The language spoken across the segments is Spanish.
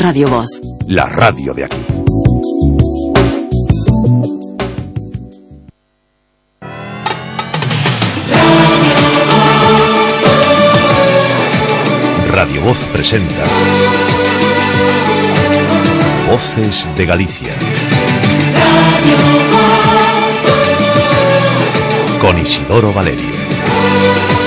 Radio Voz. La radio de aquí. Radio Voz presenta Voces de Galicia. Con Isidoro Valerio.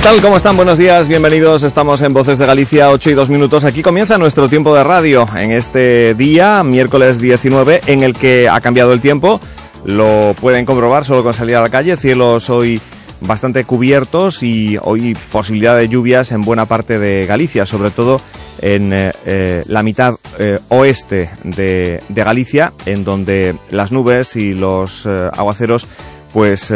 ¿Qué tal? ¿Cómo están? Buenos días, bienvenidos. Estamos en Voces de Galicia, 8 y 2 minutos. Aquí comienza nuestro tiempo de radio en este día, miércoles 19, en el que ha cambiado el tiempo. Lo pueden comprobar solo con salir a la calle. Cielos hoy bastante cubiertos y hoy posibilidad de lluvias en buena parte de Galicia, sobre todo en eh, eh, la mitad eh, oeste de, Galicia, en donde las nubes y los aguaceros pues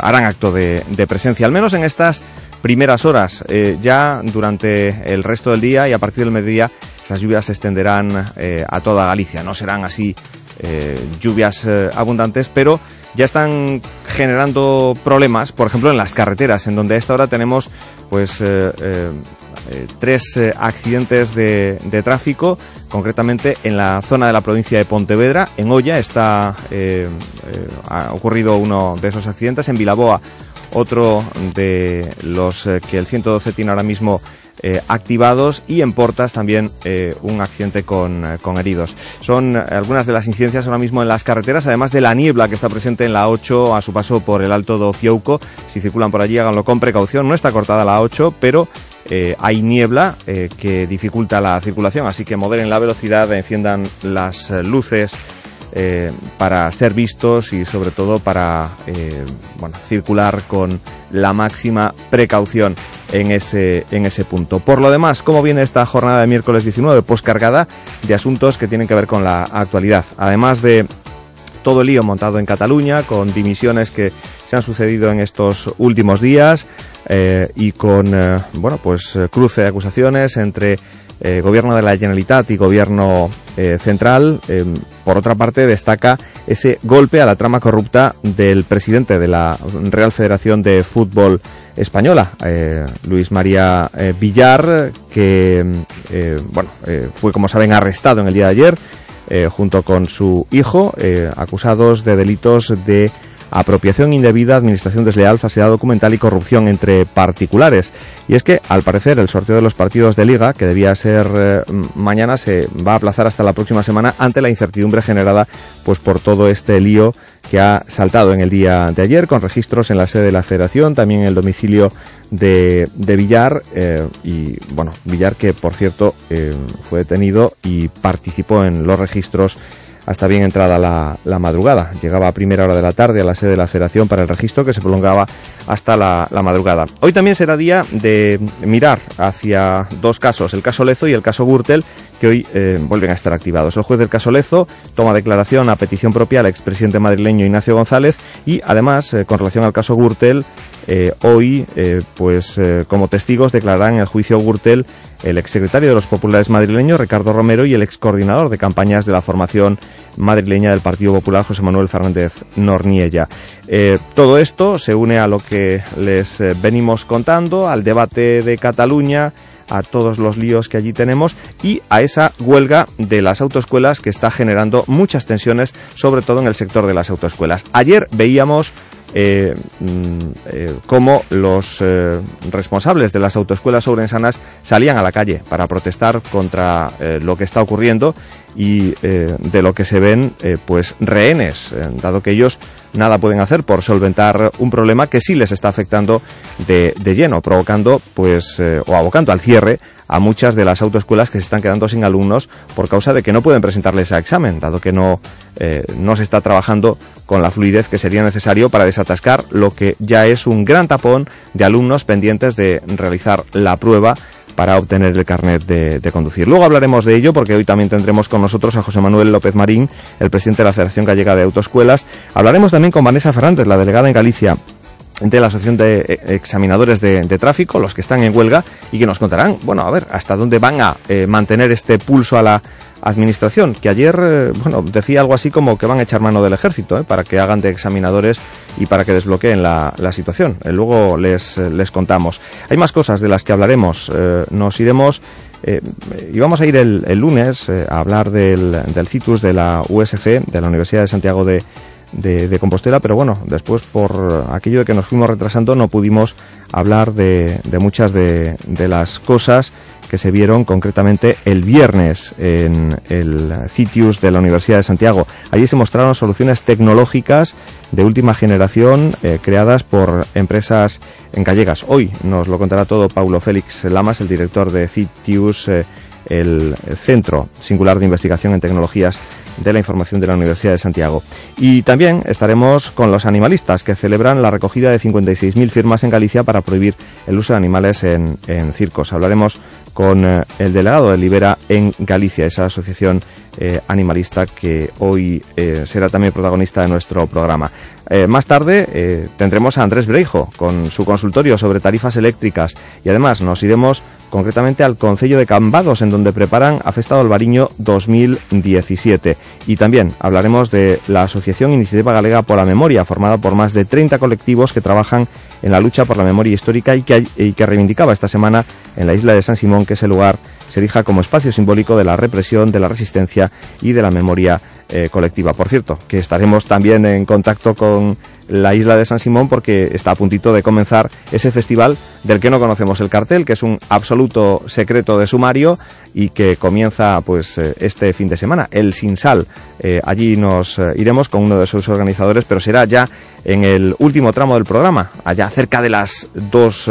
harán acto de, de, presencia, al menos en estas primeras horas. Eh, ya durante el resto del día y a partir del mediodía esas lluvias se extenderán eh, a toda Galicia. No serán así eh, lluvias abundantes, pero ya están generando problemas, por ejemplo, en las carreteras, en donde a esta hora tenemos pues tres accidentes de, de, tráfico, concretamente en la zona de la provincia de Pontevedra, en Olla está ha ocurrido uno de esos accidentes, en Vilaboa otro de los eh, que el 112 tiene ahora mismo eh, activados y en Portas también eh, un accidente con, con, heridos. Son algunas de las incidencias ahora mismo en las carreteras, además de la niebla que está presente en la 8 a su paso por el Alto do Fiouco. Si circulan por allí, háganlo con precaución. No está cortada la 8, pero hay niebla que dificulta la circulación, así que moderen la velocidad, enciendan las luces eh, para ser vistos y sobre todo para eh, bueno, circular con la máxima precaución en ese, en ese punto. Por lo demás, ¿cómo viene esta jornada de miércoles 19? Pues cargada de asuntos que tienen que ver con la actualidad. Además de todo el lío montado en Cataluña, con dimisiones que se han sucedido en estos últimos días eh, y con, bueno, pues cruce de acusaciones entre eh, gobierno de la Generalitat y gobierno eh, central. Eh, por otra parte, destaca ese golpe a la trama corrupta del presidente de la Real Federación de Fútbol Española, Luis María Villar, que bueno, fue, como saben, arrestado en el día de ayer junto con su hijo, acusados de delitos de apropiación indebida, administración desleal, falsedad documental y corrupción entre particulares. Y es que, al parecer, el sorteo de los partidos de liga, que debía ser eh, mañana, se va a aplazar hasta la próxima semana ante la incertidumbre generada pues por todo este lío que ha saltado en el día de ayer, con registros en la sede de la Federación, también en el domicilio de, de Villar, eh, y bueno, Villar que, por cierto, eh, fue detenido y participó en los registros hasta bien entrada la, madrugada. Llegaba a primera hora de la tarde a la sede de la Federación para el registro que se prolongaba hasta la, madrugada. Hoy también será día de mirar hacia dos casos, el caso Lezo y el caso Gürtel, que hoy eh, vuelven a estar activados. El juez del caso Lezo toma declaración a petición propia al expresidente madrileño Ignacio González y además, eh, con relación al caso Gürtel, eh, hoy, pues como testigos declararán en el juicio Gürtel el exsecretario de los populares madrileños, Ricardo Romero, y el excoordinador de campañas de la formación madrileña del Partido Popular, José Manuel Fernández Norniella. todo esto se une a lo que les venimos contando, al debate de Cataluña, a todos los líos que allí tenemos y a esa huelga de las autoescuelas que está generando muchas tensiones, sobre todo en el sector de las autoescuelas. Ayer veíamos eh, mm, eh, cómo los eh, responsables de las autoescuelas sobrensanas salían a la calle para protestar contra lo que está ocurriendo y de lo que se ven pues rehenes, dado que ellos nada pueden hacer por solventar un problema que sí les está afectando de, de lleno, provocando pues o abocando al cierre a muchas de las autoescuelas que se están quedando sin alumnos por causa de que no pueden presentarles a examen, dado que no, eh, no se está trabajando con la fluidez que sería necesario para desatascar lo que ya es un gran tapón de alumnos pendientes de realizar la prueba para obtener el carnet de, de, conducir. Luego hablaremos de ello porque hoy también tendremos con nosotros a José Manuel López Marín, el presidente de la Federación Gallega de Autoescuelas. Hablaremos también con Vanessa Fernández, la delegada en Galicia de la Asociación de eh, Examinadores de, Tráfico, los que están en huelga, y que nos contarán, bueno, a ver, hasta dónde van a eh, mantener este pulso a la administración, que ayer, eh, bueno, decía algo así como que van a echar mano del ejército, para que hagan de examinadores y para que desbloqueen la, situación. luego les, les contamos. Hay más cosas de las que hablaremos. nos iremos... y vamos a ir el, lunes a hablar del, del CITUS de la USG, de la Universidad de Santiago de, de, Compostela, pero bueno, después por aquello de que nos fuimos retrasando no pudimos hablar de, muchas de, las cosas que se vieron concretamente el viernes en el CITIUS de la Universidad de Santiago. Allí se mostraron soluciones tecnológicas de última generación eh, creadas por empresas en gallegas. Hoy nos lo contará todo Paulo Félix Lamas, el director de CITIUS, eh, el Centro Singular de Investigación en Tecnologías de la Información de la Universidad de Santiago. Y también estaremos con los animalistas que celebran la recogida de 56.000 firmas en Galicia para prohibir el uso de animales en, circos. Hablaremos con eh, el delegado de Libera en Galicia, esa asociación eh, animalista que hoy eh, será también protagonista de nuestro programa. más tarde tendremos a Andrés Breijo con su consultorio sobre tarifas eléctricas y además nos iremos concretamente al Concello de Cambados, en donde preparan a Festa Albariño 2017. Y también hablaremos de la Asociación Iniciativa Galega por la Memoria, formada por más de 30 colectivos que trabajan en la lucha por la memoria histórica y que, y que reivindicaba esta semana en la isla de San Simón que ese lugar se erija como espacio simbólico de la represión, de la resistencia y de la memoria eh, colectiva. Por cierto, que estaremos también en contacto con la isla de San Simón porque está a puntito de comenzar ese festival del que no conocemos el cartel, que es un absoluto secreto de sumario y que comienza pues eh, este fin de semana, el Sinsal. Eh, allí nos eh, iremos con uno de sus organizadores, pero será ya en el último tramo del programa, allá cerca de las dos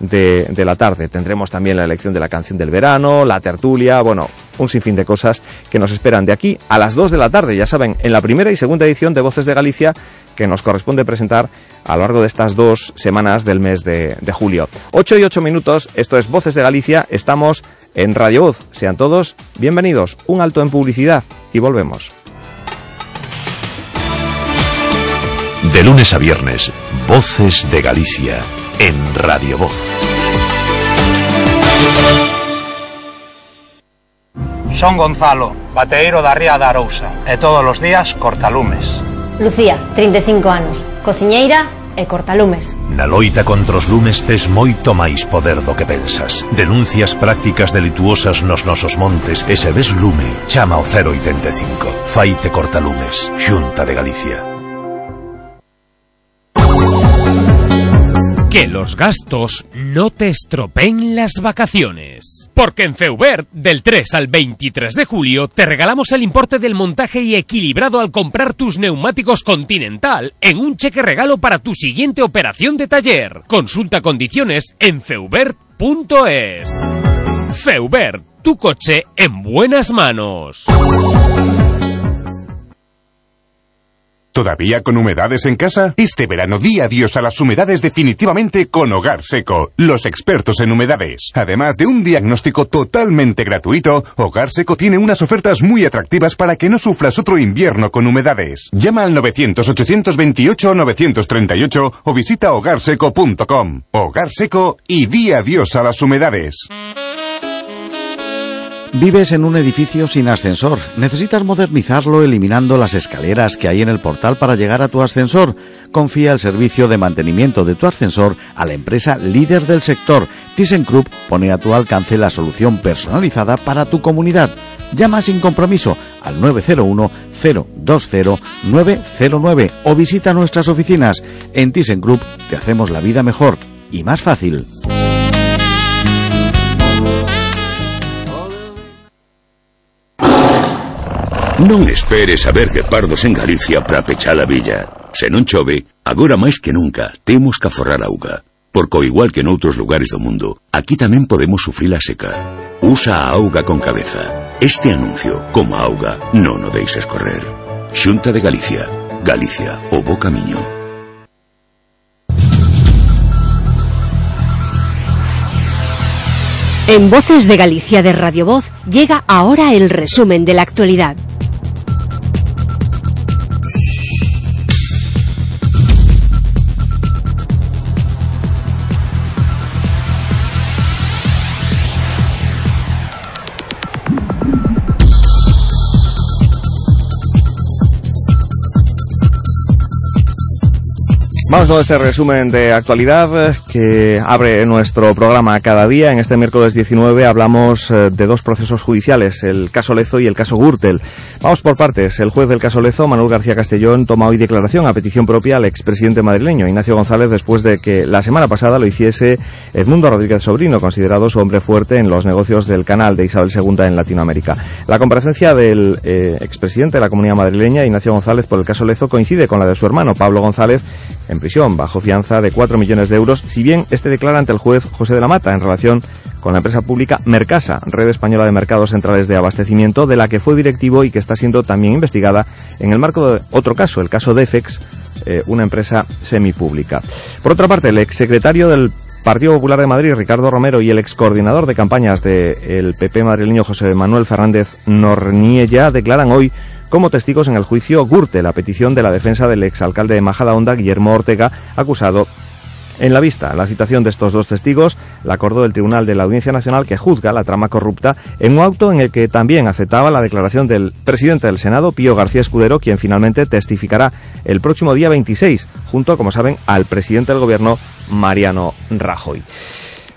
de, de, la tarde. Tendremos también la elección de la canción del verano, la tertulia, bueno, un sinfín de cosas que nos esperan de aquí a las dos de la tarde, ya saben, en la primera y segunda edición de Voces de Galicia que nos corresponde presentar a lo largo de estas dos semanas del mes de, julio. Ocho y ocho minutos, esto es Voces de Galicia, estamos en Radio Voz. Sean todos bienvenidos. Un alto en publicidad y volvemos. De lunes a viernes, Voces de Galicia, en Radio Voz. Son Gonzalo, bateiro da Ría da Arousa e todos os días cortalumes. Lucía, 35 anos, cociñeira e cortalumes. Na loita contra os lumes tes moito máis poder do que pensas. Denuncias prácticas delituosas nos nosos montes e se ves lume, chama o 085. Faite cortalumes, Xunta de Galicia. Que los gastos no te estropeen las vacaciones. Porque en Feubert, del 3 al 23 de julio, te regalamos el importe del montaje y equilibrado al comprar tus neumáticos Continental en un cheque regalo para tu siguiente operación de taller. Consulta condiciones en feubert.es. Feubert, tu coche en buenas manos. ¿Todavía con humedades en casa? Este verano di adiós a las humedades definitivamente con Hogar Seco, los expertos en humedades. Además de un diagnóstico totalmente gratuito, Hogar Seco tiene unas ofertas muy atractivas para que no sufras otro invierno con humedades. Llama al 900-828-938 o visita hogarseco.com. Hogar Seco y di adiós a las humedades. Vives en un edificio sin ascensor. Necesitas modernizarlo eliminando las escaleras que hay en el portal para llegar a tu ascensor. Confía el servicio de mantenimiento de tu ascensor a la empresa líder del sector. ThyssenKrupp pone a tu alcance la solución personalizada para tu comunidad. Llama sin compromiso al 901 020 909 o visita nuestras oficinas. En ThyssenKrupp te hacemos la vida mejor y más fácil. Non esperes a ver guepardos en Galicia para pechar a villa. Se non chove, agora máis que nunca temos que aforrar auga. Porque igual que noutros lugares do mundo, aquí tamén podemos sufrir a seca. Usa a auga con cabeza. Este anuncio, como a auga, non o deixes correr. De Galicia. Galicia, o bo camiño. En Voces de Galicia de Radio Voz llega ahora el resumen de la actualidad. Vamos con este resumen de actualidad que abre nuestro programa cada día. En este miércoles 19 hablamos eh, de dos procesos judiciales, el caso Lezo y el caso Gürtel. Vamos por partes. El juez del caso Lezo, Manuel García Castellón, toma hoy declaración a petición propia al expresidente madrileño, Ignacio González, después de que la semana pasada lo hiciese Edmundo Rodríguez Sobrino, considerado su hombre fuerte en los negocios del canal de Isabel II en Latinoamérica. La comparecencia del eh, expresidente de la comunidad madrileña, Ignacio González, por el caso Lezo coincide con la de su hermano, Pablo González, en prisión bajo fianza de 4 millones de euros, si bien este declara ante el juez José de la Mata en relación con la empresa pública Mercasa, Red Española de Mercados Centrales de Abastecimiento, de la que fue directivo y que está siendo también investigada en el marco de otro caso, el caso Defex, eh, una empresa semipública. Por otra parte, el exsecretario del Partido Popular de Madrid, Ricardo Romero, y el ex coordinador de campañas del PP madrileño, José Manuel Fernández Norniella, declaran hoy como testigos en el juicio Gurte, la petición de la defensa del exalcalde de Majadahonda, Guillermo Ortega, acusado en la vista, la citación de estos dos testigos la acordó el Tribunal de la Audiencia Nacional que juzga la trama corrupta en un auto en el que también aceptaba la declaración del presidente del Senado, Pío García Escudero, quien finalmente testificará el próximo día 26, junto, como saben, al presidente del Gobierno, Mariano Rajoy.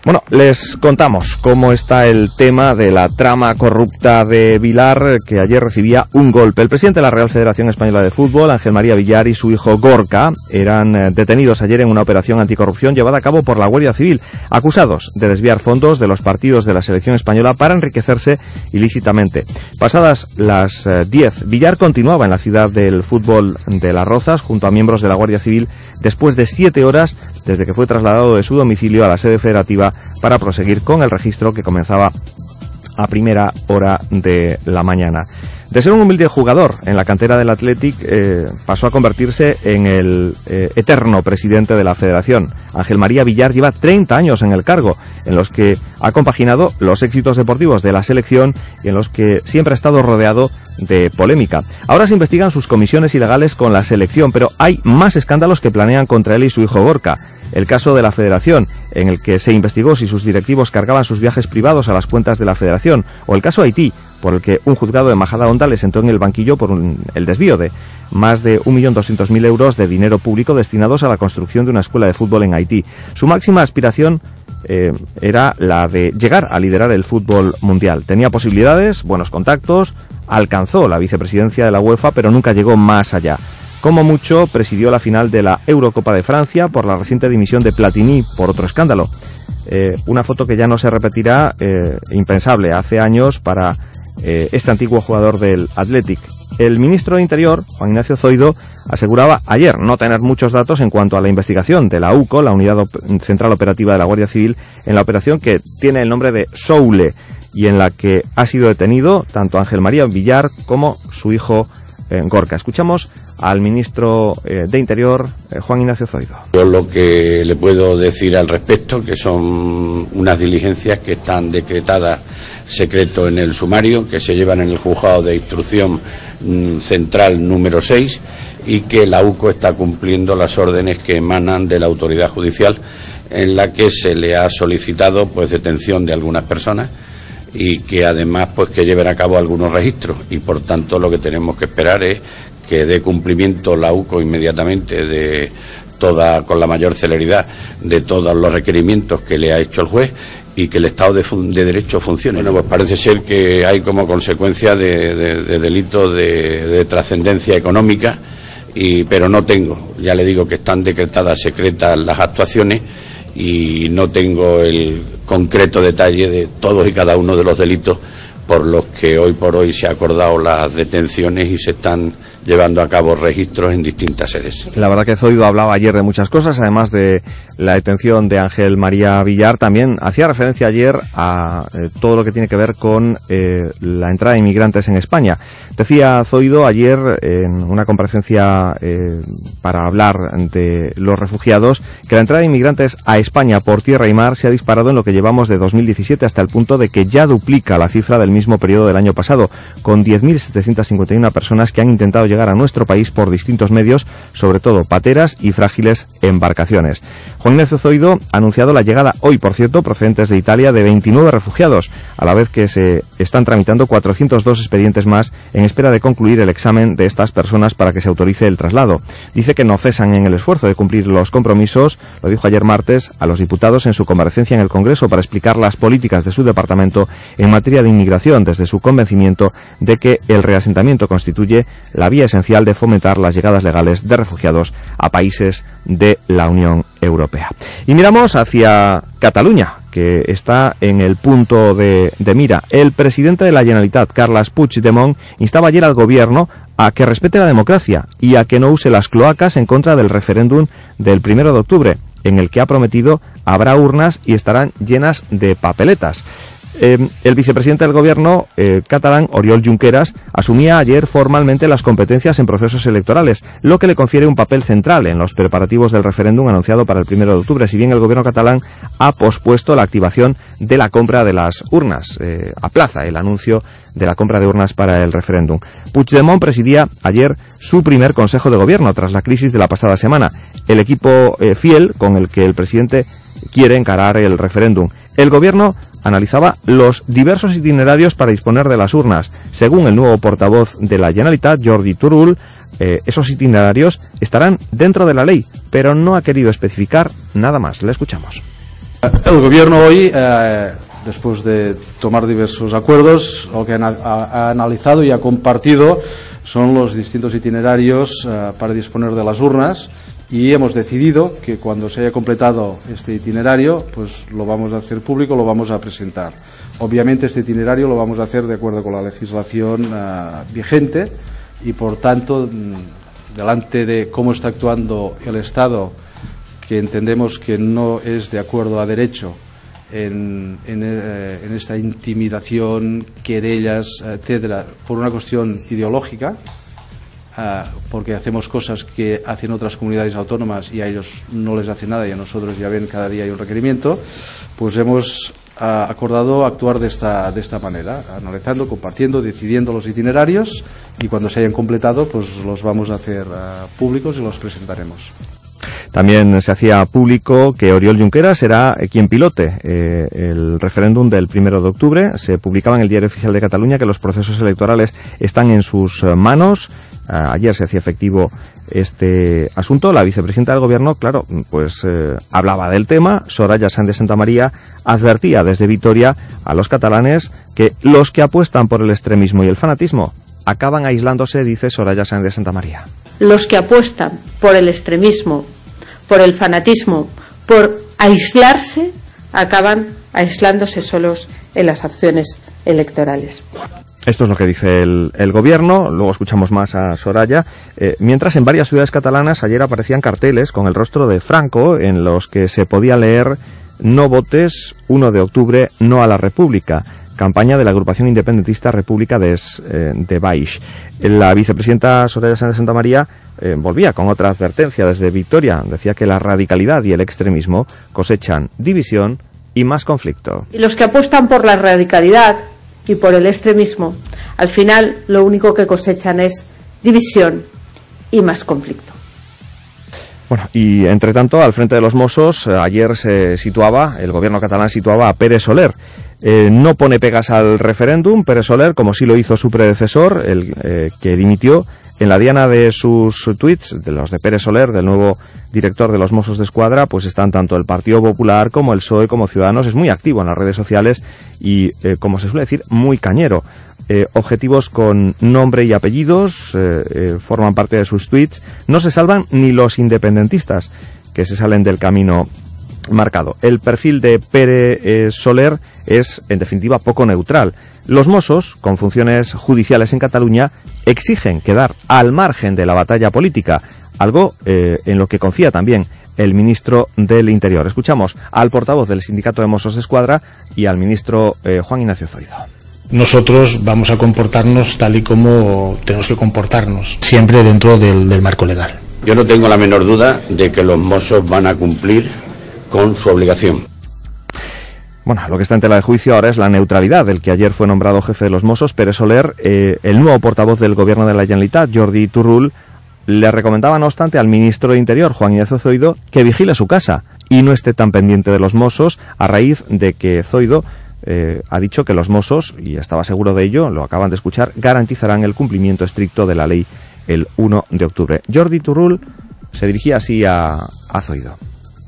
Bueno, les contamos cómo está el tema de la trama corrupta de Vilar, que ayer recibía un golpe. El presidente de la Real Federación Española de Fútbol, Ángel María Villar, y su hijo Gorka eran eh, detenidos ayer en una operación anticorrupción llevada a cabo por la Guardia Civil, acusados de desviar fondos de los partidos de la selección española para enriquecerse ilícitamente. Pasadas las 10, eh, Villar continuaba en la ciudad del fútbol de Las Rozas junto a miembros de la Guardia Civil después de siete horas desde que fue trasladado de su domicilio a la sede federativa para proseguir con el registro que comenzaba a primera hora de la mañana. De ser un humilde jugador en la cantera del Athletic, eh, pasó a convertirse en el eh, eterno presidente de la federación. Ángel María Villar lleva 30 años en el cargo, en los que ha compaginado los éxitos deportivos de la selección y en los que siempre ha estado rodeado de polémica. Ahora se investigan sus comisiones ilegales con la selección, pero hay más escándalos que planean contra él y su hijo Gorka el caso de la Federación, en el que se investigó si sus directivos cargaban sus viajes privados a las cuentas de la Federación, o el caso Haití, por el que un juzgado de Majada Honda le sentó en el banquillo por el desvío de más de 1.200.000 euros de dinero público destinados a la construcción de una escuela de fútbol en Haití. Su máxima aspiración eh, era la de llegar a liderar el fútbol mundial. Tenía posibilidades, buenos contactos, alcanzó la vicepresidencia de la UEFA, pero nunca llegó más allá. Como mucho, presidió la final de la Eurocopa de Francia por la reciente dimisión de Platini por otro escándalo. Eh, una foto que ya no se repetirá, eh, impensable, hace años para eh, este antiguo jugador del Athletic. El ministro de Interior, Juan Ignacio Zoido, aseguraba ayer no tener muchos datos en cuanto a la investigación de la UCO, la Unidad Central Operativa de la Guardia Civil, en la operación que tiene el nombre de Soule y en la que ha sido detenido tanto Ángel María Villar como su hijo en Gorka. Escuchamos al ministro eh, de Interior, eh, Juan Ignacio Zoido. Yo lo que le puedo decir al respecto, que son unas diligencias que están decretadas secreto en el sumario, que se llevan en el juzgado de instrucción mm, central número 6 y que la UCO está cumpliendo las órdenes que emanan de la autoridad judicial en la que se le ha solicitado pues detención de algunas personas y que además pues que lleven a cabo algunos registros y por tanto lo que tenemos que esperar es que dé cumplimiento la UCO inmediatamente de toda con la mayor celeridad de todos los requerimientos que le ha hecho el juez y que el Estado de, Derecho funcione. Bueno, pues parece ser que hay como consecuencia de, delitos de, trascendencia económica, y, pero no tengo, ya le digo que están decretadas secretas las actuaciones y no tengo el concreto detalle de todos y cada uno de los delitos por los que hoy por hoy se ha acordado las detenciones y se están llevando a cabo registros en distintas sedes. La verdad que Zoido hablaba ayer de muchas cosas, además de la detención de Ángel María Villar, también hacía referencia ayer a eh, todo lo que tiene que ver con eh, la entrada de inmigrantes en España. Decía Zoido ayer en una comparecencia eh, para hablar de los refugiados que la entrada de inmigrantes a España por tierra y mar se ha disparado en lo que llevamos de 2017 hasta el punto de que ya duplica la cifra del mismo periodo del año pasado, con 10.751 personas que han intentado llegar a nuestro país por distintos medios, sobre todo pateras y frágiles embarcaciones. Juan Ignacio Zoido ha anunciado la llegada hoy, por cierto, procedentes de Italia de 29 refugiados, a la vez que se están tramitando 402 expedientes más en espera de concluir el examen de estas personas para que se autorice el traslado. Dice que no cesan en el esfuerzo de cumplir los compromisos, lo dijo ayer martes a los diputados en su comparecencia en el Congreso para explicar las políticas de su departamento en materia de inmigración desde su convencimiento de que el reasentamiento constituye la vía esencial de fomentar las llegadas legales de refugiados a países de la Unión Europea. Y miramos hacia Cataluña, que está en el punto de, mira. El presidente de la Generalitat, Carles Puigdemont, instaba ayer al gobierno a que respete la democracia y a que no use las cloacas en contra del referéndum del primero de octubre, en el que ha prometido habrá urnas y estarán llenas de papeletas. Eh, el vicepresidente del gobierno eh, catalán, Oriol Junqueras, asumía ayer formalmente las competencias en procesos electorales, lo que le confiere un papel central en los preparativos del referéndum anunciado para el primero de octubre, si bien el gobierno catalán ha pospuesto la activación de la compra de las urnas, eh, aplaza el anuncio de la compra de urnas para el referéndum. Puigdemont presidía ayer su primer consejo de gobierno tras la crisis de la pasada semana. El equipo fiel con el que el presidente quiere encarar el referéndum. El gobierno analizaba los diversos itinerarios para disponer de las urnas. Según el nuevo portavoz de la Generalitat, Jordi Turul, eh, esos itinerarios estarán dentro de la ley, pero no ha querido especificar nada más. Le escuchamos. El gobierno hoy, eh, después de tomar diversos acuerdos, lo que ha, analizado y ha compartido son los distintos itinerarios eh, para disponer de las urnas y hemos decidido que cuando se haya completado este itinerario, pues lo vamos a hacer público, lo vamos a presentar. Obviamente este itinerario lo vamos a hacer de acuerdo con la legislación eh, vigente y por tanto, mm, delante de cómo está actuando el Estado, que entendemos que no es de acuerdo a derecho en, eh, esta intimidación, querellas, etcétera, por una cuestión ideológica, porque hacemos cosas que hacen otras comunidades autónomas y a ellos no les hace nada y a nosotros ya ven cada día hay un requerimiento, pues hemos ah, acordado actuar de esta, de esta manera, analizando, compartiendo, decidiendo los itinerarios y cuando se hayan completado pues los vamos a hacer ah, públicos y los presentaremos. También se hacía público que Oriol Junqueras será quien pilote eh, el referéndum del primero de octubre. Se publicaba en el Diario Oficial de Cataluña que los procesos electorales están en sus manos ayer se hacía efectivo este asunto. La vicepresidenta del Gobierno, claro, pues eh, hablaba del tema. Soraya Sánchez de Santa María advertía desde Vitoria a los catalanes que los que apuestan por el extremismo y el fanatismo acaban aislándose, dice Soraya Sánchez de Santa María. Los que apuestan por el extremismo, por el fanatismo, por aislarse, acaban aislándose solos en las acciones electorales. Esto es lo que dice el, gobierno, luego escuchamos más a Soraya. Eh, mientras en varias ciudades catalanas ayer aparecían carteles con el rostro de Franco en los que se podía leer no votes 1 de octubre, no a la República. campaña de la agrupación independentista República de, eh, de Baix. La vicepresidenta Soraya Sánchez Santa María eh, volvía con otra advertencia desde Victoria. Decía que la radicalidad y el extremismo cosechan división y más conflicto. Y los que apuestan por la radicalidad y por el extremismo, al final lo único que cosechan es división y más conflicto. Bueno, y entre tanto, al frente de los Mossos, eh, ayer se situaba, el gobierno catalán situaba a Pérez Soler. Eh, no pone pegas al referéndum, Pérez Soler, como sí lo hizo su predecesor, el eh, que dimitió en la diana de sus tweets, de los de Pérez Soler, del nuevo director de los Mossos de Escuadra, pues están tanto el Partido Popular como el PSOE como Ciudadanos. Es muy activo en las redes sociales y, como se suele decir, muy cañero. Eh, objetivos con nombre y apellidos, eh, eh, forman parte de sus tweets. No se salvan ni los independentistas que se salen del camino marcado. El perfil de Pere Soler es, en definitiva, poco neutral. Los Mossos, con funciones judiciales en Cataluña, exigen quedar al margen de la batalla política, algo en lo que confía también el ministro del Interior. Escuchamos al portavoz del Sindicato de Mossos de Escuadra y al ministro Juan Ignacio Zoido nosotros vamos a comportarnos tal y como tenemos que comportarnos, siempre dentro del, marco legal. Yo no tengo la menor duda de que los mozos van a cumplir con su obligación. Bueno, lo que está en tela de juicio ahora es la neutralidad del que ayer fue nombrado jefe de los Mossos, Pérez Soler, eh, el nuevo portavoz del gobierno de la Generalitat, Jordi Turul, le recomendaba, no obstante, al ministro de Interior, Juan Ignacio Zoido, que vigile su casa y no esté tan pendiente de los Mossos a raíz de que Zoido eh, ha dicho que los Mossos, y estaba seguro de ello, lo acaban de escuchar, garantizarán el cumplimiento estricto de la ley el 1 de octubre. Jordi Turul se dirigía así a, a Zoido.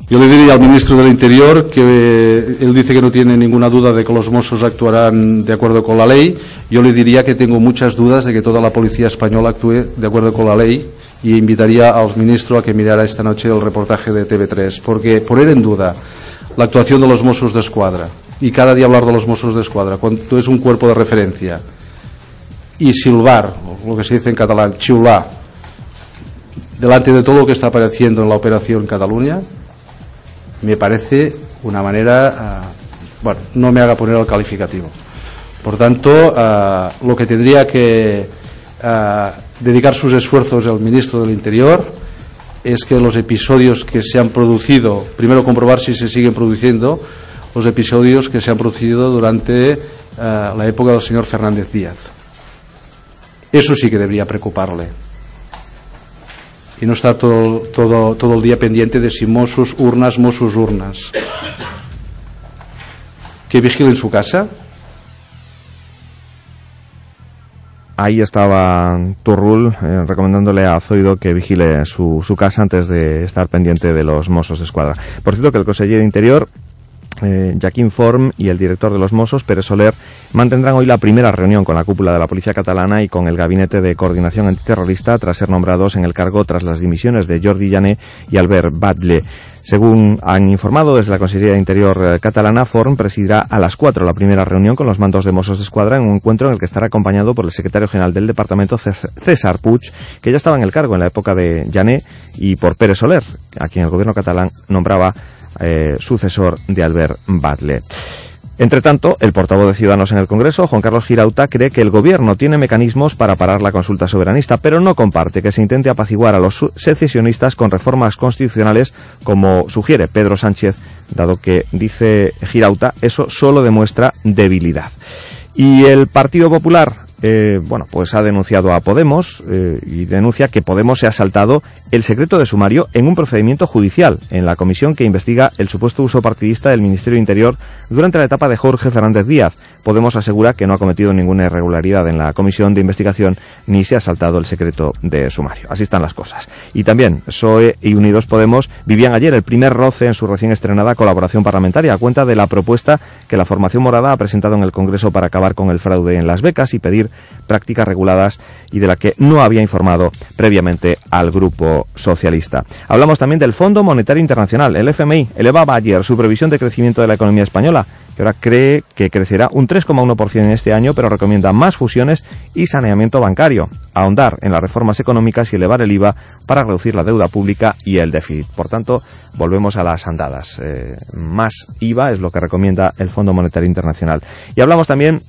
Yo le diría al ministro del Interior que eh, él dice que no tiene ninguna duda de que los Mossos actuarán de acuerdo con la ley. Yo le diría que tengo muchas dudas de que toda la policía española actúe de acuerdo con la ley y invitaría al ministro a que mirara esta noche el reportaje de TV3, porque poner en duda la actuación de los Mossos de Escuadra, y cada día hablar de los Mossos de Escuadra, cuando es un cuerpo de referencia, y silbar, lo que se dice en catalán, chiular, delante de todo lo que está apareciendo en la operación Cataluña, me parece una manera, ah, bueno, no me haga poner el calificativo. Por tanto, ah, lo que tendría que ah, dedicar sus esfuerzos el ministro del Interior es que los episodios que se han producido, primero comprobar si se siguen produciendo, los episodios que se han producido durante eh, la época del señor Fernández Díaz. Eso sí que debería preocuparle. Y no estar todo, todo, todo el día pendiente de si Mossos, urnas, Mossos, urnas. Que vigilen su casa. Ahí estaba Turrul eh, recomendándole a Zoido que vigile su, su, casa antes de estar pendiente de los Mossos de Escuadra. Por cierto, que el consejero de Interior eh, Form y el director de los Mossos, Pérez Soler, mantendrán hoy la primera reunión con la cúpula de la Policía Catalana y con el Gabinete de Coordinación Antiterrorista tras ser nombrados en el cargo tras las dimisiones de Jordi Llané y Albert Badle. Según han informado desde la Consejería de Interior eh, catalana, Form presidirá a las cuatro la primera reunión con los mandos de Mossos de Escuadra en un encuentro en el que estará acompañado por el secretario general del departamento, César Puig, que ya estaba en el cargo en la época de Llané, y por Pérez Soler, a quien el gobierno catalán nombraba eh, sucesor de Albert Badle. Entre tanto, el portavoz de Ciudadanos en el Congreso, Juan Carlos Girauta, cree que el Gobierno tiene mecanismos para parar la consulta soberanista, pero no comparte que se intente apaciguar a los secesionistas con reformas constitucionales como sugiere Pedro Sánchez, dado que, dice Girauta, eso solo demuestra debilidad. Y el Partido Popular eh, bueno, pues ha denunciado a Podemos eh, y denuncia que Podemos se ha saltado el secreto de sumario en un procedimiento judicial en la comisión que investiga el supuesto uso partidista del Ministerio de Interior durante la etapa de Jorge Fernández Díaz. Podemos asegura que no ha cometido ninguna irregularidad en la comisión de investigación ni se ha saltado el secreto de sumario. Así están las cosas. Y también PSOE y Unidos Podemos vivían ayer el primer roce en su recién estrenada colaboración parlamentaria a cuenta de la propuesta que la formación morada ha presentado en el Congreso para acabar con el fraude en las becas y pedir prácticas reguladas y de la que no había informado previamente al Grupo Socialista. Hablamos también del Fondo Monetario Internacional. El FMI elevaba ayer su previsión de crecimiento de la economía española que ahora cree que crecerá un 3,1% en este año, pero recomienda más fusiones y saneamiento bancario, ahondar en las reformas económicas y elevar el IVA para reducir la deuda pública y el déficit. Por tanto, volvemos a las andadas. Eh, más IVA es lo que recomienda el Fondo Monetario Internacional. Y hablamos también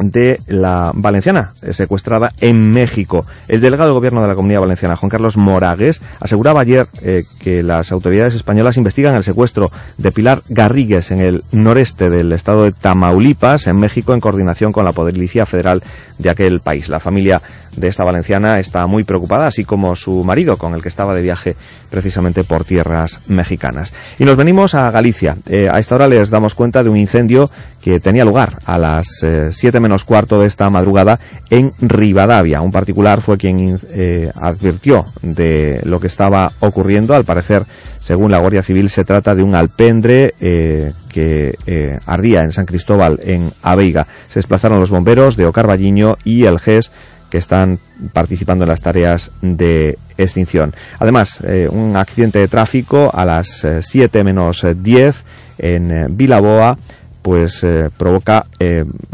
de la valenciana eh, secuestrada en México. El delegado de gobierno de la Comunidad Valenciana, Juan Carlos Moragues, aseguraba ayer eh, que las autoridades españolas investigan el secuestro de Pilar Garrigues en el noreste del estado de Tamaulipas, en México, en coordinación con la Policía Federal de aquel país. La familia de esta valenciana está muy preocupada, así como su marido, con el que estaba de viaje precisamente por tierras mexicanas. Y nos venimos a Galicia. Eh, a esta hora les damos cuenta de un incendio que tenía lugar a las 7 eh, menos cuarto de esta madrugada en Rivadavia. Un particular fue quien eh, advirtió de lo que estaba ocurriendo. Al parecer, según la Guardia Civil, se trata de un alpendre que ardía en San Cristóbal, en Aveiga. Se desplazaron los bomberos de Ocarballiño y el GES que están participando en las tareas de extinción. Además, eh, un accidente de tráfico a las 7 eh, menos 10 en eh, Vilaboa pues provoca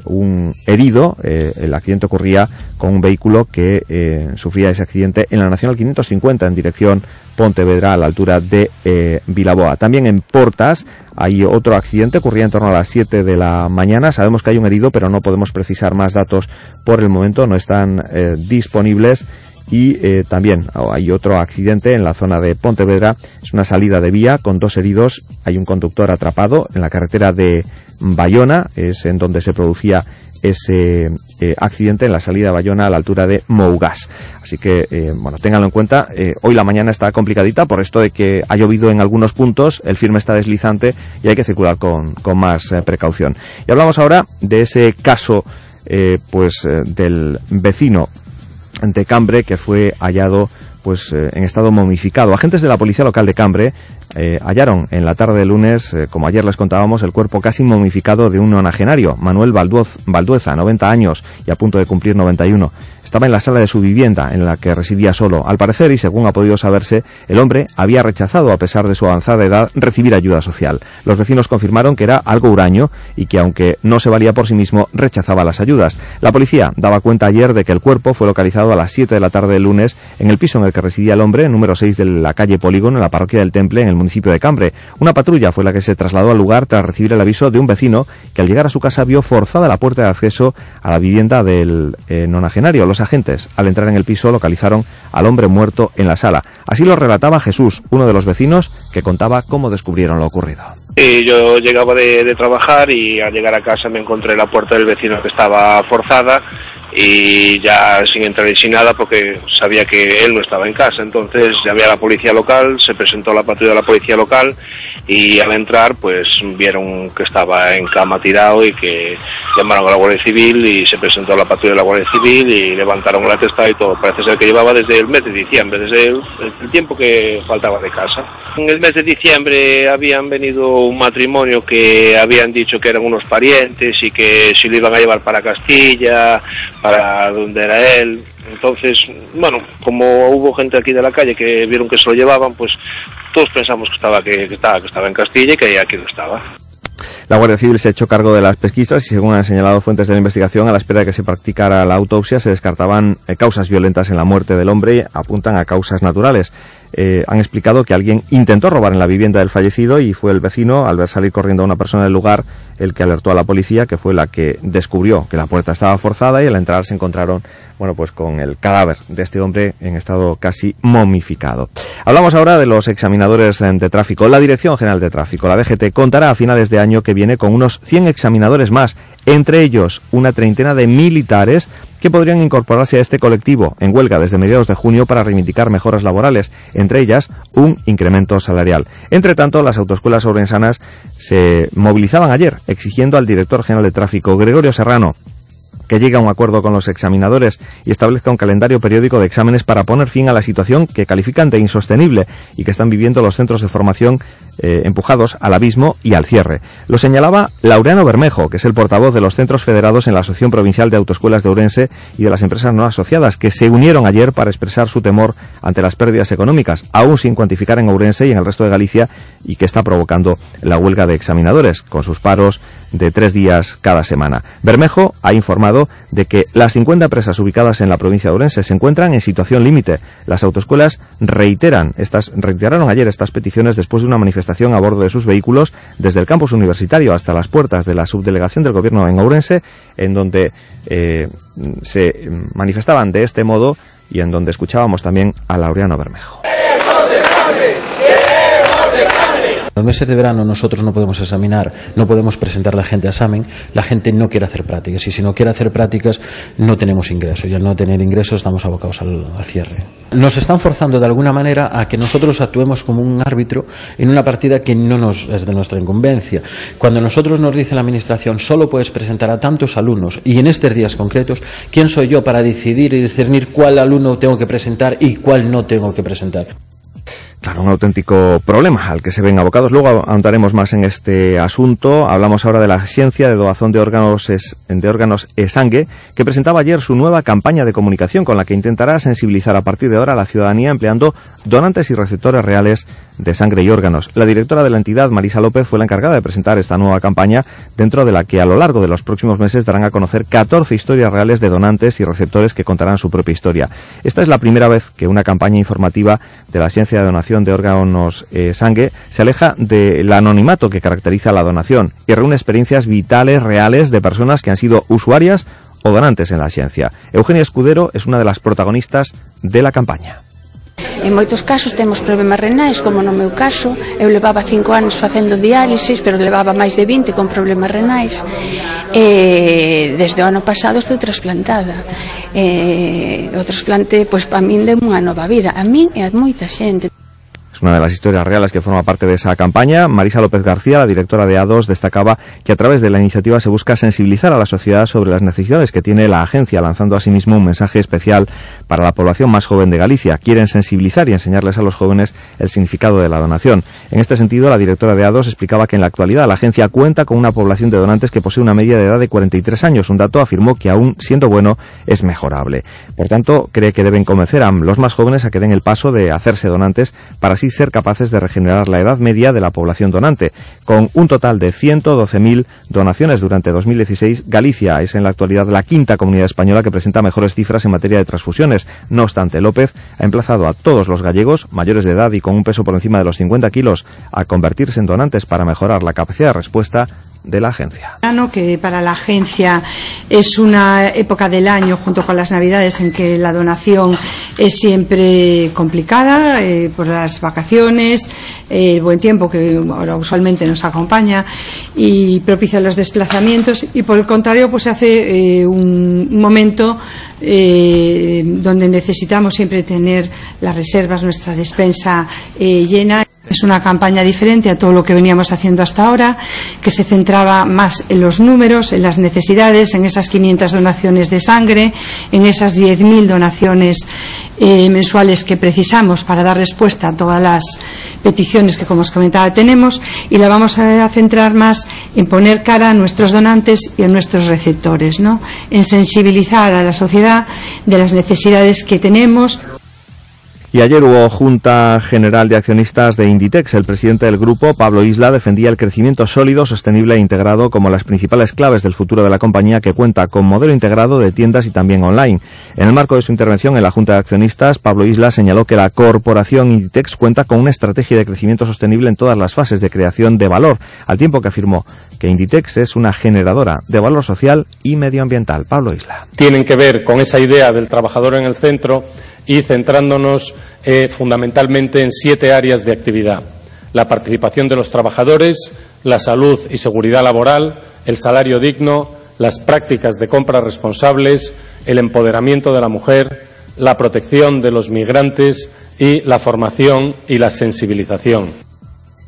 un herido. el accidente ocurría con un vehículo que sufría ese accidente en la Nacional 550 en dirección Pontevedra a la altura de eh, Vilaboa. También en Portas hay otro accidente, ocurría en torno a las 7 de la mañana. Sabemos que hay un herido, pero no podemos precisar más datos por el momento, no están eh, disponibles. Y eh, también hay otro accidente en la zona de Pontevedra, es una salida de vía con dos heridos, hay un conductor atrapado en la carretera de Bayona, es en donde se producía ese eh, accidente en la salida de Bayona a la altura de Mougas. Así que, eh, bueno, ténganlo en cuenta. Eh, hoy la mañana está complicadita por esto de que ha llovido en algunos puntos, el firme está deslizante y hay que circular con, con más precaución. Y hablamos ahora de ese caso, pues, del vecino de Cambre que fue hallado pues en estado momificado. Agentes de la policía local de Cambre eh, hallaron en la tarde de lunes, eh, como ayer les contábamos, el cuerpo casi momificado de un nonagenario, Manuel Baldueza, 90 años y a punto de cumplir 91. Estaba en la sala de su vivienda, en la que residía solo. Al parecer, y según ha podido saberse, el hombre había rechazado, a pesar de su avanzada edad, recibir ayuda social. Los vecinos confirmaron que era algo huraño y que, aunque no se valía por sí mismo, rechazaba las ayudas. La policía daba cuenta ayer de que el cuerpo fue localizado a las 7 de la tarde del lunes en el piso en el que residía el hombre, número 6 de la calle Polígono, en la parroquia del Temple, en el municipio de Cambre. Una patrulla fue la que se trasladó al lugar tras recibir el aviso de un vecino que al llegar a su casa vio forzada la puerta de acceso a la vivienda del eh, nonagenario. Los agentes, al entrar en el piso, localizaron al hombre muerto en la sala. Así lo relataba Jesús, uno de los vecinos, que contaba cómo descubrieron lo ocurrido. Yo llegaba de trabajar y al llegar a casa me encontré la puerta del vecino que estaba forzada y ya sin entrar y sin nada porque sabía que él no estaba en casa. Entonces llamé a la policía local, se presentó la patrulla de la policía local y al entrar pues vieron que estaba en cama tirado y que llamaron a la Guardia Civil y se presentó la patrulla de la Guardia Civil y levantaron la testa y todo. Parece ser que llevaba desde el mes de diciembre, desde el, el tiempo que faltaba de casa. En el mes de diciembre habían venido un matrimonio que habían dicho que eran unos parientes y que se lo iban a llevar para Castilla, para donde era él. Entonces, bueno, como hubo gente aquí de la calle que vieron que se lo llevaban, pues todos pensamos que estaba, que, estaba, que estaba en Castilla y que aquí no estaba. La Guardia Civil se ha hecho cargo de las pesquisas y, según han señalado fuentes de la investigación, a la espera de que se practicara la autopsia, se descartaban eh, causas violentas en la muerte del hombre y apuntan a causas naturales. Eh, han explicado que alguien intentó robar en la vivienda del fallecido y fue el vecino, al ver salir corriendo a una persona del lugar, el que alertó a la policía, que fue la que descubrió que la puerta estaba forzada y al entrar se encontraron bueno, pues con el cadáver de este hombre en estado casi momificado. Hablamos ahora de los examinadores de tráfico. La Dirección General de Tráfico, la DGT, contará a finales de año que viene con unos 100 examinadores más, entre ellos una treintena de militares que podrían incorporarse a este colectivo en huelga desde mediados de junio para reivindicar mejoras laborales, entre ellas un incremento salarial. Entre tanto, las autoescuelas orensanas se movilizaban ayer exigiendo al director general de tráfico, Gregorio Serrano, que llegue a un acuerdo con los examinadores y establezca un calendario periódico de exámenes para poner fin a la situación que califican de insostenible y que están viviendo los centros de formación eh, empujados al abismo y al cierre. Lo señalaba Laureano Bermejo, que es el portavoz de los centros federados en la Asociación Provincial de Autoescuelas de Ourense y de las empresas no asociadas, que se unieron ayer para expresar su temor ante las pérdidas económicas, aún sin cuantificar en Ourense y en el resto de Galicia, y que está provocando la huelga de examinadores, con sus paros de tres días cada semana. Bermejo ha informado de que las 50 empresas ubicadas en la provincia de Ourense se encuentran en situación límite. Las autoescuelas reiteran estas, reiteraron ayer estas peticiones después de una manifestación a bordo de sus vehículos desde el campus universitario hasta las puertas de la subdelegación del gobierno en Ourense, en donde eh, se manifestaban de este modo y en donde escuchábamos también a Laureano Bermejo. En los meses de verano nosotros no podemos examinar, no podemos presentar a la gente a examen, la gente no quiere hacer prácticas y si no quiere hacer prácticas no tenemos ingresos y al no tener ingresos estamos abocados al, al cierre. Nos están forzando de alguna manera a que nosotros actuemos como un árbitro en una partida que no nos es de nuestra incumbencia. Cuando nosotros nos dice la administración solo puedes presentar a tantos alumnos y en estos días concretos, ¿quién soy yo para decidir y discernir cuál alumno tengo que presentar y cuál no tengo que presentar? Claro, un auténtico problema al que se ven abocados. Luego ahondaremos más en este asunto. Hablamos ahora de la Agencia de Doación de Órganos, es, de órganos ESANGUE, que presentaba ayer su nueva campaña de comunicación con la que intentará sensibilizar a partir de ahora a la ciudadanía empleando donantes y receptores reales de sangre y órganos. La directora de la entidad, Marisa López, fue la encargada de presentar esta nueva campaña, dentro de la que a lo largo de los próximos meses darán a conocer 14 historias reales de donantes y receptores que contarán su propia historia. Esta es la primera vez que una campaña informativa de la Agencia de Donación de Órganos eh, Sangue se aleja del anonimato que caracteriza la donación y reúne experiencias vitales reales de personas que han sido usuarias o donantes en la ciencia. Eugenia Escudero es una de las protagonistas de la campaña. En moitos casos temos problemas renais, como no meu caso, eu levaba cinco anos facendo diálisis, pero levaba máis de 20 con problemas renais. E desde o ano pasado estou trasplantada. E, o trasplante, pois, para min deu unha nova vida, a min e a moita xente. Es una de las historias reales que forma parte de esa campaña. Marisa López García, la directora de A2, destacaba que a través de la iniciativa se busca sensibilizar a la sociedad sobre las necesidades que tiene la agencia, lanzando asimismo un mensaje especial para la población más joven de Galicia. Quieren sensibilizar y enseñarles a los jóvenes el significado de la donación. En este sentido, la directora de A2 explicaba que en la actualidad la agencia cuenta con una población de donantes que posee una media de edad de 43 años. Un dato afirmó que aún siendo bueno es mejorable. Por tanto, cree que deben convencer a los más jóvenes a que den el paso de hacerse donantes para así ser capaces de regenerar la edad media de la población donante. Con un total de 112.000 donaciones durante 2016, Galicia es en la actualidad la quinta comunidad española que presenta mejores cifras en materia de transfusiones. No obstante, López ha emplazado a todos los gallegos mayores de edad y con un peso por encima de los 50 kilos a convertirse en donantes para mejorar la capacidad de respuesta de. Que para la agencia es una época del año, junto con las Navidades, en que la donación es siempre complicada eh, por las vacaciones, eh, el buen tiempo que usualmente nos acompaña y propicia los desplazamientos y por el contrario pues se hace eh, un, un, momento donde necesitamos siempre tener las reservas, nuestra despensa llena. Es una campaña diferente a todo lo que veníamos haciendo hasta ahora, que se centraba más en los números, en las necesidades, en esas 500 donaciones de sangre, en esas 10.000 donaciones eh, mensuales que precisamos para dar respuesta a todas las peticiones que, como os comentaba, tenemos y la vamos a centrar más en poner cara a nuestros donantes y a nuestros receptores, ¿no? en sensibilizar a la sociedad de las necesidades que tenemos. Y ayer hubo Junta General de Accionistas de Inditex. El presidente del grupo, Pablo Isla, defendía el crecimiento sólido, sostenible e integrado como las principales claves del futuro de la compañía que cuenta con modelo integrado de tiendas y también online. En el marco de su intervención en la Junta de Accionistas, Pablo Isla señaló que la corporación Inditex cuenta con una estrategia de crecimiento sostenible en todas las fases de creación de valor, al tiempo que afirmó que Inditex es una generadora de valor social y medioambiental. Pablo Isla. Tienen que ver con esa idea del trabajador en el centro y centrándonos eh, fundamentalmente en siete áreas de actividad. La participación de los trabajadores, la salud y seguridad laboral, el salario digno, las prácticas de compra responsables, el empoderamiento de la mujer, la protección de los migrantes y la formación y la sensibilización.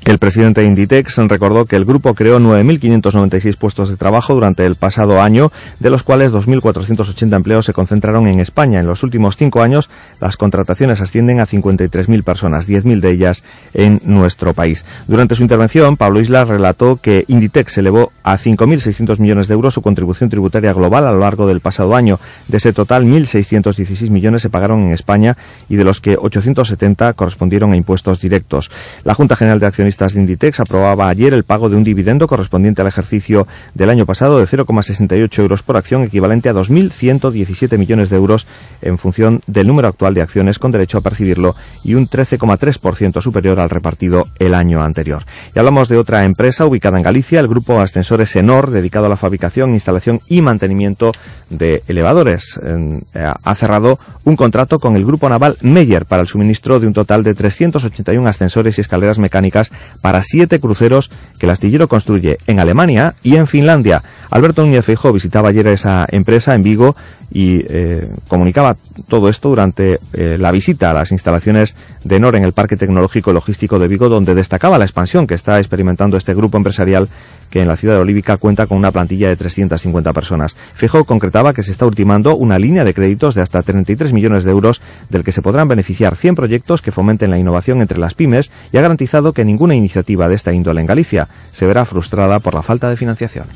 El presidente de Inditex recordó que el grupo creó 9.596 puestos de trabajo durante el pasado año, de los cuales 2.480 empleos se concentraron en España. En los últimos cinco años, las contrataciones ascienden a 53.000 personas, 10.000 de ellas en nuestro país. Durante su intervención, Pablo Isla relató que Inditex elevó a 5.600 millones de euros su contribución tributaria global a lo largo del pasado año. De ese total, 1.616 millones se pagaron en España y de los que 870 correspondieron a impuestos directos. La Junta General de Accionistas de Inditex aprobaba ayer el pago de un dividendo correspondiente al ejercicio del año pasado de 0,68 euros por acción, equivalente a 2.117 millones de euros en función del número actual de acciones con derecho a percibirlo y un 13,3% superior al repartido el año anterior. Y hablamos de otra empresa ubicada en Galicia, el grupo Ascensores Enor, dedicado a la fabricación, instalación y mantenimiento de elevadores. Eh, ha cerrado un contrato con el grupo naval Meyer para el suministro de un total de 381 ascensores y escaleras mecánicas para siete cruceros que el astillero construye en Alemania y en Finlandia. Alberto Núñez Feijóo visitaba ayer esa empresa en Vigo y eh, comunicaba todo esto durante eh, la visita a las instalaciones de NOR en el Parque Tecnológico y Logístico de Vigo, donde destacaba la expansión que está experimentando este grupo empresarial que en la ciudad Olívica cuenta con una plantilla de 350 personas. Fijo concretaba que se está ultimando una línea de créditos de hasta 33 millones de euros, del que se podrán beneficiar 100 proyectos que fomenten la innovación entre las pymes y ha garantizado que ninguna iniciativa de esta índole en Galicia se verá frustrada por la falta de financiación.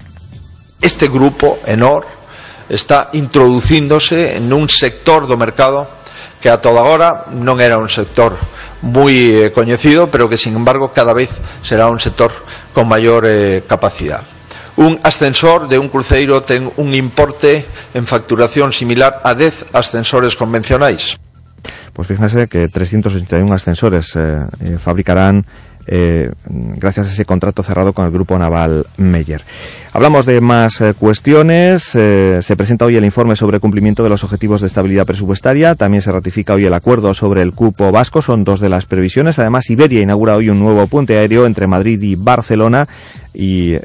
Este grupo, ENOR, está introducíndose en un sector do mercado que a toda hora non era un sector moi eh, coñecido, pero que, sin embargo, cada vez será un sector con maior eh, capacidade. Un ascensor de un cruceiro ten un importe en facturación similar a 10 ascensores convencionais. Pues fíjense que 381 ascensores eh, eh, fabricarán eh, gracias a ese contrato cerrado con el grupo naval Meyer. Hablamos de más eh, cuestiones. Eh, se presenta hoy el informe sobre cumplimiento de los objetivos de estabilidad presupuestaria. También se ratifica hoy el acuerdo sobre el cupo vasco. Son dos de las previsiones. Además, Iberia inaugura hoy un nuevo puente aéreo entre Madrid y Barcelona y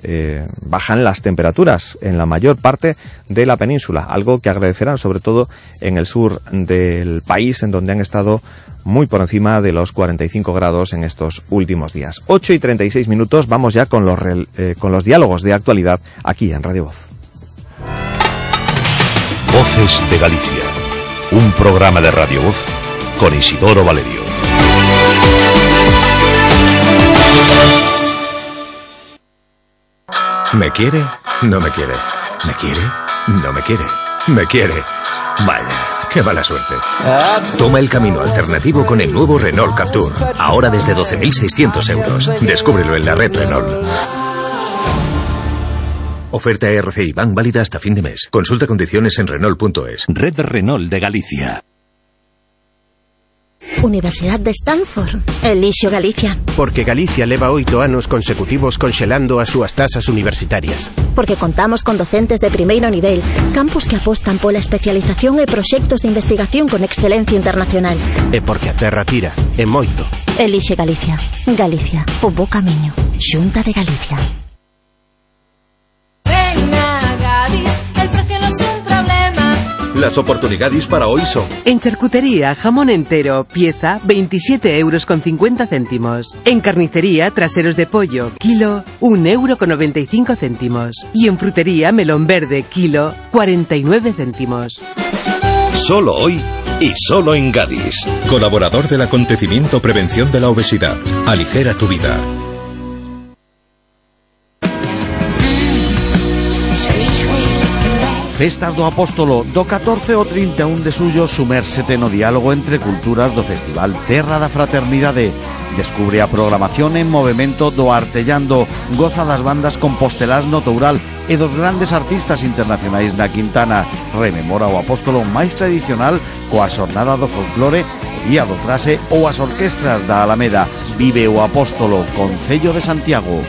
bajan las temperaturas en la mayor parte de la península, algo que agradecerán sobre todo en el sur del país, en donde han estado muy por encima de los 45 grados en estos últimos días. 8 y 36 minutos, vamos ya con los, eh, con los diálogos de actualidad aquí en Radio Voz. Voces de Galicia, un programa de Radio Voz con Isidoro Valerio. ¿Me quiere? No me quiere. ¿Me quiere? No me quiere. ¿Me quiere? Vaya. ¡Qué mala suerte! Toma el camino alternativo con el nuevo Renault Captur. Ahora desde 12.600 euros. Descúbrelo en la red Renault. Oferta RCI Bank válida hasta fin de mes. Consulta condiciones en Renault.es. Red Renault de Galicia. Universidad de Stanford. Elixio Galicia. Porque Galicia leva oito anos consecutivos conxelando as súas tasas universitarias. Porque contamos con docentes de primeiro nivel, campus que apostan pola especialización e proxectos de investigación con excelencia internacional. E porque a terra tira, e moito. Elixe Galicia. Galicia, o bo camiño. Xunta de Galicia. Las oportunidades para hoy son En charcutería, jamón entero, pieza, 27 euros con 50 céntimos. En carnicería, traseros de pollo, kilo, 1 euro con 95 céntimos. Y en frutería, melón verde, kilo, 49 céntimos. Solo hoy y solo en Gadis. Colaborador del acontecimiento Prevención de la Obesidad. Aligera tu vida. Festas do Apóstolo do 14 ao 31 de suyo sumérsete no diálogo entre culturas do Festival Terra da Fraternidade. Descubre a programación en movimento do Artellando, goza das bandas compostelás no Toural e dos grandes artistas internacionais na Quintana. Rememora o Apóstolo máis tradicional coa xornada do folclore Día do Frase ou as orquestras da Alameda. Vive o Apóstolo, Concello de Santiago.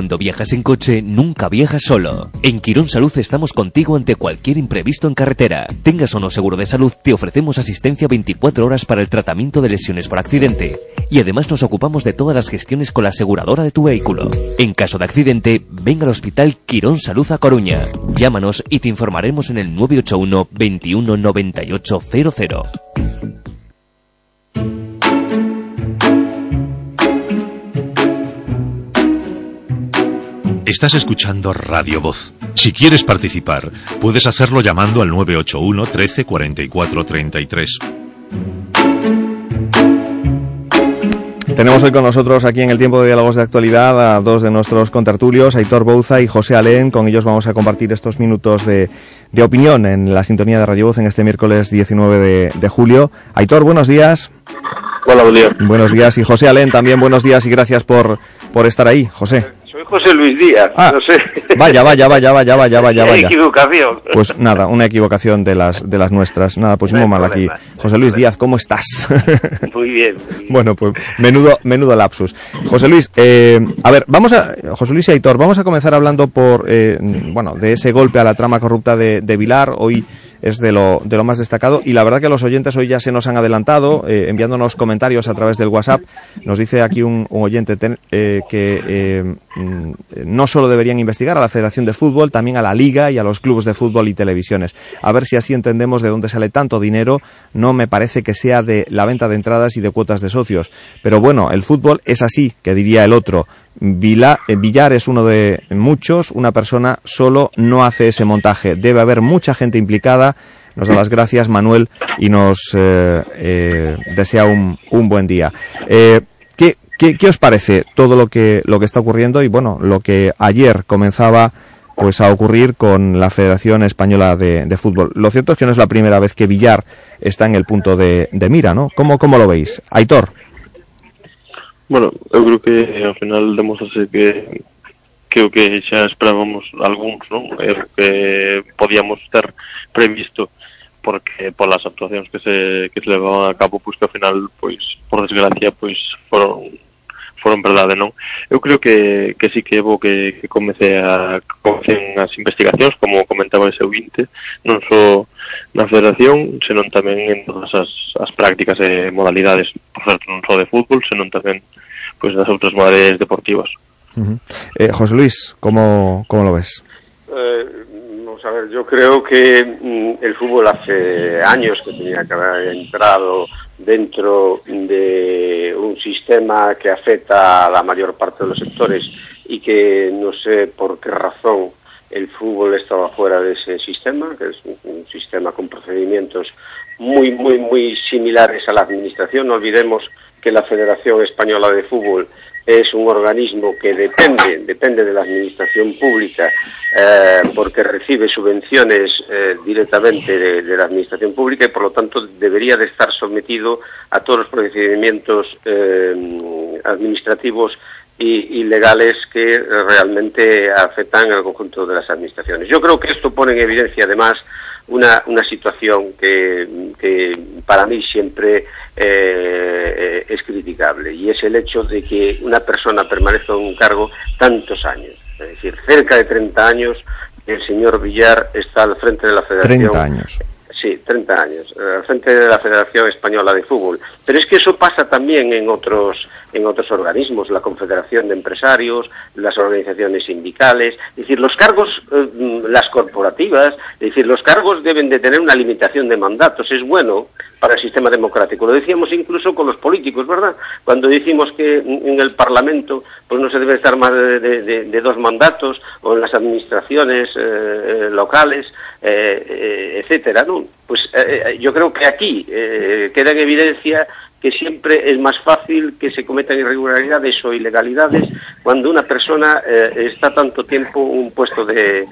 Cuando viajas en coche, nunca viajas solo. En Quirón Salud estamos contigo ante cualquier imprevisto en carretera. Tengas o no seguro de salud, te ofrecemos asistencia 24 horas para el tratamiento de lesiones por accidente. Y además nos ocupamos de todas las gestiones con la aseguradora de tu vehículo. En caso de accidente, ven al Hospital Quirón Salud a Coruña. Llámanos y te informaremos en el 981 21 98 Estás escuchando Radio Voz. Si quieres participar, puedes hacerlo llamando al 981 13 44 33. Tenemos hoy con nosotros aquí en el tiempo de diálogos de actualidad a dos de nuestros contertulios, Aitor Bouza y José Alén. Con ellos vamos a compartir estos minutos de, de opinión en la sintonía de Radio Voz en este miércoles 19 de, de julio. Aitor, buenos días. Hola, buen día. Buenos días. Y José Alén, también buenos días y gracias por, por estar ahí. José. Soy José Luis Díaz, Ah, no sé. Vaya, vaya, vaya, vaya, vaya, vaya, vaya. Equivocación. Pues nada, una equivocación de las, de las nuestras. Nada, pues muy mal aquí. José Luis Díaz, ¿cómo estás? Muy bien. Bueno, pues menudo, menudo lapsus. José Luis, eh, a ver, vamos a, José Luis y Aitor, vamos a comenzar hablando por, eh, bueno, de ese golpe a la trama corrupta de, de Vilar. Hoy es de lo, de lo más destacado y la verdad que los oyentes hoy ya se nos han adelantado eh, enviándonos comentarios a través del WhatsApp. Nos dice aquí un, oyente eh, que eh, mm, no solo deberían investigar a la Federación de Fútbol, también a la Liga y a los clubes de fútbol y televisiones. A ver si así entendemos de dónde sale tanto dinero. No me parece que sea de la venta de entradas y de cuotas de socios. Pero bueno, el fútbol es así, que diría el otro. Vila- eh, Villar es uno de muchos, una persona solo no hace ese montaje. Debe haber mucha gente implicada. Nos da las gracias Manuel y nos eh, eh, desea un, un buen día. Eh, ¿qué, os parece todo lo que, lo que está ocurriendo y bueno, lo que ayer comenzaba pues a ocurrir con la Federación Española de, de Fútbol? Lo cierto es que no es la primera vez que Villar está en el punto de, de mira, ¿no? ¿Cómo, ¿Cómo lo veis? Aitor. Bueno, eu creo que ao final demostrase que que o que xa esperábamos algúns, non? É o que podíamos ter previsto porque polas actuacións que se que se levaban a cabo, pois que ao final, pois por desgracia, pois foron foron verdade, non? Eu creo que, que sí que é bo que, que comece a comecen as investigacións, como comentaba ese ouvinte, non só na federación, senón tamén en todas as, as prácticas e modalidades, por certo, non só de fútbol, senón tamén pois das outras modalidades deportivas. Ujú. Eh, José Luis, ¿cómo, ¿cómo lo ves? Eh, vamos a ver, yo creo que mm, el fútbol hace años que tenía que haber entrado dentro de un sistema que afecta a la mayor parte de los sectores y que no sé por qué razón el fútbol estaba fuera de ese sistema, que es un, un sistema con procedimientos muy, muy, muy similares a la administración. No olvidemos que la Federación Española de Fútbol es un organismo que depende, depende de la administración pública eh, porque recibe subvenciones eh, directamente de, la administración pública y por lo tanto debería de estar sometido a todos los procedimientos eh, administrativos y, y legales que realmente afectan al conjunto de las administraciones. Yo creo que esto pone en evidencia además una, una situación que, que para mí siempre eh, es criticable y es el hecho de que una persona permanezca en un cargo tantos años, es decir, cerca de 30 años, el señor Villar está al frente de la Federación. 30 años. Sí, 30 años, eh, al frente de la Federación Española de Fútbol. Pero es que eso pasa también en otros, en otros organismos, la Confederación de Empresarios, las organizaciones sindicales. Es decir, los cargos, eh, mm, las corporativas, es decir, los cargos deben de tener una limitación de mandatos. Es bueno para el sistema democrático. Lo decíamos incluso con los políticos, ¿verdad? Cuando decimos que en el Parlamento pues no se debe estar más de, dos mandatos o en las administraciones eh, eh, locales, eh, eh, etcétera, ¿no? Pues eh, eh, yo creo que aquí queda en evidencia que siempre es más fácil que se cometan irregularidades o ilegalidades cuando una persona eh, está tanto tiempo en un puesto de,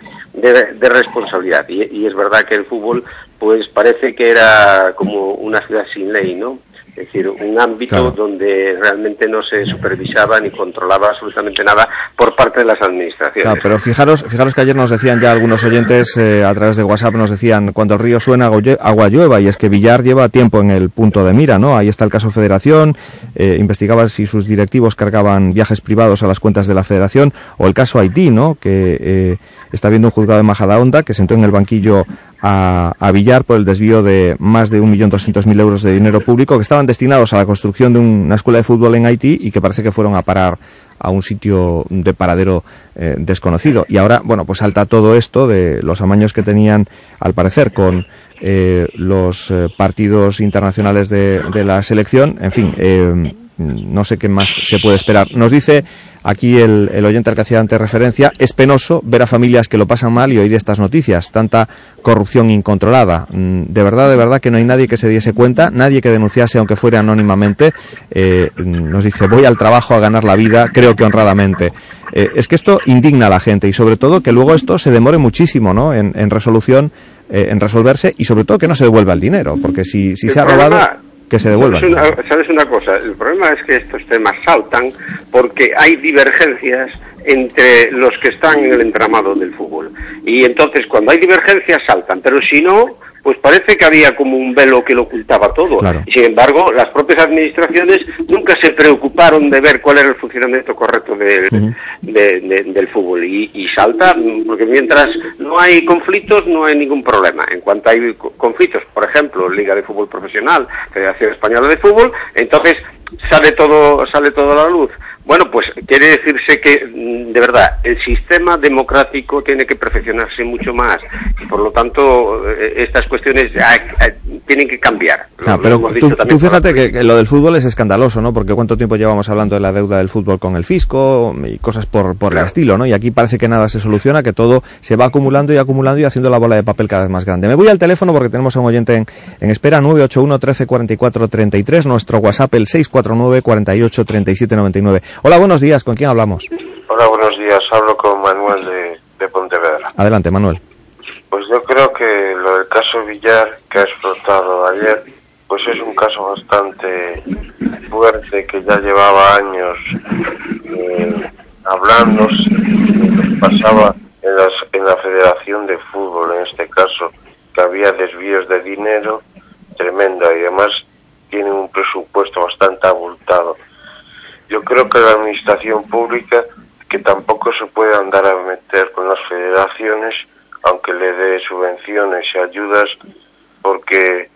responsabilidad. Y es verdad que el fútbol, pues parece que era como una ciudad sin ley, ¿no? Es decir, un ámbito Claro. donde realmente no se supervisaba ni controlaba absolutamente nada por parte de las administraciones. Claro, pero fijaros, fijaros que ayer nos decían ya algunos oyentes eh, a través de WhatsApp, nos decían, cuando el río suena, agua llueva, y es que Villar lleva tiempo en el punto de mira, ¿no? Ahí está el caso Federación, eh, investigaba si sus directivos cargaban viajes privados a las cuentas de la Federación, o el caso Haití, ¿no? Que eh, está viendo un juzgado de Majadahonda que sentó en el banquillo a, a Villar por el desvío de más de 1.200.000 euros de dinero público que estaban destinados a la construcción de una escuela de fútbol en Haití y que parece que fueron a parar a un sitio de paradero eh, desconocido. Y ahora, bueno, pues salta todo esto de los amaños que tenían, al parecer, con eh, los eh, partidos internacionales de, de la selección. En fin, eh, no sé qué más se puede esperar. Nos dice aquí el, el, oyente al que hacía antes referencia, es penoso ver a familias que lo pasan mal y oír estas noticias, tanta corrupción incontrolada. Mm, de verdad, de verdad que no hay nadie que se diese cuenta, nadie que denunciase aunque fuera anónimamente. Eh, nos dice, voy al trabajo a ganar la vida, creo que honradamente. Eh, es que esto indigna a la gente y sobre todo que luego esto se demore muchísimo ¿no? en, en resolución, eh, en resolverse y sobre todo que no se devuelva el dinero, porque si, si se ha robado que se devuelvan. Una, ¿Sabes una cosa? El problema es que estos temas saltan porque hay divergencias entre los que están en el entramado del fútbol. Y entonces cuando hay divergencias saltan, pero si no, pues parece que había como un velo que lo ocultaba todo. Claro. Sin embargo, las propias administraciones nunca se preocuparon de ver cuál era el funcionamiento correcto del, uh -huh. de, de, del fútbol. Y, y, salta, porque mientras no hay conflictos, no hay ningún problema. En cuanto hay conflictos, por ejemplo, Liga de Fútbol Profesional, Federación Española de Fútbol, entonces sale todo, sale todo a la luz. Bueno, pues quiere decirse que, de verdad, el sistema democrático tiene que perfeccionarse mucho más. Y, por lo tanto, estas cuestiones tienen que cambiar. Ah, pero tú, tú, fíjate que, que, lo del fútbol es escandaloso, ¿no? Porque cuánto tiempo llevamos hablando de la deuda del fútbol con el fisco y cosas por, por claro. el estilo, ¿no? Y aquí parece que nada se soluciona, que todo se va acumulando y acumulando y haciendo la bola de papel cada vez más grande. Me voy al teléfono porque tenemos a un oyente en, en espera, 981 13 44 33, nuestro WhatsApp el 649 48 37 99. Hola, buenos días. ¿Con quién hablamos? Hola, buenos días. Hablo con Manuel de, de Pontevedra. Adelante, Manuel. Pues yo creo que lo del caso Villar que ha explotado ayer, pues es un caso bastante fuerte que ya llevaba años eh, hablando pasaba en, las, en la Federación de Fútbol, en este caso, que había desvíos de dinero tremendo y además tienen un presupuesto bastante abultado. Yo creo que la administración pública que tampoco se puede andar a meter con las federaciones aunque le dé subvenciones y ayudas porque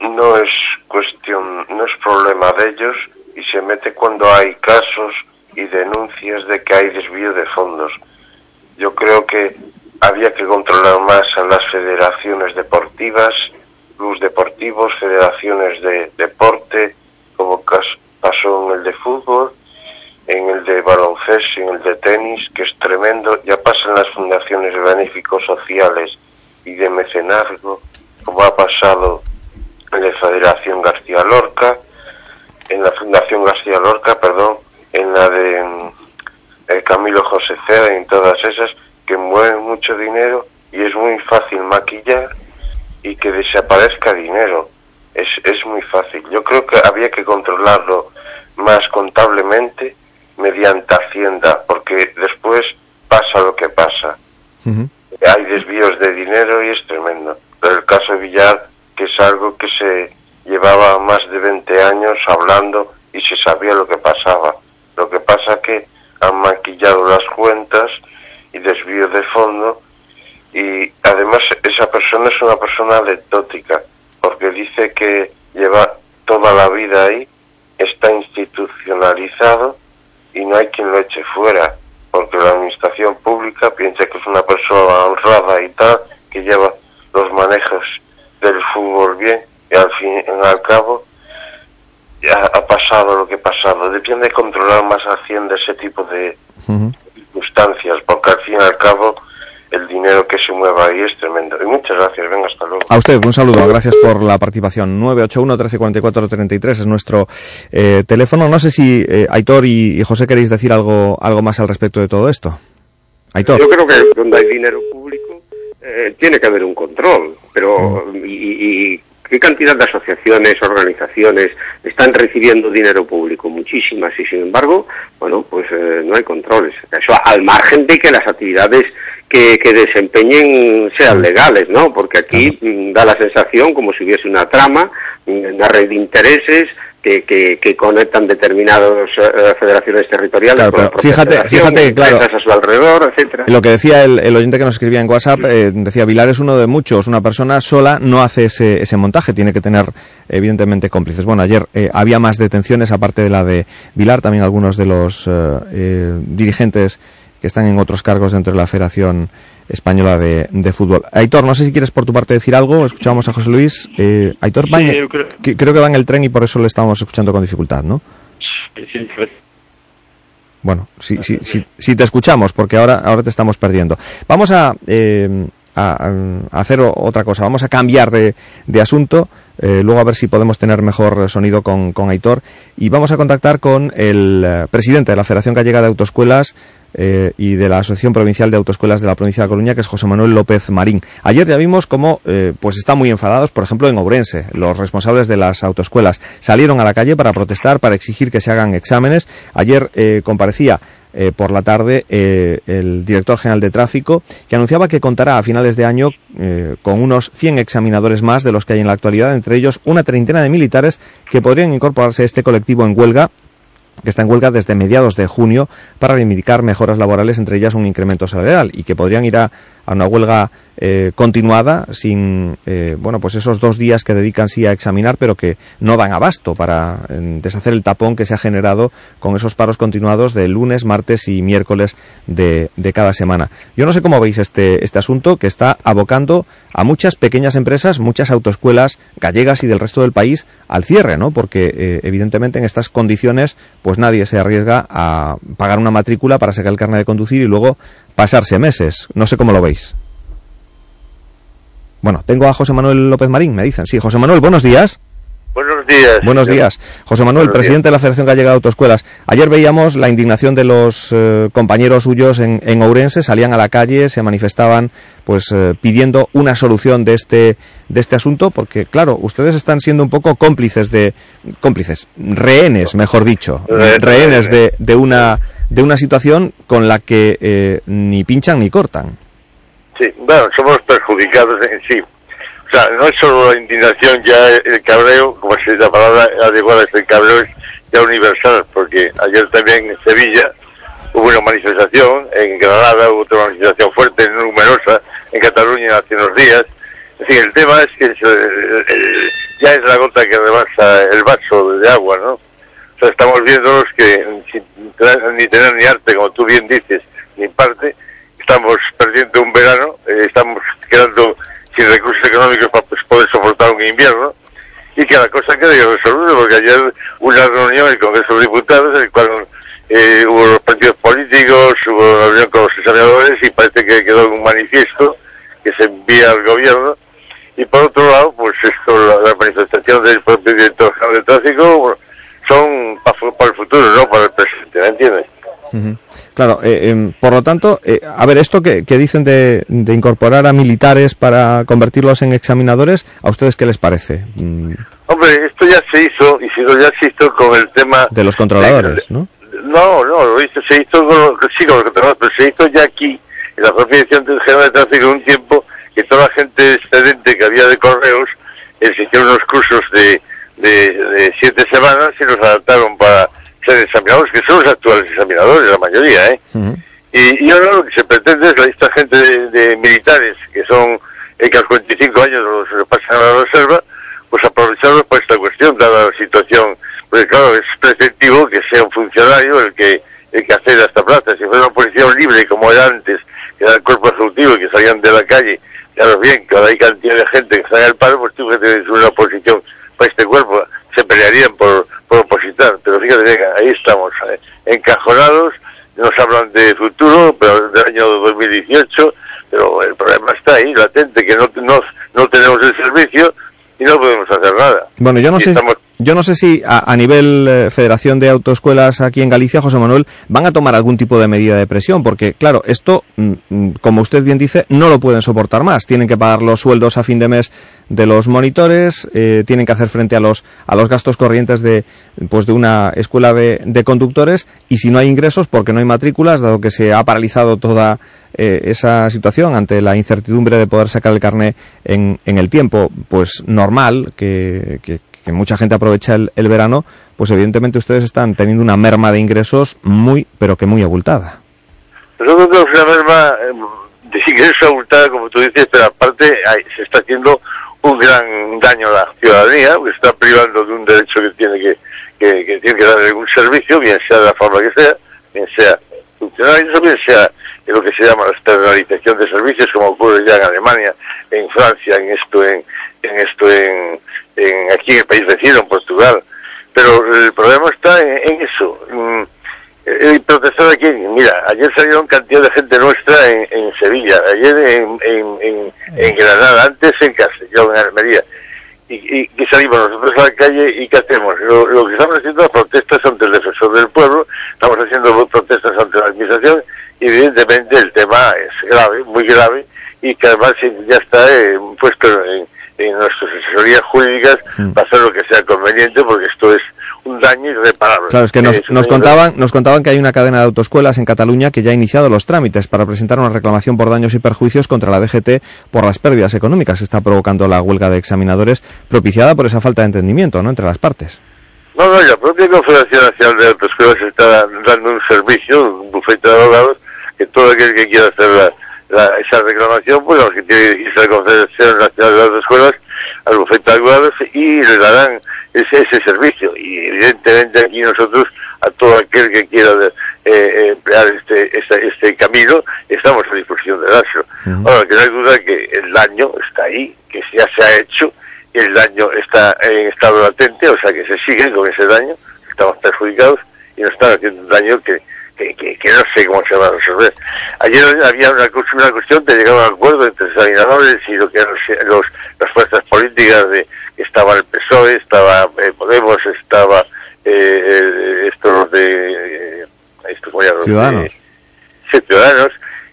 no es cuestión no es problema de ellos y se mete cuando hay casos y denuncias de que hay desvío de fondos. Yo creo que había que controlar más a las federaciones deportivas clubes deportivos federaciones de deporte como pasó en el de fútbol, en el de baloncesto en el de tenis, que es tremendo, ya pasa en las fundaciones benéficos sociales y de mecenazgo, como ha pasado en la Federación García Lorca, en la Fundación García Lorca, perdón, en la de el Camilo José Cera y en todas esas, que mueven mucho dinero y es muy fácil maquillar y que desaparezca dinero es, es muy fácil. Yo creo que había que controlarlo más contablemente mediante Hacienda, porque después pasa lo que pasa. Uh -huh. Hay desvíos de dinero y es tremendo. Pero el caso de Villar, que es algo que se llevaba más de 20 años hablando y se sabía lo que pasaba. Lo que pasa que han maquillado las cuentas y desvío de fondo y además esa persona es una persona anecdótica porque dice que lleva toda la vida ahí, está institucionalizado y no hay quien lo eche fuera, porque la administración pública piensa que es una persona honrada y tal, que lleva los manejos del fútbol bien y al fin y al cabo ya ha pasado lo que ha pasado. Depende de controlar más Hacienda ese tipo de uh -huh. circunstancias, porque al fin y al cabo el dinero que se mueva ahí es tremendo. Y muchas gracias, venga, hasta luego. A usted, un saludo, gracias por la participación. 981-1344-33 es nuestro eh, teléfono. No sé si eh, Aitor y, y, José queréis decir algo, algo más al respecto de todo esto. Aitor. Yo creo que donde hay dinero público eh, tiene que haber un control, pero y, y ¿Qué cantidad de asociaciones, organizaciones están recibiendo dinero público? Muchísimas y sin embargo, bueno, pues eh, no hay controles. Eso al margen de que las actividades que, que desempeñen sean legales, ¿no? Porque aquí uh da la sensación como si hubiese una trama, una red de intereses, que, que, que, conectan determinadas uh, federaciones territoriales claro, con fíjate, fíjate claro, a su alrededor, etcétera. Lo que decía el, el, oyente que nos escribía en WhatsApp, eh, decía, Vilar es uno de muchos, una persona sola no hace ese, ese montaje, tiene que tener evidentemente cómplices. Bueno, ayer eh, había más detenciones, aparte de la de Vilar, también algunos de los eh, dirigentes que están en otros cargos dentro de la Federación Española de, de Fútbol. Aitor, no sé si quieres por tu parte decir algo. Escuchábamos a José Luis. Eh, Aitor, va Sí, en- yo creo- que- creo que va en el tren y por eso le estamos escuchando con dificultad, ¿no? Bueno, si, si, si, si te escuchamos, porque ahora, ahora te estamos perdiendo. Vamos a, eh, a, a hacer otra cosa, vamos a cambiar de, de asunto, eh, luego a ver si podemos tener mejor sonido con, con Aitor, y vamos a contactar con el eh, presidente de la Federación Gallega de Autoescuelas eh, y de la Asociación Provincial de Autoescuelas de la provincia de Coruña, que es José Manuel López Marín. Ayer ya vimos cómo pues están muy enfadados, por ejemplo, en Ourense. Los responsables de las autoescuelas salieron a la calle para protestar, para exigir que se hagan exámenes. Ayer comparecía por la tarde el director general de tráfico, que anunciaba que contará a finales de año con unos 100 examinadores más de los que hay en la actualidad, ellos una treintena de militares que podrían incorporarse a este colectivo en huelga que está en huelga desde mediados de junio para reivindicar mejoras laborales, entre ellas un incremento salarial, y que podrían ir a, a una huelga eh, continuada sin, eh, bueno, pues esos dos días que dedican sí a examinar, pero que no dan abasto para deshacer el tapón que se ha generado con esos paros continuados de lunes, martes y miércoles de, de cada semana. Yo no sé cómo veis este, este asunto que está abocando a muchas pequeñas empresas, muchas autoescuelas gallegas y del resto del país al cierre, ¿no? Porque eh, evidentemente en estas condiciones pues nadie se arriesga a pagar una matrícula para sacar el carnet de conducir y luego pasarse meses. No sé cómo lo veis. Bueno, tengo a José Manuel López Marín, me dicen. Sí, José Manuel, buenos días. Buenos días. Buenos señor. días. José Manuel, Buenos presidente de la Federación Gallega de Autoescuelas. Ayer veíamos la indignación de los eh, compañeros suyos en, en Ourense, salían a la calle, se manifestaban pues eh, pidiendo una solución de este de este asunto porque claro, ustedes están siendo un poco cómplices de cómplices, rehenes, mejor dicho, Rehenes. rehenes de, de una de una situación con la que eh, ni pinchan ni cortan. Sí, bueno, somos perjudicados en sí. O sea, no es solo la indignación, ya el cabreo, como se dice la palabra adecuada, es el cabreo es ya universal, porque ayer también en Sevilla hubo una manifestación, en Granada hubo otra manifestación fuerte, numerosa, en Cataluña hace unos días. En fin, el tema es que es, ya es la gota que rebasa el vaso de agua, ¿no? O sea, estamos viendo que sin ni tener ni arte, como tú bien dices, ni parte, estamos perdiendo un verano, eh, estamos quedando sin recursos económicos para pues, poder soportar un invierno. Y que la cosa quede irresoluble, porque ayer una reunión en el Congreso de Diputados en el cual eh, hubo los partidos políticos, hubo una reunión con los examinadores y parece que quedó un manifiesto que se envía al gobierno. Y por otro lado, pues esto, la, manifestación del propio director general de tráfico son para, para el futuro, no para el presente, ¿me entiendes? Claro, eh, em, por lo tanto, eh, a ver, esto que, que dicen de, de incorporar a militares para convertirlos en examinadores, ¿a ustedes qué les parece? Mm, Hombre, esto ya se hizo, y si no ya se hizo con el tema... De los controladores, ¿no? No, no, lo hizo, se hizo con, lo- sí, con los controladores, pero se hizo ya aquí, en la propia dirección del general de tráfico, en un tiempo que toda la gente excedente que había de correos, eh, se hicieron unos cursos de, de, de siete semanas y los adaptaron para ser examinadores, que son los actuales examinadores, la mayoría, ¿eh? Y, y ahora lo que se pretende es la esta gente de, de militares, que son, eh, que a los 45 años los, los pasan a la reserva, pues aprovecharlos para esta cuestión, dada la situación. Porque claro, es preceptivo que sea un funcionario el que, el que acceda a esta plaza. Si fuera una posición libre como era antes, que era el cuerpo ejecutivo y que salían de la calle, claro, bien, que ahora hay cantidad de gente que está en el paro, pues tú que tienes una posición para este cuerpo, se pelearían por, por Pero fíjate, venga, ahí estamos, eh, encajonados, nos hablan de futuro, pero del año 2018, pero el problema está ahí, latente, que no, no, no tenemos el servicio y no podemos hacer nada. Bueno, yo no Y sé, estamos- yo no sé si a, nivel eh, Federación de Autoescuelas aquí en Galicia, José Manuel, van a tomar algún tipo de medida de presión, porque claro, esto, mm, mm, como usted bien dice, no lo pueden soportar más. Tienen que pagar los sueldos a fin de mes de los monitores, eh, tienen que hacer frente a los a los gastos corrientes de pues de una escuela de, de conductores y si no hay ingresos porque no hay matrículas, dado que se ha paralizado toda eh, esa situación ante la incertidumbre de poder sacar el carné en, en el tiempo, pues normal que, que- que mucha gente aprovecha el, el verano, pues evidentemente ustedes están teniendo una merma de ingresos muy, pero que muy abultada. Nosotros tenemos una merma eh, de ingreso abultada, como tú dices, pero aparte hay- se está haciendo un gran daño a la ciudadanía, porque está privando de un derecho que tiene que, que, tiene que dar algún servicio, bien sea de la forma que sea, bien sea funcionarios, o bien sea en lo que se llama la externalización de servicios, como ocurre ya en Alemania, en Francia, en esto, en, en esto, en, en aquí en el país vecino, en Portugal. Pero el problema está en, en eso. Mm, ¿Y protestar aquí? Mira, ayer salieron cantidad de gente nuestra en, en Sevilla, ayer en, en, Granada, antes en Castellón, en Almería. Y, y, y salimos nosotros a la calle y ¿qué hacemos? Lo, lo que estamos haciendo es protestas ante el defensor del pueblo, estamos haciendo protestas ante la administración y evidentemente el tema es grave, muy grave y que además ya está eh, puesto en, en nuestras asesorías jurídicas para hacer lo que sea conveniente porque esto es un daño irreparable. Claro, es que nos, nos contaban, nos contaban que hay una cadena de autoescuelas en Cataluña que ya ha iniciado los trámites para presentar una reclamación por daños y perjuicios contra la DGT por las pérdidas económicas que está provocando la huelga de examinadores propiciada por esa falta de entendimiento ¿no? entre las partes. No, no, la propia Confederación Nacional de Autoescuelas está dando un servicio, un bufete de abogados, que todo aquel que quiera hacer la, la- esa reclamación, pues lo que tiene que dirigirse a la Confederación Nacional de Autoescuelas, al bufete de abogados, y le darán ese, ese servicio. Y evidentemente aquí nosotros, a todo aquel que quiera de- eh, eh, emplear este, este, este camino, estamos a disposición de dárselo. Ahora, que no hay duda que el daño está ahí, que ya se ha hecho, el daño está en estado latente, o sea que se sigue con ese daño, estamos perjudicados y nos están haciendo un daño que, que, que- que no sé cómo se va a resolver. Ayer había una, cuestión que llegaba a un acuerdo entre examinadores y lo que eran los, los- las fuerzas políticas de estaba el PSOE, estaba eh, Podemos, estaba eh, eh, estos los de eh, estos, ¿cómo se? Los de- Ciudadanos. sí, ciudadanos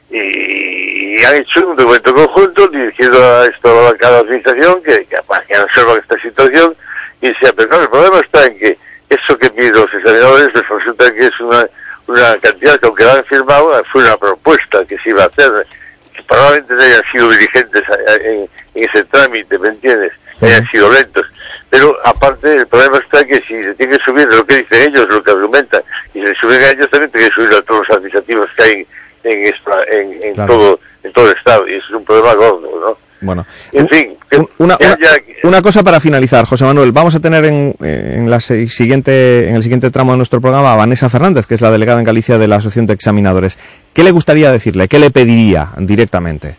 y, han hecho un documento conjunto dirigido a esto a cada administración que, que, para que resuelva esta situación y decía, pero no, el problema está en que eso que piden los examinadores pues resulta que es una, una cantidad que aunque la han firmado fue una propuesta que se iba a hacer que probablemente no hayan sido dirigentes en, en ese trámite, ¿me entiendes? Que hayan sido lentos. Pero aparte el problema está que si se tiene que subir lo que dicen ellos, lo que argumentan, y se le suben a ellos también tiene que subir a todos los administrativos que hay en, en, en Claro. todo en todo el estado y eso es un problema gordo, ¿no? Bueno, En fin, una, cosa para finalizar, José Manuel. Vamos a tener en, en, la siguiente, en el siguiente tramo de nuestro programa a Vanessa Fernández, que es la delegada en Galicia de la Asociación de Examinadores. ¿Qué le gustaría decirle? ¿Qué le pediría directamente?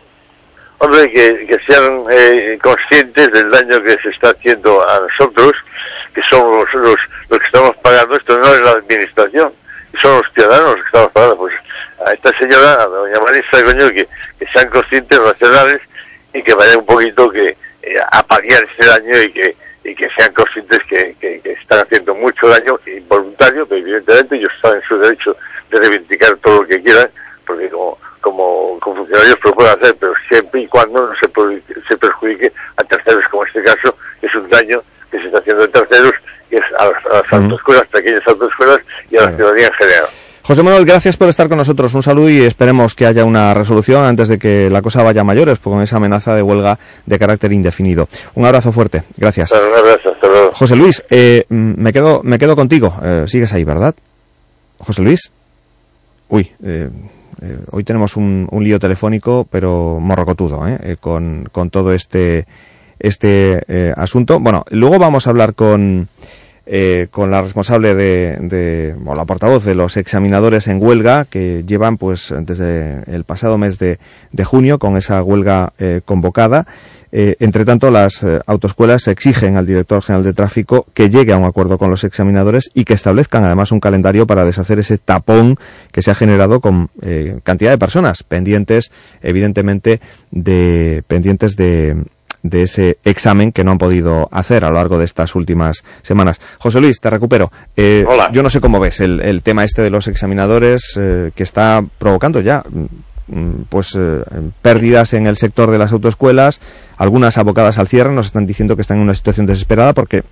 Hombre, que, que sean eh, conscientes del daño que se está haciendo a nosotros, que somos los, los, los que estamos pagando esto, no es la administración, son los ciudadanos los que estamos pagando. Pues a esta señora, a doña Marisa Coño, que, que sean conscientes, racionales y que vayan un poquito que eh, a paliar ese daño y que y que sean conscientes que, que, que están haciendo mucho daño involuntario, pero evidentemente ellos están en su derecho de reivindicar todo lo que quieran, porque como como, como funcionarios lo pueden hacer, pero siempre y cuando no se, se perjudique a terceros, como en este caso, que es un daño que se está haciendo a terceros, y es a las, a las autoescuelas, pequeñas autoescuelas y a la ciudadanía en general. José Manuel, gracias por estar con nosotros. Un saludo y esperemos que haya una resolución antes de que la cosa vaya a mayores, con esa amenaza de huelga de carácter indefinido. Un abrazo fuerte. Gracias. Un abrazo, hasta luego. José Luis, eh, me quedo me quedo contigo. Eh, sigues ahí, ¿verdad? José Luis. Uy, eh, eh, hoy tenemos un, un lío telefónico, pero morrocotudo, ¿eh? Eh, con, con todo este este asunto. Bueno, luego vamos a hablar con eh, con la responsable de, de o la portavoz de los examinadores en huelga que llevan pues desde el pasado mes de, de junio con esa huelga eh, convocada. Eh, entre tanto, las eh, autoescuelas exigen al director general de tráfico que llegue a un acuerdo con los examinadores y que establezcan además un calendario para deshacer ese tapón que se ha generado con eh, cantidad de personas pendientes, evidentemente, de pendientes de, de ese examen que no han podido hacer a lo largo de estas últimas semanas. José Luis, te recupero. Eh, Hola. Yo no sé cómo ves el, el tema este de los examinadores eh, que está provocando ya mm, pues eh, pérdidas en el sector de las autoescuelas, algunas abocadas al cierre, nos están diciendo que están en una situación desesperada porque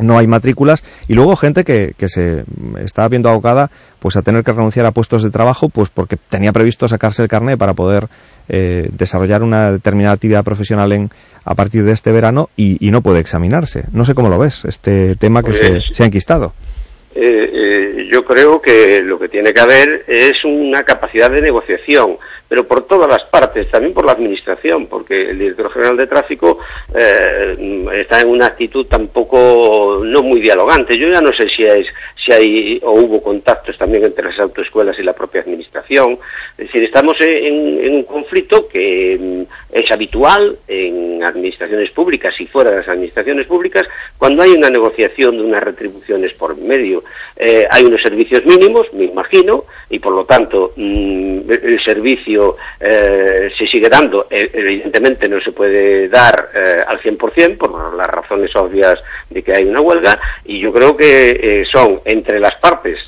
no hay matrículas y luego gente que, que se está viendo abocada pues a tener que renunciar a puestos de trabajo pues porque tenía previsto sacarse el carnet para poder eh, desarrollar una determinada actividad profesional en, a partir de este verano y, y no puede examinarse. No sé cómo lo ves, este tema que se, Pues- se ha enquistado. Eh, eh, yo creo que lo que tiene que haber es una capacidad de negociación, pero por todas las partes, también por la Administración, porque el director general de tráfico eh, está en una actitud tampoco no muy dialogante. Yo ya no sé si, es, si hay o hubo contactos también entre las autoescuelas y la propia Administración. Es decir, estamos en, un conflicto que mm, es habitual en administraciones públicas y fuera de las administraciones públicas cuando hay una negociación de unas retribuciones por medio eh, hay unos servicios mínimos, me imagino, y por lo tanto mm, el servicio eh, se sigue dando. E, evidentemente no se puede dar eh, al 100% por las razones obvias de que hay una huelga y yo creo que son entre las partes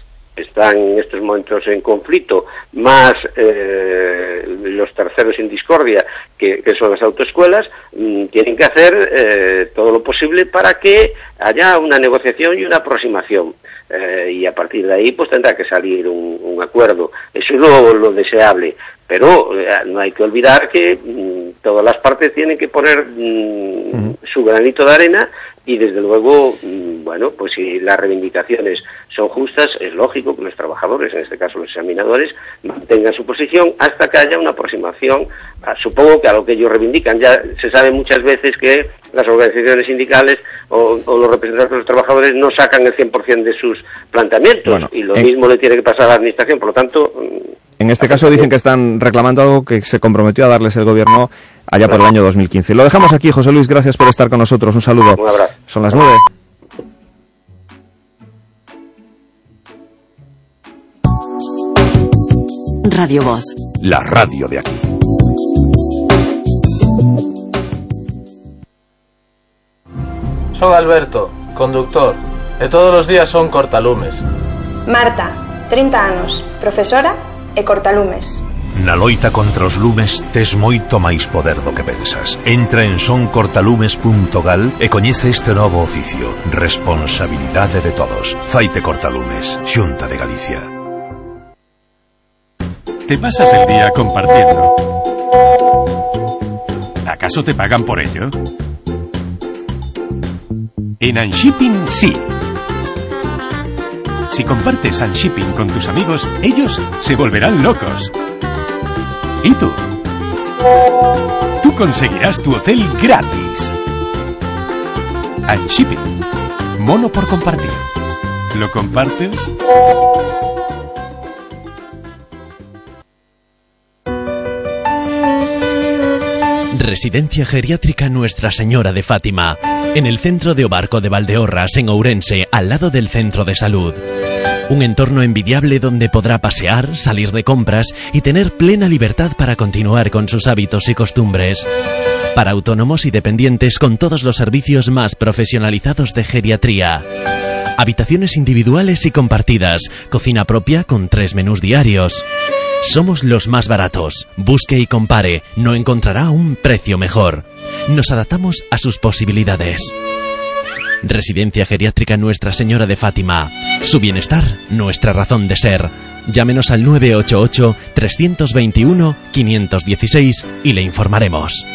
están en estos momentos en conflicto, más los terceros en discordia, que, son las autoescuelas, mm, tienen que hacer todo lo posible para que haya una negociación y una aproximación. Eh, y a partir de ahí pues tendrá que salir un, acuerdo. Eso es lo, deseable, pero eh, no hay que olvidar que mm, todas las partes tienen que poner mm, su granito de arena y desde luego, mm, bueno, pues si las reivindicaciones son justas, es lógico que los trabajadores, en este caso los examinadores, mantengan su posición hasta que haya una aproximación, supongo que a lo que ellos reivindican. Ya se sabe muchas veces que las organizaciones sindicales o, los representantes de los trabajadores no sacan el 100% de sus planteamientos y lo mismo le tiene que pasar a la administración, por lo tanto... En este caso dicen que están reclamando algo que se comprometió a darles el gobierno allá por el año 2015. Lo dejamos aquí, José Luis, gracias por estar con nosotros. Un saludo. Un abrazo. Son las nueve. Radio Voz. La radio de aquí. Soy Alberto, conductor. De todos los días son cortalumes. Marta, 30 anos, profesora e cortalumes. Na loita contra os lumes tes moito máis poder do que pensas. Entra en soncortalumes.gal e coñece este novo oficio. Responsabilidade de todos. Faite cortalumes. Xunta de Galicia. Te pasas el día compartiendo. ¿Acaso te pagan por ello? En Unshipping sí. Si compartes Unshipping con tus amigos, ellos se volverán locos. ¿Y tú? Tú conseguirás tu hotel gratis. Unshipping. Mono por compartir. ¿Lo compartes? Residencia Geriátrica Nuestra Señora de Fátima, en el centro de Obarco de Valdeorras, en Ourense, al lado del centro de salud. Un entorno envidiable donde podrá pasear, salir de compras y tener plena libertad para continuar con sus hábitos y costumbres. Para autónomos y dependientes con todos los servicios más profesionalizados de geriatría. Habitaciones individuales y compartidas, cocina propia con tres menús diarios. Somos los más baratos. Busque y compare. No encontrará un precio mejor. Nos adaptamos a sus posibilidades. Residencia Geriátrica Nuestra Señora de Fátima. Su bienestar, nuestra razón de ser. Llámenos al 988-321-516 y le informaremos.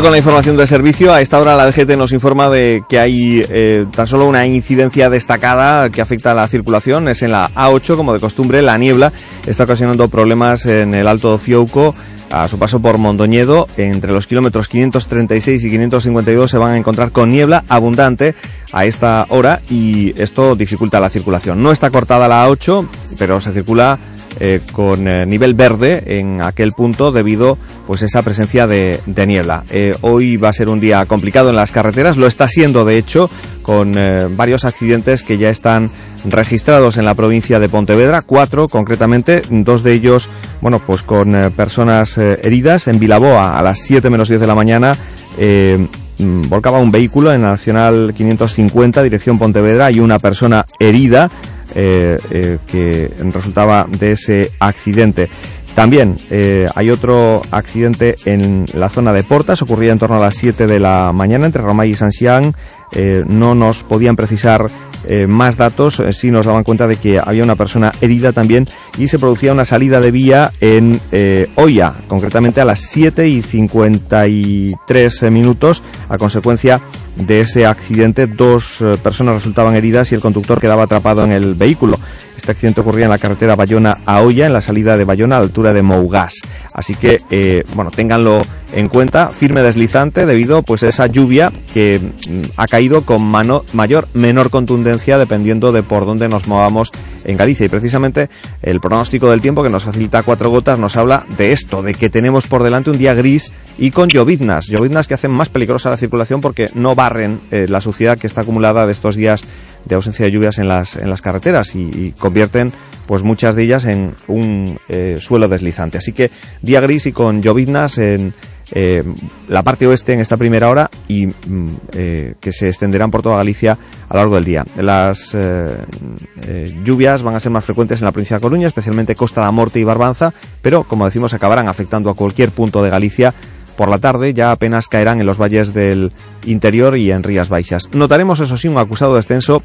Con la información del servicio. A esta hora la DGT nos informa de que hay eh, tan solo una incidencia destacada que afecta a la circulación. Es en la A8, como de costumbre, la niebla está ocasionando problemas en el Alto Fiouco a su paso por Mondoñedo, entre los kilómetros 536 y 552 se van a encontrar con niebla abundante a esta hora y esto dificulta la circulación. No está cortada la A8, pero se circula eh, con eh, nivel verde en aquel punto debido pues esa presencia de, niebla. Eh, hoy va a ser un día complicado en las carreteras, lo está siendo de hecho con varios accidentes que ya están registrados en la provincia de Pontevedra, cuatro concretamente, dos de ellos, bueno, pues con personas heridas. En Vilaboa, a las 7 menos 10 de la mañana, mm, volcaba un vehículo en la Nacional 550, dirección Pontevedra, y una persona herida que resultaba de ese accidente. También eh, hay otro accidente en la zona de Portas, ocurría en torno a las 7 de la mañana entre Romay y Sanxián. Eh, no nos podían precisar eh, más datos, eh, sí nos daban cuenta de que había una persona herida también y se producía una salida de vía en eh, Oya, concretamente a las 7 y 53 minutos, a consecuencia de ese accidente. Dos eh, personas resultaban heridas y el conductor quedaba atrapado en el vehículo. Este accidente ocurría en la carretera Bayona a en la salida de Bayona a la altura de Mougas. Así que, eh, bueno, ténganlo en cuenta. Firme deslizante debido pues a esa lluvia que mm, ha caído con mano, mayor, menor contundencia dependiendo de por dónde nos movamos en Galicia. Y precisamente el pronóstico del tiempo que nos facilita cuatro gotas nos habla de esto, de que tenemos por delante un día gris y con lloviznas. Lloviznas que hacen más peligrosa la circulación porque no barren eh, la suciedad que está acumulada de estos días de ausencia de lluvias en las, en las carreteras y, convierten pues muchas de ellas en un eh, suelo deslizante. Así que día gris y con lloviznas en eh, la parte oeste en esta primera hora y mm, eh, que se extenderán por toda Galicia a lo largo del día. Las lluvias van a ser más frecuentes en la provincia de Coruña, especialmente Costa da Morte y Barbanza, pero como decimos acabarán afectando a cualquier punto de Galicia por la tarde ya apenas caerán en los valles del interior y en Rías Baixas. Notaremos, eso sí, un acusado descenso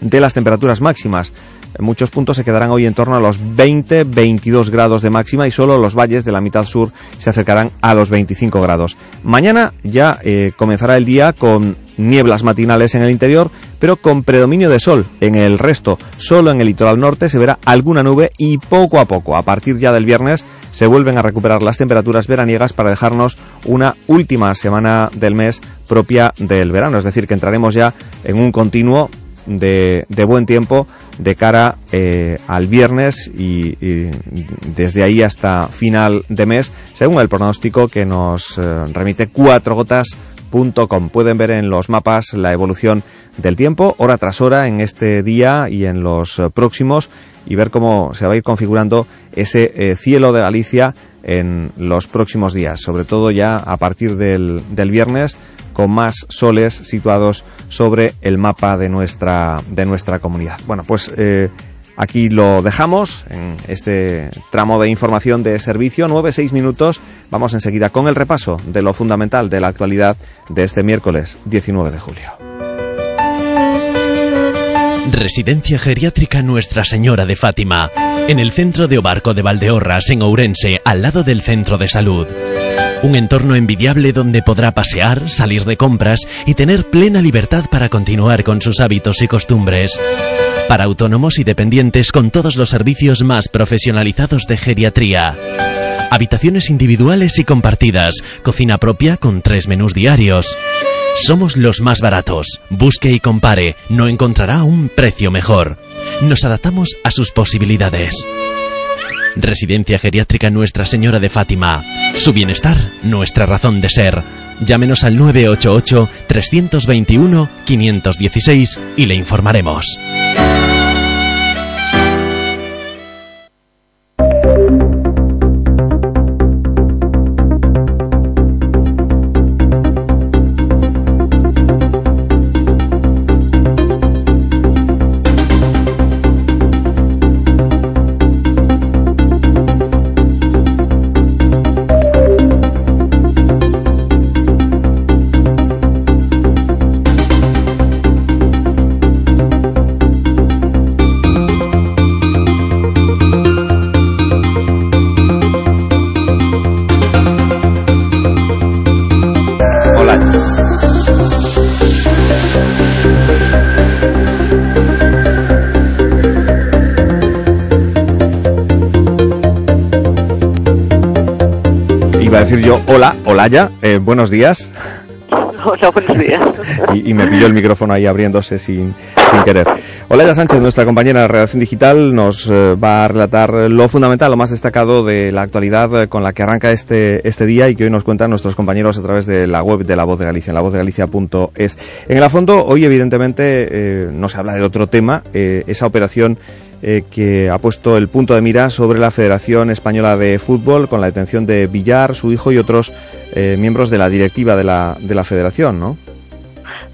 de las temperaturas máximas. En muchos puntos se quedarán hoy en torno a los 20-22 grados de máxima y solo los valles de la mitad sur se acercarán a los 25 grados. Mañana ya eh, comenzará el día con nieblas matinales en el interior, pero con predominio de sol en el resto. Solo en el litoral norte se verá alguna nube y poco a poco, a partir ya del viernes, se vuelven a recuperar las temperaturas veraniegas para dejarnos una última semana del mes propia del verano. Es decir, que entraremos ya en un continuo de, de buen tiempo de cara eh, al viernes y, desde ahí hasta final de mes, según el pronóstico que nos eh, remite cuatro gotas.com. Pueden ver en los mapas la evolución del tiempo, hora tras hora, en este día y en los eh, próximos, y ver cómo se va a ir configurando ese eh, cielo de Galicia en los próximos días, sobre todo ya a partir del, del viernes con más soles situados sobre el mapa de nuestra, de nuestra comunidad. Bueno, pues eh, aquí lo dejamos en este tramo de información de servicio, 9-6 minutos. Vamos enseguida con el repaso de lo fundamental de la actualidad de este miércoles 19 de julio. Residencia Geriátrica Nuestra Señora de Fátima, en el centro de Obarco de Valdeorras, en Ourense, al lado del centro de salud. Un entorno envidiable donde podrá pasear, salir de compras y tener plena libertad para continuar con sus hábitos y costumbres. Para autónomos y dependientes con todos los servicios más profesionalizados de geriatría. Habitaciones individuales y compartidas, cocina propia con tres menús diarios. Somos los más baratos. Busque y compare, no encontrará un precio mejor. Nos adaptamos a sus posibilidades. Residencia Geriátrica Nuestra Señora de Fátima. Su bienestar, nuestra razón de ser. Llámenos al 988-321-516 y le informaremos. Decir yo, hola, hola ya, eh, buenos días. Hola, buenos días. Y, y me pilló el micrófono ahí abriéndose sin, sin querer. Olaya Sánchez, nuestra compañera de redacción digital, nos eh, va a relatar lo fundamental, lo más destacado de la actualidad eh, con la que arranca este, este día y que hoy nos cuentan nuestros compañeros a través de la web de La Voz de Galicia, en lavoztegalicia.es. En el fondo, hoy evidentemente eh, no se habla de otro tema, eh, esa operación eh, que ha puesto el punto de mira sobre la Federación Española de Fútbol con la detención de Villar, su hijo y otros eh, miembros de la directiva de la, de la Federación, ¿no?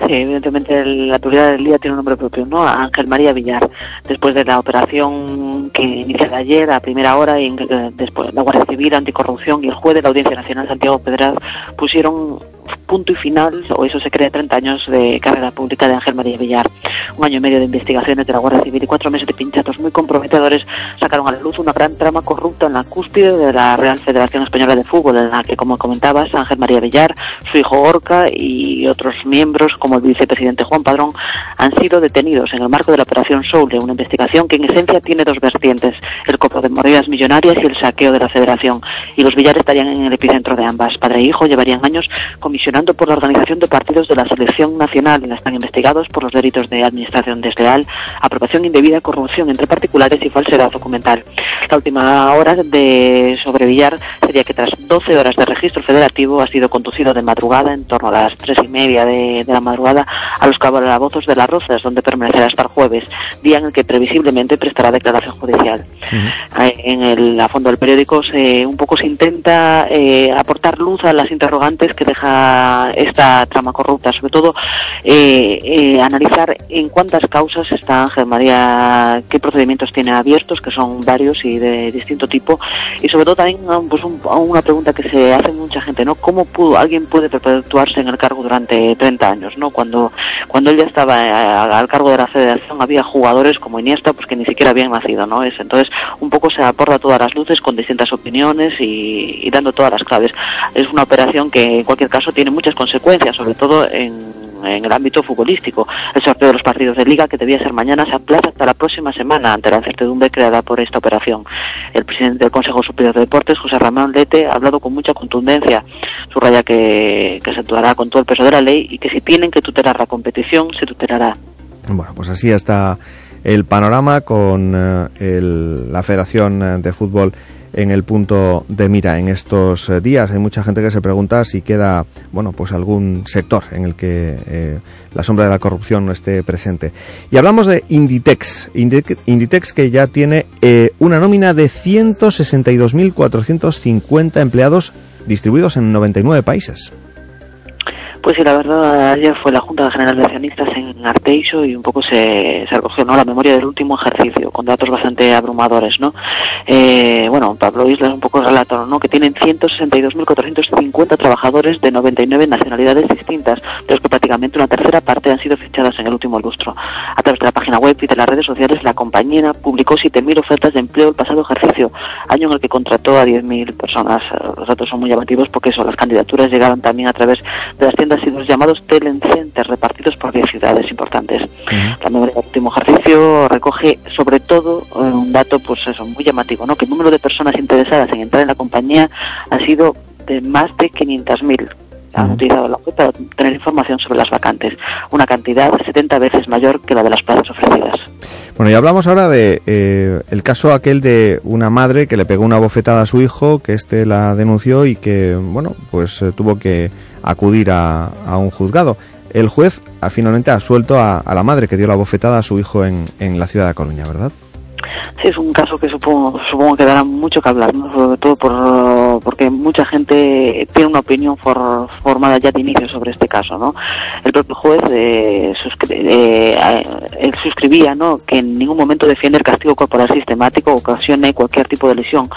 Sí, evidentemente la autoridad del día tiene un nombre propio, ¿no? Ángel María Villar. Después de la operación que inicia ayer a primera hora, y eh, después la Guardia Civil, Anticorrupción y el juez de la Audiencia Nacional, Santiago Pedraz, pusieron punto y final, o eso se cree, 30 años de carrera pública de Ángel María Villar. Un año y medio de investigaciones de la Guardia Civil y cuatro meses de pinchazos muy comprometedores sacaron a la luz una gran trama corrupta en la cúspide de la Real Federación Española de Fútbol, en la que, como comentabas, Ángel María Villar, su hijo Orca y otros miembros, como el vicepresidente Juan Padrón, han sido detenidos en el marco de la Operación Soule, una investigación que en esencia tiene dos vertientes, el cobro de mordidas millonarias y el saqueo de la Federación. Y los Villar estarían en el epicentro de ambas. Padre e hijo llevarían años comisionando por la organización de partidos de la selección nacional. Están investigados por los delitos de administración desleal, apropiación indebida, corrupción entre particulares y falsedad documental. La última hora de sobre Villar sería que tras 12 horas de registro federativo ha sido conducido de madrugada, en torno a las tres y media de, de la madrugada, a los calabozos de las Rozas, donde permanecerá hasta el jueves, día en el que previsiblemente prestará declaración judicial. Eh, En el a fondo del periódico se, un poco se intenta eh, aportar luz a las interrogantes que deja esta trama corrupta, sobre todo eh, eh, analizar en cuántas causas está Ángel María, qué procedimientos tiene abiertos, que son varios y de distinto tipo, y sobre todo también pues un- una pregunta que se hace mucha gente, ¿no? ¿Cómo pudo, alguien puede perpetuarse en el cargo durante 30 años, ¿no? Cuando, cuando él ya estaba eh, al cargo de la federación había jugadores como Iniesta pues que ni siquiera habían nacido, ¿no? Es, entonces un poco se aporta todas las luces con distintas opiniones y, y dando todas las claves. Es una operación que en cualquier caso tiene muchas consecuencias, sobre todo en el ámbito futbolístico. El sorteo de los partidos de liga, que debía ser mañana, se aplaza hasta la próxima semana ante la incertidumbre creada por esta operación. El presidente del Consejo Superior de Deportes, José Ramón Lete, ha hablado con mucha contundencia. Subraya que, que se actuará con todo el peso de la ley y que si tienen que tutelar la competición, se tutelará. Bueno, pues así está el panorama con eh, el- la Federación eh, de Fútbol en el punto de mira en estos eh, días. Hay mucha gente que se pregunta si queda, bueno, pues algún sector en el que la sombra de la corrupción no esté presente. Y hablamos de Inditex. Indi- Inditex que ya tiene eh, una nómina de 162.450 empleados distribuidos en 99 países. Pues sí, la verdad, ayer fue la Junta General de Accionistas en Arteixo y un poco se, se recogió ¿no? la memoria del último ejercicio, con datos bastante abrumadores, ¿no? Eh, bueno, Pablo Islas un poco relator, ¿no? Que tienen 162.450 trabajadores de 99 nacionalidades distintas, de los que prácticamente una tercera parte han sido fichadas en el último lustro. A través de la página web y de las redes sociales, la compañía publicó 7.000 ofertas de empleo el pasado ejercicio, año en el que contrató a 10.000 personas. Eh, Los datos son muy llamativos porque eso, las candidaturas llegaron también a través de las tiendas y los llamados talent centers repartidos por 10 ciudades importantes. La memoria del último ejercicio recoge sobre todo eh, un dato pues eso, muy llamativo, ¿no? que el número de personas interesadas en entrar en la compañía ha sido de más de 500.000 han utilizado la web para tener información sobre las vacantes, una cantidad 70 veces mayor que la de las plazas ofrecidas. Bueno, y hablamos ahora de eh, el caso aquel de una madre que le pegó una bofetada a su hijo, que este la denunció y que, bueno, pues eh, tuvo que acudir a, a un juzgado. El juez ha finalmente ha suelto a, a la madre que dio la bofetada a su hijo en, en la ciudad de Coruña, ¿verdad? Sí, es un caso que supongo, supongo que dará mucho que hablar, sobre todo por, porque mucha gente tiene una opinión for- formada ya de inicio sobre este caso. ¿no? El propio juez eh, suscri- eh, él suscribía ¿no? que en ningún momento defiende el castigo corporal sistemático ocasione cualquier tipo de lesión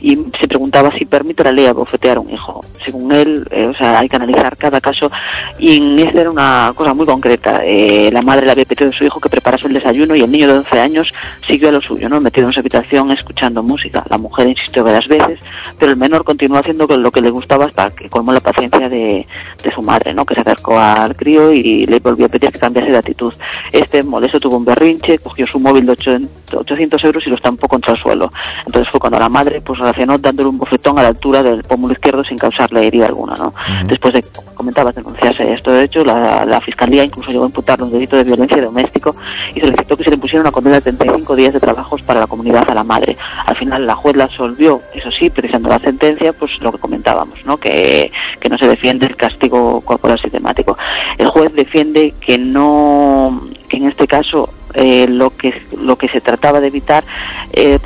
y se preguntaba si permite la ley abofetear a un hijo. Según él, eh, o sea, hay que analizar cada caso y en este era una cosa muy concreta. Eh, la madre le había pedido a su hijo que preparase el desayuno y el niño de 11 años siguió a lo suyo, ¿no? metido en su habitación escuchando música. La mujer insistió varias veces, pero el menor continuó haciendo lo que le gustaba hasta que colmó la paciencia de, de su madre, ¿no? Que se acercó al crío y le volvió a pedir que cambiase de actitud. Este molesto tuvo un berrinche, cogió su móvil de 800 euros y lo estampó contra el suelo. Entonces fue cuando la madre pues reaccionó dándole un bofetón a la altura del pómulo izquierdo sin causarle herida alguna, ¿no? Después de, comentabas, denunciarse esto de hecho, la, la fiscalía incluso llegó a imputarle un delito de violencia doméstico y solicitó que se le pusiera una condena de 35 días de trabajos para la comunidad a la madre. Al final la juez la absolvió, eso sí, precisando la sentencia, pues lo que comentábamos, ¿no? Que, que no se defiende el castigo corporal sistemático. El juez defiende que no, que en este caso eh, lo que lo que se trataba de evitar eh,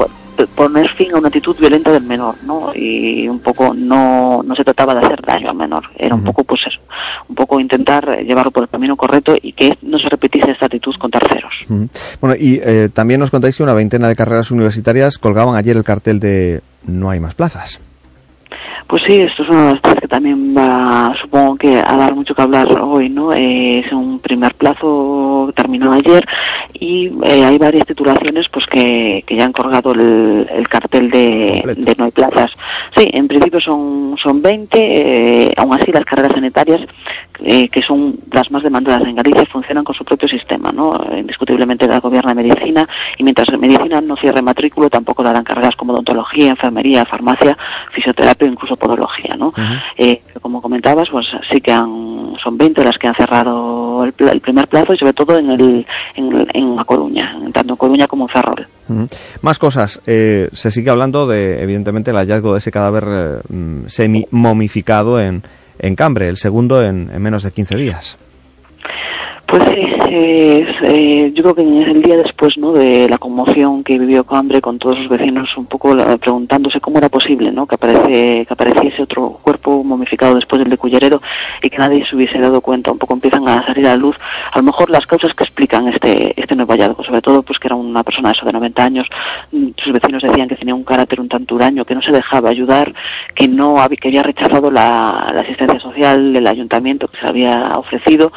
poner fin a una actitud violenta del menor, ¿no? Y un poco no, no se trataba de hacer daño al menor, era un poco pues eso, un poco intentar llevarlo por el camino correcto y que no se repitiese esta actitud con terceros. Bueno, y eh, también nos contáis que una veintena de carreras universitarias colgaban ayer el cartel de no hay más plazas. Pues sí, esto es una de las cosas que también va, supongo que a dar mucho que hablar hoy, ¿no? Eh, es un primer plazo que terminó ayer y eh, hay varias titulaciones pues que, que ya han colgado el, el cartel de, de, no hay plazas. Sí, en principio son, son 20, eh, aún así las carreras sanitarias eh, que son las más demandadas en Galicia, funcionan con su propio sistema, ¿no? Indiscutiblemente la gobierna medicina y mientras medicina no cierre matrículo tampoco darán carreras como odontología, enfermería, farmacia, fisioterapia o incluso podología, ¿no? eh, como comentabas, pues sí que han, son 20 las que han cerrado el, el primer plazo y sobre todo en, el, en, en La Coruña, tanto en Coruña como en Ferrol. Uh -huh. Más cosas. Eh, se sigue hablando de, evidentemente, el hallazgo de ese cadáver eh, semi-momificado en, en Cambre, el segundo en, en menos de 15 días. Pues sí, eh, eh, yo creo que el día después ¿no? de la conmoción que vivió Cambre con todos sus vecinos un poco preguntándose cómo era posible ¿no? que, aparece, que apareciese otro cuerpo momificado después del de Culleredo y que nadie se hubiese dado cuenta, un poco empiezan a salir a la luz a lo mejor las causas que explican este, este nuevo hallazgo, sobre todo pues que era una persona eso de 90 años, sus vecinos decían que tenía un carácter un tanto huraño, que no se dejaba ayudar, que no había, que había rechazado la asistencia social del ayuntamiento que se había ofrecido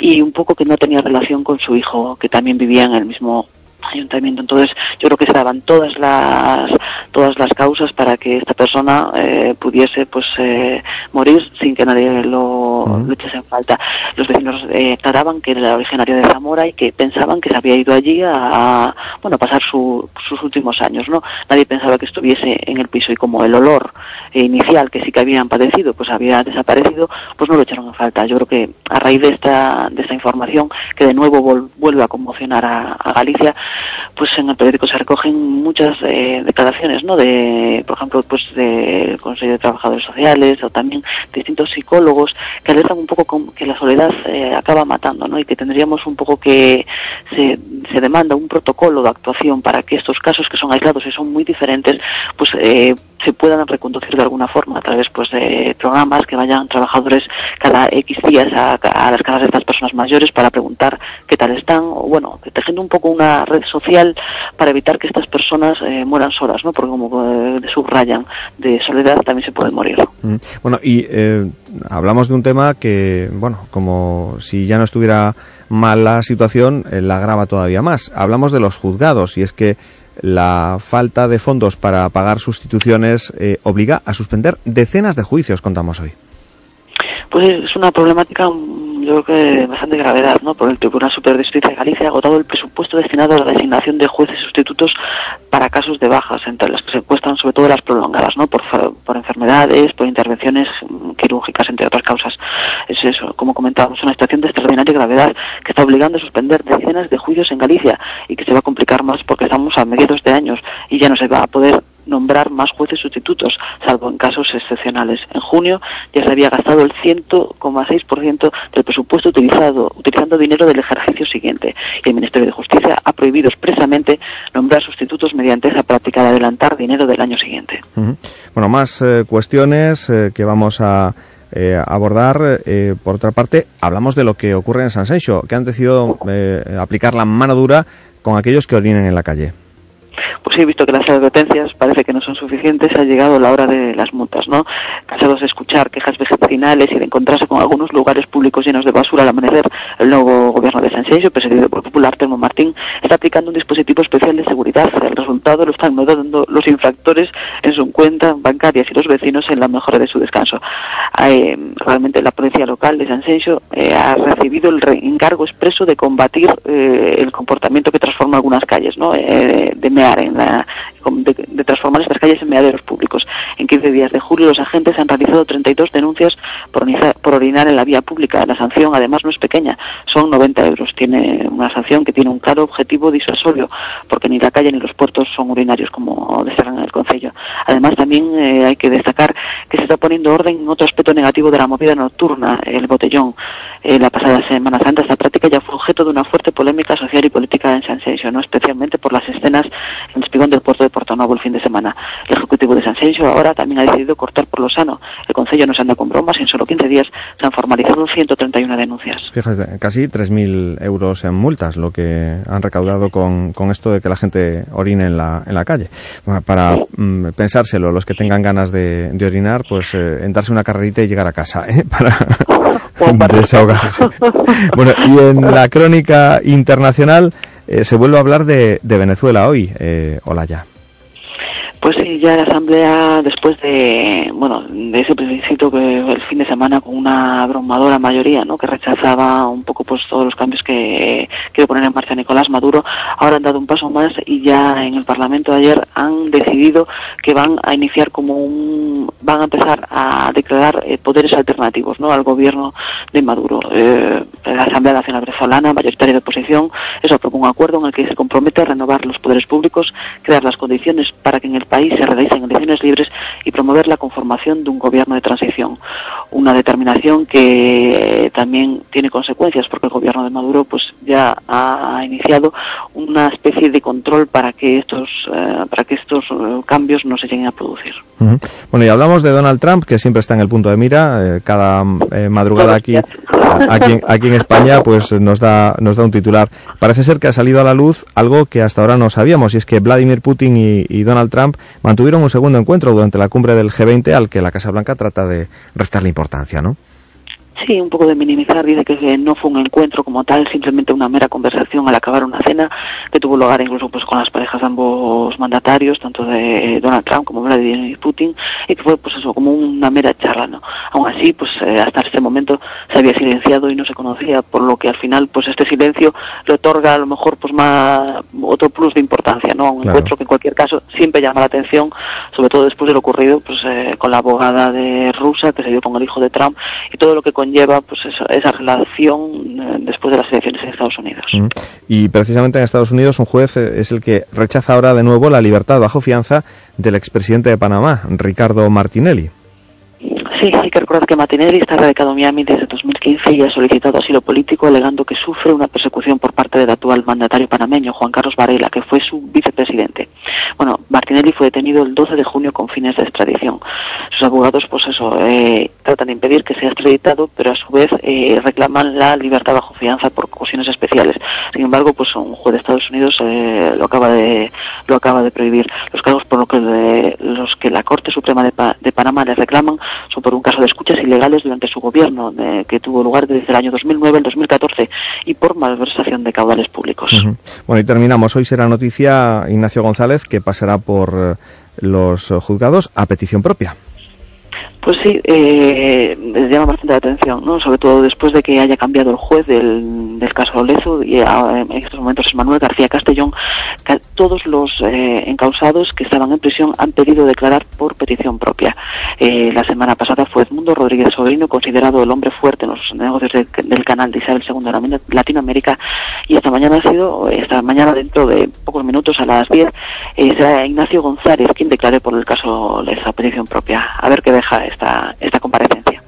y un poco que no tenía relación con su hijo, que también vivía en el mismo ayuntamiento. Entonces, yo creo que se daban todas las todas las causas para que esta persona eh, pudiese pues eh, morir sin que nadie lo, uh -huh. lo echase en falta. Los vecinos eh, aclaraban que era originario de Zamora y que pensaban que se había ido allí a, a bueno a pasar su, sus últimos años, ¿no? Nadie pensaba que estuviese en el piso y como el olor inicial que sí que habían padecido pues había desaparecido, pues no lo echaron en falta. Yo creo que a raíz de esta de esta información que de nuevo vuelve a conmocionar a, a Galicia, pues en el periódico se recogen muchas eh, declaraciones, ¿no? De, por ejemplo, pues del Consejo de Trabajadores Sociales o también distintos psicólogos que alertan un poco que la soledad eh, acaba matando, ¿no? Y que tendríamos un poco que se, se demanda un protocolo de actuación para que estos casos que son aislados y son muy diferentes, pues eh, se puedan reconducir de alguna forma a través pues de programas que vayan trabajadores cada X días a, las casas de estas personas mayores para preguntar qué tal están o bueno, tejiendo un poco una red social para evitar que estas personas eh, mueran solas, ¿no? Porque como eh, subrayan de soledad también se puede morir. Mm. Bueno, y eh, hablamos de un tema que, bueno, como si ya no estuviera mal la situación, eh, la agrava todavía más. Hablamos de los juzgados y es que la falta de fondos para pagar sustituciones eh, obliga a suspender decenas de juicios, contamos hoy. Pues es una problemática yo creo que bastante gravedad, ¿no? Por el Tribunal Superior de Justicia de Galicia ha agotado el presupuesto destinado a la designación de jueces sustitutos para casos de bajas, entre las que se cuestan sobre todo las prolongadas, ¿no? Por, por enfermedades, por intervenciones quirúrgicas, entre otras causas. Es eso, como comentábamos, una situación de extraordinaria gravedad que está obligando a suspender decenas de juicios en Galicia y que se va a complicar más porque estamos a mediados de años y ya no se va a poder nombrar más jueces sustitutos, salvo en casos excepcionales. En junio ya se había gastado el 100,6% del presupuesto utilizado, utilizando dinero del ejercicio siguiente. Y el Ministerio de Justicia ha prohibido expresamente nombrar sustitutos mediante esa práctica de adelantar dinero del año siguiente. Bueno, más eh, cuestiones eh, que vamos a eh, abordar. Por otra parte, hablamos de lo que ocurre en San Sencho, que han decidido aplicar la mano dura con aquellos que orinen en la calle. Pues he visto que las advertencias parece que no son suficientes, ha llegado la hora de las multas, ¿no? Cansados de escuchar quejas vecinales y de encontrarse con algunos lugares públicos llenos de basura al amanecer, el nuevo gobierno de Sanxenxo, presidido por el popular Telmo Martín, está aplicando un dispositivo especial de seguridad. El resultado lo están notando los infractores en su cuenta bancaria y los vecinos en la mejora de su descanso. Eh, realmente la policía local de Sanxenxo eh, ha recibido el encargo expreso de combatir eh, el comportamiento que transforma algunas calles, ¿no? Eh, de mear en la, de, transformar estas calles en meaderos públicos. En 15 días de julio los agentes han realizado 32 denuncias por, por orinar en la vía pública. La sanción además no es pequeña, son 90 euros. Tiene una sanción que tiene un claro objetivo disuasorio, porque ni la calle ni los puertos son urinarios como destacan en el Concello. Además también eh, hay que destacar que se está poniendo orden en otro aspecto negativo de la movida nocturna, el botellón. Eh, la pasada Semana Santa esta práctica ya fue objeto de una fuerte polémica social y política en San ¿no? especialmente por las escenas en el espigón del puerto de El fin de semana. El Ejecutivo de San ahora también ha decidido cortar por lo sano. El Consejo no se anda con bromas en solo 15 días se han formalizado 131 denuncias. Fíjate, casi 3.000 euros en multas lo que han recaudado con, con esto de que la gente orine en la, en la calle. para mm, pensárselo, los que tengan ganas de, de orinar, pues eh, entrarse una carrerita y llegar a casa, ¿eh? para desahogarse. bueno, y en la crónica internacional eh, se vuelve a hablar de, de Venezuela hoy. Eh, hola Pues sí, ya la Asamblea, después de, bueno, de ese plebiscito que el fin de semana con una abrumadora mayoría, ¿no? Que rechazaba un poco pues todos los cambios que quiere poner en marcha Nicolás Maduro, ahora han dado un paso más y ya en el Parlamento ayer han decidido que van a iniciar como un, van a empezar a declarar eh, poderes alternativos, ¿no? Al gobierno de Maduro. Eh, la Asamblea Nacional Venezolana, mayoritaria de oposición, eso aprobó un acuerdo en el que se compromete a renovar los poderes públicos, crear las condiciones para que en el se realicen elecciones libres y promover la conformación de un gobierno de transición. Una determinación que también tiene consecuencias porque el gobierno de Maduro pues ya ha iniciado una especie de control para que estos eh, para que estos eh, cambios no se lleguen a producir. Bueno, y hablamos de Donald Trump que siempre está en el punto de mira eh, cada madrugada aquí aquí, aquí en España pues nos da nos da un titular. Parece ser que ha salido a la luz algo que hasta ahora no sabíamos y es que Vladimir Putin y Donald Trump mantuvieron un segundo encuentro durante la cumbre del G20 al que la Casa Blanca trata de restarle importancia, ¿no? Sí, un poco de minimizar, dice que no fue un encuentro como tal, simplemente una mera conversación al acabar una cena que tuvo lugar incluso pues con las parejas de ambos mandatarios, tanto de Donald Trump como Vladimir Putin, y que fue pues eso, como una mera charla, ¿no? Aún así, pues eh, hasta este momento se había silenciado y no se conocía, por lo que al final pues este silencio le otorga a lo mejor pues más otro plus de importancia, ¿no? Un encuentro que en cualquier caso siempre llama la atención, sobre todo después de lo ocurrido pues eh, con la abogada de Rusia que se dio con el hijo de Trump y todo lo que lleva pues esa, relación eh, después de las elecciones en Estados Unidos. Y precisamente en Estados Unidos un juez eh, es el que rechaza ahora de nuevo la libertad bajo fianza del expresidente de Panamá, Ricardo Martinelli. Sí, hay recordar que Martinelli está radicado en Miami desde 2015 y ha solicitado asilo político alegando que sufre una persecución por parte del actual mandatario panameño, Juan Carlos Varela, que fue su vicepresidente. Bueno, Martinelli fue detenido el 12 de junio con fines de extradición. Sus abogados, pues eso, eh, tratan de impedir que sea extraditado, pero a su vez eh, reclaman la libertad bajo fianza por cuestiones especiales. Sin embargo, pues un juez de Estados Unidos eh, lo acaba de lo acaba de prohibir. Los cargos por lo que los que la Corte Suprema de, de Panamá le reclaman son por un caso de ilegales durante su gobierno, que tuvo lugar desde el año 2009 al 2014, y por malversación de caudales públicos. Bueno, y terminamos. Hoy será noticia Ignacio González, que pasará por eh, los juzgados a petición propia. Pues sí, eh, llama bastante la atención, ¿no? Sobre todo después de que haya cambiado el juez del, del caso Olezo y en estos momentos es Manuel García Castellón. todos los eh, encausados que estaban en prisión han pedido declarar por petición propia. Eh, la semana pasada fue Edmundo Rodríguez Sobrino, considerado el hombre fuerte en los negocios del canal de Isabel II de Latinoamérica, y esta mañana ha sido, esta mañana dentro de pocos minutos a las 10, eh, será Ignacio González quien declare por el caso Olezo a petición propia. A ver qué deja esta, esta comparecencia.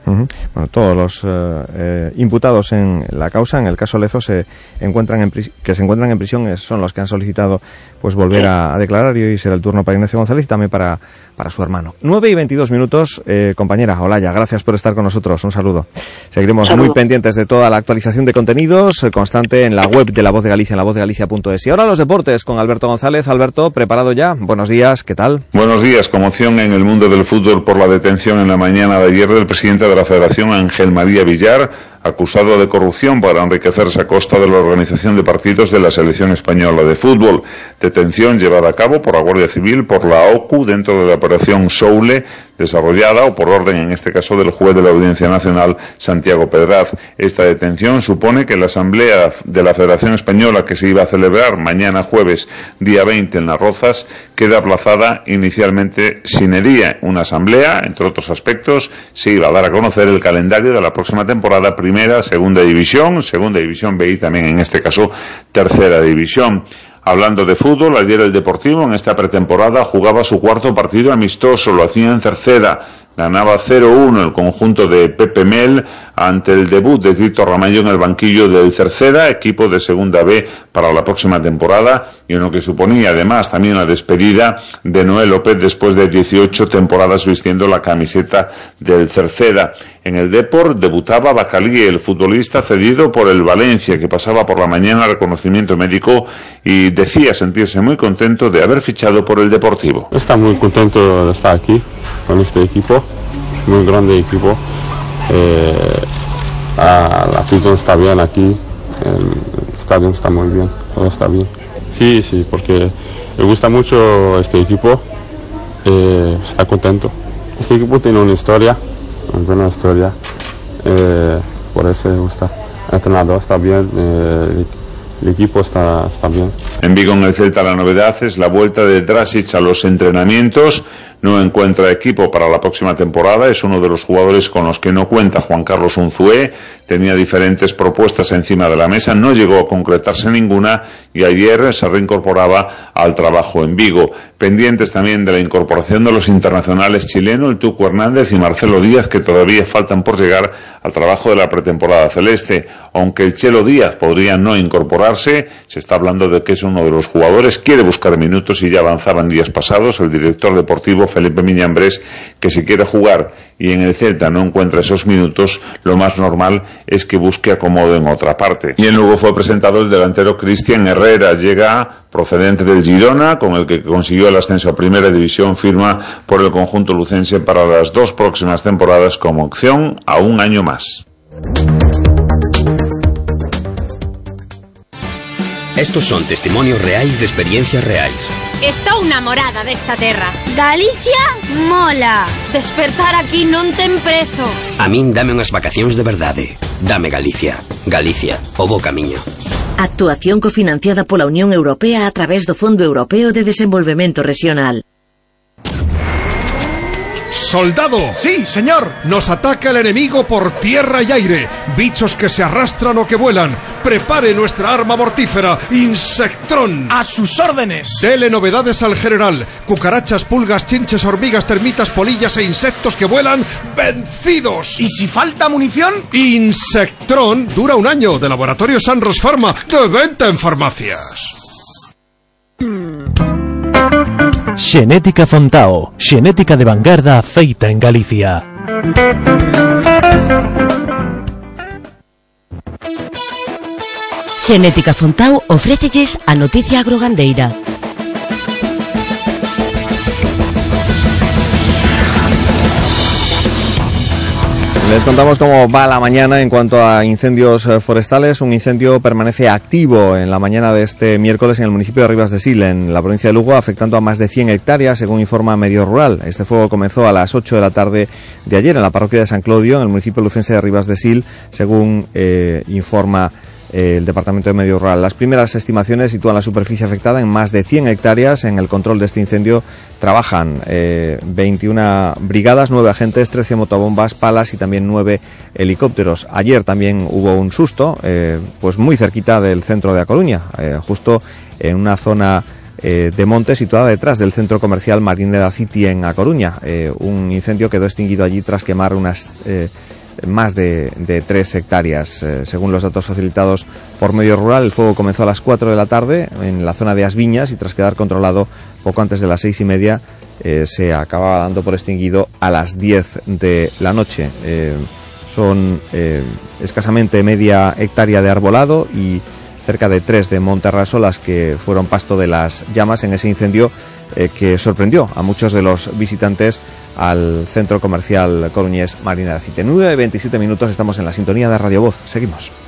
Bueno, todos los eh, eh, imputados en la causa, en el caso Lezo, se encuentran en que se encuentran en prisión son los que han solicitado pues volver a, declarar y hoy será el turno para Ignacio González y también para, para su hermano. 9 y 22 minutos, eh, compañera Olaya, gracias por estar con nosotros. Un saludo. Seguiremos muy pendientes de toda la actualización de contenidos eh, constante en la web de La Voz de Galicia, en lavozdegalicia.es. Y ahora los deportes con Alberto González. Alberto, preparado ya. Buenos días, ¿qué tal? Buenos días. Conmoción en el mundo del fútbol por la detención en la mañana de ayer del presidente de la Federación, Ángel María Villar acusado de corrupción para enriquecerse a costa de la organización de partidos de la selección española de fútbol. Detención llevada a cabo por la Guardia Civil, por la OCU, dentro de la operación Soule, desarrollada o por orden, en este caso, del juez de la Audiencia Nacional, Santiago Pedraz. Esta detención supone que la Asamblea de la Federación Española, que se iba a celebrar mañana jueves, día 20, en Las Rozas, queda aplazada inicialmente sin día. Una asamblea, entre otros aspectos, se iba a dar a conocer el calendario de la próxima temporada, primera, segunda división, segunda división B y también, en este caso, tercera división. Hablando de fútbol, ayer el Deportivo en esta pretemporada jugaba su cuarto partido amistoso, lo hacía en Cerceda, ganaba 0-1 el conjunto de Pepe Mel ante el debut de Tito Ramallo en el banquillo del Cerceda, equipo de Segunda B para la próxima temporada, y en lo que suponía además también la despedida de Noel López después de 18 temporadas vistiendo la camiseta del Cerceda. En el Deport debutaba Bacalí, el futbolista cedido por el Valencia, que pasaba por la mañana reconocimiento médico y decía sentirse muy contento de haber fichado por el Deportivo. Está muy contento de estar aquí con este equipo, muy grande equipo. Eh, la afición está bien aquí, el estadio está muy bien, todo está bien. Sí, sí, porque me gusta mucho este equipo, eh, está contento. Este equipo tiene una historia, una buena historia, eh, por eso me gusta. El entrenador está bien, eh, el equipo está, está bien. En Vigo, en el Celta, la novedad es la vuelta de Drasic a los entrenamientos no encuentra equipo para la próxima temporada. Es uno de los jugadores con los que no cuenta Juan Carlos Unzué. Tenía diferentes propuestas encima de la mesa, no llegó a concretarse ninguna y ayer se reincorporaba al trabajo en Vigo. Pendientes también de la incorporación de los internacionales chilenos, el Tuco Hernández y Marcelo Díaz, que todavía faltan por llegar al trabajo de la pretemporada celeste. Aunque el Chelo Díaz podría no incorporarse, se está hablando de que es uno de los jugadores, quiere buscar minutos y ya avanzaban días pasados. El director deportivo Felipe Miñambres, que si quiere jugar y en el Celta no encuentra esos minutos, lo más normal es que busque acomodo en otra parte. Y en Lugo fue presentado el delantero Cristian Herrera, llega procedente del Girona, con el que consiguió el ascenso a Primera División, firma por el conjunto lucense para las dos próximas temporadas como opción a un año más. Estos son testimonios reais de experiencias reais. Estou namorada desta terra. Galicia mola. Despertar aquí non ten prezo. A min dame unhas vacacións de verdade. Eh. Dame Galicia. Galicia, o bo camiño. Actuación cofinanciada pola Unión Europea a través do Fondo Europeo de Desenvolvemento Regional. ¡Soldado! Sí, señor. Nos ataca el enemigo por tierra y aire. Bichos que se arrastran o que vuelan. Prepare nuestra arma mortífera, Insectrón. A sus órdenes. Dele novedades al general. Cucarachas, pulgas, chinches, hormigas, termitas, polillas e insectos que vuelan vencidos. ¿Y si falta munición? Insectrón dura un año de Laboratorio Sanros Pharma de venta en farmacias. Xenética Fontao, xenética de vanguarda feita en Galicia. Xenética Fontao ofrécelles a noticia agrogandeira Les contamos cómo va la mañana en cuanto a incendios eh, forestales. Un incendio permanece activo en la mañana de este miércoles en el municipio de Rivas de Sil, en la provincia de Lugo, afectando a más de 100 hectáreas, según informa Medio Rural. Este fuego comenzó a las 8 de la tarde de ayer en la parroquia de San Claudio, en el municipio lucense de Rivas de Sil, según eh, informa el Departamento de Medio Rural. Las primeras estimaciones sitúan la superficie afectada en más de 100 hectáreas. En el control de este incendio trabajan 21 eh, brigadas, 9 agentes, 13 motobombas, palas y también 9 helicópteros. Ayer también hubo un susto, eh, pues muy cerquita del centro de A Coruña, eh, justo en una zona de monte situada detrás del centro comercial Marineda City en A Coruña. un incendio quedó extinguido allí tras quemar unas más de, de 3 hectáreas. Eh, según los datos facilitados por Medio Rural, el fuego comenzó a las 4 de la tarde en la zona de Asviñas y tras quedar controlado poco antes de las seis y media eh, se acababa dando por extinguido a las 10 de la noche. Eh, son escasamente media hectárea de arbolado y cerca de tres de Monterraso las que fueron pasto de las llamas en ese incendio que sorprendió a muchos de los visitantes al centro comercial coruñés Marina de Acite. 9 27 minutos estamos en la sintonía de Radio Voz. Seguimos.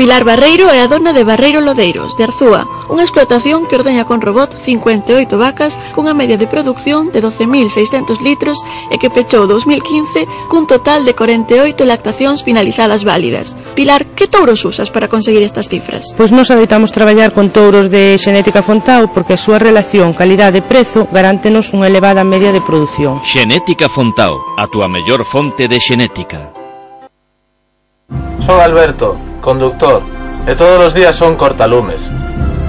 Pilar Barreiro é a dona de Barreiro Lodeiros, de Arzúa, unha explotación que ordeña con robot 58 vacas cunha media de producción de 12.600 litros e que pechou 2015 cun total de 48 lactacións finalizadas válidas. Pilar, que touros usas para conseguir estas cifras? Pois nos adoitamos traballar con touros de xenética Fontao porque a súa relación calidade-prezo garántenos unha elevada media de produción. Xenética Fontao, a túa mellor fonte de xenética. Son Alberto, conductor, e todos os días son cortalumes.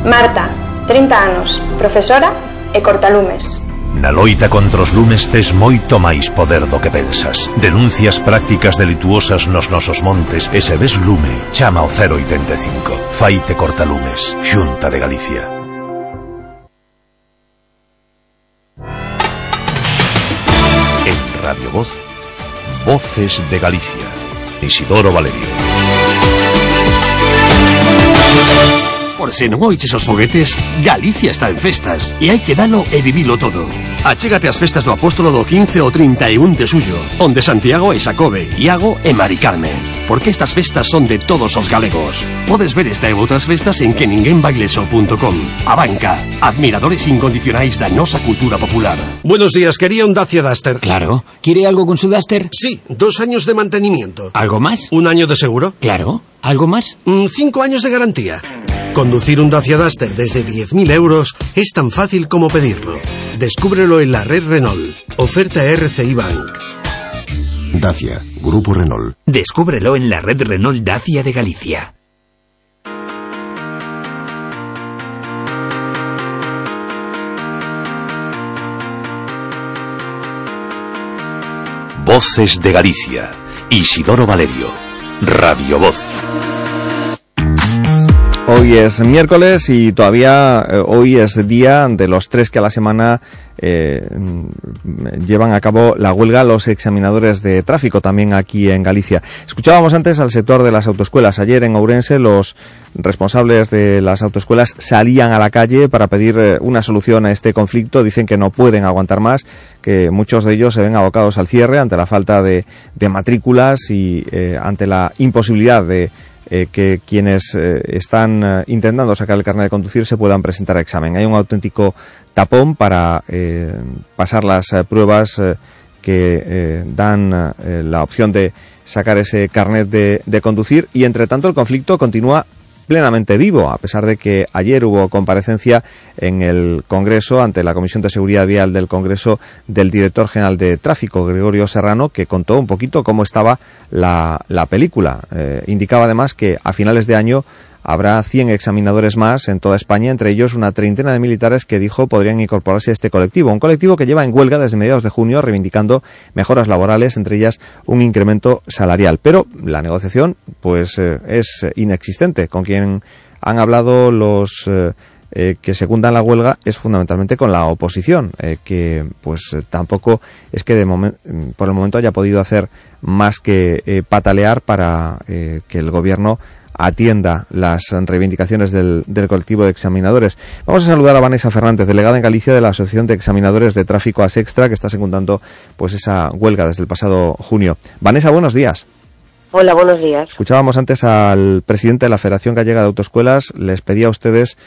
Marta, 30 anos, profesora e cortalumes. Na loita contra os lumes tes moito máis poder do que pensas. Denuncias prácticas delituosas nos nosos montes e se ves lume, chama o 085. Faite cortalumes, Xunta de Galicia. En Radio Voz, Voces de Galicia. Isidoro Valerio. Por se non oiches os foguetes, Galicia está en festas e hai que dalo e vivilo todo. Achégate ás festas do Apóstolo do 15 ao 31 de suyo, onde Santiago e Xacobe, Iago e Mari Carmen. Porque estas festas son de todos os galegos. Podes ver esta e outras festas en que ninguénbaileso.com. A banca, admiradores incondicionais da nosa cultura popular. Buenos días, quería un Dacia Duster. Claro. ¿Quiere algo con su Duster? Sí, dos años de mantenimiento. ¿Algo más? ¿Un año de seguro? Claro. ¿Algo más? Mm, cinco años de garantía. Conducir un Dacia Duster desde 10.000 euros es tan fácil como pedirlo. Descúbrelo en la red Renault. Oferta RCI Bank. Dacia, Grupo Renault. Descúbrelo en la red Renault Dacia de Galicia. Voces de Galicia. Isidoro Valerio. Radio Voz. Hoy es miércoles y todavía eh, hoy es día de los tres que a la semana eh, llevan a cabo la huelga los examinadores de tráfico también aquí en Galicia. Escuchábamos antes al sector de las autoescuelas. Ayer en Ourense los responsables de las autoescuelas salían a la calle para pedir eh, una solución a este conflicto. Dicen que no pueden aguantar más, que muchos de ellos se ven abocados al cierre ante la falta de, de matrículas y ante la imposibilidad de eh, que quienes eh, están eh, intentando sacar el carnet de conducir se puedan presentar a examen. Hay un auténtico tapón para pasar las pruebas que dan la opción de sacar ese carnet de, de conducir y entre tanto el conflicto continúa plenamente vivo, a pesar de que ayer hubo comparecencia en el Congreso ante la Comisión de Seguridad Vial del Congreso del director general de Tráfico, Gregorio Serrano, que contó un poquito cómo estaba la, la película. Eh, indicaba además que a finales de año habrá 100 examinadores más en toda España, entre ellos una treintena de militares que dijo podrían incorporarse a este colectivo. Un colectivo que lleva en huelga desde mediados de junio reivindicando mejoras laborales, entre ellas un incremento salarial. Pero la negociación pues eh, es inexistente. Con quien han hablado los eh, eh, que secundan la huelga es fundamentalmente con la oposición, que pues tampoco es que de por el momento haya podido hacer más que patalear para que el gobierno atienda las reivindicaciones del, del colectivo de examinadores. Vamos a saludar a Vanessa Fernández, delegada en Galicia de la Asociación de Examinadores de Tráfico Asextra, que está secundando pues esa huelga desde el pasado junio. Vanessa, buenos días. Hola, buenos días. Escuchábamos antes al presidente de la Federación Gallega de Autoescuelas, les pedía a ustedes,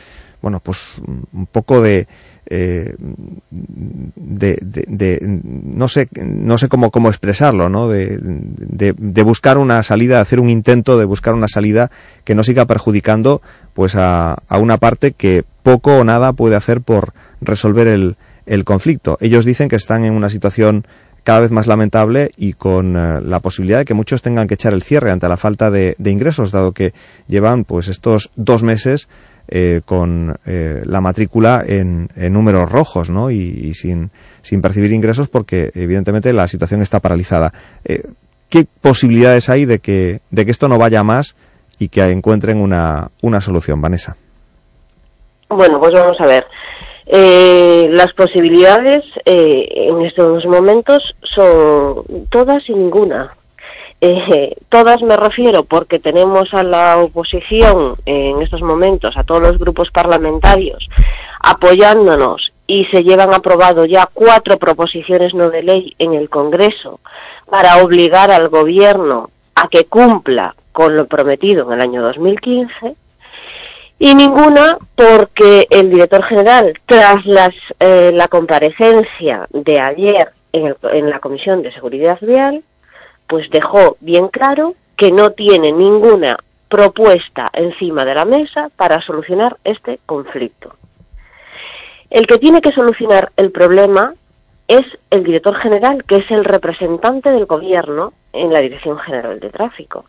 bueno, pues un poco de, eh, de, no sé, no sé cómo, cómo expresarlo, ¿no? De, de- buscar una salida, hacer un intento de buscar una salida que no siga perjudicando, pues a, a una parte que poco o nada puede hacer por resolver el, el conflicto. Ellos dicen que están en una situación cada vez más lamentable y con eh, la posibilidad de que muchos tengan que echar el cierre ante la falta de, de ingresos, dado que llevan pues estos dos meses eh, con eh, la matrícula en, en números rojos, ¿no? Y, sin, sin percibir ingresos porque evidentemente la situación está paralizada. Eh, ¿Qué posibilidades hay de que, de que esto no vaya más y que encuentren una, una solución, Vanessa? Bueno, pues vamos a ver. Eh, las posibilidades eh, en estos momentos son todas y ninguna. Eh, todas me refiero porque tenemos a la oposición en estos momentos, a todos los grupos parlamentarios, apoyándonos y se llevan aprobado ya cuatro proposiciones no de ley en el Congreso para obligar al Gobierno a que cumpla con lo prometido en el año 2015 y ninguna porque el director general, tras las, eh, la comparecencia de ayer en, el- en la Comisión de Seguridad Vial, pues dejó bien claro que no tiene ninguna propuesta encima de la mesa para solucionar este conflicto. El que tiene que solucionar el problema es el director general, que es el representante del gobierno en la Dirección General de Tráfico.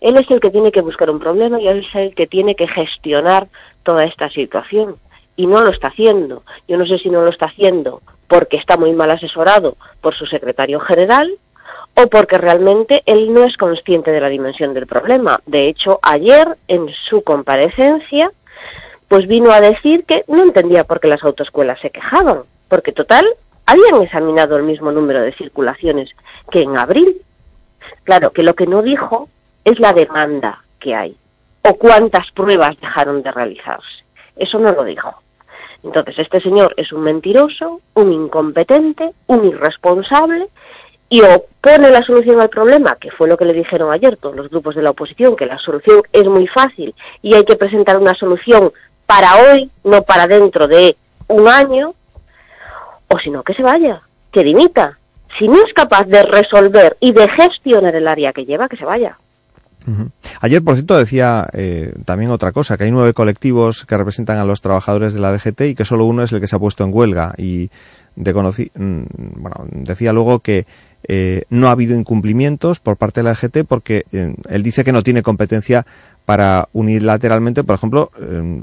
Él es el que tiene que buscar un problema y él es el que tiene que gestionar toda esta situación. Y no lo está haciendo. Yo no sé si no lo está haciendo porque está muy mal asesorado por su secretario general o porque realmente él no es consciente de la dimensión del problema. De hecho, ayer en su comparecencia, pues vino a decir que no entendía por qué las autoescuelas se quejaban, porque total habían examinado el mismo número de circulaciones que en abril. Claro, que lo que no dijo es la demanda que hay o cuántas pruebas dejaron de realizarse. Eso no lo dijo. Entonces, este señor es un mentiroso, un incompetente, un irresponsable y o pone la solución al problema, que fue lo que le dijeron ayer todos los grupos de la oposición, que la solución es muy fácil y hay que presentar una solución para hoy, no para dentro de un año, o si no, que se vaya, que dimita. Si no es capaz de resolver y de gestionar el área que lleva, que se vaya. Ayer, por cierto, decía eh, también otra cosa, que hay nueve colectivos que representan a los trabajadores de la DGT y que solo uno es el que se ha puesto en huelga. Y de conoci- mm, bueno, decía luego que eh, no ha habido incumplimientos por parte de la DGT porque eh, él dice que no tiene competencia para unilateralmente, por ejemplo, eh,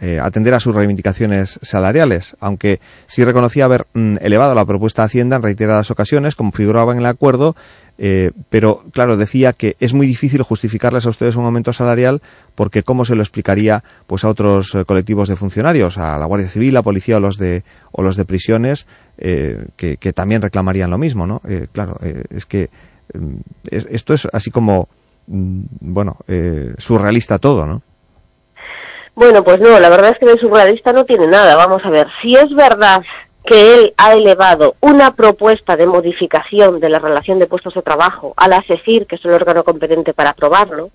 eh, atender a sus reivindicaciones salariales, aunque sí reconocía haber mm, elevado la propuesta de Hacienda en reiteradas ocasiones, como figuraba en el acuerdo, eh, pero claro, decía que es muy difícil justificarles a ustedes un aumento salarial porque cómo se lo explicaría pues a otros colectivos de funcionarios, a la Guardia Civil, la policía o los de o los de prisiones eh, que, que también reclamarían lo mismo, ¿no? Claro, es que mm, es- esto es así como bueno eh, surrealista todo, ¿no? Bueno, pues no, la verdad es que de surrealista no tiene nada. Vamos a ver, si es verdad que él ha elevado una propuesta de modificación de la relación de puestos de trabajo a la que es el órgano competente para aprobarlo,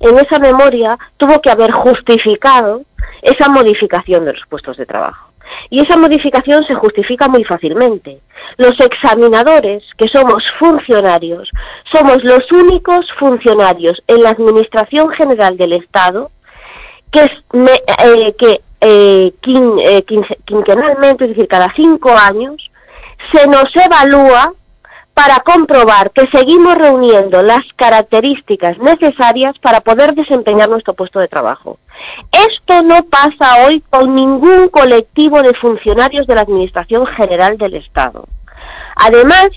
en esa memoria tuvo que haber justificado esa modificación de los puestos de trabajo. Y esa modificación se justifica muy fácilmente. Los examinadores, que somos funcionarios, somos los únicos funcionarios en la Administración General del Estado que, eh, que eh, quin- eh, quince- quinquenalmente, es decir, cada cinco años, se nos evalúa para comprobar que seguimos reuniendo las características necesarias para poder desempeñar nuestro puesto de trabajo. Esto no pasa hoy con ningún colectivo de funcionarios de la Administración General del Estado. Además,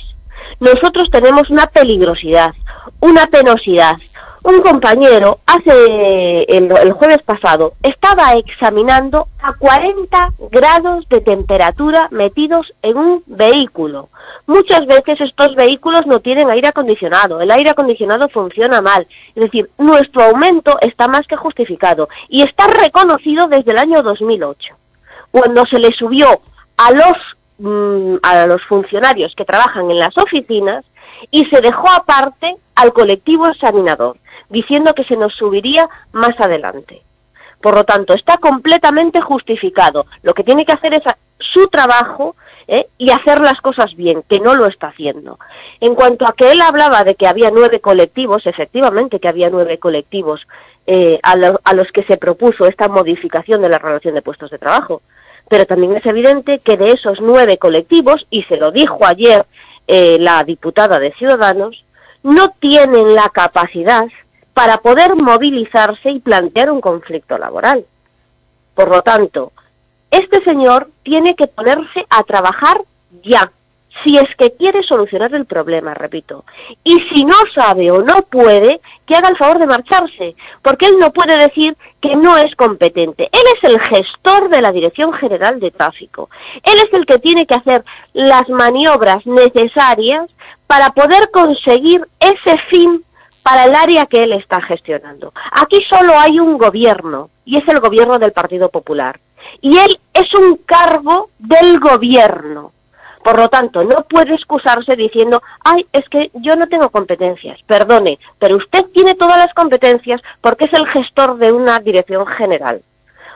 nosotros tenemos una peligrosidad, una penosidad. Un compañero hace el, jueves pasado estaba examinando a 40 grados de temperatura metidos en un vehículo. Muchas veces estos vehículos no tienen aire acondicionado, el aire acondicionado funciona mal. Es decir, nuestro aumento está más que justificado y está reconocido desde el año 2008, cuando se le subió a los mm, a los funcionarios que trabajan en las oficinas y se dejó aparte al colectivo examinador, diciendo que se nos subiría más adelante. Por lo tanto, está completamente justificado. Lo que tiene que hacer es su trabajo ¿eh? y hacer las cosas bien, que no lo está haciendo. En cuanto a que él hablaba de que había nueve colectivos, efectivamente que había nueve colectivos eh, a, lo- a los que se propuso esta modificación de la relación de puestos de trabajo. Pero también es evidente que de esos nueve colectivos, y se lo dijo ayer eh, la diputada de Ciudadanos, no tienen la capacidad para poder movilizarse y plantear un conflicto laboral. Por lo tanto, este señor tiene que ponerse a trabajar ya. si es que quiere solucionar el problema, repito. Y si no sabe o no puede, que haga el favor de marcharse, porque él no puede decir que no es competente. Él es el gestor de la Dirección General de Tráfico. Él es el que tiene que hacer las maniobras necesarias para poder conseguir ese fin para el área que él está gestionando. Aquí solo hay un gobierno, y es el gobierno del Partido Popular. Y él es un cargo del gobierno. Por lo tanto, no puede excusarse diciendo, ay, es que yo no tengo competencias. Perdone, pero usted tiene todas las competencias porque es el gestor de una dirección general.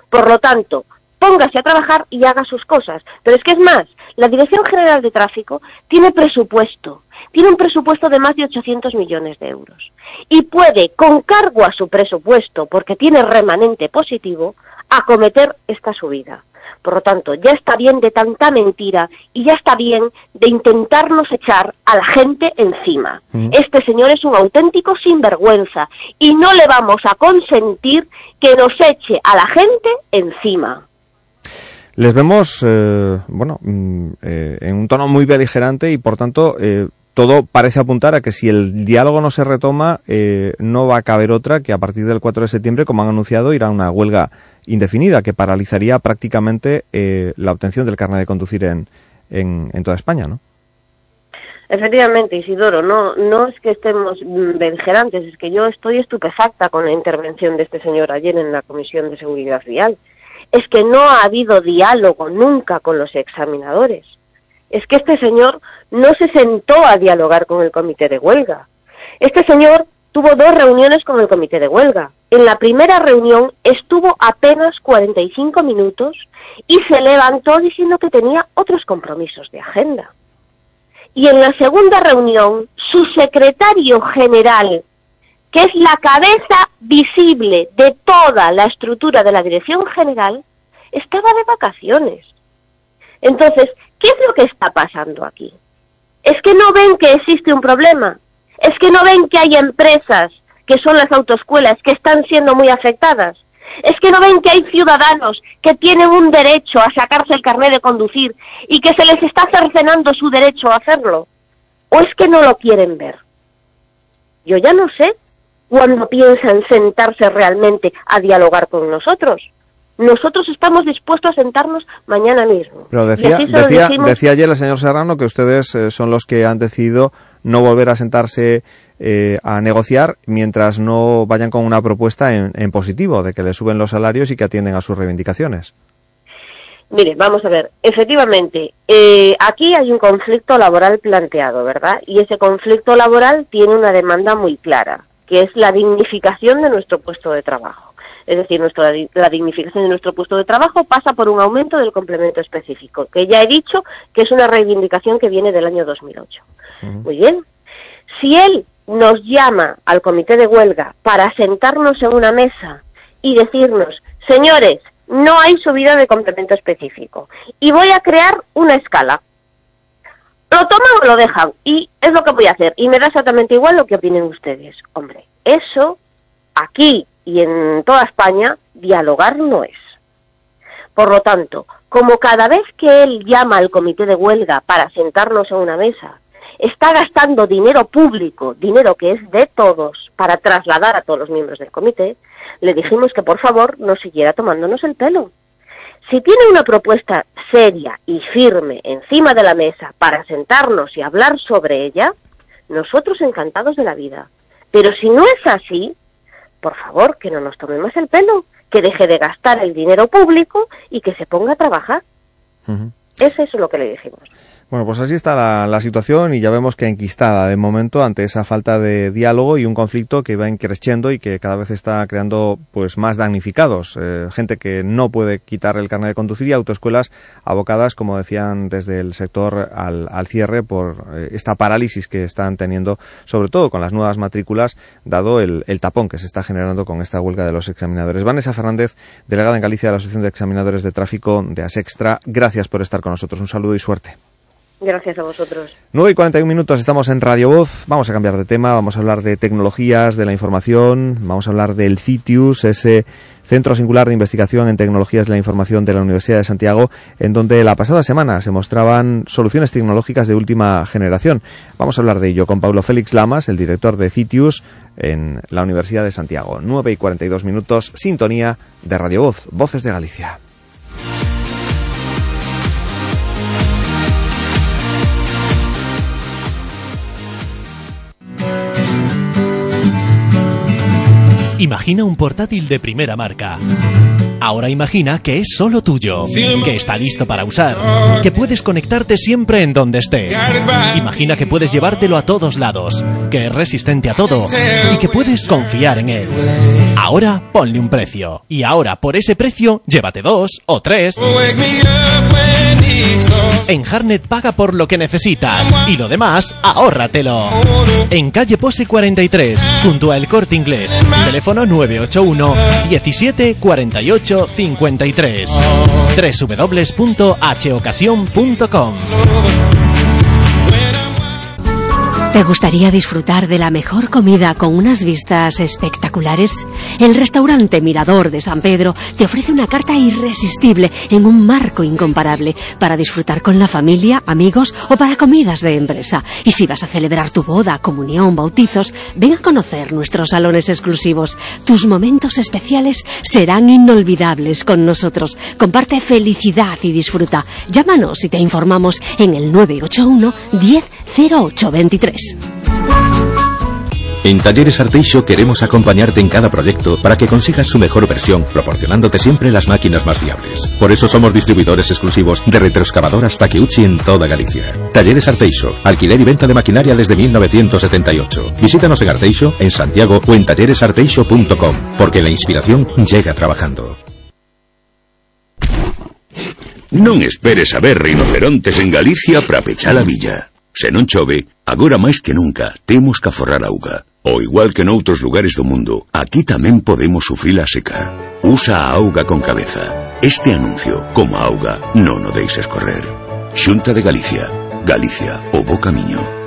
Por lo tanto, póngase a trabajar y haga sus cosas. Pero es que es más, la Dirección General de Tráfico tiene presupuesto, tiene un presupuesto de más de 800 millones de euros y puede, con cargo a su presupuesto, porque tiene remanente positivo, acometer esta subida. Por lo tanto, ya está bien de tanta mentira y ya está bien de intentarnos echar a la gente encima. Este señor es un auténtico sinvergüenza y no le vamos a consentir que nos eche a la gente encima. Les vemos, eh, bueno, mm, eh, en un tono muy beligerante y por tanto eh, todo parece apuntar a que si el diálogo no se retoma, no va a caber otra que a partir del 4 de septiembre, como han anunciado, irá a una huelga indefinida que paralizaría prácticamente la obtención del carnet de conducir en, en, en toda España, ¿no? Efectivamente, Isidoro, no, no es que estemos mm, beligerantes, es que yo estoy estupefacta con la intervención de este señor ayer en la Comisión de Seguridad Vial es que no ha habido diálogo nunca con los examinadores. Es que este señor no se sentó a dialogar con el comité de huelga. Este señor tuvo dos reuniones con el comité de huelga. En la primera reunión estuvo apenas 45 minutos y se levantó diciendo que tenía otros compromisos de agenda. Y en la segunda reunión, su secretario general, que es la cabeza visible de toda la estructura de la dirección general, estaba de vacaciones. Entonces, ¿qué es lo que está pasando aquí? Es que no ven que existe un problema, es que no ven que hay empresas, que son las autoescuelas, que están siendo muy afectadas, es que no ven que hay ciudadanos que tienen un derecho a sacarse el carnet de conducir y que se les está cercenando su derecho a hacerlo, o es que no lo quieren ver. Yo ya no sé cuando piensan sentarse realmente a dialogar con nosotros. Nosotros estamos dispuestos a sentarnos mañana mismo. Pero decía, decía, decía ayer el señor Serrano que ustedes eh, son los que han decidido no volver a sentarse eh, a negociar mientras no vayan con una propuesta en, positivo, de que le suben los salarios y que atienden a sus reivindicaciones. Mire, vamos a ver, efectivamente, eh, aquí hay un conflicto laboral planteado, ¿verdad? Y ese conflicto laboral tiene una demanda muy clara que es la dignificación de nuestro puesto de trabajo. Es decir, nuestra, la dignificación de nuestro puesto de trabajo pasa por un aumento del complemento específico, que ya he dicho que es una reivindicación que viene del año 2008. Muy bien. Si él nos llama al comité de huelga para sentarnos en una mesa y decirnos, señores, no hay subida de complemento específico y voy a crear una escala lo toman o lo dejan y es lo que voy a hacer y me da exactamente igual lo que opinen ustedes. Hombre, eso aquí y en toda España dialogar no es. Por lo tanto, como cada vez que él llama al comité de huelga para sentarnos a una mesa, está gastando dinero público, dinero que es de todos, para trasladar a todos los miembros del comité, le dijimos que por favor no siguiera tomándonos el pelo. Si tiene una propuesta seria y firme encima de la mesa para sentarnos y hablar sobre ella, nosotros encantados de la vida. Pero si no es así, por favor, que no nos tome más el pelo, que deje de gastar el dinero público y que se ponga a trabajar. Eso es lo que le dijimos. Bueno, pues así está la, situación y ya vemos que enquistada de momento ante esa falta de diálogo y un conflicto que va creciendo y que cada vez está creando pues más damnificados. Eh, gente que no puede quitar el carnet de conducir y autoescuelas abocadas, como decían desde el sector, al, cierre por eh, esta parálisis que están teniendo, sobre todo con las nuevas matrículas, dado el, el, tapón que se está generando con esta huelga de los examinadores. Vanessa Fernández, delegada en Galicia de la Asociación de Examinadores de Tráfico de ASEXTRA, gracias por estar con nosotros. Un saludo y suerte. Gracias a vosotros. 9 y 41 minutos, estamos en Radio Voz. Vamos a cambiar de tema, vamos a hablar de tecnologías, de la información, vamos a hablar del CITIUS, ese Centro Singular de Investigación en Tecnologías de la Información de la Universidad de Santiago, en donde la pasada semana se mostraban soluciones tecnológicas de última generación. Vamos a hablar de ello con Paulo Félix Lamas, el director de CITIUS en la Universidad de Santiago. 9 y 42 minutos, sintonía de Radio Voz, Voces de Galicia. Imagina un portátil de primera marca. Ahora imagina que es solo tuyo, que está listo para usar, que puedes conectarte siempre en donde estés. Imagina que puedes llevártelo a todos lados, que es resistente a todo y que puedes confiar en él. Ahora ponle un precio. Y ahora por ese precio llévate dos o tres. En Harnet paga por lo que necesitas y lo demás ahórratelo. En calle Pose 43, junto a El Corte Inglés. Teléfono 981 17 48 53. www.hocasión.com ¿Te gustaría disfrutar de la mejor comida con unas vistas espectaculares? El restaurante Mirador de San Pedro te ofrece una carta irresistible en un marco incomparable para disfrutar con la familia, amigos o para comidas de empresa. Y si vas a celebrar tu boda, comunión, bautizos, ven a conocer nuestros salones exclusivos. Tus momentos especiales serán inolvidables con nosotros. Comparte felicidad y disfruta. Llámanos y te informamos en el 981 10 0823. En Talleres Arteixo queremos acompañarte en cada proyecto para que consigas su mejor versión, proporcionándote siempre las máquinas más fiables. Por eso somos distribuidores exclusivos de retroexcavadoras Takeuchi en toda Galicia. Talleres Arteixo, alquiler y venta de maquinaria desde 1978. Visítanos en Arteixo, en Santiago o en talleresarteixo.com, porque la inspiración llega trabajando. Non esperes a ver rinocerontes en Galicia para pechar a villa. Se non chove, agora máis que nunca temos que aforrar auga. O igual que noutros lugares do mundo, aquí tamén podemos sufrir a seca. Usa a auga con cabeza. Este anuncio, como a auga, non o deixes correr. Xunta de Galicia. Galicia, o bo camiño.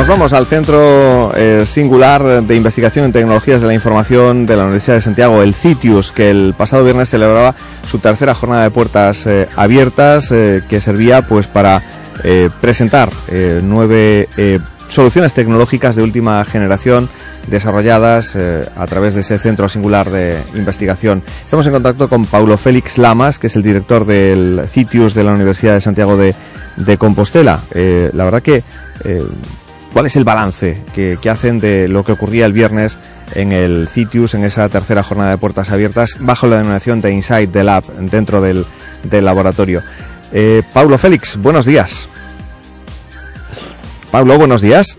Nos vamos al Centro eh, Singular de Investigación en Tecnologías de la Información de la Universidad de Santiago, el CITIUS, que el pasado viernes celebraba su tercera jornada de puertas eh, abiertas, eh, que servía pues para presentar nueve soluciones tecnológicas de última generación desarrolladas a través de ese Centro Singular de Investigación. Estamos en contacto con Paulo Félix Lamas, que es el director del CITIUS de la Universidad de Santiago de, Compostela. La verdad que ¿Cuál es el balance que, hacen de lo que ocurría el viernes en el CITIUS, en esa tercera jornada de puertas abiertas, bajo la denominación de Inside the Lab, dentro del, laboratorio? Eh, Paulo Félix, buenos días. Paulo, buenos días.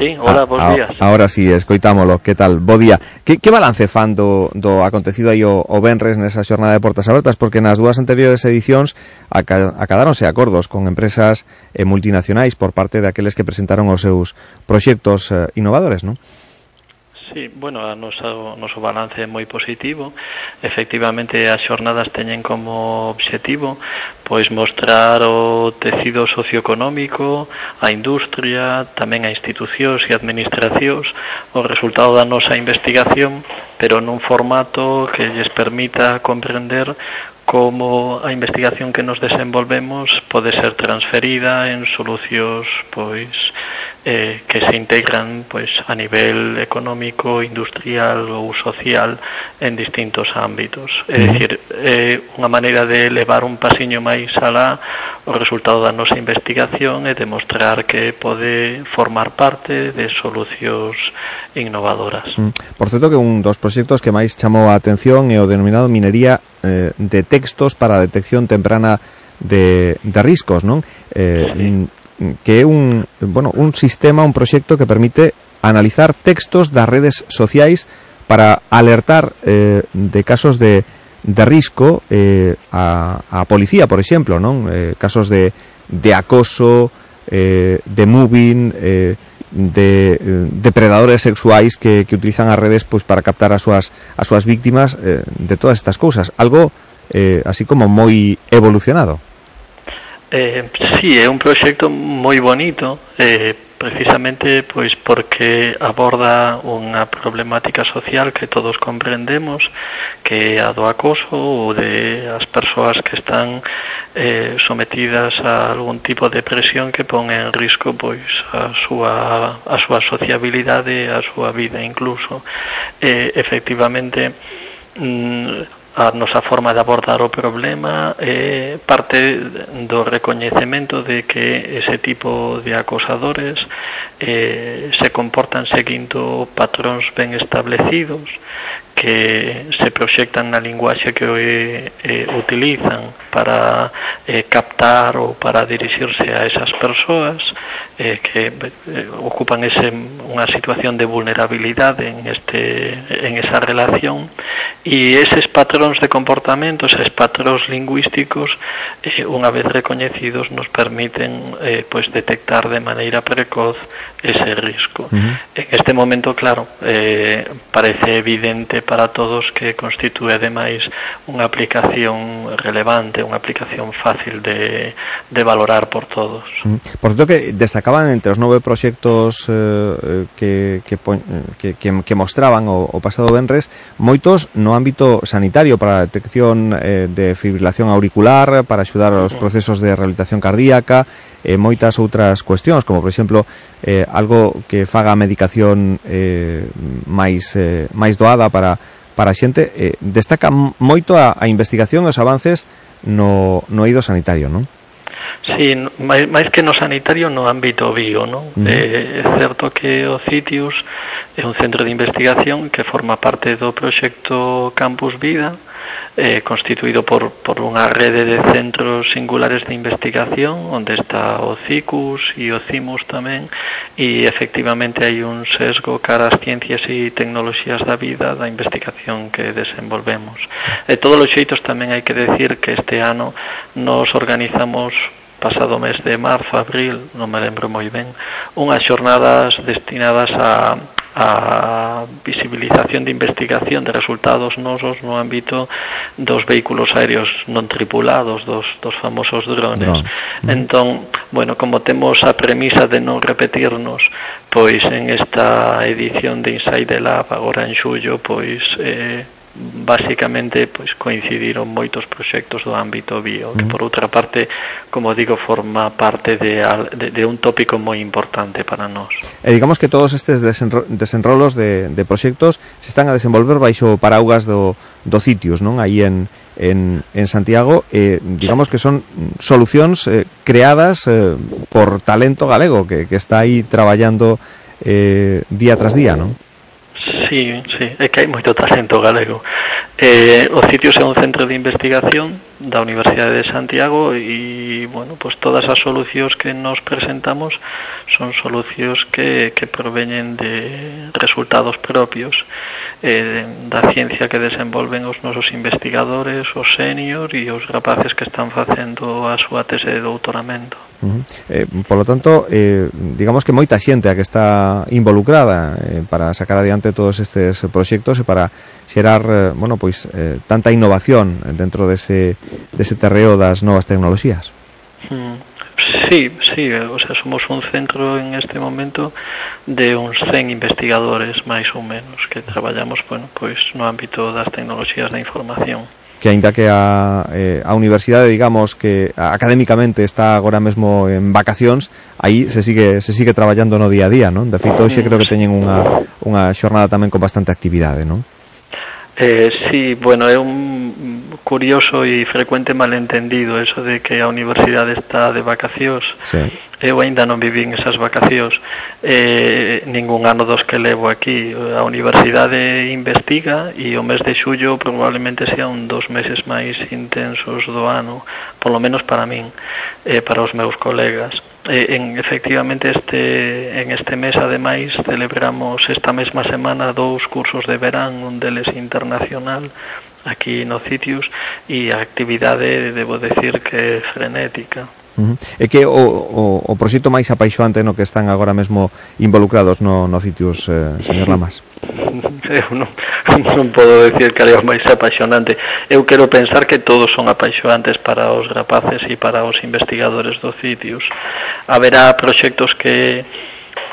Sí, hola, ah, bons a, ah, días. Ahora sí, escoitámolo, que tal? Bo día. Que, que balance fan do, do acontecido aí o, o Benres nesa xornada de portas abertas? Porque nas dúas anteriores edicións aca, acadáronse acordos con empresas eh, multinacionais por parte daqueles que presentaron os seus proxectos eh, innovadores, non? Sí, bueno, a nosa, o noso balance é moi positivo. Efectivamente, as xornadas teñen como obxectivo pois mostrar o tecido socioeconómico, a industria, tamén a institucións e administracións, o resultado da nosa investigación, pero nun formato que lles permita comprender como a investigación que nos desenvolvemos pode ser transferida en solucións pois eh, que se integran pues a nivel económico, industrial ou social en distintos ámbitos. É dicir, eh, unha maneira de levar un pasiño máis alá o resultado da nosa investigación e demostrar que pode formar parte de solucións innovadoras. Mm. Por certo que un dos proxectos que máis chamou a atención é o denominado minería eh, de textos para a detección temprana de, de riscos, non? Eh, sí. Mm, que é un, bueno, un sistema, un proxecto que permite analizar textos das redes sociais para alertar eh, de casos de, de risco eh, a, a policía, por exemplo, non? Eh, casos de, de acoso, eh, de moving, eh, de eh, depredadores sexuais que, que utilizan as redes pois, para captar as súas, as súas víctimas eh, de todas estas cousas. Algo eh, así como moi evolucionado. Eh, sí, é un proxecto moi bonito, eh, precisamente pois porque aborda unha problemática social que todos comprendemos, que é a do acoso ou de as persoas que están eh, sometidas a algún tipo de presión que pon en risco pois a súa, a súa sociabilidade, a súa vida incluso. Eh, efectivamente, mm, a nosa forma de abordar o problema é parte do recoñecemento de que ese tipo de acosadores eh, se comportan seguindo patróns ben establecidos que se proxectan na linguaxe que eh, eh, utilizan para eh, captar ou para dirixirse a esas persoas eh, que eh, ocupan ese, unha situación de vulnerabilidade en, este, en esa relación E eses patróns de comportamento, eses patróns lingüísticos, eh, unha vez recoñecidos, nos permiten eh, pois detectar de maneira precoz ese risco. Uh -huh. En este momento, claro, eh, parece evidente para todos que constitúe ademais unha aplicación relevante, unha aplicación fácil de, de valorar por todos. Uh -huh. Por certo que destacaban entre os nove proxectos eh, eh que, que, eh, que, que, que mostraban o, o pasado Benres, moitos no no ámbito sanitario para a detección eh, de fibrilación auricular, para axudar aos procesos de rehabilitación cardíaca e moitas outras cuestións, como por exemplo eh, algo que faga a medicación eh, máis, eh, máis doada para, para a xente, eh, destaca moito a, a investigación e os avances no, no eido sanitario, non? Sí, máis, máis que no sanitario no ámbito bio, non? Mm. Eh, é certo que o CITIUS é un centro de investigación que forma parte do proxecto Campus Vida, eh, constituído por, por unha rede de centros singulares de investigación onde está o CICUS e o CIMUS tamén e efectivamente hai un sesgo cara ás ciencias e tecnoloxías da vida da investigación que desenvolvemos. E todos os xeitos tamén hai que decir que este ano nos organizamos pasado mes de marzo, abril, non me lembro moi ben, unhas xornadas destinadas a a visibilización de investigación de resultados nosos no ámbito dos vehículos aéreos non tripulados, dos, dos famosos drones. No. Mm-hmm. Entón, bueno, como temos a premisa de non repetirnos, pois en esta edición de Inside the Lab, agora en xullo, pois eh, basicamente pois coincidiron moitos proxectos do ámbito bio, que por outra parte, como digo, forma parte de, de, de un tópico moi importante para nós. E digamos que todos estes desenro desenrolos de, de proxectos se están a desenvolver baixo paraugas do, do CITIUS, non? Aí en, en, en Santiago, eh, digamos que son solucións eh, creadas eh, por talento galego que, que está aí traballando eh, día tras día, non? Sí, sí, é que hai moito talento galego. Eh, o sitio é un centro de investigación da Universidade de Santiago e bueno, pues todas as solucións que nos presentamos son solucións que, que proveñen de resultados propios eh, da ciencia que desenvolven os nosos investigadores, os senior e os rapaces que están facendo a súa tese de doutoramento. Uh -huh. eh, por lo tanto, eh, digamos que moita xente a que está involucrada eh, para sacar adiante todos estes proxectos e para xerar, eh, bueno, pois eh, tanta innovación dentro dese, dese terreo das novas tecnoloxías. Mm. Sí, sí, o sea, somos un centro en este momento de uns 100 investigadores máis ou menos que traballamos, bueno, pois no ámbito das tecnoloxías da información que aínda que a, eh, a universidade, digamos, que académicamente está agora mesmo en vacacións, aí se sigue, se sigue traballando no día a día, non? De feito, hoxe mm. creo que teñen unha, unha xornada tamén con bastante actividade, non? Eh, sí, bueno, é un curioso e frecuente malentendido eso de que a universidade está de vacacións. Sí. Eu aínda non vivín esas vacacións eh, ningún ano dos que levo aquí. A universidade investiga e o mes de xullo probablemente sea un dos meses máis intensos do ano polo menos para min e eh, para os meus colegas. E, en, efectivamente este, en este mes ademais celebramos esta mesma semana dous cursos de verán, un deles internacional aquí no Citius e a actividade debo decir que é frenética Uh -huh. Que o, o, o proxecto máis apaixoante no que están agora mesmo involucrados no, no Citius, eh, señor Lamas? Eu non, non podo decir que é o máis apaixonante. Eu quero pensar que todos son apaixonantes para os rapaces e para os investigadores do Citius. Haberá proxectos que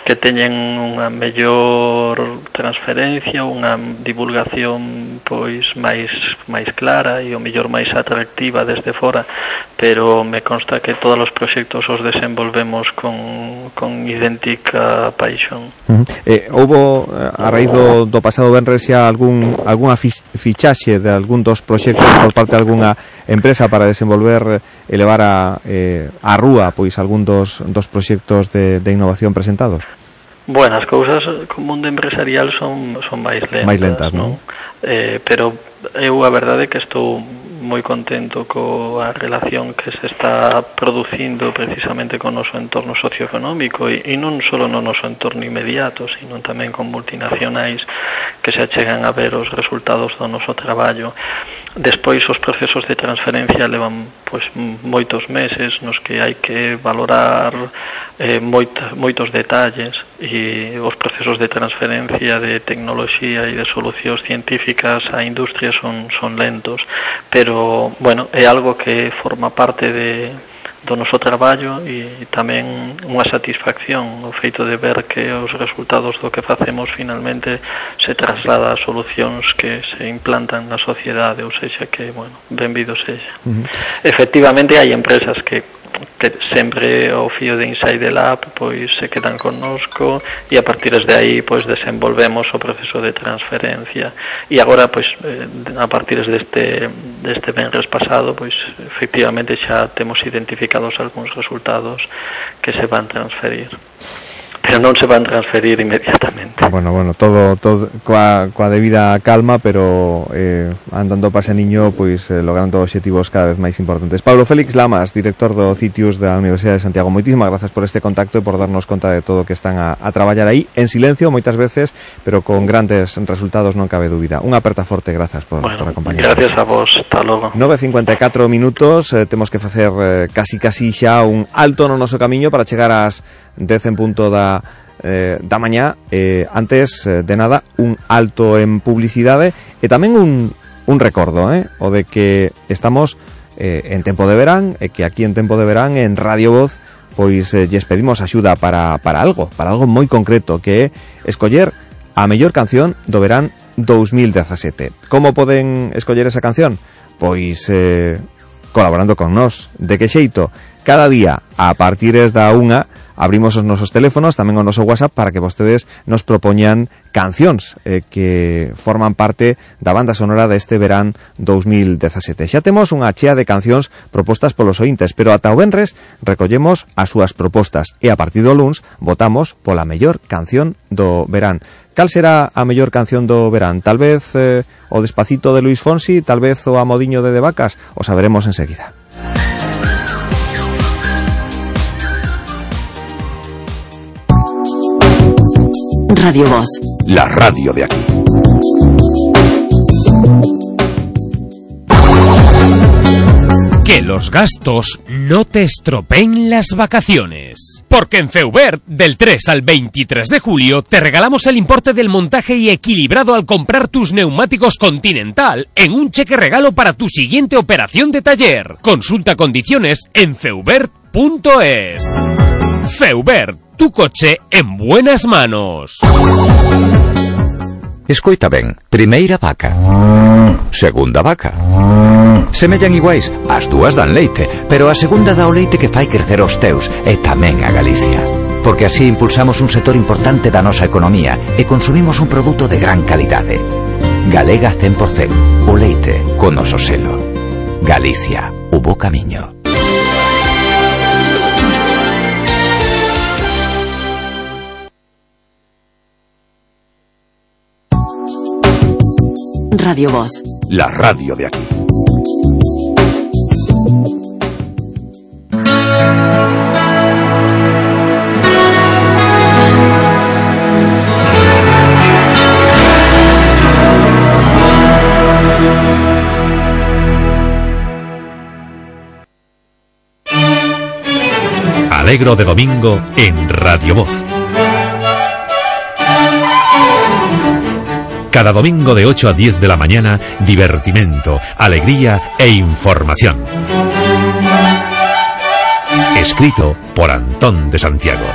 que teñen unha mellor transferencia, unha divulgación pois máis máis clara e o mellor máis atractiva desde fora, pero me consta que todos os proxectos os desenvolvemos con, con idéntica paixón. Uh -huh. eh, houbo eh, a raíz do, do pasado Benres xa algún, alguna fichaxe de algún dos proxectos por parte de alguna empresa para desenvolver eh, elevar a, eh, a Rúa pois algún dos, dos proxectos de, de innovación presentados? Bueno, as cousas co mundo empresarial son son máis lentas, máis lentas, non? non? Eh, pero eu a verdade é que estou moi contento coa relación que se está producindo precisamente con o noso entorno socioeconómico e, e non só no noso entorno inmediato, sino tamén con multinacionais que se achegan a ver os resultados do noso traballo Despois os procesos de transferencia levan pois moitos meses nos que hai que valorar eh, moita, moitos detalles e os procesos de transferencia de tecnoloxía e de solucións científicas á industria son, son lentos. Pero bueno, é algo que forma parte de do noso traballo e tamén unha satisfacción o feito de ver que os resultados do que facemos finalmente se traslada a solucións que se implantan na sociedade, ou sexa que, bueno, benvido sexa. Uh -huh. Efectivamente hai empresas que sempre o fío de Inside Lab pois se quedan connosco e a partir de aí pois desenvolvemos o proceso de transferencia e agora pois eh, a partir deste deste venres pasado pois efectivamente xa temos identificados algúns resultados que se van transferir pero non se van transferir inmediatamente. Bueno, bueno, todo, todo coa, coa debida calma, pero eh, andando pase niño, pois eh, logrando obxectivos cada vez máis importantes. Pablo Félix Lamas, director do CITIUS da Universidade de Santiago, moitísimas grazas por este contacto e por darnos conta de todo o que están a, a traballar aí, en silencio moitas veces, pero con grandes resultados non cabe dúbida. Unha aperta forte, grazas por, bueno, por acompañarnos. Gracias a vos, hasta logo. 9.54 minutos, eh, temos que facer eh, casi casi xa un alto no noso camiño para chegar ás 10 en punto da da eh, da mañá eh, antes eh, de nada un alto en publicidade e tamén un, un recordo eh, o de que estamos eh, en tempo de verán e que aquí en tempo de verán en Radio Voz pois eh, lles pedimos axuda para, para algo para algo moi concreto que é escoller a mellor canción do verán 2017 como poden escoller esa canción? pois eh, colaborando con nós. De que xeito? Cada día a partir da unha abrimos os nosos teléfonos, tamén o noso WhatsApp para que vostedes nos propoñan cancións eh, que forman parte da banda sonora deste verán 2017. Xa temos unha chea de cancións propostas polos ointes, pero ata o venres recollemos as súas propostas e a partir do luns votamos pola mellor canción do verán. Cal será a mellor canción do verán? Tal vez eh, o Despacito de Luis Fonsi, tal vez o Amodiño de De Vacas, o saberemos enseguida. Radio Voz. La radio de aquí. Que los gastos no te estropeen las vacaciones. Porque en Feubert, del 3 al 23 de julio, te regalamos el importe del montaje y equilibrado al comprar tus neumáticos Continental en un cheque regalo para tu siguiente operación de taller. Consulta condiciones en feubert.es. Feubert tu coche en buenas manos. Escoita ben, primeira vaca. Segunda vaca. Semellan iguais, as dúas dan leite Pero a segunda dá o leite que fai crecer os teus E tamén a Galicia. Porque así impulsamos un sector importante da nosa economía E consumimos un produto de gran calidade. Galega 100% O leite con noso selo Galicia, o bo camiño. Radio Voz. La radio de aquí. Alegro de Domingo en Radio Voz Cada domingo de 8 a 10 de la mañana, divertimento, alegría e información. Escrito por Antón de Santiago.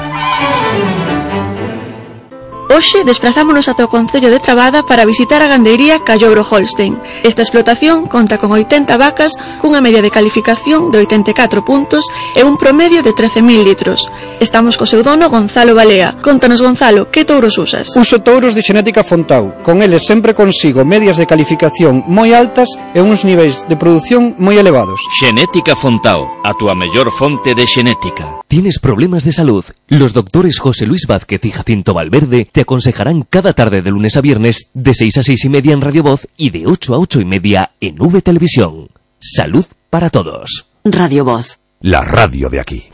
Hoxe desplazámonos ata o Concello de Trabada para visitar a gandeiría Callobro-Holstein. Esta explotación conta con 80 vacas cunha media de calificación de 84 puntos e un promedio de 13.000 litros. Estamos co seu dono Gonzalo Balea. Contanos, Gonzalo, que touros usas? Uso touros de xenética Fontau. Con eles sempre consigo medias de calificación moi altas e uns niveis de produción moi elevados. Xenética Fontau, a túa mellor fonte de xenética. Tienes problemas de salud? Los doctores José Luis Vázquez y Jacinto Valverde te aconsejarán cada tarde de lunes a viernes de 6 a 6 y media en Radio Voz y de 8 a 8 y media en V Televisión. Salud para todos. Radio Voz. La radio de aquí.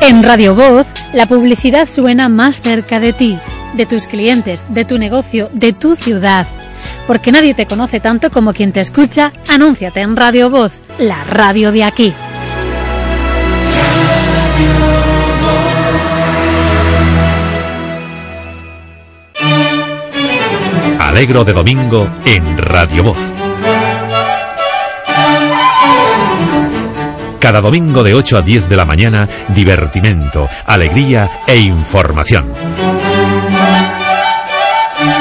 En Radio Voz, la publicidad suena más cerca de ti, de tus clientes, de tu negocio, de tu ciudad. Porque nadie te conoce tanto como quien te escucha, anúnciate en Radio Voz, la radio de aquí. Alegro de domingo en Radio Voz. Cada domingo de 8 a 10 de la mañana, divertimento, alegría e información.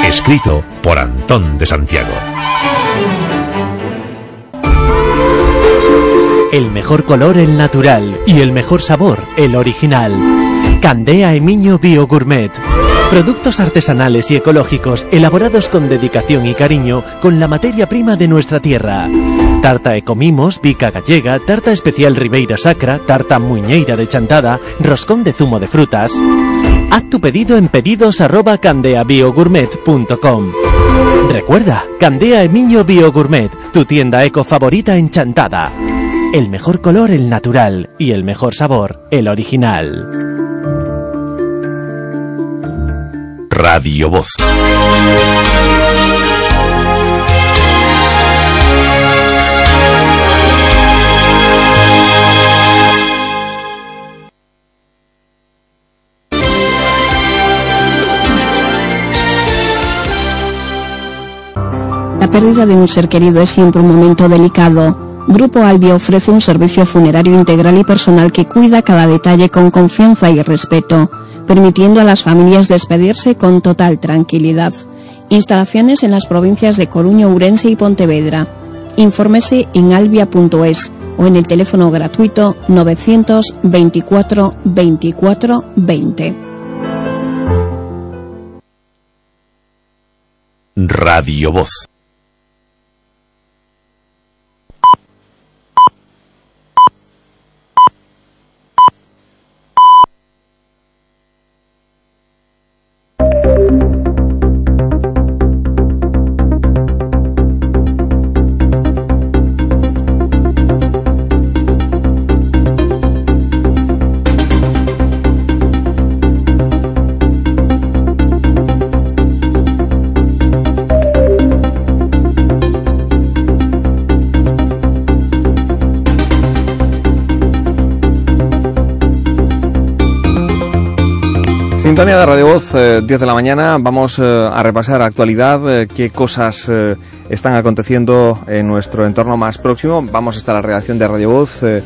Escrito por Antón de Santiago. El mejor color el natural y el mejor sabor el original. Candea Emiño Bio Gourmet. Productos artesanales y ecológicos elaborados con dedicación y cariño con la materia prima de nuestra tierra. Tarta Ecomimos, Bica Gallega, Tarta Especial Ribeira Sacra, Tarta Muñeira de Chantada, Roscón de zumo de frutas. Haz tu pedido en pedidos arroba candeabiogourmet.com. Recuerda, Candea Emiño Bio Gourmet, tu tienda eco favorita en Chantada. El mejor color el natural y el mejor sabor el original. Radio Voz. La pérdida de un ser querido es siempre un momento delicado. Grupo Albia ofrece un servicio funerario integral y personal que cuida cada detalle con confianza y respeto, permitiendo a las familias despedirse con total tranquilidad. Instalaciones en las provincias de Coruña, Ourense y Pontevedra. Infórmese en albia.es o en el teléfono gratuito 924 24 20. Radio Voz. De Radio Voz, eh, 10 de la mañana. Vamos eh, a repasar actualidad, eh, qué cosas eh, están aconteciendo en nuestro entorno más próximo. Vamos hasta la redacción de Radio Voz. eh,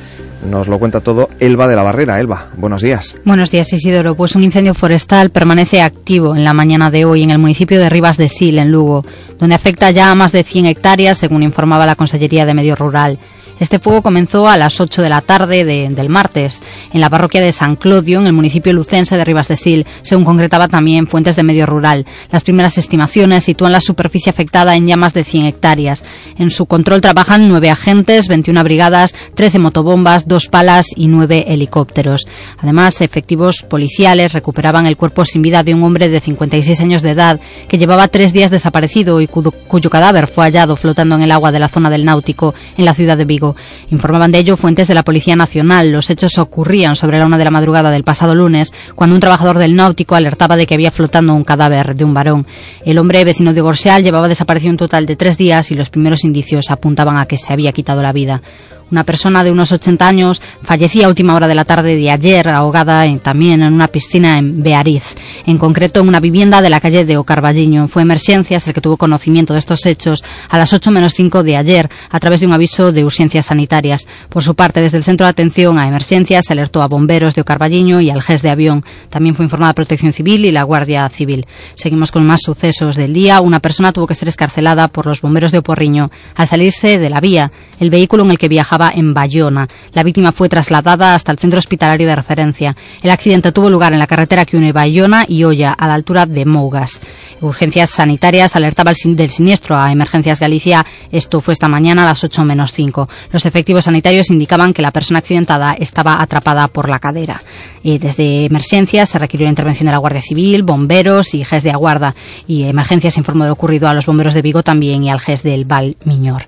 nos lo cuenta todo Elba de la Barrera. Elba, buenos días. Buenos días, Isidoro. Pues un incendio forestal permanece activo en la mañana de hoy en el municipio de Rivas de Sil, en Lugo, donde afecta ya a más de 100 hectáreas, según informaba la Consellería de Medio Rural. Este fuego comenzó a las 8 de la tarde de- del martes en la parroquia de San Clodio, en el municipio lucense de Rivas de Sil, según concretaba también Fuentes de Medio Rural. Las primeras estimaciones sitúan la superficie afectada en ya más de 100 hectáreas. En su control trabajan nueve agentes, 21 brigadas, 13 motobombas, dos palas y nueve helicópteros. Además, efectivos policiales recuperaban el cuerpo sin vida de un hombre de 56 años de edad que llevaba tres días desaparecido y cuyo cadáver fue hallado flotando en el agua de la zona del Náutico en la ciudad de Vigo. Informaban de ello fuentes de la Policía Nacional. Los hechos ocurrían sobre la una de la madrugada del pasado lunes, cuando un trabajador del Náutico alertaba de que había flotando un cadáver de un varón. El hombre vecino de Gorseal llevaba desaparecido un total de tres días y los primeros indicios apuntaban a que se había quitado la vida. Una persona de unos 80 años fallecía a última hora de la tarde de ayer, ahogada también en una piscina en Beariz, en concreto en una vivienda de la calle de Ocarballiño. Fue Emergencias el que tuvo conocimiento de estos hechos a las 8 menos 5 de ayer, a través de un aviso de urgencias sanitarias. Por su parte, desde el Centro de Atención a Emergencias alertó a bomberos de Ocarballiño y al GES de Avión. También fue informada Protección Civil y la Guardia Civil. Seguimos con más sucesos del día. Una persona tuvo que ser escarcelada por los bomberos de Oporriño al salirse de la vía. El vehículo en el que viajaba en Bayona. La víctima fue trasladada hasta el centro hospitalario de referencia. El accidente tuvo lugar en la carretera que une Bayona y Olla, a la altura de Mougas. Urgencias sanitarias alertaba del siniestro a Emergencias Galicia. Esto fue esta mañana a las 8 menos 5. Los efectivos sanitarios indicaban que la persona accidentada estaba atrapada por la cadera. Y desde Emergencias se requirió la intervención de la Guardia Civil, bomberos y GES de Aguarda. Y Emergencias informó de lo ocurrido a los bomberos de Vigo también y al GES del Val Miñor.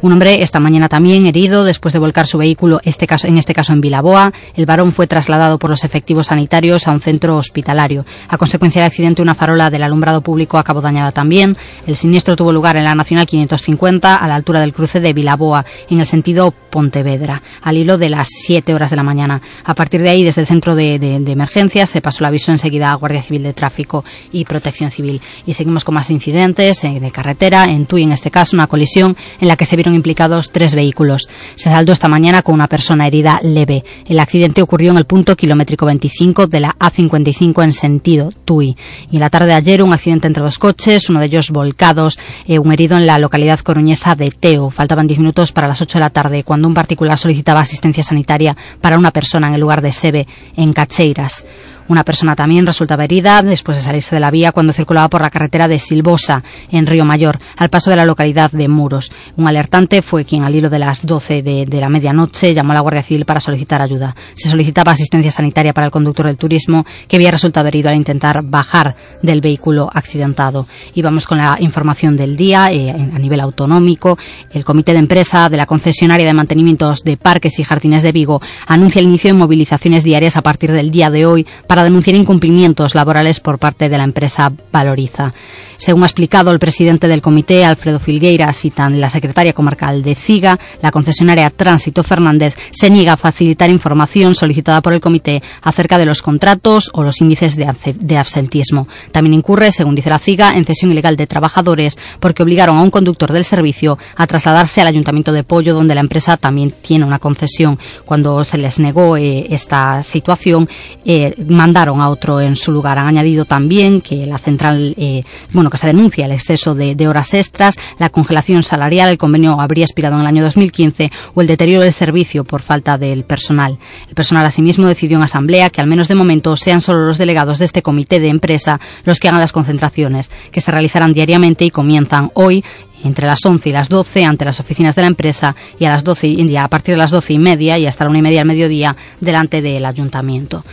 Un hombre esta mañana también herido después de volcar su vehículo, este caso, en este caso en Vilaboa. El varón fue trasladado por los efectivos sanitarios a un centro hospitalario. A consecuencia del accidente, una farola del alumbrado público acabó dañada también. El siniestro tuvo lugar en la Nacional 550 a la altura del cruce de Vilaboa, en el sentido Pontevedra, al hilo de las 7 horas de la mañana. A partir de ahí, desde el centro de, de, de emergencias, se pasó el aviso enseguida a Guardia Civil de Tráfico y Protección Civil. Y seguimos con más incidentes eh, de carretera. En Tui, en este caso, una colisión en la que se vieron implicados tres vehículos. Se saldó esta mañana con una persona herida leve. El accidente ocurrió en el punto kilométrico 25 de la A55 en sentido Tui. Y en la tarde de ayer un accidente entre dos coches, uno de ellos volcados, eh, un herido en la localidad coruñesa de Teo. Faltaban 10 minutos para las 8 de la tarde cuando un particular solicitaba asistencia sanitaria para una persona en el lugar de Sebe, en Cacheiras. Una persona también resultaba herida después de salirse de la vía cuando circulaba por la carretera de Silbosa, en Río Mayor, al paso de la localidad de Muros. Un alertante fue quien al hilo de las 12 de, la medianoche llamó a la Guardia Civil para solicitar ayuda. Se solicitaba asistencia sanitaria para el conductor del turismo que había resultado herido al intentar bajar del vehículo accidentado. Y vamos con la información del día eh, a nivel autonómico. El comité de empresa de la concesionaria de mantenimientos de parques y jardines de Vigo anuncia el inicio de movilizaciones diarias a partir del día de hoy para denunciar incumplimientos laborales por parte de la empresa Valoriza. Según ha explicado el presidente del comité, Alfredo Filgueiras, y tan la secretaria comarcal de CIGA, la concesionaria Tránsito Fernández se niega a facilitar información solicitada por el comité acerca de los contratos o los índices de, absentismo. También incurre, según dice la CIGA, en cesión ilegal de trabajadores porque obligaron a un conductor del servicio a trasladarse al Ayuntamiento de Pollo, donde la empresa también tiene una concesión. Cuando se les negó eh, esta situación, eh, a otro en su lugar. Han añadido también que la central, eh, bueno, que se denuncia el exceso de, de, horas extras, la congelación salarial, el convenio habría expirado en el año 2015 o el deterioro del servicio por falta del personal. El personal asimismo decidió en asamblea que al menos de momento sean solo los delegados de este comité de empresa los que hagan las concentraciones, que se realizarán diariamente y comienzan hoy entre las 11 y las 12 ante las oficinas de la empresa y a las 12 y a partir de las 12 y media y hasta la una y media al mediodía delante del ayuntamiento.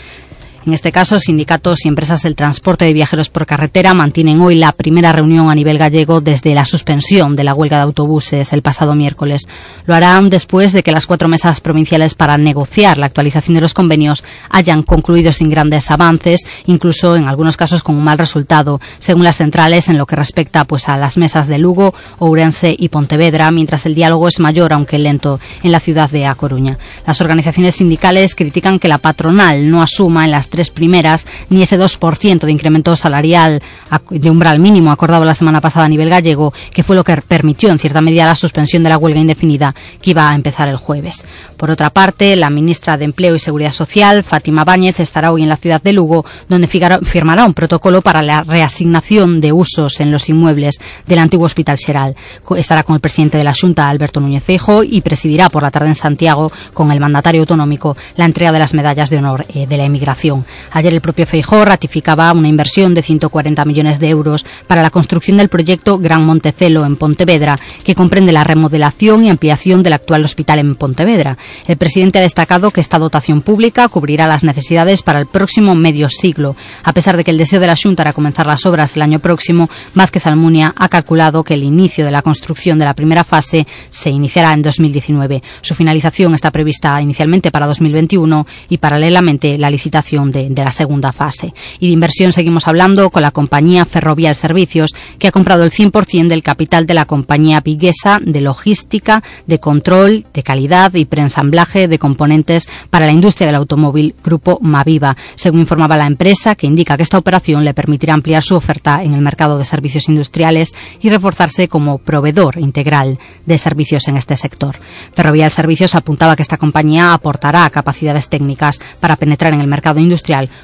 En este caso, sindicatos y empresas del transporte de viajeros por carretera mantienen hoy la primera reunión a nivel gallego desde la suspensión de la huelga de autobuses el pasado miércoles. Lo harán después de que las cuatro mesas provinciales para negociar la actualización de los convenios hayan concluido sin grandes avances, incluso en algunos casos con un mal resultado, según las centrales en lo que respecta pues a las mesas de Lugo, Ourense y Pontevedra, mientras el diálogo es mayor, aunque lento, en la ciudad de A Coruña. Las organizaciones sindicales critican que la patronal no asuma en las tres primeras ni ese 2% de incremento salarial de umbral mínimo acordado la semana pasada a nivel gallego, que fue lo que permitió en cierta medida la suspensión de la huelga indefinida que iba a empezar el jueves. Por otra parte, la ministra de Empleo y Seguridad Social, Fátima Báñez, estará hoy en la ciudad de Lugo, donde firmará un protocolo para la reasignación de usos en los inmuebles del antiguo Hospital Xeral. Estará con el presidente de la Junta, Alberto Núñez Feijo, y presidirá por la tarde en Santiago, con el mandatario autonómico, la entrega de las medallas de honor eh, de la emigración. Ayer el propio Feijó ratificaba una inversión de 140 millones de euros para la construcción del proyecto Gran Montecelo en Pontevedra, que comprende la remodelación y ampliación del actual hospital en Pontevedra. El presidente ha destacado que esta dotación pública cubrirá las necesidades para el próximo medio siglo. A pesar de que el deseo de la Junta era comenzar las obras el año próximo, Vázquez Almunia ha calculado que el inicio de la construcción de la primera fase se iniciará en 2019. Su finalización está prevista inicialmente para 2021 y paralelamente la licitación de, la segunda fase. Y de inversión seguimos hablando con la compañía Ferrovial Servicios, que ha comprado el 100% del capital de la compañía viguesa de logística, de control, de calidad y preensamblaje de componentes para la industria del automóvil Grupo Maviva, según informaba la empresa, que indica que esta operación le permitirá ampliar su oferta en el mercado de servicios industriales y reforzarse como proveedor integral de servicios en este sector. Ferrovial Servicios apuntaba que esta compañía aportará capacidades técnicas para penetrar en el mercado industrial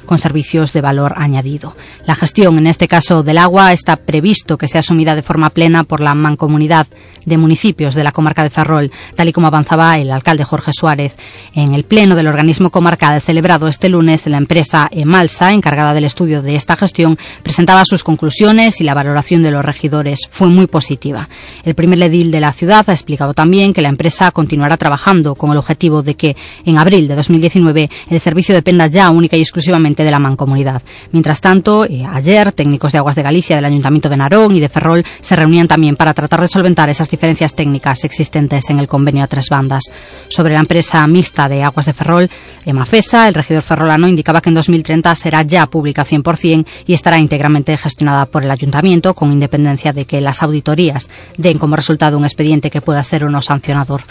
con servicios de valor añadido. La gestión, en este caso del agua, está previsto que sea asumida de forma plena por la mancomunidad de municipios de la comarca de Ferrol, tal y como avanzaba el alcalde Jorge Suárez. En el pleno del organismo comarcal celebrado este lunes, la empresa Emalsa, encargada del estudio de esta gestión, presentaba sus conclusiones y la valoración de los regidores fue muy positiva. El primer edil de la ciudad ha explicado también que la empresa continuará trabajando con el objetivo de que en abril de 2019 el servicio dependa ya única y exclusivamente de la mancomunidad. Mientras tanto, eh, ayer técnicos de Aguas de Galicia del Ayuntamiento de Narón y de Ferrol se reunían también para tratar de solventar esas diferencias técnicas existentes en el convenio a tres bandas. Sobre la empresa mixta de Aguas de Ferrol, Emafesa, el regidor ferrolano indicaba que en 2030 será ya pública 100% y estará íntegramente gestionada por el ayuntamiento, con independencia de que las auditorías den como resultado un expediente que pueda ser o no sancionador.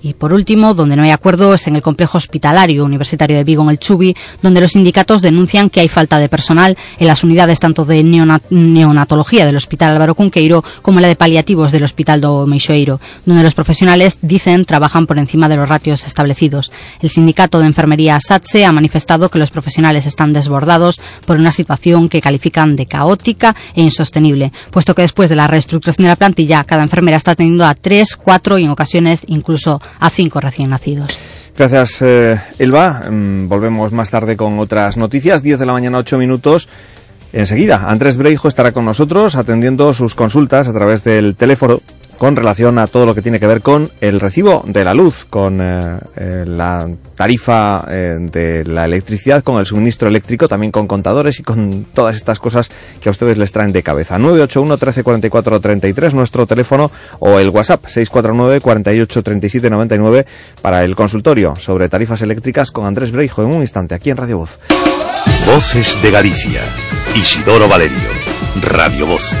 Y por último, donde no hay acuerdo es en el complejo hospitalario universitario de Vigo, en el Chubi, donde los sindicatos denuncian que hay falta de personal en las unidades tanto de neonatología del Hospital Álvaro Cunqueiro como la de paliativos del Hospital do Meixoeiro, donde los profesionales dicen trabajan por encima de los ratios establecidos. El sindicato de enfermería SATSE ha manifestado que los profesionales están desbordados por una situación que califican de caótica e insostenible, puesto que después de la reestructuración de la plantilla, cada enfermera está teniendo a tres, cuatro y en ocasiones incluso a cinco recién nacidos. Gracias, eh, Elba. Mm, volvemos más tarde con otras noticias. 10 de la mañana, 8 minutos. Enseguida, Andrés Breijo estará con nosotros atendiendo sus consultas a través del teléfono con relación a todo lo que tiene que ver con el recibo de la luz, con eh, eh, la tarifa eh, de la electricidad, con el suministro eléctrico, también con contadores y con todas estas cosas que a ustedes les traen de cabeza. 981 1344 33 nuestro teléfono o el WhatsApp 649 48 37 99 para el consultorio sobre tarifas eléctricas con Andrés Breijo en un instante aquí en Radio Voz. Voces de Galicia. Isidoro Valerio. Radio Voz.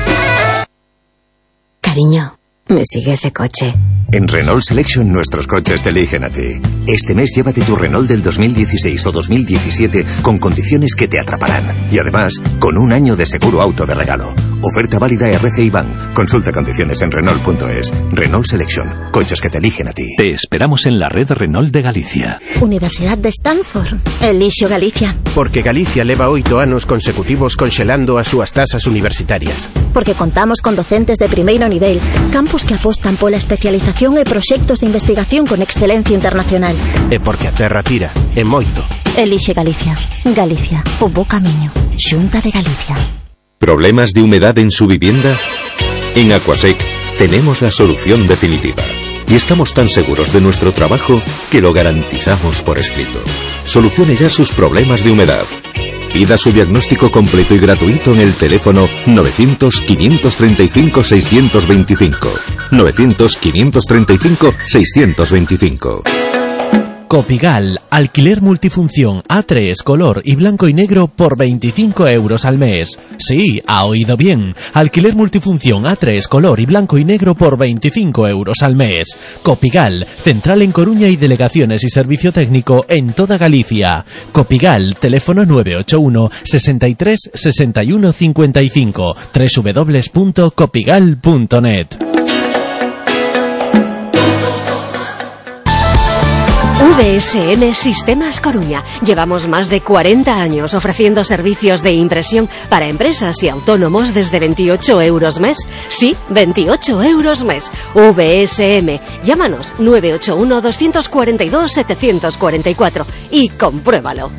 Cariño. Me sigue ese coche. En Renault Selection nuestros coches te eligen a ti. Este mes llévate tu Renault del 2016 o 2017 con condiciones que te atraparán. Y además, con un año de seguro auto de regalo. Oferta válida RCI Bank. Consulta condiciones en Renault.es. Renault Selection. Coches que te eligen a ti. Te esperamos en la red Renault de Galicia. Universidad de Stanford. Elisio Galicia. Porque Galicia leva oito anos consecutivos conxelando as súas tasas universitarias. Porque contamos con docentes de primeiro nivel, campus que apostan pola especialización e proxectos de investigación con excelencia internacional. E porque a terra tira, e moito. Elixe Galicia. Galicia, o bo camiño. Xunta de Galicia. ¿Problemas de humedad en su vivienda? En Aquasec tenemos la solución definitiva. Y estamos tan seguros de nuestro trabajo que lo garantizamos por escrito. Solucione ya sus problemas de humedad. Pida su diagnóstico completo y gratuito en el teléfono 900-535-625. 900-535-625. Copigal, alquiler multifunción A3, color y blanco y negro por 25 euros al mes. Sí, ha oído bien. Alquiler multifunción A3, color y blanco y negro por 25 euros al mes. Copigal, central en Coruña y delegaciones y servicio técnico en toda Galicia. Copigal, teléfono 981 63 61 55 www.copigal.net. VSN Sistemas Coruña. Llevamos más de 40 años ofreciendo servicios de impresión para empresas y autónomos desde 28 euros mes. Sí, 28 euros mes. VSM. Llámanos 981 242 744 y compruébalo.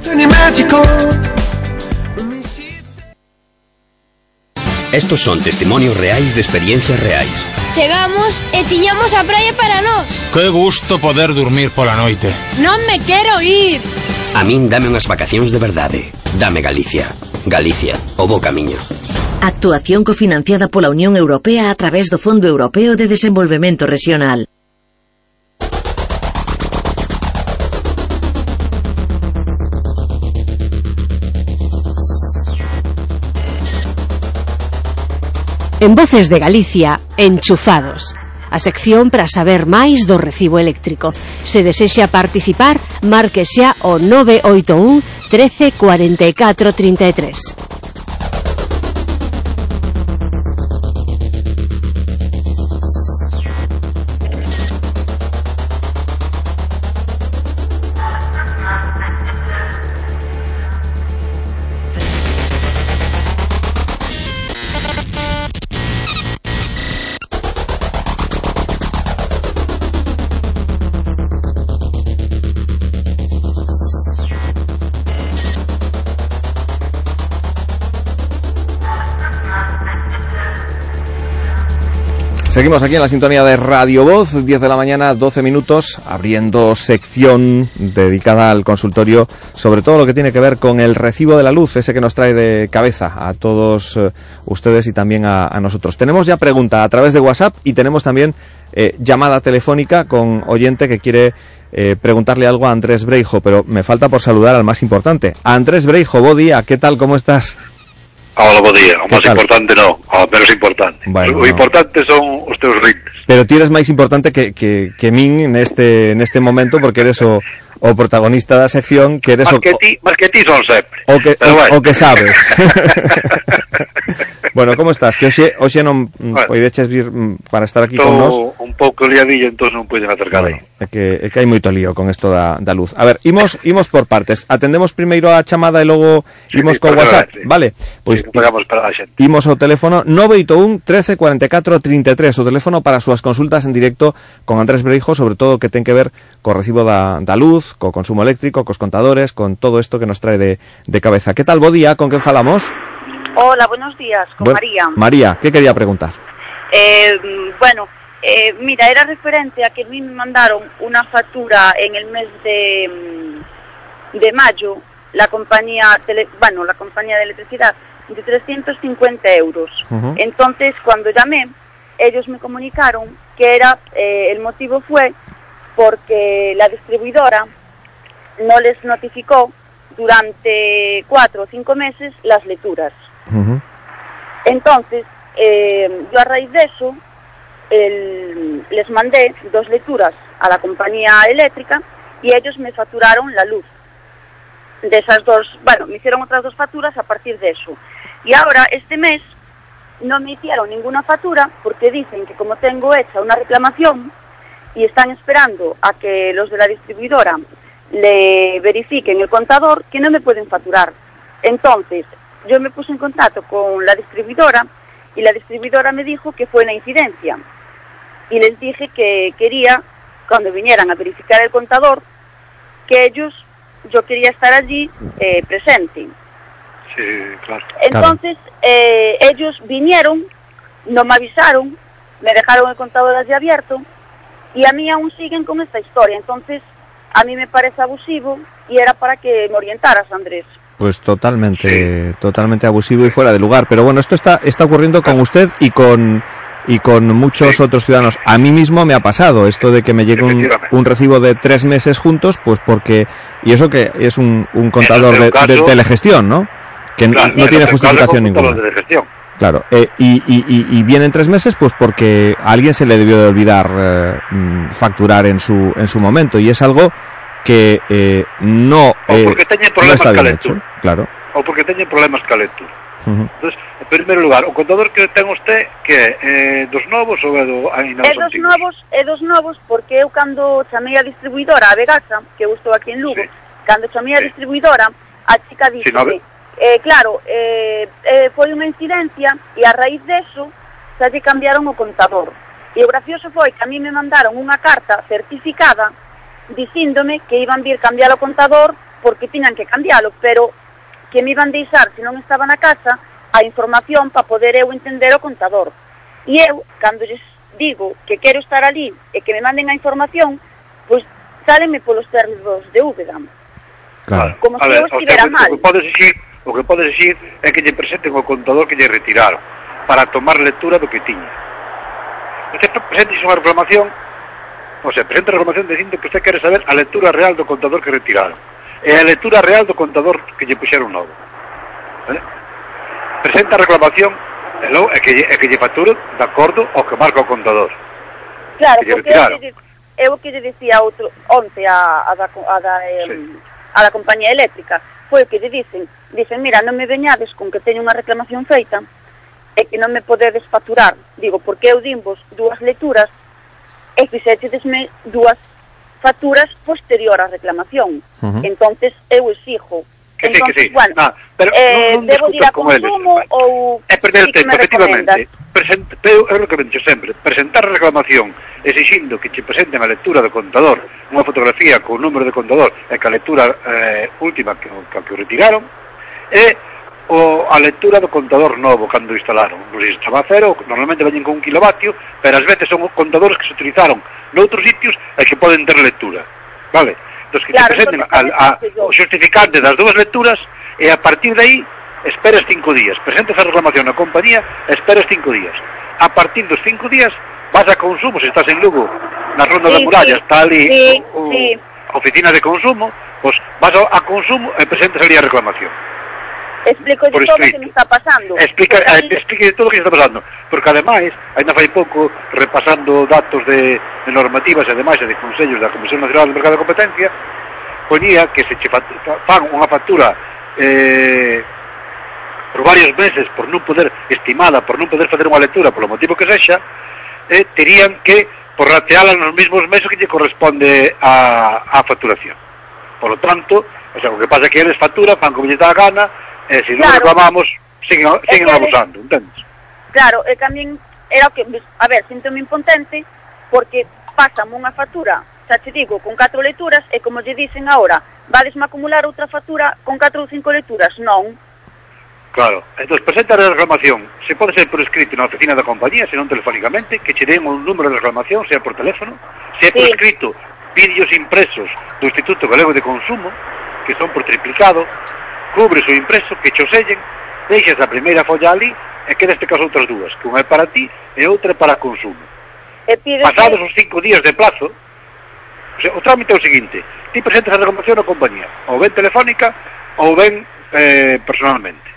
Estos son testimonios reais de experiencias reais. Chegamos e tiñamos a praia para nós. Que gusto poder dormir pola noite. Non me quero ir. A min dame unhas vacacións de verdade. Dame Galicia. Galicia, o bo camiño. Actuación cofinanciada pola Unión Europea a través do Fondo Europeo de Desenvolvemento Regional. En Voces de Galicia, Enchufados. A sección para saber máis do recibo eléctrico. Se desexa participar, marque xa o 981 13 44 33. Seguimos aquí en la sintonía de Radio Voz, 10 de la mañana, 12 minutos, abriendo sección dedicada al consultorio sobre todo lo que tiene que ver con el recibo de la luz, ese que nos trae de cabeza a todos eh, ustedes y también a, nosotros. Tenemos ya pregunta a través de WhatsApp y tenemos también eh, llamada telefónica con oyente que quiere eh, preguntarle algo a Andrés Breijo, pero me falta por saludar al más importante. Andrés Breijo, día, ¿qué tal? ¿Cómo estás? Hola, bo día. O máis importante non, o menos importante. Bueno, o no. importante son os teus ritmos. Pero ti eres máis importante que, que, que min neste, neste momento porque eres o, o protagonista da sección que eres más o... Que ti, más que ti son sempre. O que, o, bueno. o que sabes. bueno, como estás? Que hoxe, hoxe non bueno. poideches vir mm, para estar aquí con nós. Un pouco liadillo, entón non poden acercar aí. É que, é que hai moito lío con isto da, da luz. A ver, imos, imos por partes. Atendemos primeiro a chamada e logo imos sí, con para WhatsApp. sí. Vale, pois Sí, pagamos para a xente. Imos ao teléfono 981 13 44 33 O teléfono para as súas consultas en directo Con Andrés Breijo Sobre todo que ten que ver co recibo da, da luz Co consumo eléctrico, cos contadores Con todo isto que nos trae de, de cabeza Que tal, bo día, con quen falamos? Hola, buenos días, con Bu- María. María, que quería preguntar? Eh, bueno, eh, mira, era referente a que a mí me mandaron una factura en el mes de, mm, de mayo, la compañía, tele- bueno, la compañía de electricidad, de 350 euros. Entonces, cuando llamé, ellos me comunicaron que era, eh, el motivo fue porque la distribuidora no les notificó durante cuatro o cinco meses las lecturas. Entonces, eh, yo a raíz de eso el- les mandé dos lecturas a la compañía eléctrica y ellos me facturaron la luz. De esas dos, bueno, me hicieron otras dos facturas a partir de eso. Y ahora, este mes, no me hicieron ninguna factura porque dicen que como tengo hecha una reclamación y están esperando a que los de la distribuidora le verifiquen el contador, que no me pueden facturar. Entonces, yo me puse en contacto con la distribuidora y la distribuidora me dijo que fue una incidencia. Y les dije que quería, cuando vinieran a verificar el contador, que ellos, yo quería estar allí eh, presente. Sí, claro. Entonces, eh, ellos vinieron, no me avisaron, me dejaron el contador allí abierto y a mí aún siguen con esta historia. Entonces, a mí me parece abusivo y era para que me orientaras, Andrés. Pues totalmente, totalmente abusivo y fuera de lugar. Pero bueno, esto está, está ocurriendo con usted y con y con muchos otros ciudadanos. A mí mismo me ha pasado esto de que me llegue un, un recibo de tres meses juntos, pues porque y eso que es un, un contador de, el caso- de telegestión, ¿no? Que Claro, no tiene justificación ninguna. contador de. Claro, eh, y, y, y, y, vienen en tres meses pues porque a alguien se le debió de olvidar eh, mm, facturar en su, en su momento y es algo que eh, no, o porque eh, teñen problemas no está bien hecho, claro. Ou porque teñen problemas ca lectura. Uh -huh. Entonces, en primeiro lugar, o contador que ten usted que eh, dos novos ou é do ainda é dos antigos? novos, é dos novos porque eu cando chamei a distribuidora a Vegaxa, que eu estou aquí en Lugo, sí. cando chamei a sí. distribuidora, a chica dixe, si no, Eh, claro, eh, eh, foi unha incidencia e a raíz deso xa lle cambiaron o contador. E o gracioso foi que a mí me mandaron unha carta certificada dicíndome que iban vir cambiar o contador porque tiñan que cambialo, pero que me iban deixar, se non estaba na casa, a información para poder eu entender o contador. E eu, cando lles digo que quero estar ali e que me manden a información, pois sálenme polos términos de Úbeda. Claro. Como se si eu estivera mal. Podes decir, O que pode exigir é que lle presenten o contador que lle retiraron para tomar lectura do que tiña. Usted presente unha reclamación, o sea, presente a reclamación dicindo que usted quere saber a lectura real do contador que retiraron. E a lectura real do contador que lle puxeron novo. Vale? Presenta a reclamación e, logo, é que, lle, e que lle factura de acordo ao que marca o contador. Claro, que lle retiraron. Que eu que lle dicía outro onte a, a da, a da, eh, sí. a da compañía eléctrica foi que lle dicen, dicen, mira, non me veñades con que teño unha reclamación feita e que non me podedes faturar. Digo, porque eu dimvos dúas lecturas e fixéchedesme dúas facturas posterior á reclamación. Uh -huh. Entonces eu exijo que Entonces, sí, que sí. bueno, nah, pero eh, non, non eh, debo ir a consumo eles, ou... É perder o tempo, efectivamente. Recomendas? present, pero é o que vencho sempre, presentar a reclamación exixindo que che presenten a lectura do contador, unha fotografía co número de contador e que a lectura eh, última que, que, que o retiraron, e o, a lectura do contador novo cando instalaron. Non se estaba a cero, normalmente veñen con un kilovatio, pero ás veces son contadores que se utilizaron noutros sitios e que poden ter lectura. Vale? Dos que claro, presenten a, a, o xustificante das dúas lecturas e a partir de aí Esperas cinco días, presentes a reclamación na compañía, esperas cinco días. A partir dos cinco días, vas a consumo, se estás en Lugo, na ronda sí, da muralla, sí, está ali sí, o, o, sí. oficina de consumo, pois vas a, a consumo e presentas ali a reclamación. Explico por todo o que me está pasando. Explica, eh, explique todo o que está pasando. Porque ademais, ainda fai pouco, repasando datos de, de normativas e ademais de consellos da Comisión Nacional do Mercado de Competencia, poñía que se che fan unha factura eh, por varios meses por non poder estimada, por non poder facer unha lectura polo motivo que sexa, eh, terían que porrateala nos mesmos meses que lle corresponde a, a facturación. Por lo tanto, o sea, o que pasa é que eles facturan, fan como lle dá a gana, e eh, se claro. non reclamamos, siguen, siguen abusando, entendes? Claro, e tamén era o que, a ver, sinto impotente, porque pasan unha factura, xa te digo, con catro lecturas, e como lle dicen agora, vades acumular outra factura con catro ou cinco lecturas, non, Claro, entón presenta a reclamación. Se pode ser por escrito na oficina da compañía Se non telefónicamente Que che den un número de reclamación, sea por teléfono. Se é sí. escrito vídeos impresos Do Instituto Galego de Consumo Que son por triplicado Cubres o impreso, que cho sellen Deixas a primeira folla ali E quedaste cas outras dúas Que unha é para ti e outra é para consumo. Eh, e Pasados que... os cinco días de plazo o, sea, o trámite é o seguinte Ti presentas a reclamación á compañía. Ou ben telefónica ou ben eh, personalmente.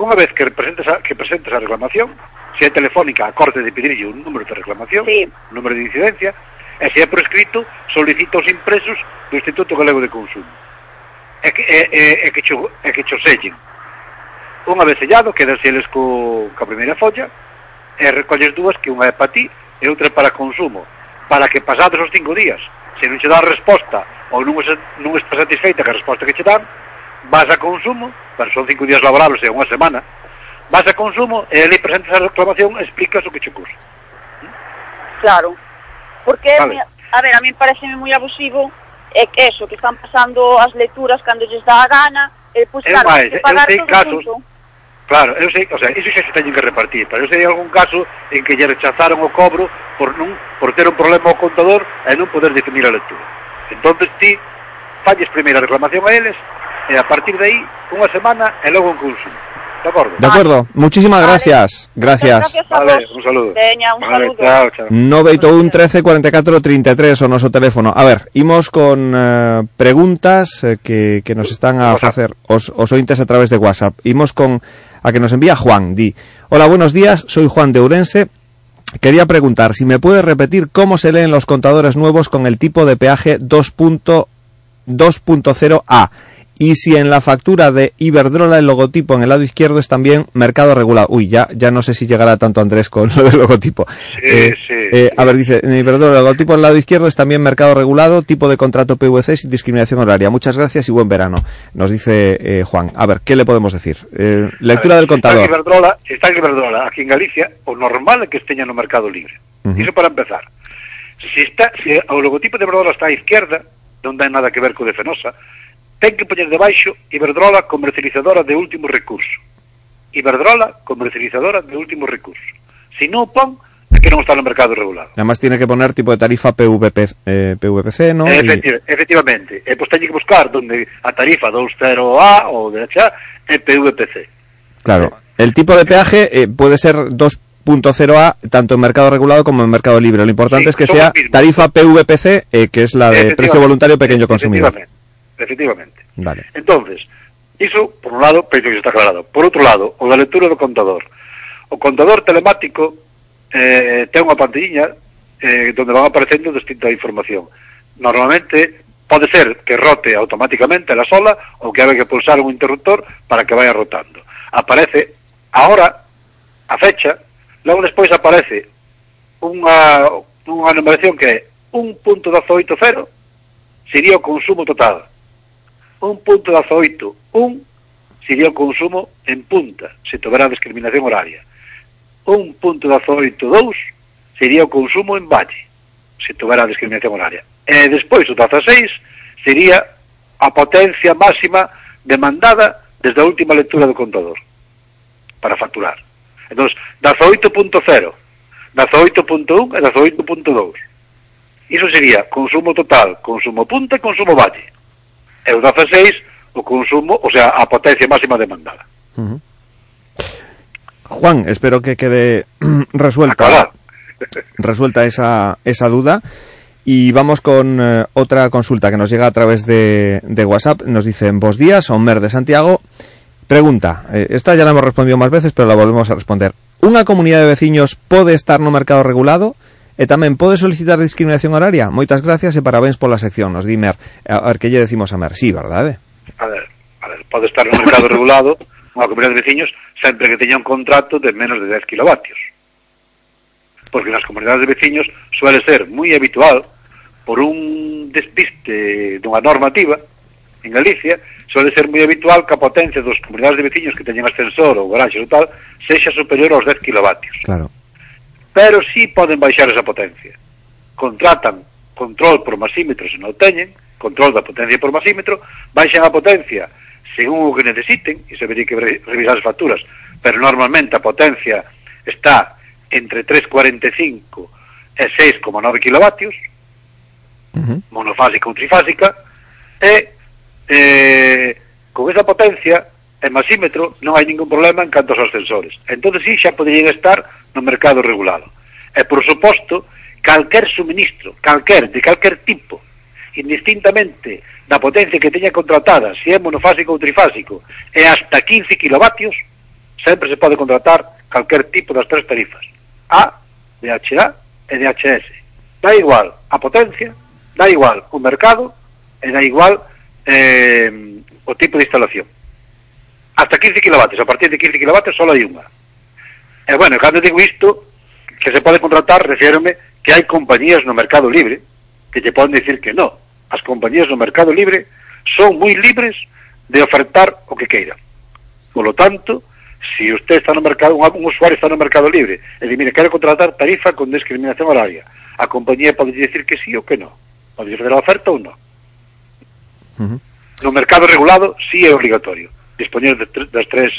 Unha vez que presentes a, que presentes a reclamación, se é telefónica, a corte de pedirlle un número de reclamación, sí. número de incidencia, e se é por escrito, solicita os impresos do Instituto Galego de Consumo. E que, e, e, e que, cho, e que cho sellen. Unha vez sellado, quedas eles co, ca primeira folla, e recolles dúas que unha é para ti e outra para consumo, para que pasados os cinco días, se non che dá resposta ou non, non estás satisfeita que a resposta que che dan, vas a consumo pero son cinco días laborables e unha semana, vas a consumo e ali presentas a reclamación e explicas o que che ocurre. Claro, porque, vale. a ver, a mí pareceme moi abusivo é que eso, que están pasando as lecturas cando lles dá a gana, e pois pues, claro, máis, que pagar sei todo casos, junto. Claro, eu sei, o sea, iso xa se teñen que repartir, pero eu sei algún caso en que lle rechazaron o cobro por non por ter un problema ao contador e non poder definir a lectura. Entonces ti falles primeiro a reclamación a eles e a partir de aí unha semana e logo un consumo. De acordo? De acuerdo, muchísimas gracias. Gracias. Vale, un saludo. Veña, un Vale, saludo. chao, chao. 981 13 44 33 o noso teléfono. A ver, imos con eh, preguntas eh, que, que nos están a facer os, os ointes a través de WhatsApp. Imos con a que nos envía Juan. Di, hola, buenos días, soy Juan de Urense. Quería preguntar si me puede repetir cómo se leen los contadores nuevos con el tipo de peaje 2.2.0A y si en la factura de Iberdrola el logotipo en el lado izquierdo es también mercado regulado. Uy, ya, ya no sé si llegará tanto Andrés con lo del logotipo. Eh, sí, eh, A ver, dice, en Iberdrola el logotipo en el lado izquierdo es también mercado regulado, tipo de contrato PVC sin discriminación horaria. Muchas gracias y buen verano, nos dice eh, Juan. A ver, ¿qué le podemos decir? Eh, lectura del está en contador. Iberdrola, se está en Iberdrola, aquí en Galicia, o normal que esteña no mercado libre. Iso para empezar. Se está, se o logotipo de Iberdrola está á izquierda, non ten nada que ver co de Fenosa, ten que poñer debaixo Iberdrola comercializadora de último recurso. Iberdrola comercializadora de último recurso. Se non pon, é que non está no mercado regulado. Además tiene que poner tipo de tarifa PVP, eh, PVPC, ¿no? Y- efectivamente. E pois teño que buscar donde a tarifa 20A ou de H é PVPC. Claro. El tipo de peaje eh, puede ser 2.0A tanto en mercado regulado como en mercado libre. Lo importante sí, es que sea tarifa PVPC, eh, que es la de precio voluntario pequeño consumidor. Efectivamente. efectivamente. Vale. Entonces, iso, por un lado, penso que está aclarado. Por outro lado, o da lectura do contador. O contador telemático eh, ten unha pantilliña eh, donde van aparecendo distinta información. Normalmente, pode ser que rote automáticamente la sola ou que habe que pulsar un interruptor para que vaya rotando. Aparece ahora a fecha Logo despois aparece unha, unha numeración que é 1.180 sería o consumo total. 1.181 sería o consumo en punta, se tobera discriminación horaria. 1.182 sería o consumo en valle, se tobera discriminación horaria. E despois o 16 sería a potencia máxima demandada desde a última lectura do contador para facturar. Entón, 18.0, 18.1 e 18.2. Iso sería consumo total, consumo punta e consumo valle. E o 16, o consumo, o sea, a potencia máxima demandada. Uh -huh. Juan, espero que quede resuelta, resuelta esa, esa duda. Y vamos con eh, otra consulta que nos llega a través de, de WhatsApp. Nos dicen, vos días, Omer de Santiago. Pregunta, eh, esta ya la hemos respondido más veces, pero la volvemos a responder. Unha comunidade de veciños pode estar no mercado regulado? E tamén pode solicitar discriminación horaria? Moitas gracias e parabéns pola sección, nos di Mer. A ver, que lle decimos a Mer? Sí, verdade? A ver, a ver pode estar no mercado regulado unha comunidade de veciños sempre que teña un contrato de menos de 10 kilovatios. Porque nas comunidades de veciños suele ser moi habitual por un despiste dunha normativa en Galicia suele ser moi habitual que a potencia dos comunidades de veciños que teñen ascensor ou garaxe ou tal sexa superior aos 10 kilovatios. Claro. Pero sí poden baixar esa potencia. Contratan control por masímetro se non teñen, control da potencia por masímetro, baixan a potencia según o que necesiten, e se vería que revisar as facturas, pero normalmente a potencia está entre 3,45 e 6,9 kilovatios, uh -huh. monofásica ou trifásica, e eh, con esa potencia en masímetro non hai ningún problema en canto aos ascensores. Entón, sí, xa poderían estar no mercado regulado. E, por suposto, calquer suministro, calquer, de calquer tipo, indistintamente da potencia que teña contratada, se é monofásico ou trifásico, e hasta 15 kilovatios, sempre se pode contratar calquer tipo das tres tarifas. A, DHA e DHS. Da igual a potencia, da igual o mercado, e da igual eh, o tipo de instalación. Hasta 15 kilovatios, a partir de 15 kilovatios só hai unha. E bueno, cando digo isto, que se pode contratar, refiérome que hai compañías no mercado libre que te poden dicir que no. As compañías no mercado libre son moi libres de ofertar o que queiran. Por lo tanto, si usted está no mercado, un, un usuario está no mercado libre, e di, mire, quero contratar tarifa con discriminación horaria, a compañía pode dicir que sí ou que no. Pode fazer a oferta ou non. -huh. No mercado regulado sí é obligatorio dispoñer de tre, das tres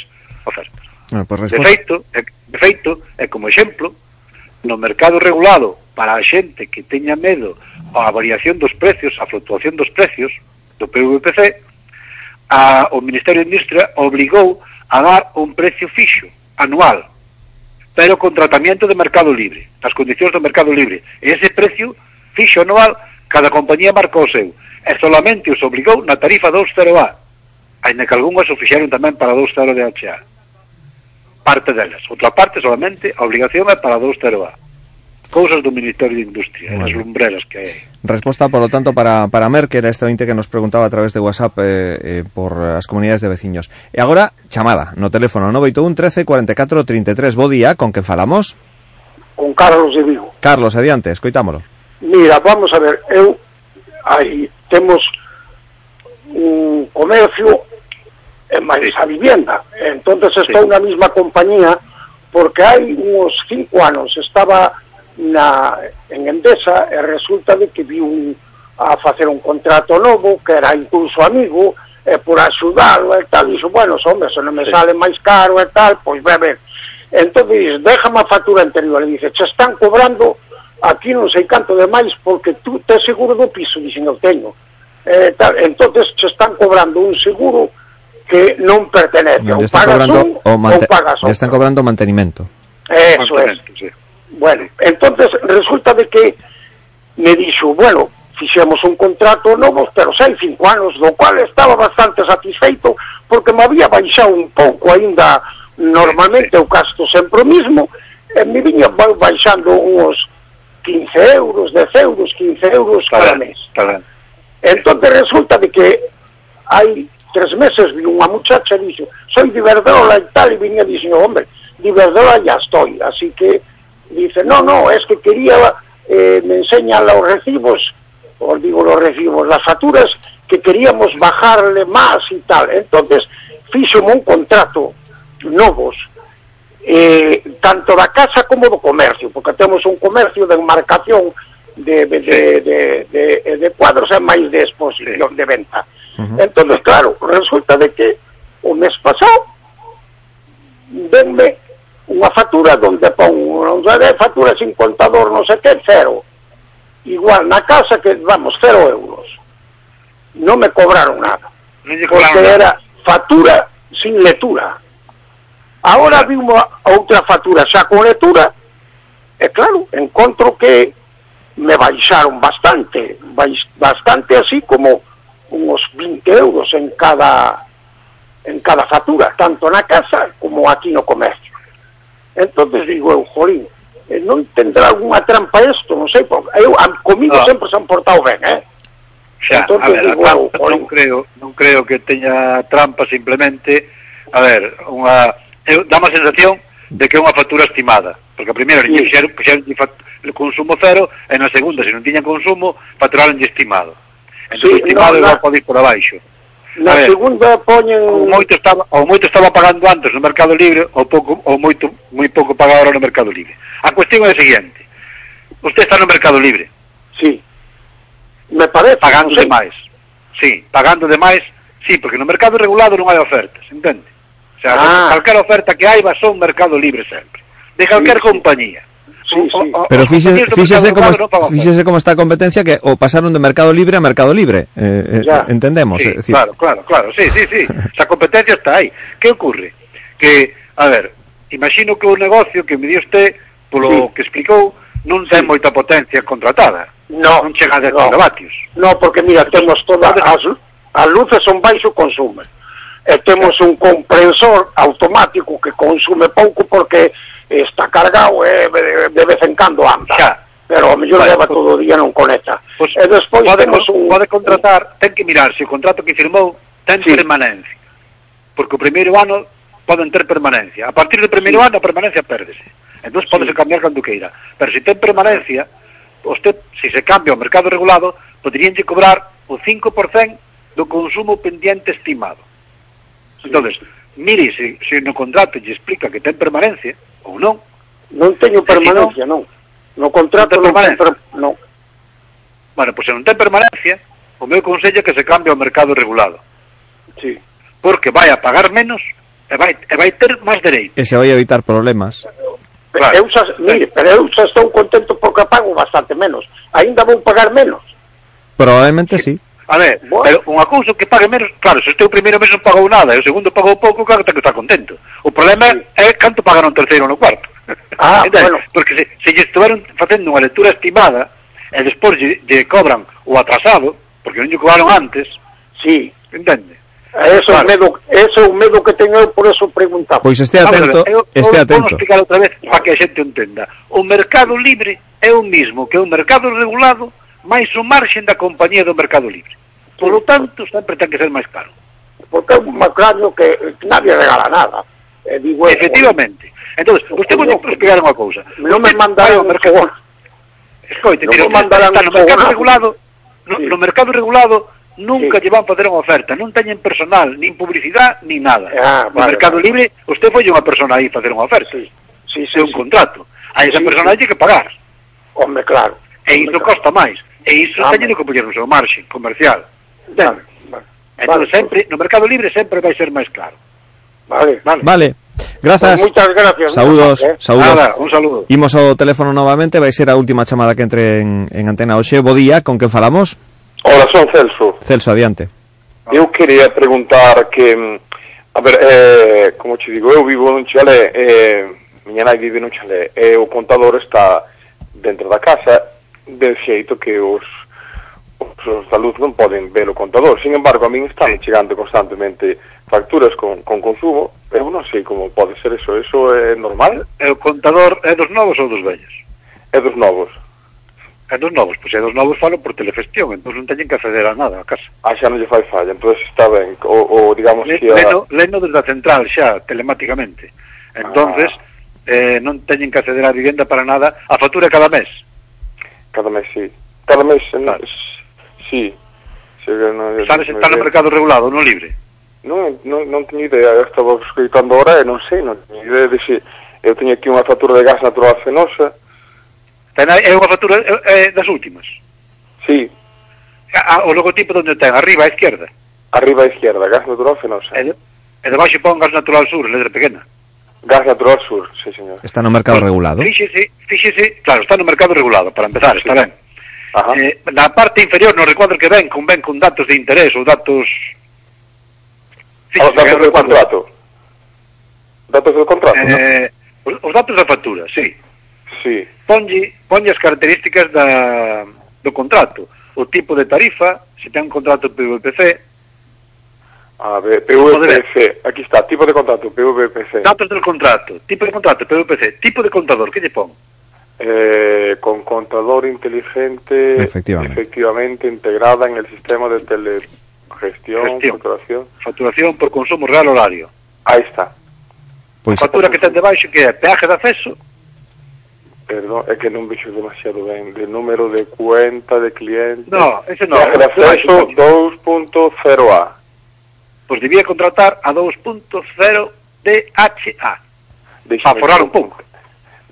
ofertas. Ah, por resposta... de, feito, é, de feito, é como exemplo, no mercado regulado para a xente que teña medo á variación dos precios, á fluctuación dos precios do PVPC, a, o Ministerio de Industria obligou a dar un precio fixo anual, pero con tratamento de mercado libre, as condicións do mercado libre. E ese precio fixo anual, cada compañía marcou o seu e solamente os obrigou na tarifa 2.0A, ainda que algunhas o fixeron tamén para 2.0 de HA. Parte delas. Outra parte solamente a obligación é para 2.0A cousas do Ministerio de Industria, bueno. as lumbreras que hai. Resposta, por lo tanto, para, para Merker, este ointe que nos preguntaba a través de WhatsApp eh, eh, por as comunidades de veciños. E agora, chamada, no teléfono 981 13 44 33. Bo día, con que falamos? Con Carlos de Vigo. Carlos, adiante, escoitámolo. Mira, vamos a ver, eu hai temos un comercio e máis a vivienda. Entonces estou na mesma compañía porque hai uns cinco anos estaba na, en Endesa e resulta de que vi un, a facer un contrato novo que era incluso amigo e por axudalo e tal, dixo, bueno, hombre, se non me Sí. sale máis caro e tal, pois ve a ver. Entón dices, déjame a factura anterior, e dice, che están cobrando aquí non sei canto de máis porque tú tes seguro do piso, dixen eu teño. Eh, tal, entonces se están cobrando un seguro que non pertenece. Non, ou pagas cobrando, un, o ou pagas outro. están cobrando o mantenimento. Eso é. es. Sí. Bueno, entonces resulta de que me dixo, bueno, fixemos un contrato novo, pero sei cinco anos, do cual estaba bastante satisfeito, porque me había baixado un pouco ainda, normalmente o gasto sempre o mismo, e me viña baixando uns 15 euros, 10 euros, 15 euros cada mes. Entonces resulta de que hai tres meses vi unha muchacha e dixo, soy de Verdola e tal, e viña e dixo, hombre, de Verdola ya estoy, así que dice, no, no, es que quería, eh, me enseñan los recibos, os digo los recibos, las facturas, que queríamos bajarle más y tal. Entonces, fixome un contrato novos, eh, tanto da casa como do comercio, porque temos un comercio de enmarcación de, de, de, de, de, de cuadros e máis de exposición de venta. Uh -huh. Entón, claro, resulta de que o mes pasado denme unha factura donde pon unha de factura sin contador, non sei que, cero. Igual na casa que, vamos, cero euros. Non me cobraron nada. Non lle cobraron nada. era factura sin lectura. Agora vimos outra factura xa con lectura, e claro, encontro que me baixaron bastante, baix, bastante así como unos 20 euros en cada en cada factura, tanto na casa como aquí no comercio. Entonces digo eu, jolín, eh, non tendrá algunha trampa isto, non sei, porque eu, a, comigo no. sempre se han portado ben, eh? Xa, Entonces, a ver, digo, a trampa, eu, jolín, non creo, non creo que teña trampa simplemente, a ver, unha eu, dá má sensación de que é unha factura estimada, porque a primeira sí. puxeron, puxeron o consumo cero, e na segunda, se non tiñan consumo, facturaron estimado. Entón, sí, estimado no, na... pode ir por abaixo. Na ver, segunda poñen... O moito, estaba, o moito estaba pagando antes no Mercado Libre, ou pouco, ou moito, moi pouco pagado agora no Mercado Libre. A cuestión é a seguinte. Usted está no Mercado Libre. Sí. Me parece. Pagando sí. de máis. Sí, pagando de máis, sí, porque no mercado regulado non hai ofertas, entende? sea, ah. calquera oferta que hai va son mercado libre sempre. De calquer sí, compañía. Sí, sí. O, o, Pero fíxese, fíxese, como, fíxese como está a competencia que o pasaron de mercado libre a mercado libre. Eh, eh ya. eh, entendemos. Sí, eh, decir... Claro, claro, claro. Sí, sí, sí. Esa competencia está aí. Que ocurre? Que, a ver, imagino que o negocio que me dio usted, polo sí. que explicou, non ten sí. moita potencia contratada. No, non chega a 10 no. vatios. No, porque mira, temos todas as, as luces son baixo consumo e temos un comprensor automático que consume pouco porque está cargado e de vez en cando anda. Xa. Pero a mellor vale, leva pues, todo o día non conecta. Pues, e despois pode, temos un... Pode contratar, un... ten que mirar se o contrato que firmou ten sí. permanencia. Porque o primeiro ano poden ter permanencia. A partir do primeiro sí. ano a permanencia pérdese. Entón sí. podese cambiar cando queira. Pero se ten permanencia, usted, se se cambia ao mercado regulado, poderíanlle cobrar o 5% do consumo pendiente estimado. Entonces, mire, se, se no contrato lle explica que ten permanencia ou non. Non teño permanencia, non. No contrato non, ten non, non. Bueno, pois pues, se non ten permanencia, o meu consello é que se cambie ao mercado regulado. Sí. Porque vai a pagar menos e vai, e vai ter máis dereitos. E se vai evitar problemas. Claro. Eu xa, mire, pero eu xa estou contento porque pago bastante menos. Ainda vou pagar menos. Probablemente sí. sí. A ver, bueno. pero unha cousa que pague menos, claro, se o teu primeiro mes non pagou nada e o segundo pagou pouco, claro que está contento. O problema sí. é canto pagaron o terceiro ou no cuarto. Ah, Entende? bueno. Porque se, se lle estuveron facendo unha lectura estimada e despois lle, lle cobran o atrasado, porque non lle cobraron antes, sí. entende? Eh, eso claro. é medo, eso é o medo que teño eu, por eso preguntaba. Pois este ah, atento, ver, eu, este eu, atento. Vamos explicar outra vez para que a xente entenda. O mercado libre é o mismo que o mercado regulado máis o marxen da compañía do mercado libre. Por lo tanto, sempre ten que ser máis caro. Porque é máis caro que nadie regala nada. Eh, digo eh, Efectivamente. Entonces, usted pode explicar unha cousa. Non me mandaron ao mercado... Escoite, no mandaran no mercado regulado, no, no mercado regulado nunca sí. lle van facer unha oferta, non teñen personal, nin publicidade, nin nada. Ah, vale, no mercado vale. libre, usted foi unha persona aí facer unha oferta. Sí. Sí, sí, é un sí. contrato. A esa sí, persona sí. hai que pagar. Hombre, claro. E iso costa máis. E iso teñen que poñer no seu marxe comercial. Vale, vale. Entón, vale, sempre, no mercado libre sempre vai ser máis claro. Vale. Vale. vale. Grazas. Pues muchas gracias. Saúdos, eh? saúdos. Nada, un saludo. Imos ao teléfono novamente, vai ser a última chamada que entre en, en antena hoxe. Bo día, con quen falamos? Hola, son Celso. Celso, adiante. Eu quería preguntar que mm, a ver, eh, como te digo, eu vivo nun chalé, eh, miña nai vive nun chalé, e eh, o contador está dentro da casa, de xeito que os os da luz non poden ver o contador. Sin embargo, a min están chegando constantemente facturas con, con consumo. Eu non sei como pode ser eso. Eso é normal? E o contador é dos novos ou dos vellos? É dos novos. É dos novos, pois é dos novos falo por telefestión, entón non teñen que acceder a nada a casa. Ah, xa non lle fai falla, entón está ben, o, o digamos Le, que... A... Leno, leno desde a central xa, telemáticamente. Entonces, ah. eh, non teñen que acceder á vivenda para nada, a factura cada mes. Cada mes, sí. Cada mes, claro. Sí. Chega no, Está, está no mercado regulado, non libre? Non, non, non teño idea, eu estaba escritando agora e non sei, non teño idea de se... Eu teño aquí unha factura de gas natural fenosa. Ten, é unha factura eh, eh, é, das últimas? Sí. A, o logotipo onde ten? Arriba a esquerda? Arriba a esquerda, gas natural fenosa. E, e debaixo pon gas natural sur, letra pequena. Gas natural sur, sí, señor. Está no mercado regulado. Fíxese, fíxese, claro, está no mercado regulado, para empezar, sí. está ben. Ajá. Eh, na parte inferior, no recuadro que ven, conven con datos de interés ou datos... Sí, ah, os datos do contrato. Datos do contrato, eh, no? Os datos da factura, sí. Sí. Ponlle, ponlle as características da, do contrato. O tipo de tarifa, se ten un contrato PVPC, A ver, PVPC, aquí está, tipo de contrato, PVPC. Datos del contrato, tipo de contrato, PVPC, tipo de contador, que lle pon? Eh, con contador inteligente, efectivamente. efectivamente integrada en el sistema de telegestión, Gestión. facturación. Facturación por consumo real horario. Ahí está. Pois, a factura que ten debaixo que é peaje de acceso Perdón, é que non vexo demasiado ben de número de cuenta de cliente. No, ese non. Peaje de acceso 2.0A. Pois debía contratar a 2.0 DHA. Para forrar un pouco.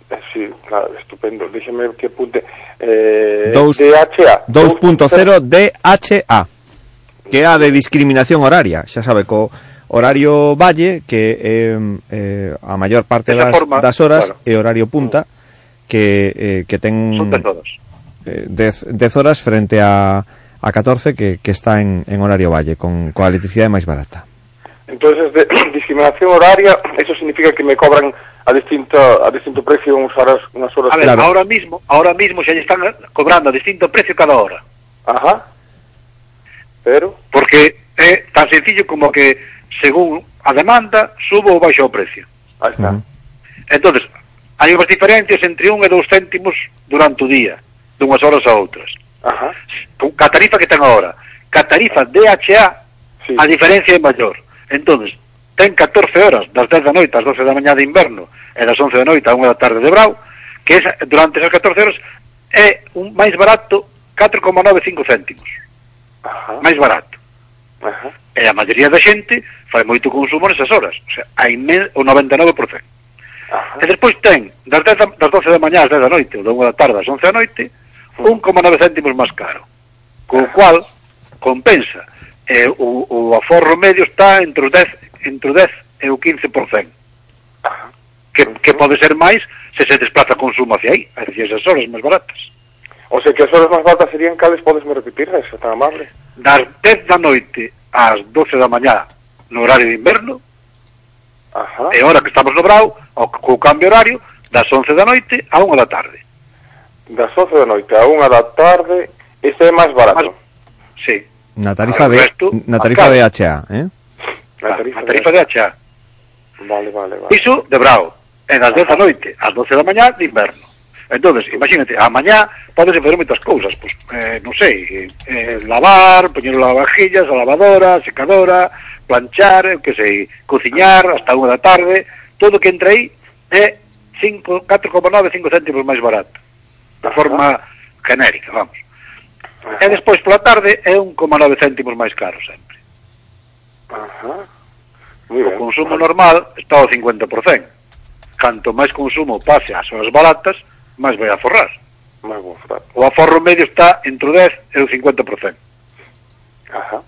Eh, sí, claro, estupendo. Dígame que apunte. Eh, Dous, DHA. 2.0 DHA. Que é a de discriminación horaria. Xa sabe, co horario valle, que é eh, a maior parte das, forma, das horas, claro. e horario punta, que, eh, que ten... Son 10 horas. Eh, 10, 10 horas frente a, a 14 que, que está en, en horario valle, con coa electricidade máis barata. Entonces, de discriminación horaria, eso significa que me cobran a distinto, a distinto precio unas horas, unas horas. A ver, ahora mismo, ahora mismo lle están cobrando a distinto precio cada hora. Ajá. Pero, Porque é tan sencillo como que según a demanda subo ou baixo o precio. ahí está. Entonces, hai unhas diferencias entre un e dous céntimos durante o día, dunhas horas a outras. Ajá. Con ca tarifa que ten agora. Ca tarifa DHA, Sí. a diferencia é maior. entonces ten 14 horas das 10 da noite ás 12 da mañá de inverno e das 11 da noite a 1 da tarde de brau que esa, durante esas 14 horas é un máis barato 4,95 céntimos Ajá. máis barato Ajá. e a maioría da xente fai moito consumo nesas horas o, sea, hai me, o 99% Ajá. e despois ten das, 10 da, das 12 da mañá ás 10 da noite ou da 1 da tarde ás 11 da noite 1,9 céntimos máis caro co cual compensa eh, o, o aforro medio está entre o 10, entre o 10 e o 15%. Que, que pode ser máis se se desplaza consumo hacia aí, hacia esas horas máis baratas. O sea, que as horas máis baratas serían cales podes me repetir, se tan amable? Das 10 da noite ás 12 da mañá no horario de inverno, Ajá. e hora que estamos no Brau, ao, co cambio horario, das 11 da noite a 1 da tarde. Das 11 da noite a 1 da tarde, este é máis barato. Mas, sí. Na tarifa, de, resto, na tarifa de HA, eh? Na ah, tarifa, de tarifa Vale, vale, vale. Iso de bravo, en as 10 da noite, ás 12 da mañá de inverno. Entón, imagínate, a mañá podes fazer moitas cousas, pois, eh, non sei, eh, lavar, poñer lavavajillas, a lavadora, a secadora, planchar, que sei, cociñar hasta unha da tarde, todo que entra aí é 4,9, 5 céntimos máis barato, da forma genérica, vamos. E despois pola tarde é 1,9 céntimos máis caro sempre. Ajá. Muy o consumo bien. normal está ao 50%. Canto máis consumo pase ás horas baratas, máis vai a forrar. Máis vou forrar. O aforro medio está entre o 10 e o 50%. Ajá.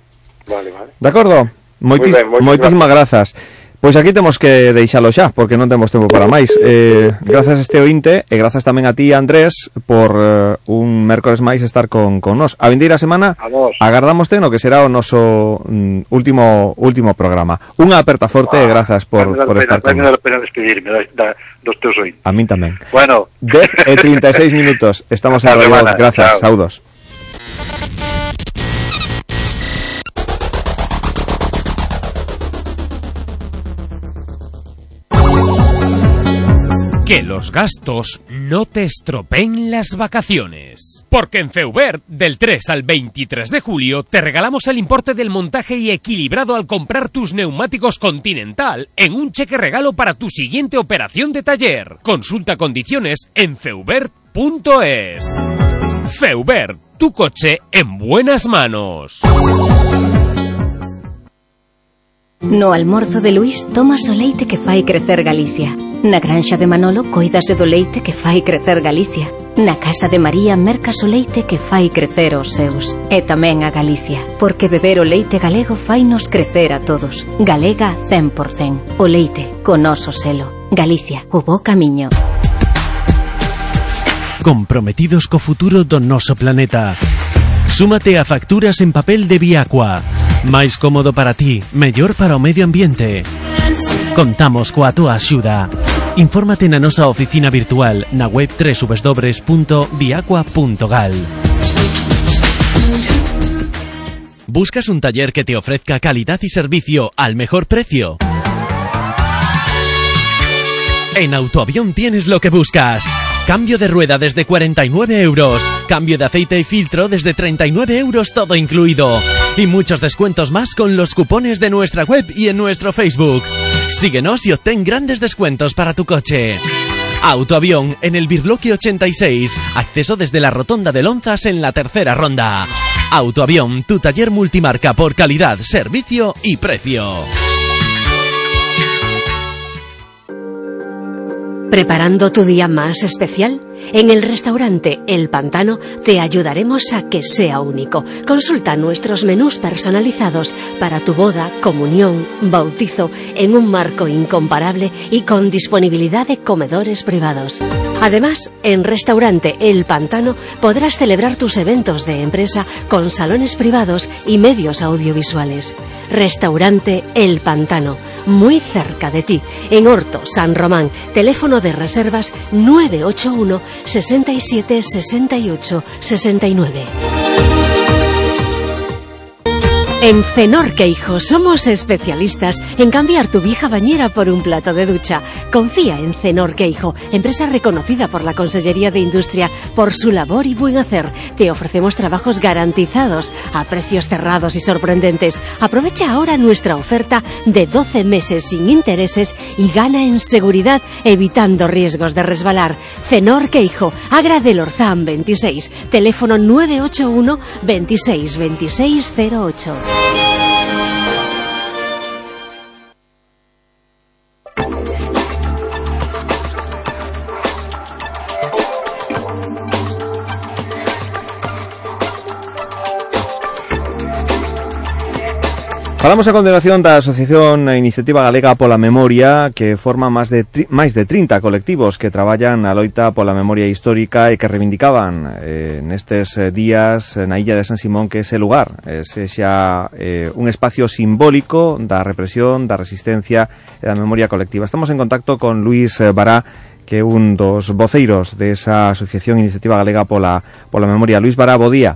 Vale, vale. De acordo. Moitis, moi ben, moitísimas grazas. Pois aquí temos que deixalo xa, porque non temos tempo para máis. Eh, grazas a este ointe e grazas tamén a ti, Andrés, por eh, un mércores máis estar con, con nós. A vindeira semana agardamos no que será o noso mm, último último programa. Unha aperta forte ah, e grazas por, por pena, estar con nós. pena despedirme da, da, dos teus ointes. A min tamén. Bueno. 10 e 36 minutos. Estamos a, a Grazas, Chao. Saudos. Que los gastos no te estropeen las vacaciones. Porque en Feubert, del 3 al 23 de julio, te regalamos el importe del montaje y equilibrado al comprar tus neumáticos Continental en un cheque regalo para tu siguiente operación de taller. Consulta condiciones en feubert.es. Feubert, tu coche en buenas manos. No almorzo de Luis tomas o leite que fai crecer Galicia. Na granxa de Manolo coidase do leite que fai crecer Galicia. Na casa de María mercas o leite que fai crecer os seus E tamén a Galicia Porque beber o leite galego fai nos crecer a todos Galega 100% O leite, con oso selo Galicia, o bo camiño Comprometidos co futuro do noso planeta Súmate a facturas en papel de Viacua. Máis cómodo para ti, mellor para o medio ambiente. Contamos coa túa axuda. Infórmate na nosa oficina virtual na web www.viacua.gal. ¿Buscas un taller que te ofrezca calidad y servicio al mejor precio? En Autoavión tienes lo que buscas. Cambio de rueda desde 49 euros. Cambio de aceite y filtro desde 39 euros todo incluido. Y muchos descuentos más con los cupones de nuestra web y en nuestro Facebook. Síguenos y obtén grandes descuentos para tu coche. Autoavión en el Birloque 86. Acceso desde la Rotonda de Lonzas en la tercera ronda. Autoavión, tu taller multimarca por calidad, servicio y precio. ¿Preparando tu día más especial? En el restaurante El Pantano te ayudaremos a que sea único. Consulta nuestros menús personalizados para tu boda, comunión, bautizo en un marco incomparable y con disponibilidad de comedores privados. Además, en Restaurante El Pantano podrás celebrar tus eventos de empresa con salones privados y medios audiovisuales. Restaurante El Pantano, muy cerca de ti, en Horto, San Román. Teléfono de reservas 981 67 68 69. En Fenor Queijo somos especialistas en cambiar tu vieja bañera por un plato de ducha. Confía en Fenor Queijo, empresa reconocida por la Consellería de Industria por su labor y buen hacer. Te ofrecemos trabajos garantizados a precios cerrados y sorprendentes. Aprovecha ahora nuestra oferta de 12 meses sin intereses y gana en seguridad evitando riesgos de resbalar. Fenor Queijo, Agra del Orzán 26, teléfono 981 26 26 08. Thank you. Falamos a continuación da Asociación a Iniciativa Galega pola Memoria que forma máis de, tri, máis de 30 colectivos que traballan na loita pola memoria histórica e que reivindicaban eh, nestes eh, días eh, na illa de San Simón que ese lugar eh, sexa eh, un espacio simbólico da represión, da resistencia e da memoria colectiva. Estamos en contacto con Luis eh, Bará que é un dos voceiros desa esa Asociación Iniciativa Galega pola, pola Memoria. Luis Bará, bo día.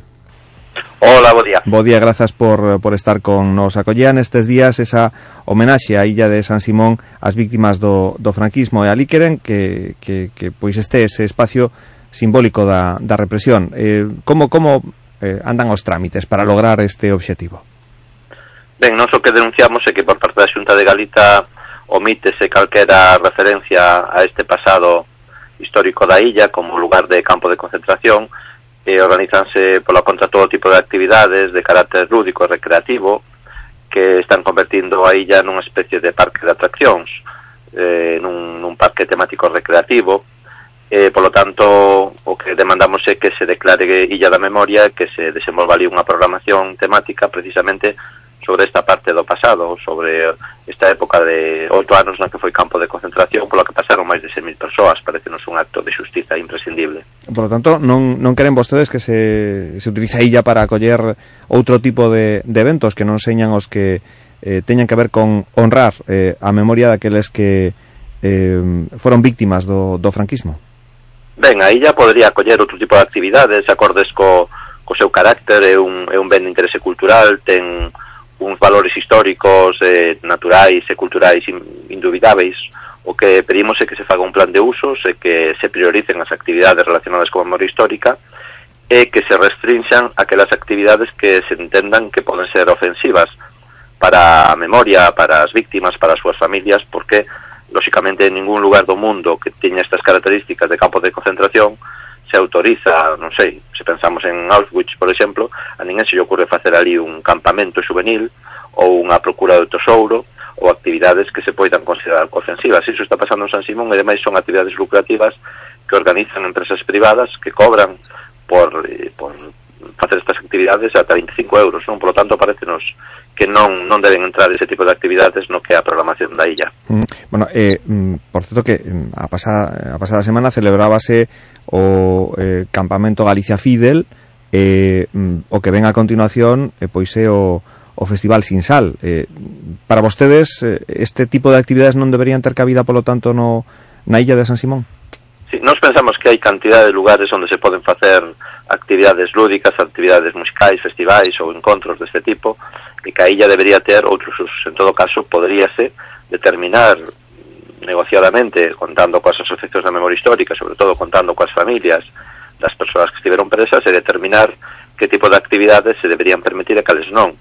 Hola, bo día. Bo día, grazas por, por estar con nos. Acollían estes días esa homenaxe á illa de San Simón ás víctimas do, do franquismo e ali queren que, que, que pois este ese espacio simbólico da, da represión. Eh, como como eh, andan os trámites para lograr este obxectivo? Ben, non o que denunciamos é que por parte da Xunta de Galita omítese calquera referencia a este pasado histórico da illa como lugar de campo de concentración, e organizanse pola contra todo tipo de actividades de carácter lúdico e recreativo que están convertindo a illa nunha especie de parque de atraccións eh, nun, nun parque temático recreativo e eh, polo tanto o que demandamos é que se declare Illa da Memoria que se desenvolva ali unha programación temática precisamente sobre esta parte do pasado, sobre esta época de oito anos na que foi campo de concentración, polo que pasaron máis de 100.000 persoas, parecenos un acto de justiza imprescindible. Por lo tanto, non, non queren vostedes que se, se utilice a illa para acoller outro tipo de, de eventos que non señan os que eh, teñan que ver con honrar eh, a memoria daqueles que eh, foron víctimas do, do franquismo? Ben, a illa podría acoller outro tipo de actividades, acordes co, co seu carácter, é un, é un ben de interese cultural, ten uns valores históricos, eh, naturais e culturais indubidáveis, o que pedimos é que se faga un plan de usos e que se prioricen as actividades relacionadas con a memoria histórica e que se restrinxan aquelas actividades que se entendan que poden ser ofensivas para a memoria, para as víctimas, para as súas familias, porque, lóxicamente, en ningún lugar do mundo que teña estas características de campo de concentración se autoriza, non sei, se pensamos en Auschwitz, por exemplo, a ninguén se lle ocurre facer ali un campamento juvenil ou unha procura do tesouro ou actividades que se poidan considerar ofensivas. Iso está pasando en San Simón e, ademais, son actividades lucrativas que organizan empresas privadas que cobran por, eh, por facer estas actividades ata 25 euros, non? Por lo tanto, parecenos que non non deben entrar ese tipo de actividades no que é a programación da illa. Mm, bueno, eh, mm, por certo que mm, a pasada, a pasada semana celebrábase o eh, campamento Galicia Fidel eh, mm, o que ven a continuación eh, pois é o, o Festival Sin Sal. Eh, para vostedes eh, este tipo de actividades non deberían ter cabida, polo tanto, no, na illa de San Simón? Sí, nós pensamos que hai cantidad de lugares onde se poden facer actividades lúdicas, actividades musicais, festivais ou encontros deste tipo e que a illa debería ter outros usos. En todo caso, poderíase determinar negociadamente, contando coas asociacións da memoria histórica, sobre todo contando coas familias das persoas que estiveron presas, e determinar que tipo de actividades se deberían permitir e cales non.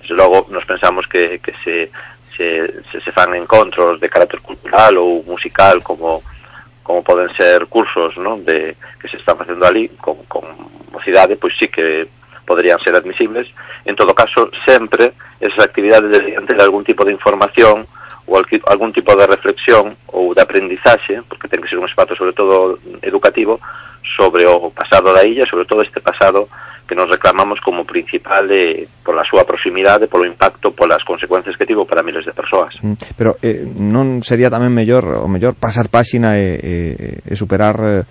Desde logo, nos pensamos que, se, se, se, se fan encontros de carácter cultural ou musical como como poden ser cursos non de que se están facendo ali con, con mocidade, pois sí que poderían ser admisibles. En todo caso, sempre esas actividades deberían ter algún tipo de información ou algún tipo de reflexión ou de aprendizaxe, porque ten que ser un espazo sobre todo educativo, sobre o pasado da illa, sobre todo este pasado que nos reclamamos como principal de, pola súa proximidade, polo impacto, polas consecuencias que tivo para miles de persoas. Mm, pero eh, non sería tamén mellor o mellor pasar páxina e, e, e superar eh,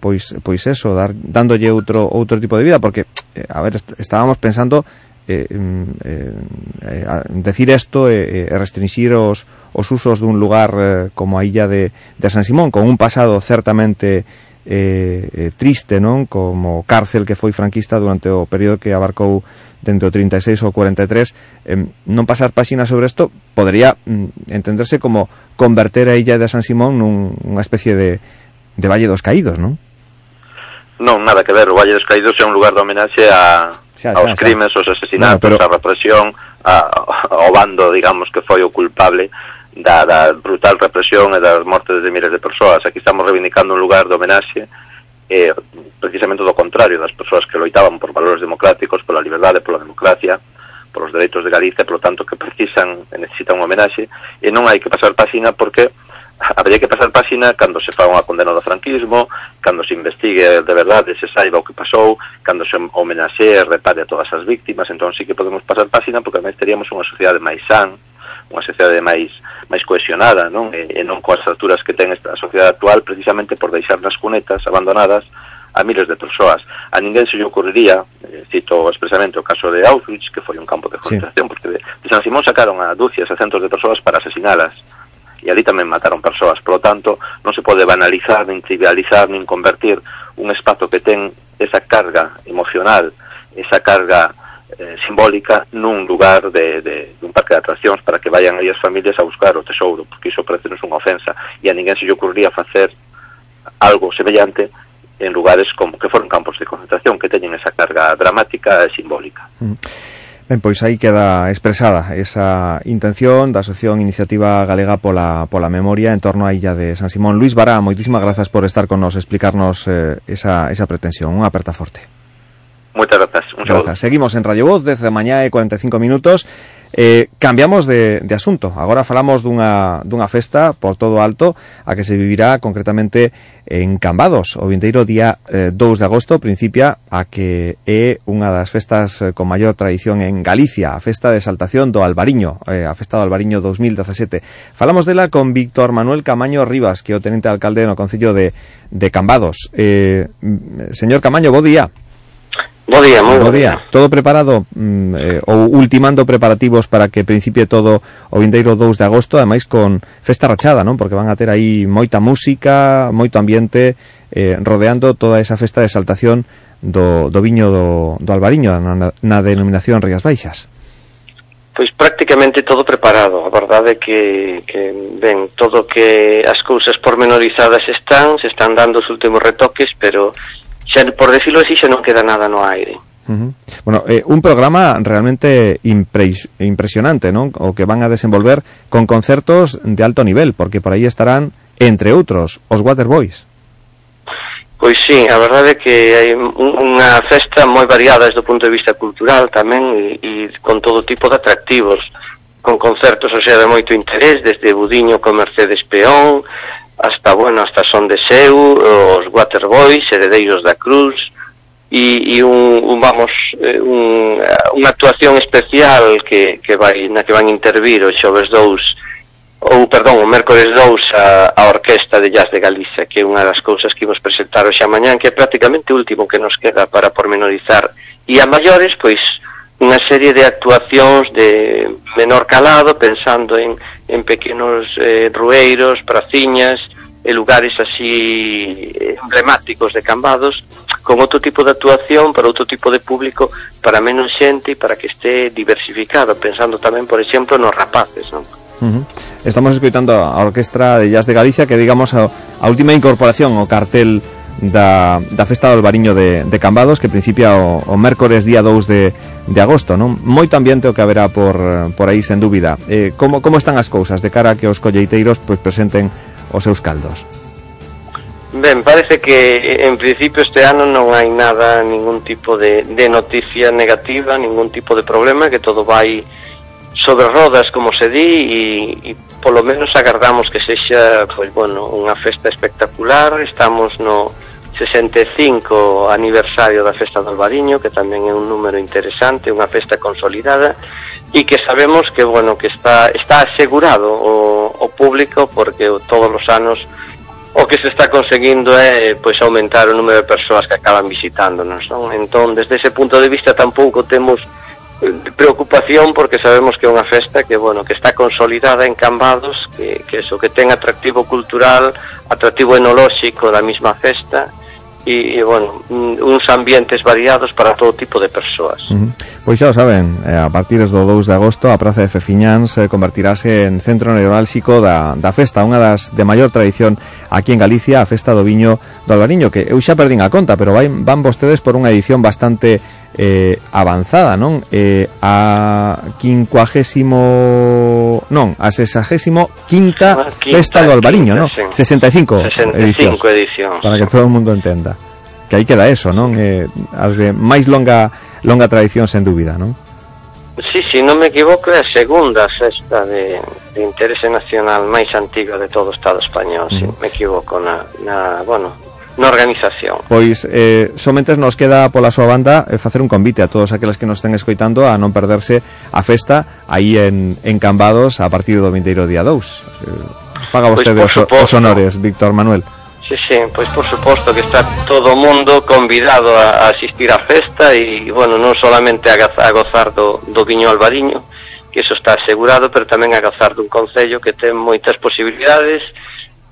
pois pois eso, dar dándolle outro outro tipo de vida porque eh, a ver, estábamos pensando eh, mm, eh, eh decir isto e eh, eh, restringir os os usos dun lugar eh, como a illa de de San Simón con un pasado certamente eh, eh, triste, non? Como cárcel que foi franquista durante o período que abarcou dentro do 36 ao 43 eh, non pasar páxina sobre isto podría mm, entenderse como converter a illa de San Simón nunha especie de, de Valle dos Caídos, non? Non, nada que ver, o Valle dos Caídos é un lugar de homenaxe a, xa, xa, aos xa. crimes, aos asesinatos, no, pero... a represión, a, ao bando, digamos, que foi o culpable da, da brutal represión e das mortes de miles de persoas. Aquí estamos reivindicando un lugar de homenaxe eh, precisamente do contrario das persoas que loitaban por valores democráticos, pola liberdade, pola democracia, polos dereitos de Galicia, polo tanto que precisan, necesitan un homenaxe, e non hai que pasar páxina porque habría que pasar páxina cando se fa unha condena do franquismo, cando se investigue de verdade, se saiba o que pasou, cando se homenaxe e repare a todas as víctimas, entón sí que podemos pasar páxina porque además teríamos unha sociedade máis san, unha sociedade máis máis cohesionada, non? E, e non coas alturas que ten esta sociedade actual precisamente por deixar nas cunetas abandonadas a miles de persoas. A ninguén se lle ocurriría, eh, cito expresamente o caso de Auschwitz, que foi un campo de concentración, sí. porque de, de San Simón sacaron a dúcias, a centos de persoas para asasinalas e ali tamén mataron persoas. Por lo tanto, non se pode banalizar, nin trivializar, nin convertir un espazo que ten esa carga emocional, esa carga eh, simbólica nun lugar de, de, de un parque de atraccións para que vayan aí as familias a buscar o tesouro, porque iso parece non unha ofensa e a ninguén se lle ocurriría facer algo semellante en lugares como que foron campos de concentración que teñen esa carga dramática e simbólica. Mm. Ben, pois aí queda expresada esa intención da Asociación Iniciativa Galega pola, pola Memoria en torno á illa de San Simón. Luis Bará, moitísimas grazas por estar con nos, explicarnos eh, esa, esa pretensión. Unha aperta forte. Muchas gracias. Un gracias. Seguimos en Radio Voz desde mañá e 45 minutos. Eh, cambiamos de, de asunto. Agora falamos dunha, dunha festa por todo alto a que se vivirá concretamente en Cambados. O vinteiro día eh, 2 de agosto principia a que é unha das festas eh, con maior tradición en Galicia, a festa de exaltación do Albariño, eh, a festa do Albariño 2017. Falamos dela con Víctor Manuel Camaño Rivas, que é o tenente alcalde no Concello de, de Cambados. Eh, señor Camaño, bo día. Bo día, moi bo, bo día. día. Todo preparado mm, eh, ou ultimando preparativos para que principie todo o vindeiro 2 de agosto, ademais con festa rachada, non? Porque van a ter aí moita música, moito ambiente eh, rodeando toda esa festa de exaltación do, do viño do, do Albariño na, na denominación Rías Baixas. Pois prácticamente todo preparado, a verdade é que, que ben, todo que as cousas pormenorizadas están, se están dando os últimos retoques, pero xa, por decirlo así, xa non queda nada no aire. Uh -huh. Bueno, eh, un programa realmente impres impresionante, ¿no? O que van a desenvolver con concertos de alto nivel, porque por aí estarán, entre outros, os Waterboys. Pois sí, a verdade é que hai unha festa moi variada desde o punto de vista cultural tamén e, e con todo tipo de atractivos con concertos, o sea, de moito interés, desde Budiño con Mercedes Peón, hasta, bueno, hasta Son de Seu, os Waterboys, Heredeiros da Cruz, e, e un, un vamos eh, un, unha actuación especial que, que vai, na que van intervir o xoves 2 ou perdón, o mércores 2 a, a Orquesta de Jazz de Galicia que é unha das cousas que imos presentar hoxe mañán que é prácticamente o último que nos queda para pormenorizar. E a maiores, pois unha serie de actuacións de menor calado pensando en en pequenos eh, rueiros, praciñas, e lugares así emblemáticos de Cambados, con outro tipo de actuación para outro tipo de público, para menos xente e para que este diversificado, pensando tamén, por exemplo, nos rapaces, non? Estamos escoitando a Orquestra de Jazz de Galicia que digamos a, a última incorporación ao cartel da, da Festa do Albariño de, de Cambados que principia o, o mércores día 2 de, de agosto non? Moito ambiente o que haberá por, por aí sen dúbida. Eh, como, como están as cousas de cara a que os colleiteiros pois, presenten os seus caldos? Ben, parece que en principio este ano non hai nada, ningún tipo de, de noticia negativa, ningún tipo de problema, que todo vai sobre rodas, como se di, e, e polo menos agardamos que sexa, pois, bueno, unha festa espectacular, estamos no, 65 aniversario da Festa do Albariño, que tamén é un número interesante, unha festa consolidada e que sabemos que bueno, que está está asegurado o, o público porque todos os anos o que se está conseguindo é pois aumentar o número de persoas que acaban visitándonos, non? Entón, desde ese punto de vista tampouco temos eh, preocupación porque sabemos que é unha festa que bueno que está consolidada en Cambados que, que eso que ten atractivo cultural atractivo enolóxico da mesma festa e, e bueno, mm, uns ambientes variados para todo tipo de persoas. Uh -huh. Pois xa o saben, eh, a partir do 2 de agosto a Praza de Fefiñáns eh, convertirase en centro neurálxico da, da festa, unha das de maior tradición aquí en Galicia, a festa do viño do Albariño, que eu xa perdín a conta, pero vai, van vostedes por unha edición bastante eh, avanzada, non? Eh, a quincuagésimo non, a sexagésimo quinta, quinta festa do Albariño, non? 65, 65 edicións, edicións para que todo o mundo entenda que aí queda eso, non? Eh, as de máis longa longa tradición sen dúbida, non? Sí, si non me equivoco é a segunda festa de, de interese nacional máis antiga de todo o Estado español, mm. si me equivoco na, na bueno, na organización. Pois eh, somente nos queda pola súa banda eh, facer un convite a todos aqueles que nos estén escoitando a non perderse a festa aí en, en Cambados a partir do vinteiro día 2. Eh, faga pois, vostede pois, os, os honores, Víctor Manuel. Sí, sí, pois por suposto que está todo o mundo convidado a, a asistir á festa e, bueno, non solamente a, a gozar do, do viño albariño, que eso está asegurado, pero tamén a gozar dun concello que ten moitas posibilidades,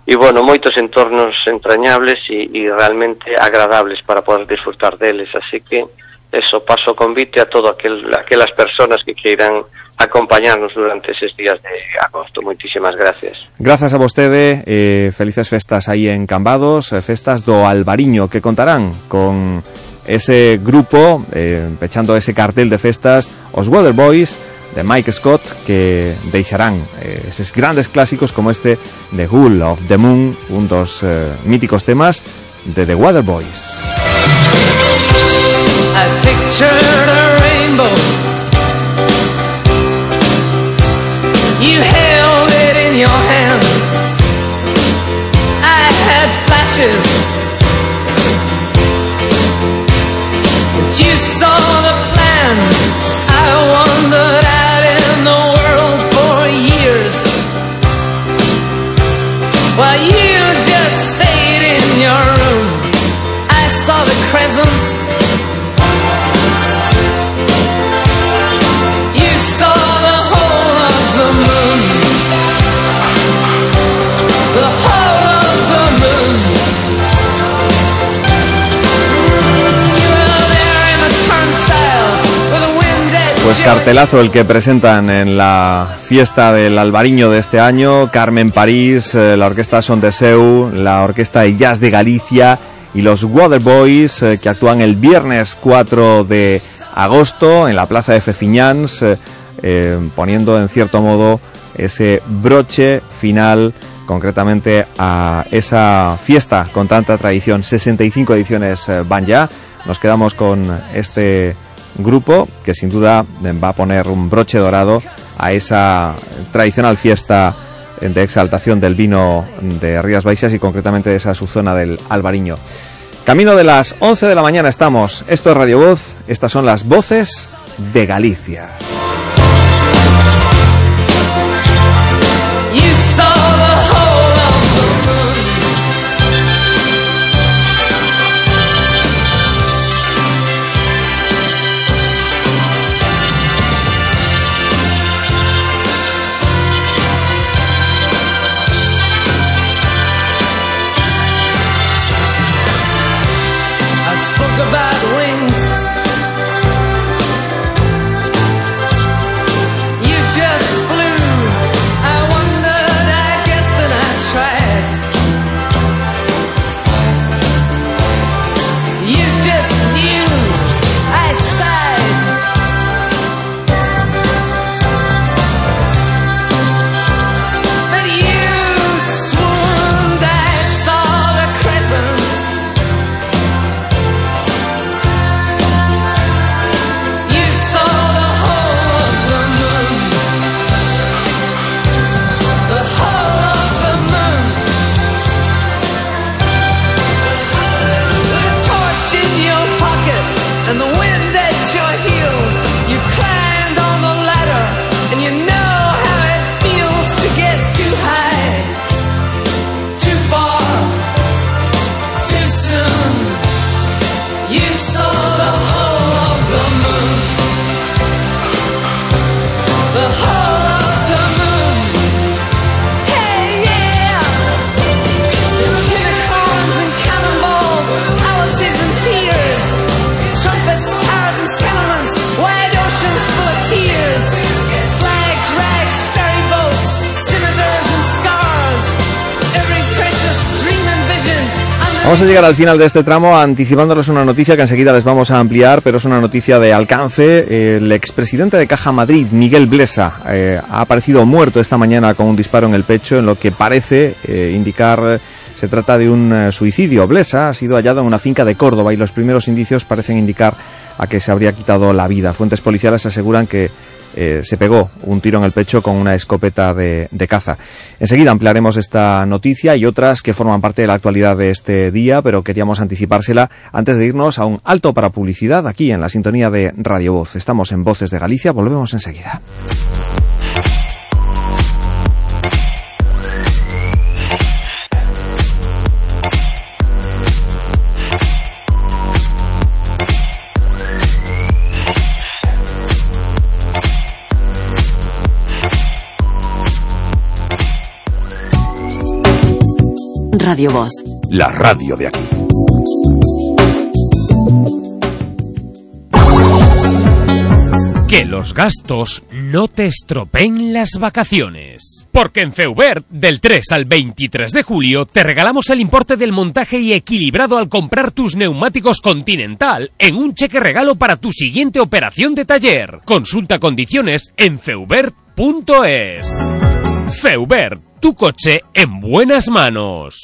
e bueno, moitos entornos entrañables e, e realmente agradables para poder disfrutar deles, así que eso paso convite a todo aquel, aquelas personas que queiran acompañarnos durante eses días de agosto. Moitísimas gracias. Grazas a vostede, eh, felices festas aí en Cambados, eh, festas do Albariño, que contarán con ese grupo, eh, pechando ese cartel de festas, os Waterboys, Boys, de Mike Scott que deixarán eh, eses grandes clásicos como este The Hull of the Moon, un dos eh, míticos temas de The Waterboys. I Saw the Pues cartelazo el que presentan en la fiesta del Albariño de este año, Carmen París, eh, la orquesta Son de Seu, la orquesta de Jazz de Galicia y los Waterboys eh, que actúan el viernes 4 de agosto en la plaza de Fefiñans, eh, eh, poniendo en cierto modo ese broche final concretamente a esa fiesta con tanta tradición. 65 ediciones van ya. Nos quedamos con este grupo que sin duda va a poner un broche dorado a esa tradicional fiesta de exaltación del vino de Rías Baixas y concretamente de esa subzona del Albariño. Camino de las 11 de la mañana estamos. Esto es Radio Voz. Estas son las voces de Galicia. Al final de este tramo anticipándoles una noticia que enseguida les vamos a ampliar, pero es una noticia de alcance. El expresidente de Caja Madrid, Miguel Blesa, eh, ha aparecido muerto esta mañana con un disparo en el pecho, en lo que parece eh, indicar se trata de un eh, suicidio. Blesa ha sido hallado en una finca de Córdoba y los primeros indicios parecen indicar a que se habría quitado la vida. Fuentes policiales aseguran que eh, se pegó un tiro en el pecho con una escopeta de, de caza. Enseguida ampliaremos esta noticia y otras que forman parte de la actualidad de este día, pero queríamos anticipársela antes de irnos a un alto para publicidad aquí en la sintonía de Radio Voz. Estamos en Voces de Galicia, volvemos enseguida. Radio Voz. La radio de aquí. Que los gastos no te estropeen las vacaciones. Porque en Feubert, del 3 al 23 de julio, te regalamos el importe del montaje y equilibrado al comprar tus neumáticos Continental en un cheque regalo para tu siguiente operación de taller. Consulta condiciones en feubert.es. Feubert, tu coche en buenas manos.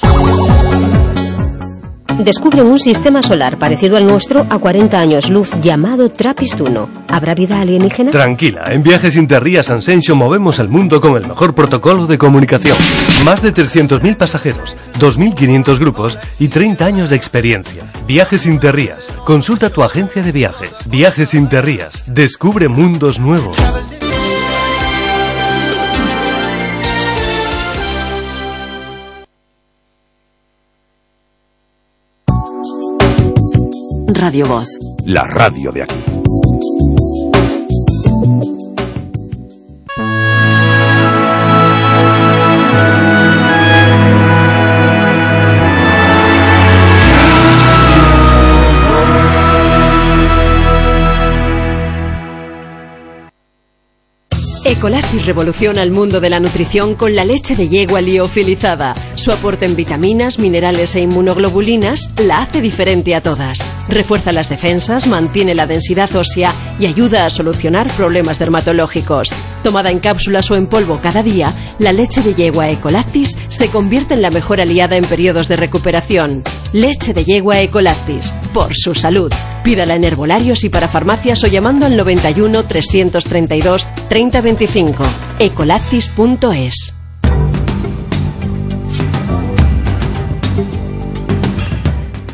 Descubren un sistema solar parecido al nuestro a 40 años luz llamado Trapistuno. ¿Habrá vida alienígena? Tranquila, en Viajes Interrías Ascension movemos el mundo con el mejor protocolo de comunicación. Más de 300.000 pasajeros, 2.500 grupos y 30 años de experiencia. Viajes Interrías. Consulta tu agencia de viajes. Viajes Interrías. Descubre mundos nuevos. Radio Voz. La radio de aquí. Ecolactis revoluciona el mundo de la nutrición con la leche de yegua liofilizada. Su aporte en vitaminas, minerales e inmunoglobulinas la hace diferente a todas. Refuerza las defensas, mantiene la densidad ósea y ayuda a solucionar problemas dermatológicos. Tomada en cápsulas o en polvo cada día, la leche de yegua Ecolactis se convierte en la mejor aliada en periodos de recuperación. Leche de yegua Ecolactis, por su salud. Pídala en herbolarios y para farmacias o llamando al 91 332 3025. Ecolactis.es.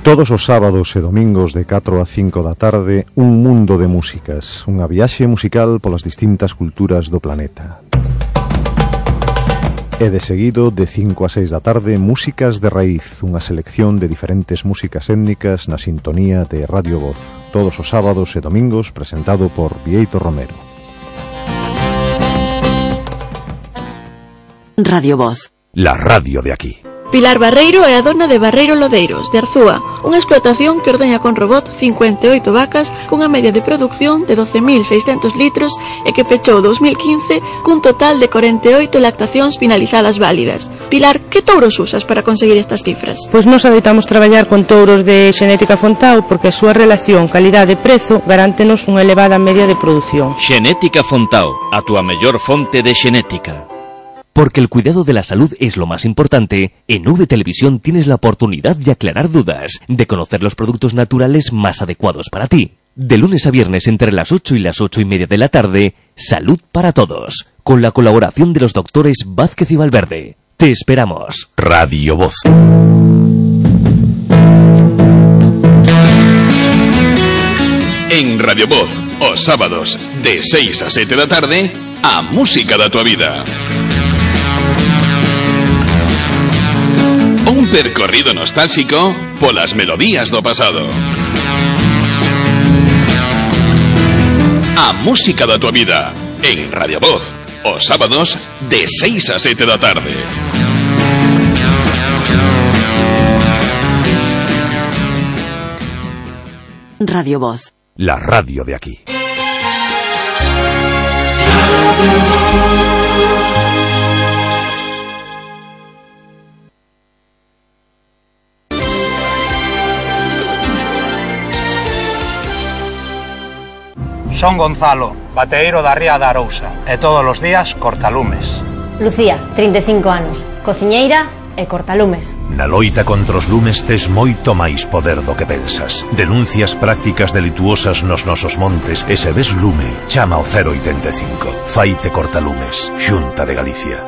Todos os sábados e domingos de 4 a 5 da tarde Un mundo de músicas Unha viaxe musical polas distintas culturas do planeta E de seguido, de 5 a 6 da tarde, Músicas de Raíz, unha selección de diferentes músicas étnicas na sintonía de Radio Voz. Todos os sábados e domingos, presentado por Vieito Romero. Radio Voz. La radio de aquí. Pilar Barreiro é a dona de Barreiro Lodeiros, de Arzúa, unha explotación que ordeña con robot 58 vacas cunha media de produción de 12.600 litros e que pechou 2015 cun total de 48 lactacións finalizadas válidas. Pilar, que touros usas para conseguir estas cifras? Pois nos adoitamos traballar con touros de xenética Fontao porque a súa relación calidade-prezo garántenos unha elevada media de produción. Xenética Fontao, a túa mellor fonte de xenética. Porque el cuidado de la salud es lo más importante, en V Televisión tienes la oportunidad de aclarar dudas, de conocer los productos naturales más adecuados para ti. De lunes a viernes entre las 8 y las 8 y media de la tarde, Salud para Todos, con la colaboración de los doctores Vázquez y Valverde. Te esperamos. Radio Voz. En Radio Voz, os sábados, de 6 a 7 da tarde, a música da tua vida. Percorrido nostálxico polas melodías do pasado. A música da tua vida en Radio Voz, os sábados de 6 a 7 da tarde. Radio Voz. La radio de aquí. Son Gonzalo, bateeiro da Ría da Arousa e todos os días cortalumes. Lucía, 35 anos, cociñeira e cortalumes. Na loita contra os lumes tes moito máis poder do que pensas. Denuncias prácticas delituosas nos nosos montes e se ves lume, chama o 085. Faite cortalumes, Xunta de Galicia.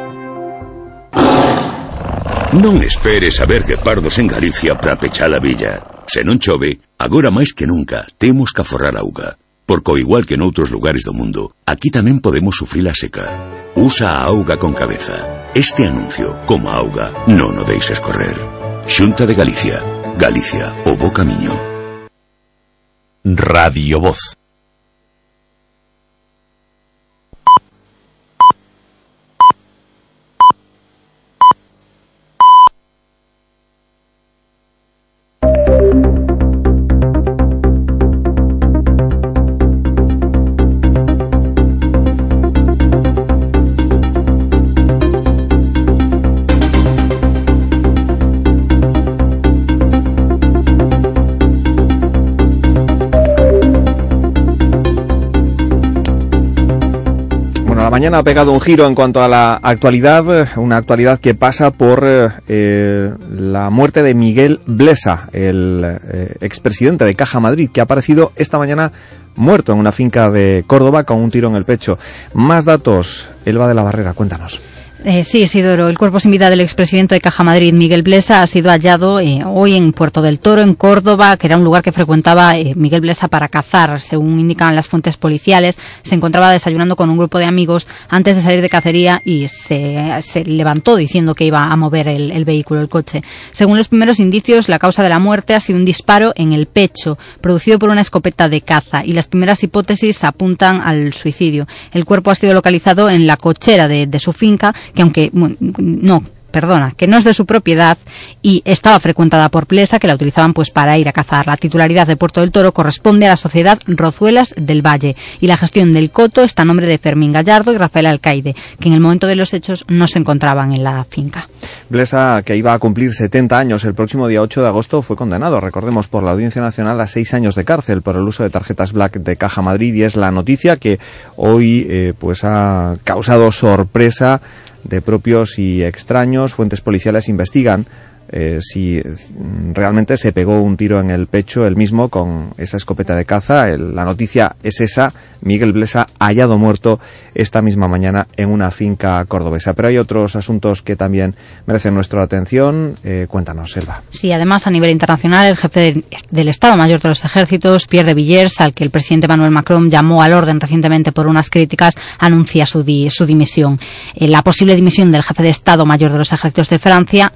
Non esperes a ver que pardos en Galicia para pechar a villa. Se non chove, agora máis que nunca, temos que aforrar auga. Porque igual que noutros lugares do mundo, aquí tamén podemos sufrir a seca. Usa a auga con cabeza. Este anuncio, como a auga, non o deixes correr. De Galicia. Galicia, o bo camiño. Radio Voz. Mañana ha pegado un giro en cuanto a la actualidad, eh, una actualidad que pasa por eh, eh, la muerte de Miguel Blesa, el expresidente de Caja Madrid, que ha aparecido esta mañana muerto en una finca de Córdoba con un tiro en el pecho. Más datos, Elba de la Barrera, cuéntanos. Eh, sí, Isidoro. El cuerpo sin vida del expresidente de Caja Madrid, Miguel Blesa, ha sido hallado eh, hoy en Puerto del Toro, en Córdoba, que era un lugar que frecuentaba eh, Miguel Blesa para cazar. Según indican las fuentes policiales, se encontraba desayunando con un grupo de amigos antes de salir de cacería y se, se levantó diciendo que iba a mover el, vehículo, el coche. Según los primeros indicios, la causa de la muerte ha sido un disparo en el pecho, producido por una escopeta de caza, y las primeras hipótesis apuntan al suicidio. El cuerpo ha sido localizado en la cochera de su finca, que aunque no perdona, que no es de su propiedad y estaba frecuentada por Plesa, que la utilizaban pues para ir a cazar. La titularidad de Puerto del Toro corresponde a la sociedad Rozuelas del Valle y la gestión del coto está a nombre de Fermín Gallardo y Rafael Alcaide, que en el momento de los hechos no se encontraban en la finca. Blesa, que iba a cumplir 70 años el próximo día 8 de agosto, fue condenado, recordemos, por la Audiencia Nacional a seis años de cárcel por el uso de tarjetas Black de Caja Madrid y es la noticia que hoy eh, pues ha causado sorpresa de propios y extraños. Fuentes policiales investigan eh, si mm, realmente se pegó un tiro en el pecho él mismo con esa escopeta de caza. La noticia es esa, Miguel Blesa hallado muerto esta misma mañana en una finca cordobesa. Pero hay otros asuntos que también merecen nuestra atención. Eh, cuéntanos, Selva. Sí, además a nivel internacional el jefe del, Estado Mayor de los Ejércitos, Pierre de Villers, al que el presidente Emmanuel Macron llamó al orden recientemente por unas críticas, anuncia su, di- su dimisión. Eh, la posible dimisión del jefe de Estado Mayor de los Ejércitos de Francia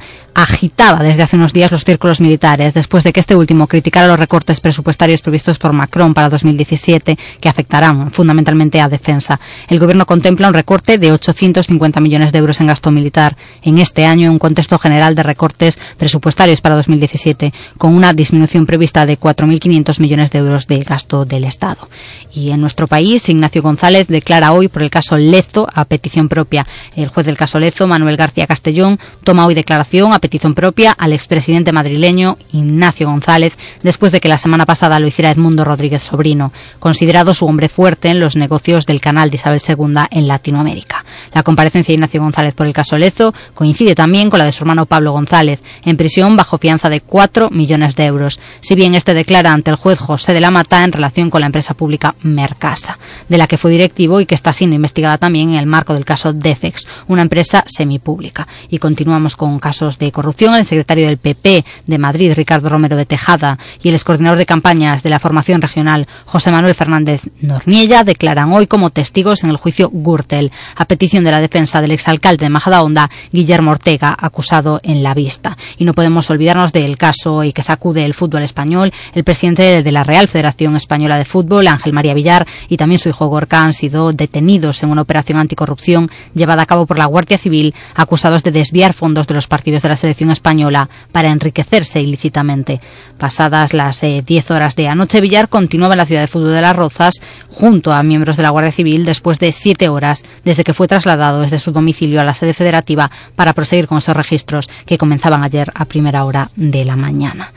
desde hace unos días los círculos militares, después de que este último criticara los recortes presupuestarios previstos por Macron para 2017, que afectarán fundamentalmente a defensa. El gobierno contempla un recorte de 850 millones de euros en gasto militar en este año, en un contexto general de recortes presupuestarios para 2017, con una disminución prevista de 4.500 millones de euros de gasto del Estado. Y en nuestro país, Ignacio González declara hoy por el caso Lezo a petición propia. El juez del caso Lezo, Manuel García Castellón, toma hoy declaración a petición propia al expresidente madrileño Ignacio González, después de que la semana pasada lo hiciera Edmundo Rodríguez Sobrino, considerado su hombre fuerte en los negocios del canal de Isabel II en Latinoamérica. La comparecencia de Ignacio González por el caso Lezo coincide también con la de su hermano Pablo González, en prisión bajo fianza de 4 millones de euros, si bien este declara ante el juez José de la Mata en relación con la empresa pública Mercasa, de la que fue directivo y que está siendo investigada también en el marco del caso Defex, una empresa semipública. Y continuamos con casos de corrupción. El secretario del PP de Madrid, Ricardo Romero de Tejada, y el excoordinador de campañas de la formación regional, José Manuel Fernández Norniella, declaran hoy como testigos en el juicio Gürtel, a petición de la defensa del exalcalde de Majadahonda, Guillermo Ortega, acusado en la vista. Y no podemos olvidarnos del caso y que sacude el fútbol español. El presidente de la Real Federación Española de Fútbol, Ángel María Villar, y también su hijo Gorka han sido detenidos en una operación anticorrupción llevada a cabo por la Guardia Civil, acusados de desviar fondos de los partidos de la selección española para enriquecerse ilícitamente. Pasadas las eh, 10 horas de anoche, Villar continuaba en la ciudad de fútbol de Las Rozas junto a miembros de la Guardia Civil después de siete horas desde que fue trasladado desde su domicilio a la sede federativa para proseguir con esos registros que comenzaban ayer a primera hora de la mañana.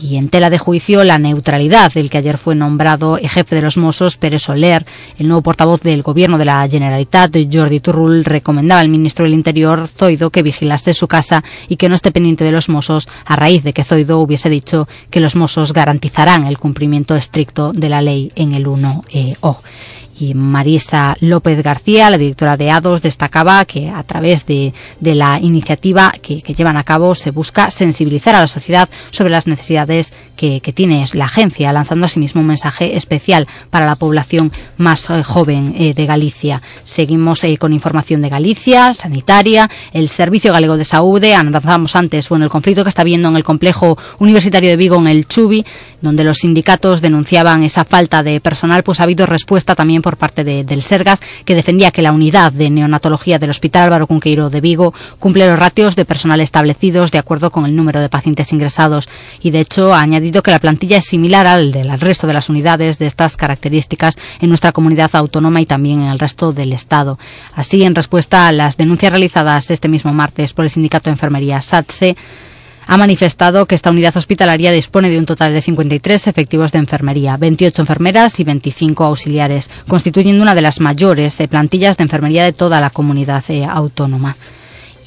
Y en tela de juicio, la neutralidad del que ayer fue nombrado jefe de los Mossos, Pérez Soler, el nuevo portavoz del gobierno de la Generalitat, Jordi Turrul, recomendaba al ministro del Interior, Zoido, que vigilase su casa y que no esté pendiente de los Mossos, a raíz de que Zoido hubiese dicho que los Mossos garantizarán el cumplimiento estricto de la ley en el 1O. Y Marisa López García, la directora de ADOS, destacaba que a través de, la iniciativa que, llevan a cabo se busca sensibilizar a la sociedad sobre las necesidades que, tiene la agencia, lanzando asimismo un mensaje especial para la población más eh, joven eh, de Galicia. Seguimos eh, con información de Galicia, sanitaria, el Servicio Galego de Salud, avanzamos antes, bueno, el conflicto que está habiendo en el complejo universitario de Vigo, en el Chubi, donde los sindicatos denunciaban esa falta de personal, pues ha habido respuesta también por parte de, del Sergas, que defendía que la unidad de neonatología del Hospital Álvaro Cunqueiro de Vigo cumple los ratios de personal establecidos de acuerdo con el número de pacientes ingresados y, de hecho, ha añadido que la plantilla es similar al del resto de las unidades de estas características en nuestra comunidad autónoma y también en el resto del Estado. Así, en respuesta a las denuncias realizadas este mismo martes por el Sindicato de Enfermería SATSE, ha manifestado que esta unidad hospitalaria dispone de un total de 53 efectivos de enfermería, 28 enfermeras y 25 auxiliares, constituyendo una de las mayores eh, plantillas de enfermería de toda la comunidad eh, autónoma.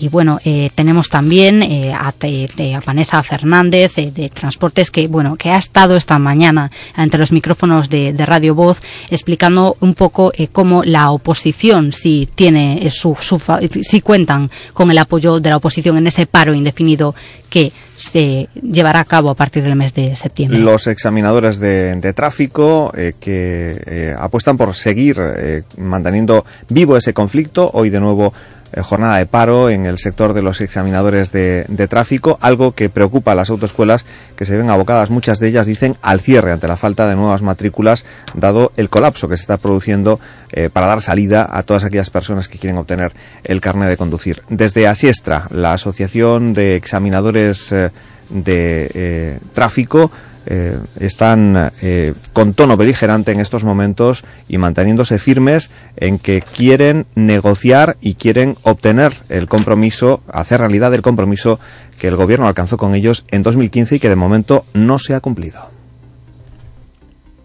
Y bueno, eh, tenemos también eh, a, a, Vanessa Fernández eh, de Transportes que bueno que ha estado esta mañana ante los micrófonos de, de Radio Voz explicando un poco eh, cómo la oposición si tiene su, su si cuentan con el apoyo de la oposición en ese paro indefinido que se llevará a cabo a partir del mes de septiembre. Los examinadores de, tráfico que apuestan por seguir eh, manteniendo vivo ese conflicto, hoy de nuevo eh, jornada de paro en el sector de los examinadores de, de, tráfico, algo que preocupa a las autoescuelas que se ven abocadas, muchas de ellas dicen, al cierre ante la falta de nuevas matrículas, dado el colapso que se está produciendo eh, para dar salida a todas aquellas personas que quieren obtener el carnet de conducir. Desde Asiestra, la Asociación de Examinadores eh, de Tráfico, eh, están eh, con tono beligerante en estos momentos y manteniéndose firmes en que quieren negociar y quieren obtener el compromiso, hacer realidad el compromiso que el gobierno alcanzó con ellos en 2015 y que de momento no se ha cumplido.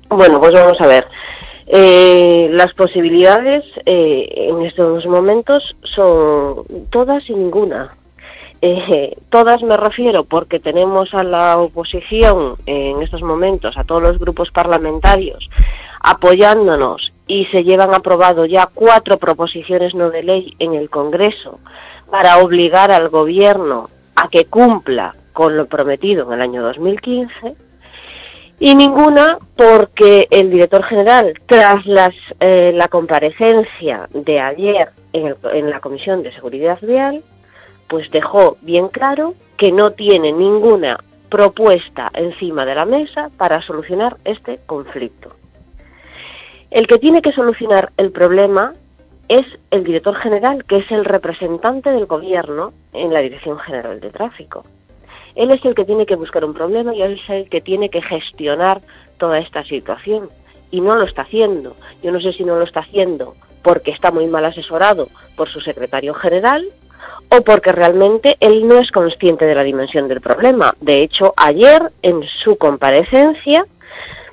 Bueno, pues vamos a ver. Eh, las posibilidades eh, en estos momentos son todas y ninguna. Eh, todas me refiero porque tenemos a la oposición en estos momentos, a todos los grupos parlamentarios, apoyándonos y se llevan aprobado ya cuatro proposiciones no de ley en el Congreso para obligar al Gobierno a que cumpla con lo prometido en el año 2015 y ninguna porque el director general, tras las, eh, la comparecencia de ayer en, en la Comisión de Seguridad Vial, pues dejó bien claro que no tiene ninguna propuesta encima de la mesa para solucionar este conflicto. El que tiene que solucionar el problema es el director general, que es el representante del gobierno en la Dirección General de Tráfico. Él es el que tiene que buscar un problema y él es el que tiene que gestionar toda esta situación. Y no lo está haciendo. Yo no sé si no lo está haciendo porque está muy mal asesorado por su secretario general o porque realmente él no es consciente de la dimensión del problema. De hecho, ayer en su comparecencia,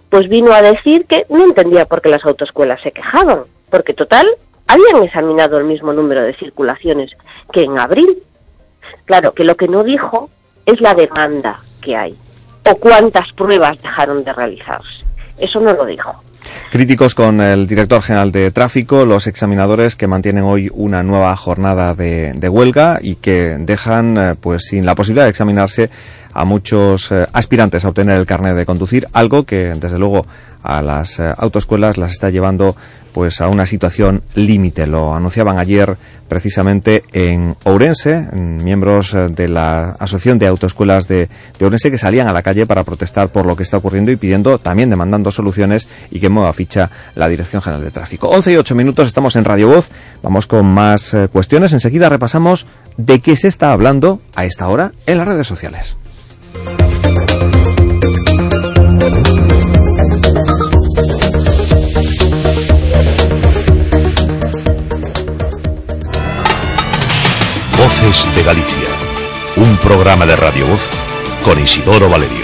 pues vino a decir que no entendía por qué las autoescuelas se quejaban, porque total habían examinado el mismo número de circulaciones que en abril. Claro, que lo que no dijo es la demanda que hay o cuántas pruebas dejaron de realizarse. Eso no lo dijo. Críticos con el director general de tráfico, los examinadores que mantienen hoy una nueva jornada de, de huelga y que dejan eh, pues sin la posibilidad de examinarse a muchos eh, aspirantes a obtener el carnet de conducir, algo que desde luego a las eh, autoescuelas las está llevando pues a una situación límite. Lo anunciaban ayer precisamente en Ourense, miembros eh, de la Asociación de Autoescuelas de, de, Ourense que salían a la calle para protestar por lo que está ocurriendo y pidiendo, también demandando soluciones y que mueva ficha la Dirección General de Tráfico. 11 y 8 minutos, estamos en Radio Voz, vamos con más eh, cuestiones. Enseguida repasamos de qué se está hablando a esta hora en las redes sociales. De Galicia, un programa de Radio Voz con Isidoro Valerio.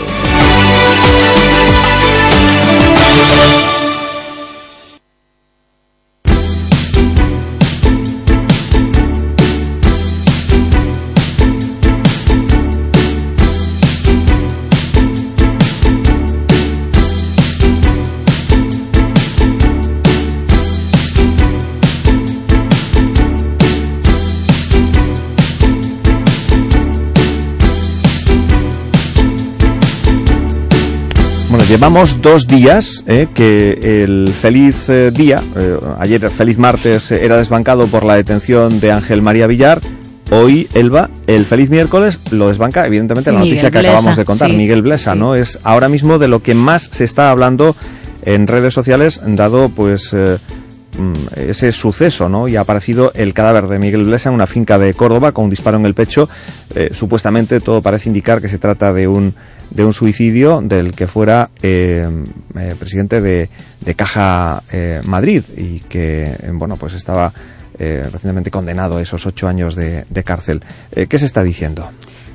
Llevamos dos días eh, que el feliz eh, día, eh, ayer feliz martes era desbancado por la detención de Ángel María Villar. Hoy, Elba, el feliz miércoles lo desbanca, evidentemente, la Miguel noticia que Blesa, acabamos de contar. sí, Miguel Blesa, ¿no? Es ahora mismo de lo que más se está hablando en redes sociales, dado pues eh, mm, ese suceso, ¿no? Y ha aparecido el cadáver de Miguel Blesa en una finca de Córdoba con un disparo en el pecho. Eh, supuestamente todo parece indicar que se trata de un de un suicidio del que fuera eh, eh, presidente de, de Caja eh, Madrid y que, eh, bueno, pues estaba recientemente condenado a esos ocho años de, cárcel. ¿Qué se está diciendo?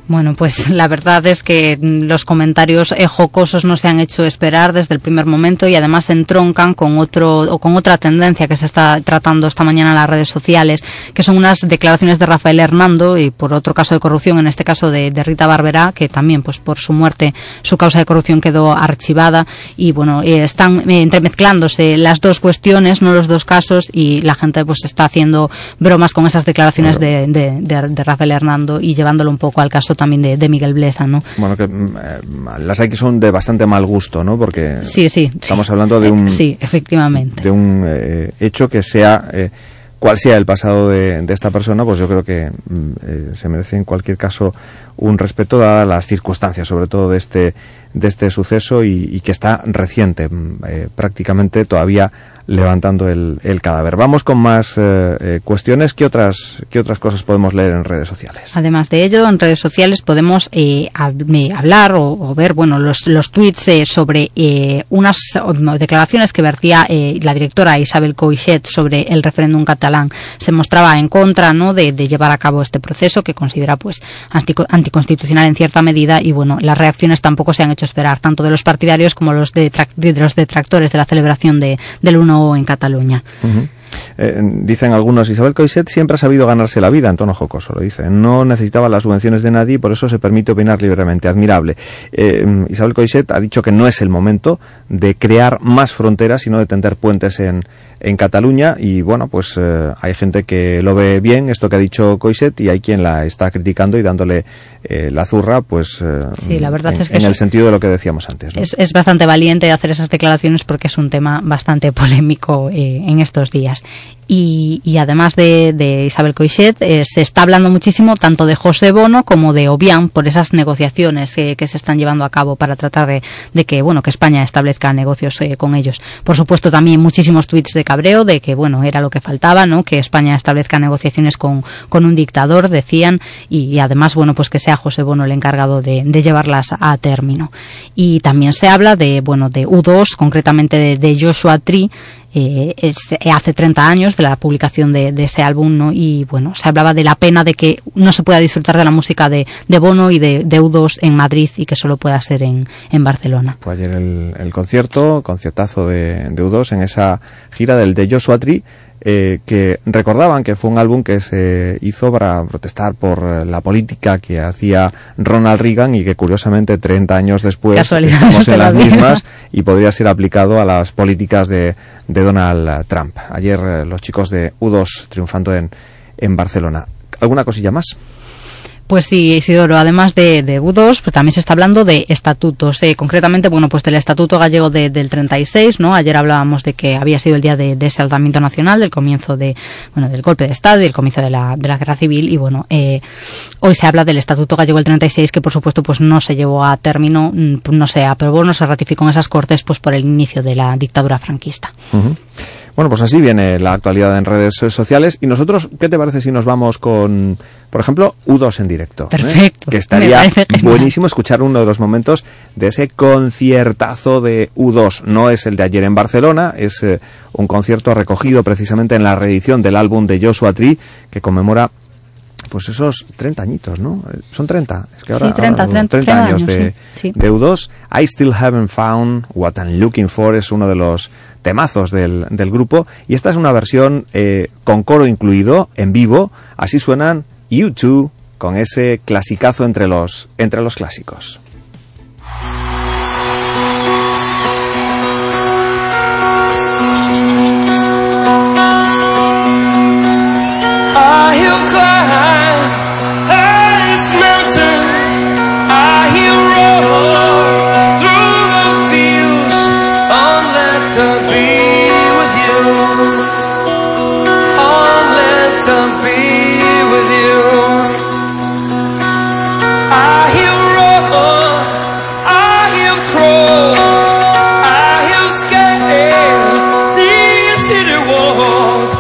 Bueno, pues la verdad es que los comentarios eh, jocosos no se han hecho esperar desde el primer momento y además entroncan con otro o con otra tendencia que se está tratando esta mañana en las redes sociales, que son unas declaraciones de Rafael Hernando y por otro caso de corrupción, en este caso de, de Rita Barberá, que también pues por su muerte su causa de corrupción quedó archivada. Y bueno, eh, están eh, entremezclándose las dos cuestiones, no los dos casos y la gente pues está haciendo bromas con esas declaraciones de, de, de, de Rafael Hernando y llevándolo un poco al caso también de, de Miguel Blesa, ¿no? Bueno, que mm, eh, las hay que son de bastante mal gusto, ¿no? Porque Sí, sí. estamos hablando de un Sí, efectivamente. de un eh, hecho que se ha eh, cual sea el pasado de, de esta persona, pues yo creo que mm, eh, se merece en cualquier caso un respeto dadas las circunstancias, sobre todo de este de este suceso y, y que está reciente, mm, eh, prácticamente todavía levantando el, el cadáver. Vamos con más eh, eh, cuestiones. ¿Qué otras, ¿Qué otras cosas podemos leer en redes sociales? Además de ello, en redes sociales podemos eh, hablar o, ver bueno los, los tweets eh, sobre eh, unas o, declaraciones que vertía eh, la directora Isabel Coixet sobre el referéndum catalán. Se mostraba en contra ¿no? de, llevar a cabo este proceso que considera pues antico- anticonstitucional en cierta medida y bueno las reacciones tampoco se han hecho esperar tanto de los partidarios como los de los detractores de la celebración de, del 1 en Cataluña. Eh, dicen algunos, Isabel Coixet siempre ha sabido ganarse la vida, en tono jocoso lo dice. No necesitaba las subvenciones de nadie y por eso se permite opinar libremente. Admirable. Eh, Isabel Coixet ha dicho que no es el momento de crear más fronteras, sino de tender puentes en, en Cataluña. Y bueno, pues eh, hay gente que lo ve bien, esto que ha dicho Coixet, y hay quien la está criticando y dándole eh, la zurra, pues Sí, la verdad en, es que en el sentido de lo que decíamos antes. ¿no? Es, es bastante valiente hacer esas declaraciones porque es un tema bastante polémico en estos días. Y, y además de, de Isabel Coixet, eh, se está hablando muchísimo tanto de José Bono como de Obiang por esas negociaciones que se están llevando a cabo para tratar de, de que bueno que España establezca negocios eh, con ellos. Por supuesto, también muchísimos tweets de cabreo de que bueno era lo que faltaba, ¿no? Que España establezca negociaciones con, con un dictador, decían, y, y además bueno pues que sea José Bono el encargado de, de llevarlas a término. Y también se habla de bueno de U2, concretamente de, de Joshua Tree, eh, hace 30 años de la publicación de, de ese álbum, ¿no? Y bueno, se hablaba de la pena de que no se pueda disfrutar de la música de, de Bono y de, de U2 en Madrid y que solo pueda ser en, en Barcelona. Fue ayer el, el concierto, conciertazo de, de U2 en esa gira del de Joshua Tree, eh, que recordaban que fue un álbum que se hizo para protestar por eh, la política que hacía Ronald Reagan y que curiosamente 30 años después estamos en la las mismas y podría ser aplicado a las políticas de, de Donald Trump. Ayer eh, los chicos de U2 triunfando en, en Barcelona. ¿Alguna cosilla más? Pues sí, Isidoro, además de, de U2, pues también se está hablando de estatutos, eh, concretamente, bueno, pues del Estatuto Gallego de- del 36, ¿no? Ayer hablábamos de que había sido el día de, de ese alzamiento nacional, del comienzo de, bueno, del golpe de Estado y el comienzo de la, de la guerra civil, y bueno, eh, hoy se habla del Estatuto Gallego del 36, que por supuesto, pues no se llevó a término, mm, no se aprobó, no se ratificó en esas cortes, pues por el inicio de la dictadura franquista. Bueno, pues así viene la actualidad en redes sociales. ¿Y nosotros qué te parece si nos vamos con, por ejemplo, U2 en directo? ¿eh? Perfecto, Que estaría buenísimo escuchar uno de los momentos de ese conciertazo de U2. No es el de ayer en Barcelona, es eh, un concierto recogido precisamente en la reedición del álbum de Joshua Tree que conmemora pues esos 30 añitos, ¿no? Son 30. Es que ahora, Sí, 30, ahora- 30, 30 años años, de, sí, sí. de U2. I Still Haven't Found What I'm Looking For es uno de los temazos del, del grupo. Y esta es una versión eh, con coro incluido, en vivo. Así suenan U2 con ese clasicazo entre los, entre los clásicos. City walls.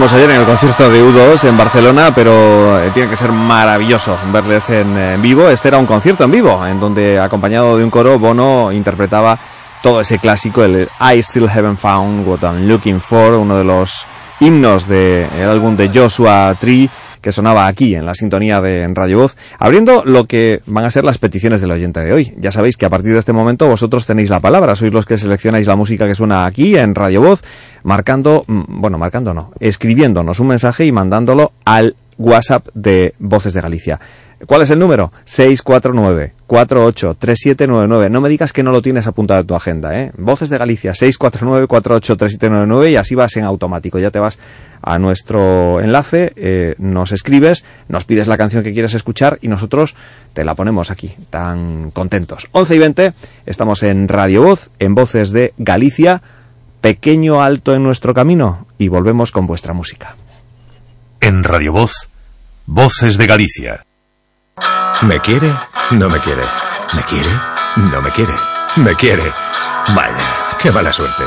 Ayer en el concierto de U2 en Barcelona, pero eh, tiene que ser maravilloso verles en, en vivo. Este era un concierto en vivo, en donde acompañado de un coro, Bono interpretaba todo ese clásico, el I Still Haven't Found What I'm Looking For, uno de los himnos del álbum de Joshua Tree que sonaba aquí en la sintonía de Radio Voz, abriendo lo que van a ser las peticiones del oyente de hoy. Ya sabéis que a partir de este momento vosotros tenéis la palabra, sois los que seleccionáis la música que suena aquí en Radio Voz, marcando, mm, bueno, marcando no, escribiéndonos un mensaje y mandándolo al WhatsApp de Voces de Galicia. ¿Cuál es el número? 649-483799. No me digas que no lo tienes apuntado en tu agenda, ¿eh? Voces de Galicia, 649-483799 y así vas en automático. Ya te vas a nuestro enlace, eh, nos escribes, nos pides la canción que quieres escuchar y nosotros te la ponemos aquí, tan contentos. 11 y 20, estamos en Radio Voz, en Voces de Galicia, pequeño alto en nuestro camino y volvemos con vuestra música. En Radio Voz, Voces de Galicia. ¿Me quiere? No me quiere. ¿Me quiere? No me quiere. ¿Me quiere? Vaya, qué mala suerte.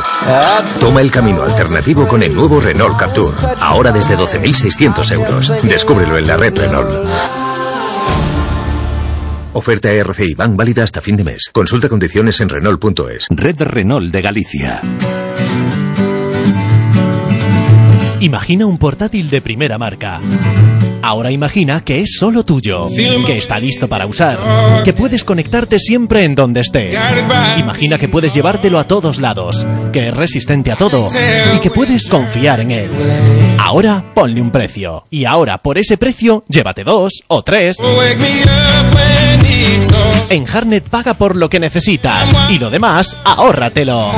Toma el camino alternativo con el nuevo Renault Captur. Ahora desde 12.600 euros. Descúbrelo en la red Renault. Oferta RCI Bank válida hasta fin de mes. Consulta condiciones en Renault.es. Red Renault de Galicia. Imagina un portátil de primera marca. Ahora imagina que es solo tuyo, que está listo para usar, que puedes conectarte siempre en donde estés. Imagina que puedes llevártelo a todos lados, que es resistente a todo y que puedes confiar en él. Ahora ponle un precio. Y ahora por ese precio llévate dos o tres. En Harnet paga por lo que necesitas y lo demás ahórratelo.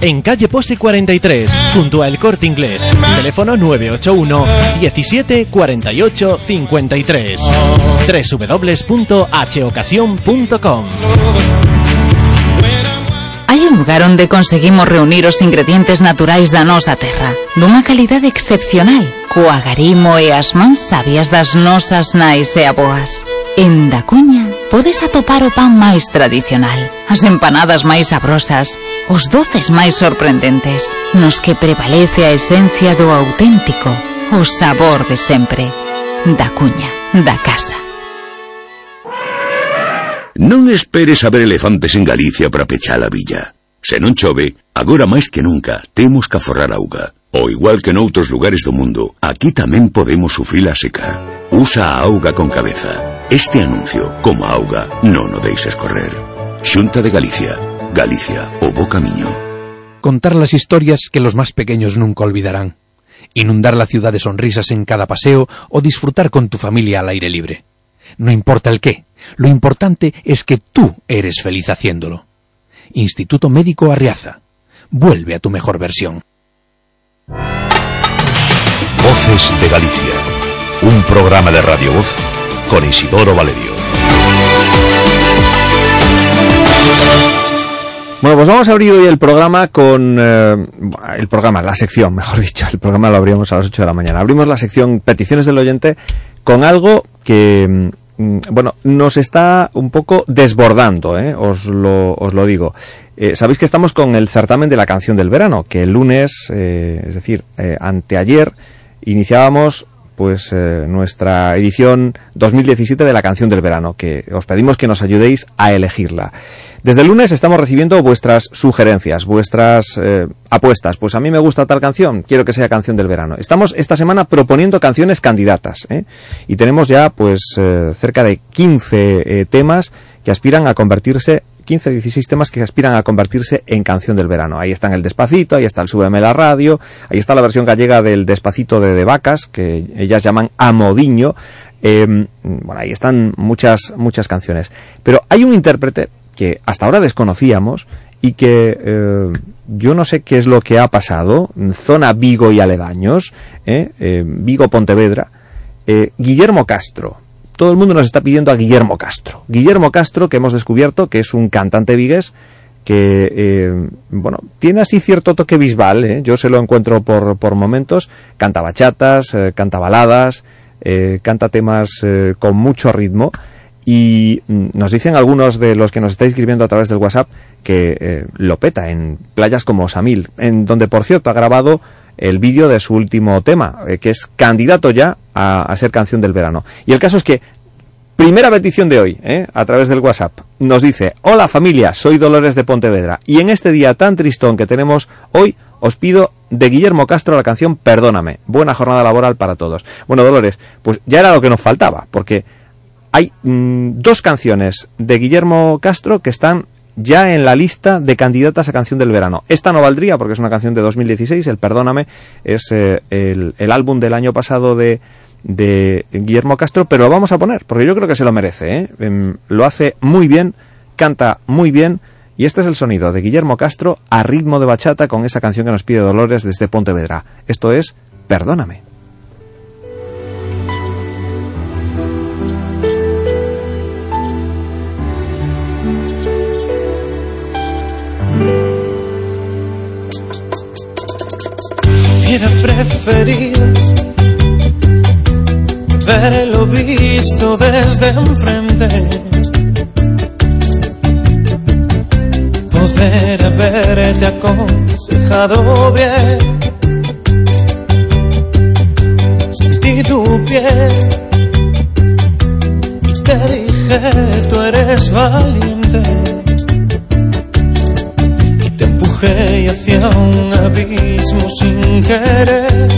En calle Pose 43, junto a El Corte Inglés. Teléfono 981 17 48 53. www.hocasión.com Hai un lugar onde conseguimos reunir os ingredientes naturais da nosa terra, dunha calidade excepcional, coa e as sabias das nosas nais aboas. En Da Cuña podes atopar o pan máis tradicional, as empanadas máis sabrosas, os doces máis sorprendentes, nos que prevalece a esencia do auténtico, o sabor de sempre, da cuña, da casa. Non esperes ver elefantes en Galicia para pechar a villa. Se non chove, agora máis que nunca, temos que aforrar auga. O igual que noutros lugares do mundo, aquí tamén podemos sufrir a seca. Usa a auga con cabeza. Este anuncio, como auga, non o deixes correr. Xunta de Galicia. Galicia, o bo camiño. Contar las historias que los más pequeños nunca olvidarán. Inundar la ciudad de sonrisas en cada paseo o disfrutar con tu familia al aire libre. No importa el qué, lo importante es que tú eres feliz haciéndolo. Instituto Médico Arriaza. Vuelve a tu mejor versión. Voces de Galicia. Un programa de Radio Voz con Isidoro Valerio. Bueno, pues vamos a abrir hoy el programa con... eh, el programa, la sección, mejor dicho. El programa lo abrimos a las 8 de la mañana. Abrimos la sección Peticiones del Oyente con algo que... mm, Bueno, nos está un poco desbordando, ¿eh? os, lo, os lo digo. Eh, Sabéis que estamos con el certamen de la canción del verano, que el lunes, eh, es decir, anteayer, iniciábamos pues eh, nuestra edición 2017 de la canción del verano, que os pedimos que nos ayudéis a elegirla. Desde el lunes estamos recibiendo vuestras sugerencias, vuestras eh, apuestas. Pues a mí me gusta tal canción, quiero que sea canción del verano. Estamos esta semana proponiendo canciones candidatas ¿eh? y tenemos ya pues eh, cerca de 15 eh, temas que aspiran a convertirse 15, 16 temas que aspiran a convertirse en canción del verano. Ahí están el Despacito, ahí está el Súbeme la radio, ahí está la versión gallega del Despacito de De Vacas, que ellas llaman Amodiño. Eh, bueno, ahí están muchas, muchas canciones. Pero hay un intérprete que hasta ahora desconocíamos y que eh, yo no sé qué es lo que ha pasado, zona Vigo y aledaños, eh, Vigo Pontevedra, Guillermo Castro. Todo el mundo nos está pidiendo a Guillermo Castro. Guillermo Castro, que hemos descubierto que es un cantante vigués que, eh, bueno, tiene así cierto toque bisbal, ¿eh? yo se lo encuentro por, por momentos, canta bachatas, eh, canta baladas, eh, canta temas eh, con mucho ritmo y mm, nos dicen algunos de los que nos estáis escribiendo a través del WhatsApp que lo peta en playas como Samil, en donde por cierto ha grabado el vídeo de su último tema, eh, que es candidato ya a, ser canción del verano. Y el caso es que Primera petición de hoy, ¿eh? a través del WhatsApp. Nos dice, hola familia, soy Dolores de Pontevedra y en este día tan tristón que tenemos hoy os pido de Guillermo Castro la canción Perdóname. Buena jornada laboral para todos. Bueno, Dolores, pues ya era lo que nos faltaba, porque hay mm, dos canciones de Guillermo Castro que están ya en la lista de candidatas a canción del verano. Esta no valdría porque es una canción de 2016, el Perdóname es eh, el, álbum del año pasado de, de Guillermo Castro, pero lo vamos a poner porque yo creo que se lo merece. ¿eh? Em, lo hace muy bien, canta muy bien y este es el sonido de Guillermo Castro a ritmo de bachata con esa canción que nos pide Dolores desde Pontevedra. Esto es Perdóname. Hubiera preferido verlo visto desde enfrente. Poder haberte aconsejado bien. Sentí tu piel y te dije, tú eres valiente. Y te empujé hacia un abismo sin querer.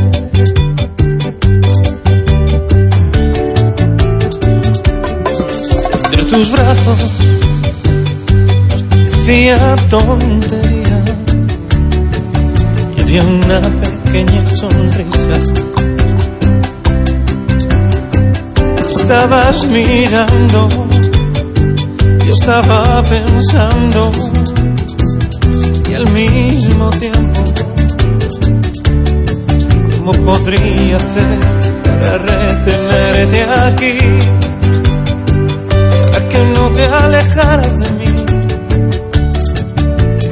entre tus brazos decía tontería y había una pequeña sonrisa. Estabas mirando, yo estaba pensando y al mismo tiempo, ¿cómo podría hacer para retenerte aquí? para que no te alejaras de mí,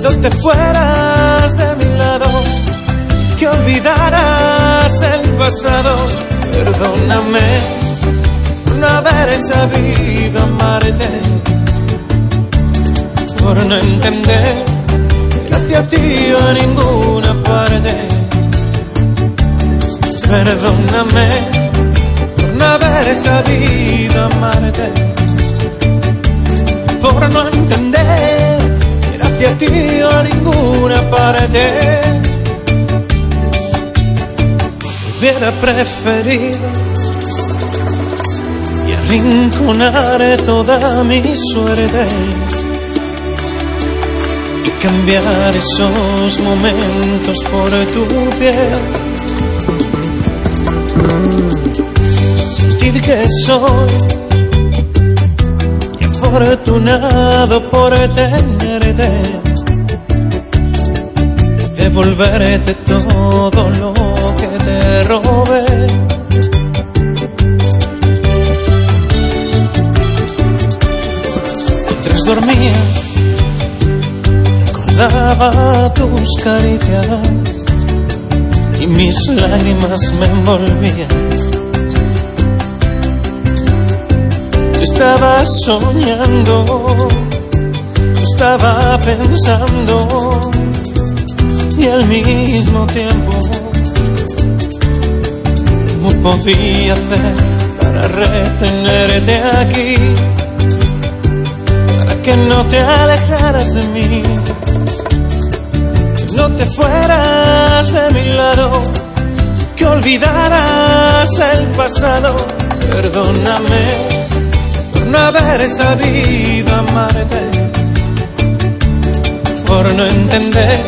no te fueras de mi lado, que olvidaras el pasado. Perdóname no haber sabido amarte, por no entender que hacia ti a ninguna parte. Perdóname por no haber sabido amarte por no entender ir hacia ti a ninguna parte. hubiera preferido y arrinconar toda mi suerte y cambiar esos momentos por tu piel. Sentir que soy y afortunado por tenerte, devolverte todo lo que te robé. Mientras dormías recordaba tus caricias mis lágrimas me envolvían. Yo estaba soñando, yo estaba pensando y al mismo tiempo, ¿cómo podía hacer para retenerte aquí? Para que no te alejaras de mí no te fueras de mi lado, que olvidaras el pasado. Perdóname por no haber sabido amarte, por no entender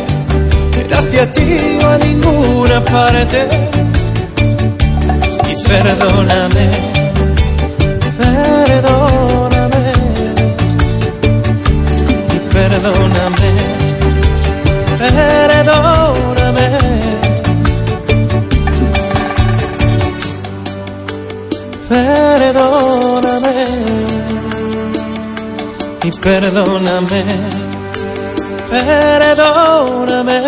que hacia ti o a ninguna parte. Y perdóname, perdóname, y perdóname perdóname. Perdóname, perdóname.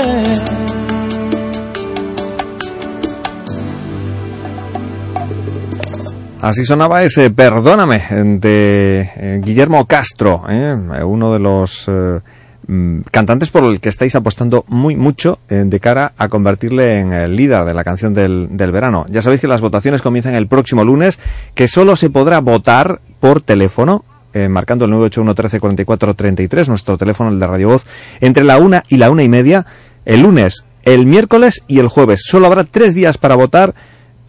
Así sonaba ese Perdóname de eh, Guillermo Castro, ¿eh? uno de los eh, mm, cantantes por el que estáis apostando muy mucho eh, de cara a convertirle en el líder de la canción del, del verano. Ya sabéis que las votaciones comienzan el próximo lunes, que solo se podrá votar por teléfono eh, marcando el 981 13 44 33, nuestro teléfono el de Radio Voz, entre la una y la una y media, el lunes, el miércoles y el jueves. Solo habrá tres días para votar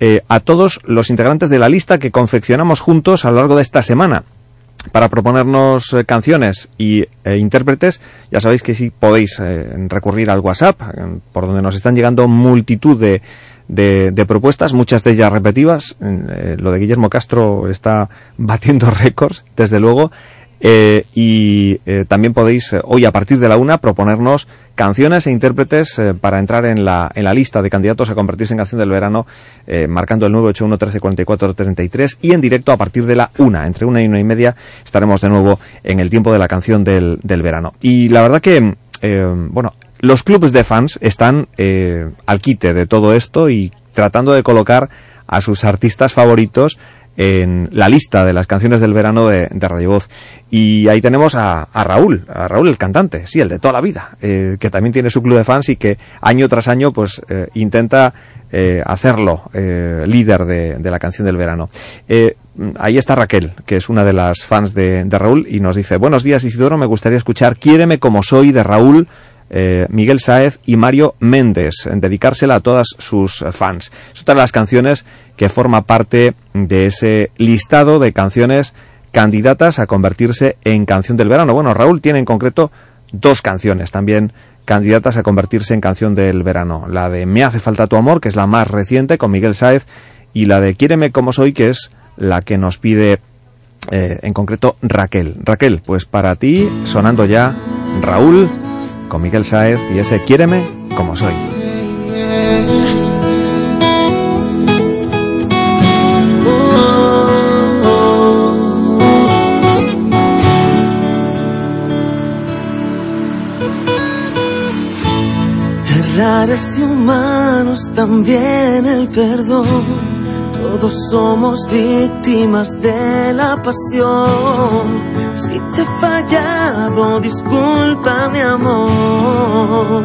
eh, a todos los integrantes de la lista que confeccionamos juntos a lo largo de esta semana. Para proponernos eh, canciones y intérpretes, ya sabéis que sí podéis eh, recurrir al WhatsApp, por donde nos están llegando multitud de, de, propuestas, muchas de ellas repetidas. Eh, lo de Guillermo Castro está batiendo récords, desde luego. Eh, y eh, también podéis hoy a partir de la una proponernos canciones e intérpretes para entrar en la, en la lista de candidatos a convertirse en canción del verano marcando el 981 13 44 33 y en directo a partir de la una entre una y una y media estaremos de nuevo en el tiempo de la canción del, del verano y la verdad que bueno los clubes de fans están eh, al quite de todo esto y tratando de colocar a sus artistas favoritos en la lista de las canciones del verano de, Radio Voz. Y ahí tenemos a, Raúl, a Raúl el cantante, sí, el de toda la vida, eh, que también tiene su club de fans y que año tras año pues eh, intenta hacerlo líder de, de la canción del verano. Ahí está Raquel, que es una de las fans de, de Raúl y nos dice, buenos días Isidoro, me gustaría escuchar Quiéreme como soy de Raúl eh, Miguel Sáez y Mario Méndez, dedicársela a todas sus fans. Es otra de las canciones que forma parte de ese listado de canciones candidatas a convertirse en canción del verano. Bueno, Raúl tiene en concreto dos canciones también candidatas a convertirse en canción del verano. La de Me hace falta tu amor, que es la más reciente, con Miguel Sáez, y la de Quiéreme como soy, que es la que nos pide eh, en concreto Raquel. Raquel, pues para ti, sonando ya Raúl con Miguel Sáez y ese Quiéreme como soy. Errar es de humanos también el perdón. Todos somos víctimas de la pasión. Si te he fallado, disculpa mi amor.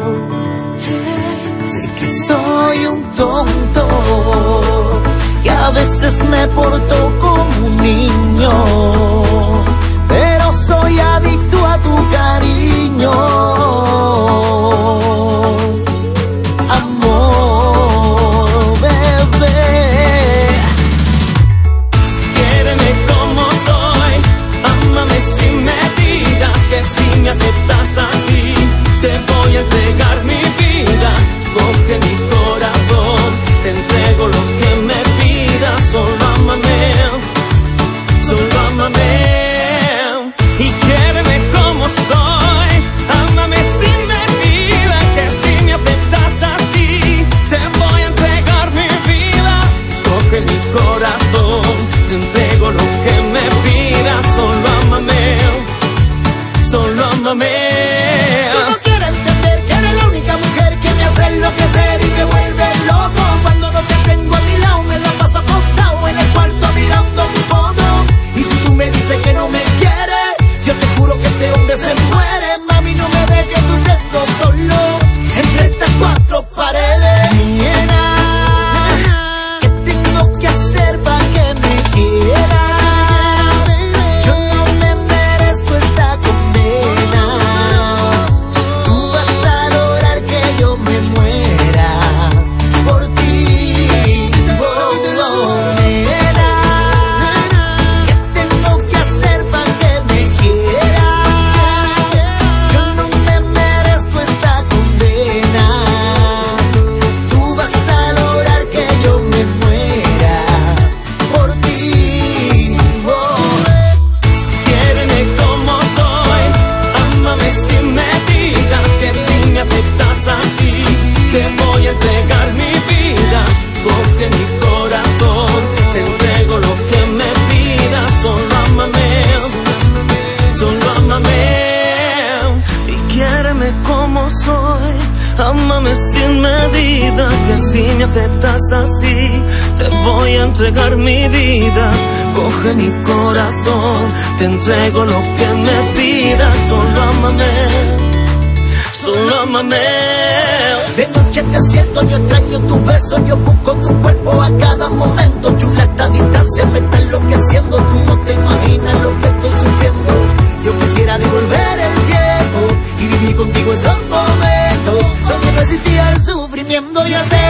Sé que soy un tonto, que a veces me porto como un niño, pero soy adicto a tu cariño. Solo entre estas cuatro paredes. Que si me aceptas así, te voy a entregar mi vida. Coge mi corazón, te entrego lo que me pidas, solo ámame, solo ámame. De noche te siento, yo extraño tus besos, yo busco tu cuerpo a cada momento. Chula, esta distancia me está enloqueciendo, tú no te imaginas lo que estoy sufriendo. Yo quisiera devolver el tiempo y vivir contigo esos momentos donde no existía el sufrimiento y hacer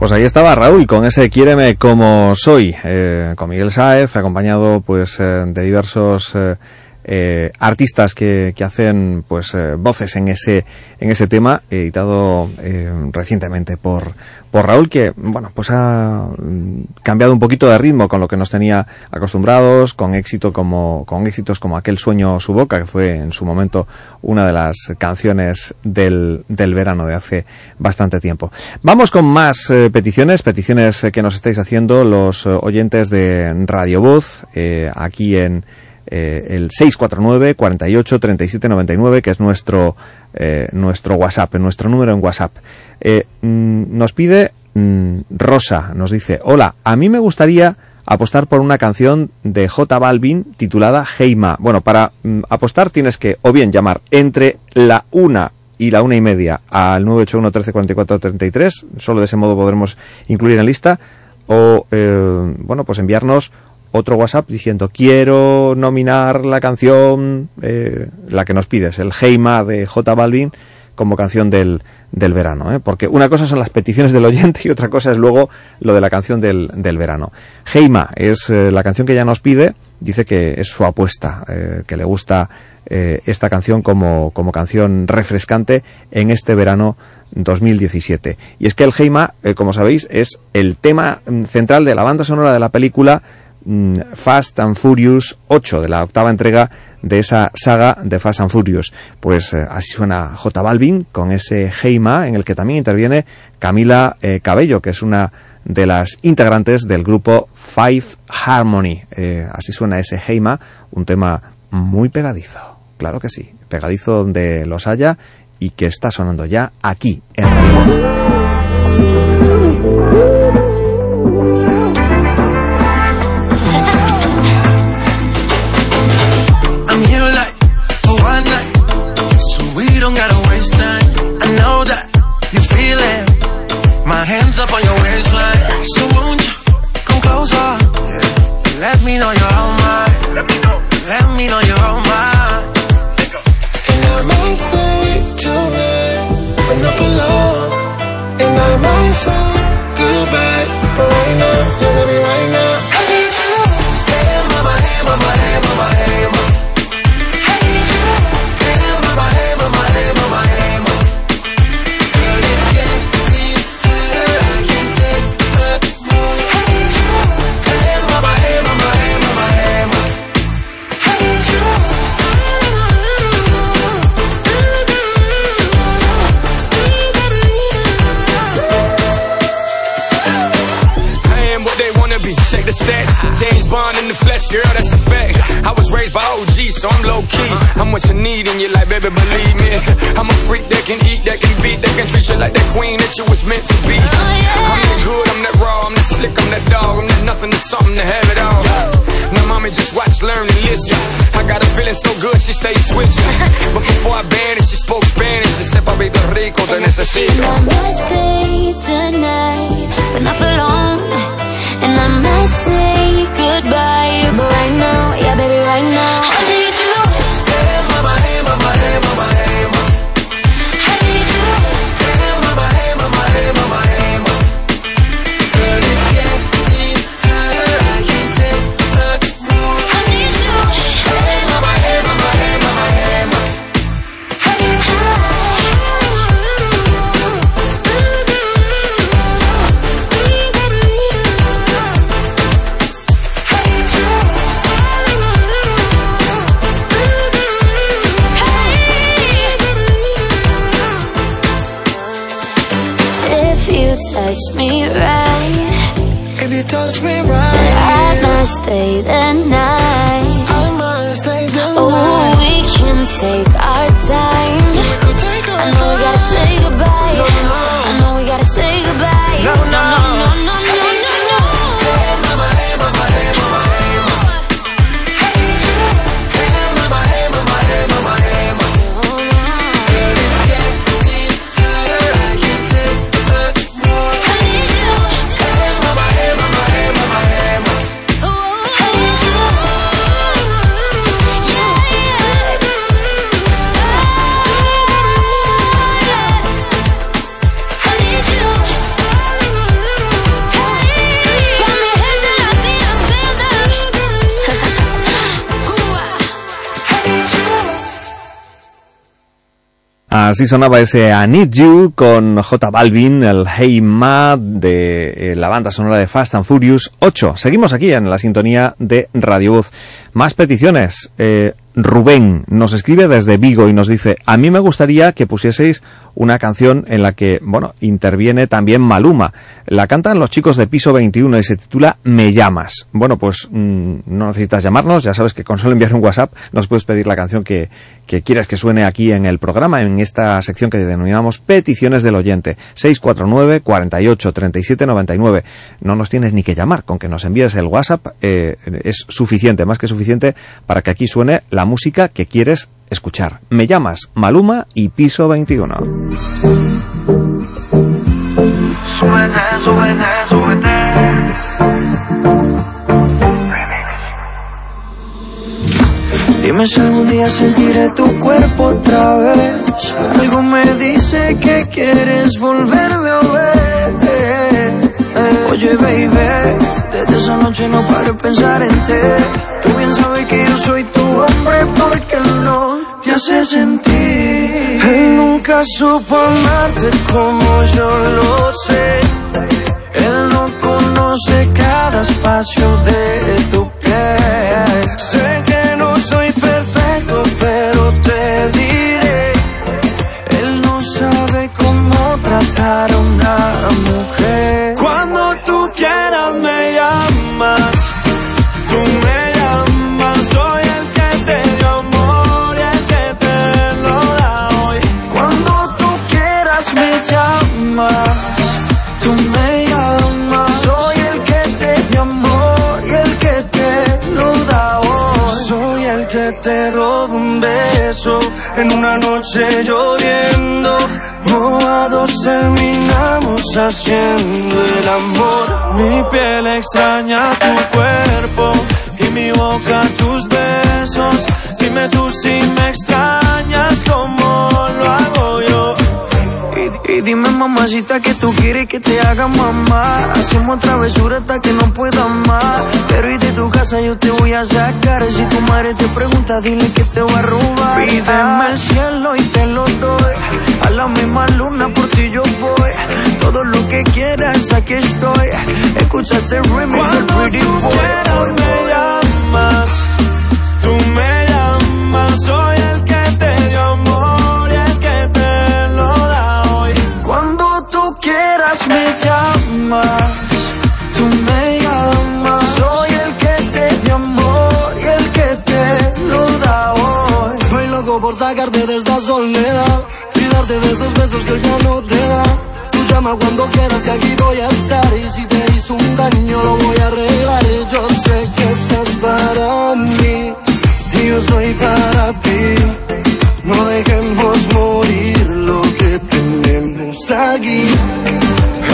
Pues ahí estaba Raúl con ese Quiéreme como soy, eh, con Miguel Sáez, acompañado pues eh, de diversos eh, eh, artistas que, que hacen pues eh, voces en ese en ese tema, editado eh, recientemente por por Raúl que bueno pues ha mm, cambiado un poquito de ritmo con lo que nos tenía acostumbrados, con éxito como con éxitos como aquel sueño su boca que fue en su momento una de las canciones del, del verano de hace bastante tiempo. Vamos con más peticiones, peticiones que nos estáis haciendo los oyentes de Radio Voz aquí en eh, el 649 48 37 99 que es nuestro eh, nuestro WhatsApp, nuestro número en WhatsApp. Eh, mm, nos pide mm, Rosa, nos dice, hola, a mí me gustaría apostar por una canción de J Balvin titulada Heima. Bueno, para mm, apostar tienes que o bien llamar entre la una y la una y media al 981 13 44 33, solo de ese modo podremos incluir en la lista, o bueno, pues enviarnos otro WhatsApp diciendo quiero nominar la canción, eh, la que nos pides, el Heima de J Balvin como canción del, del verano, ¿eh? porque una cosa son las peticiones del oyente y otra cosa es luego lo de la canción del, del verano. Heima es eh, la canción que ella nos pide, dice que es su apuesta, que le gusta esta canción como, como canción refrescante en este verano 2017. Y es que el Heima, como sabéis, es el tema mm, central de la banda sonora de la película Fast and Furious 8, de la octava entrega de esa saga de Fast and Furious. Pues eh, así suena J Balvin con ese Heima en el que también interviene Camila eh, Cabello, que es una de las integrantes del grupo Five Harmony. Eh, así suena ese Heima, un tema muy pegadizo, claro que sí, pegadizo donde los haya y que está sonando ya aquí en Radio rico, te I might Así sonaba ese I Need You con J Balvin, el Hey Ma de eh, la banda sonora de Fast and Furious 8. Seguimos aquí en la sintonía de Radio Voz. Más peticiones. Eh, Rubén nos escribe desde Vigo y nos dice, a mí me gustaría que pusieseis una canción en la que, bueno, interviene también Maluma. La cantan los chicos de Piso 21 y se titula Me llamas. Bueno, pues mm, no necesitas llamarnos, ya sabes que con solo enviar un WhatsApp nos puedes pedir la canción que, que quieras que suene aquí en el programa, en esta sección que denominamos Peticiones del Oyente. 649 48 37 99. No nos tienes ni que llamar, con que nos envíes el WhatsApp eh, es suficiente, más que suficiente, para que aquí suene la música que quieres escuchar. Me llamas Maluma y Piso 21. Súbete, súbete, súbete. Dime si algún día sentiré tu cuerpo otra vez. Algo me dice que quieres volverme a ver. Oye, baby, desde esa noche no paro de pensar en ti. Tú bien sabes que yo soy tu porque no te hace sentir. Él nunca supo amarte como yo lo sé. Él no conoce cada espacio de tu piel. Sé que no soy perfecto, pero te diré. Él no sabe cómo tratar a una mujer. Cuando tú quieras me llamas. Tú me llamas, soy el que te dio amor y el que te lo da hoy. Soy el que te roba un beso en una noche lloviendo. Mojados terminamos haciendo el amor. Mi piel extraña tu cuerpo y mi boca tus besos. Dime tú si me extrañas dime mamacita que tú quieres que te haga mamá. Hacemos travesura hasta que no pueda más. Pero y de tu casa yo te voy a sacar. Si tu madre te pregunta dile que te voy a robar. Pídeme el cielo y te lo doy. A la misma luna por ti yo voy. Todo lo que quieras aquí estoy. Escucha ese remix del Pretty Boy. me llamas. Tú me por sacarte de esta soledad y darte de esos besos que ya no te da. Tú llama cuando quieras que aquí voy a estar y si te hizo un daño lo voy a arreglar. Yo sé que estás para mí y yo soy para ti. No dejemos morir lo que tenemos aquí.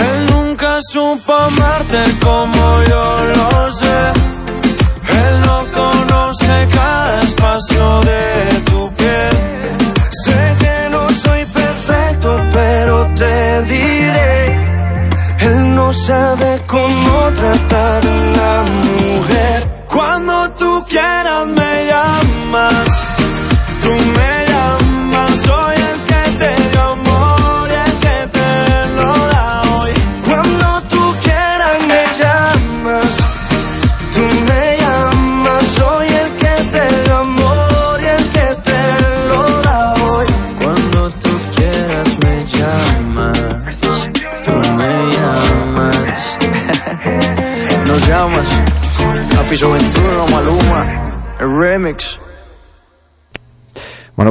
Él nunca supo amarte como yo lo sé. Sabe cómo tratar a una mujer. Cuando tú quieras me llamas.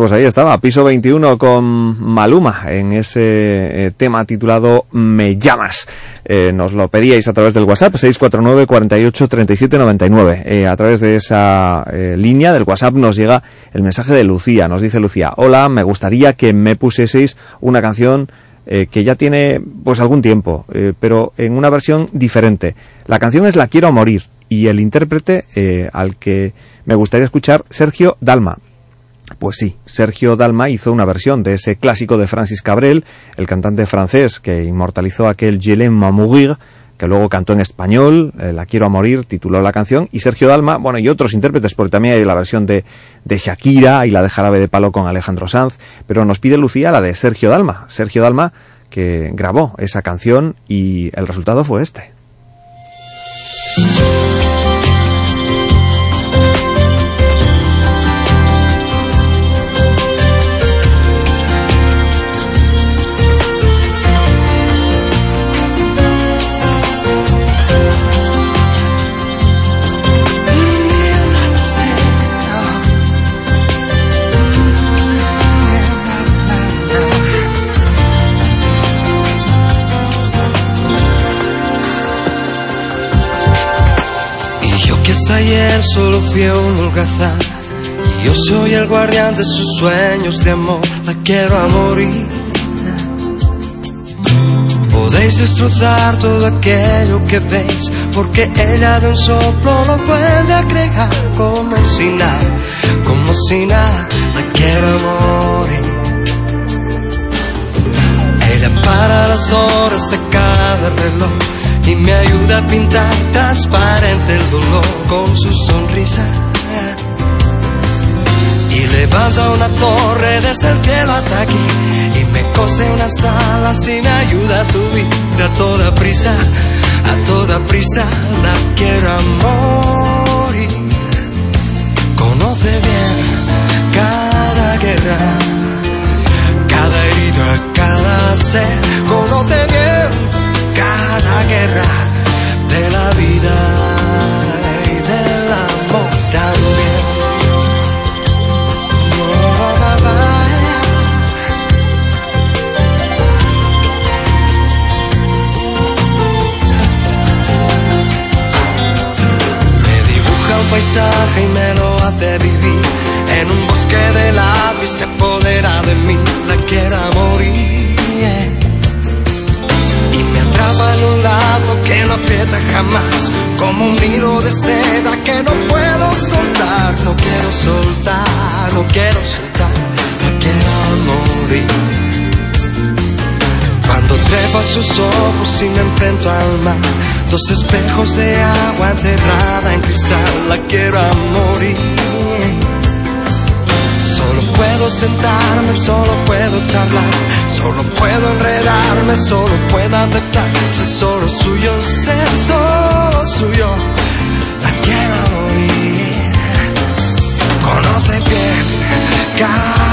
Pues ahí estaba, piso 21 con Maluma en ese eh, tema titulado Me llamas. Eh, nos lo pedíais a través del WhatsApp 649 48 37 99. Eh, a través de esa línea del WhatsApp nos llega el mensaje de Lucía. Nos dice Lucía, hola, me gustaría que me pusieseis una canción que ya tiene pues algún tiempo, pero en una versión diferente. La canción es La quiero morir y el intérprete eh, al que me gustaría escuchar, Sergio Dalma. Pues sí, Sergio Dalma hizo una versión de ese clásico de Francis Cabrel, el cantante francés que inmortalizó aquel Je l'aime mourir, que luego cantó en español, eh, La quiero a morir, tituló la canción, y Sergio Dalma, bueno, y otros intérpretes, porque también hay la versión de, de Shakira y la de Jarabe de Palo con Alejandro Sanz, pero nos pide Lucía la de Sergio Dalma, Sergio Dalma que grabó esa canción y el resultado fue este. Ayer solo fui un holgazán. Y yo soy el guardián de sus sueños de amor. La quiero a morir. Podéis destrozar todo aquello que veis, porque ella de un soplo lo puede agregar como si nada, como si nada, la quiero a morir. Ella para las horas de cada reloj y me ayuda a pintar transparente el dolor con su sonrisa. Y levanta una torre desde el cielo hasta aquí y me cose unas alas y me ayuda a subir a toda prisa, a toda prisa la quiero a morir. Conoce bien cada guerra, cada herida, cada ser, conoce bien cada guerra de la vida y del amor también. Me dibuja un paisaje y me lo hace vivir en un bosque de y se apodera de mí. La quiero a morir. Atrapa en un lazo que no aprieta jamás, como un hilo de seda que no puedo soltar. No quiero soltar, no quiero soltar, la quiero morir. Cuando trepo a sus ojos y me enfrento al mar, dos espejos de agua enterrada en cristal, la quiero a morir. Puedo sentarme, solo puedo charlar, solo puedo enredarme, solo puedo aceptar ser solo suyo, solo suyo. La quiero morir. Conoce bien cada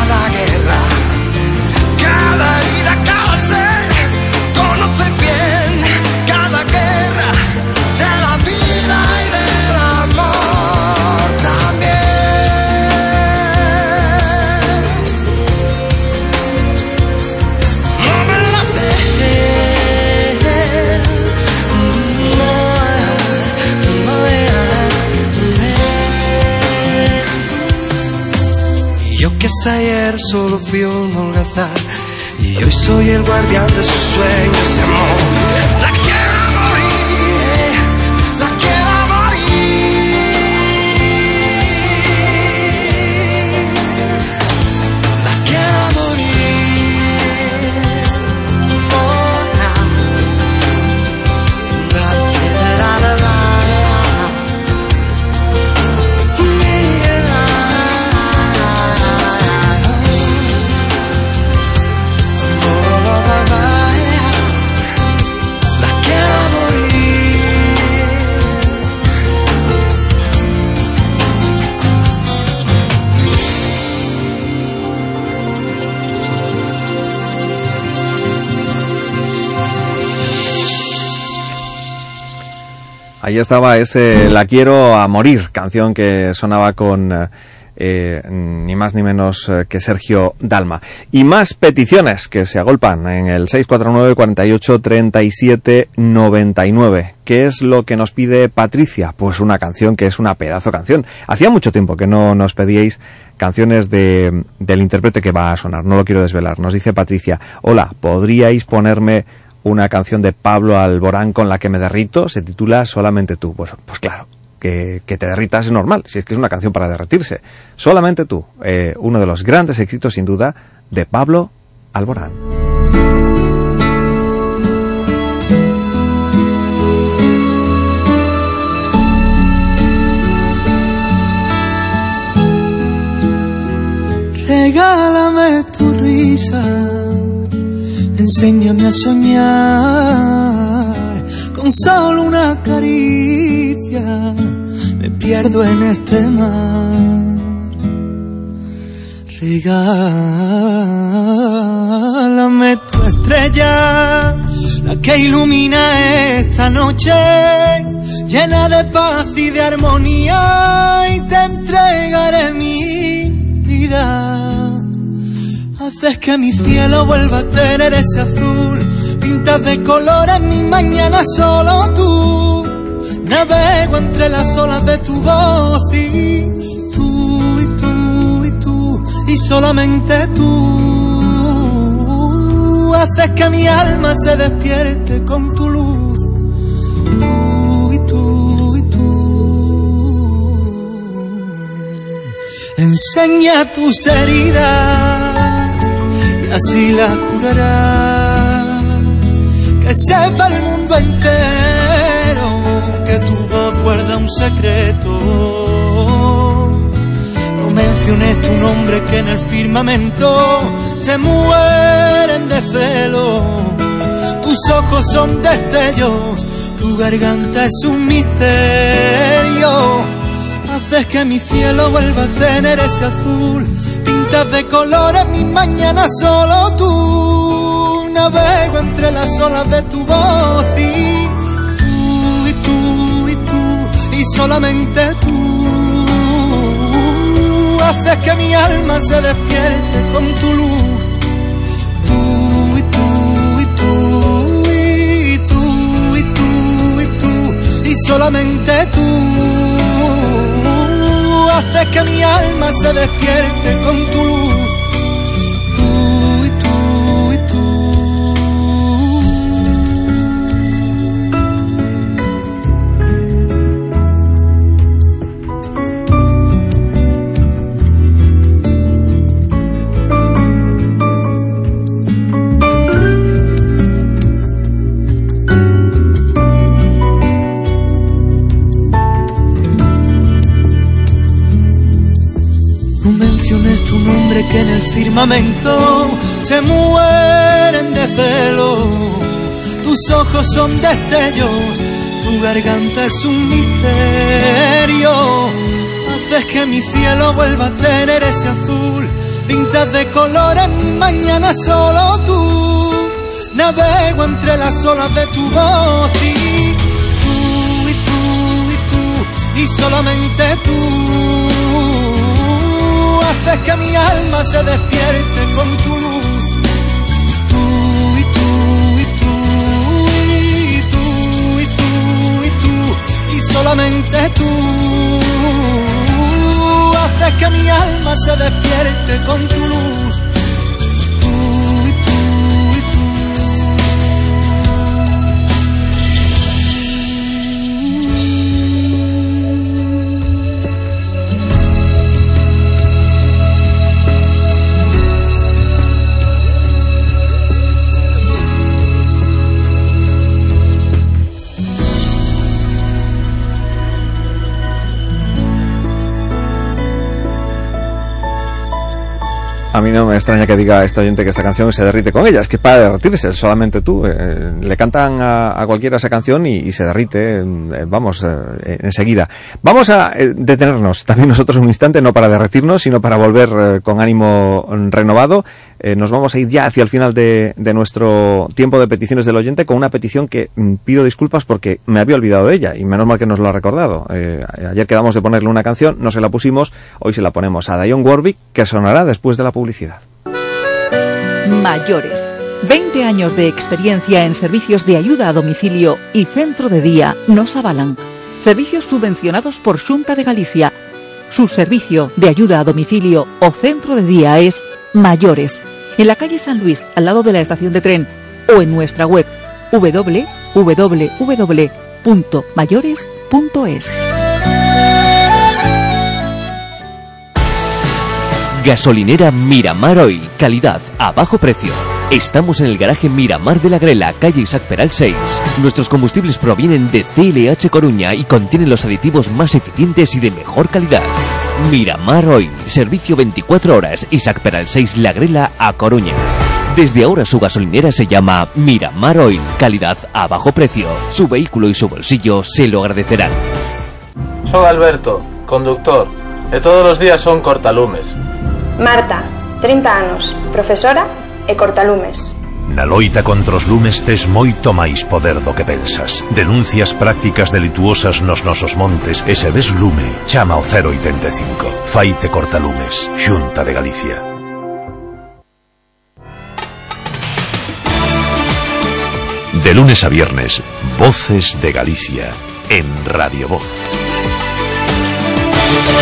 hasta ayer solo fui un holgazán. Y hoy soy el guardián de sus sueños amor. Ahí estaba ese La quiero a morir, canción que sonaba con eh, ni más ni menos eh, que Sergio Dalma. Y más peticiones que se agolpan en el 649 48 37 99. ¿Qué es lo que nos pide Patricia? Pues una canción que es una pedazo canción. Hacía mucho tiempo que no nos pedíais canciones de, del intérprete que va a sonar. No lo quiero desvelar. Nos dice Patricia, hola, ¿podríais ponerme una canción de Pablo Alborán con la que me derrito? Se titula Solamente tú. Pues, pues claro, que, que te derritas es normal, si es que es una canción para derretirse. Solamente tú, eh, uno de los grandes éxitos sin duda de Pablo Alborán. Regálame tu risa, enséñame a soñar con solo una caricia. Me pierdo en este mar. Regálame tu estrella, la que ilumina esta noche, llena de paz y de armonía, y te entregaré mi vida. Haces que mi cielo vuelva a tener ese azul, pintas de colores mi mañana solo tú. Navego entre las olas de tu voz y tú y tú y tú y solamente tú. Haces que mi alma se despierte con tu luz. Tú y tú y tú. Enseña tus heridas así las curarás. Que sepa el mundo entero que tu voz guarda un secreto. No menciones tu nombre que en el firmamento se mueren de celo. Tus ojos son destellos, tu garganta es un misterio. Haces que mi cielo vuelva a tener ese azul. Pintas de colores mis mañanas solo tú. Navego entre las olas de tu voz y tú y tú y tú y solamente tú. Haces que mi alma se despierte con tu luz. Tú y tú y tú y tú y tú y tú y solamente tú haces que mi alma se despierte con tu luz. Se mueren de celo. Tus ojos son destellos, tu garganta es un misterio. Haces que mi cielo vuelva a tener ese azul. Pintas de colores mi mañana solo tú. Navego entre las olas de tu voz y tú y tú y tú y solamente tú haces que mi alma se despierte con tu luz. Tú y tú y tú y tú y tú y tú y solamente tú haces que mi alma se despierte con tu luz. A mí no me extraña que diga este oyente que esta canción se derrite con ella. Es que para derretirse, solamente tú. eh, le cantan a, a cualquiera esa canción y, se derrite, eh, vamos, eh, enseguida. Vamos a eh, detenernos también nosotros un instante, no para derretirnos, sino para volver eh, con ánimo mm, renovado. Eh, nos vamos a ir ya hacia el final de, nuestro tiempo de peticiones del oyente con una petición que mm, pido disculpas porque me había olvidado de ella y menos mal que nos lo ha recordado. Eh, ayer quedamos de ponerle una canción, no se la pusimos, hoy se la ponemos a Dionne Warwick que sonará después de la publicidad. Mayores. 20 años de experiencia en servicios de ayuda a domicilio y centro de día nos avalan. Servicios subvencionados por Junta de Galicia. Su servicio de ayuda a domicilio o centro de día es Mayores. En la calle San Luis, al lado de la estación de tren, o en nuestra web www.mayores.es. Gasolinera Miramar Oil, calidad a bajo precio. Estamos en el garaje Miramar de la Grela, calle Isaac Peral 6. Nuestros combustibles provienen de CLH Coruña y contienen los aditivos más eficientes y de mejor calidad. Miramar Oil, servicio 24 horas, Isaac Peral 6 La Grela a Coruña. Desde ahora su gasolinera se llama Miramar Oil, calidad a bajo precio. Su vehículo y su bolsillo se lo agradecerán. Soy Alberto, conductor, e todos os días son cortalumes. Marta, 30 anos, profesora e cortalumes. Na loita contra os lumes tes moito máis poder do que pensas. Denuncias prácticas delituosas nos nosos montes e se ves lume, chama ao 085. Faite cortalumes, Xunta de Galicia. De lunes a viernes, Voces de Galicia, en Radio Voz.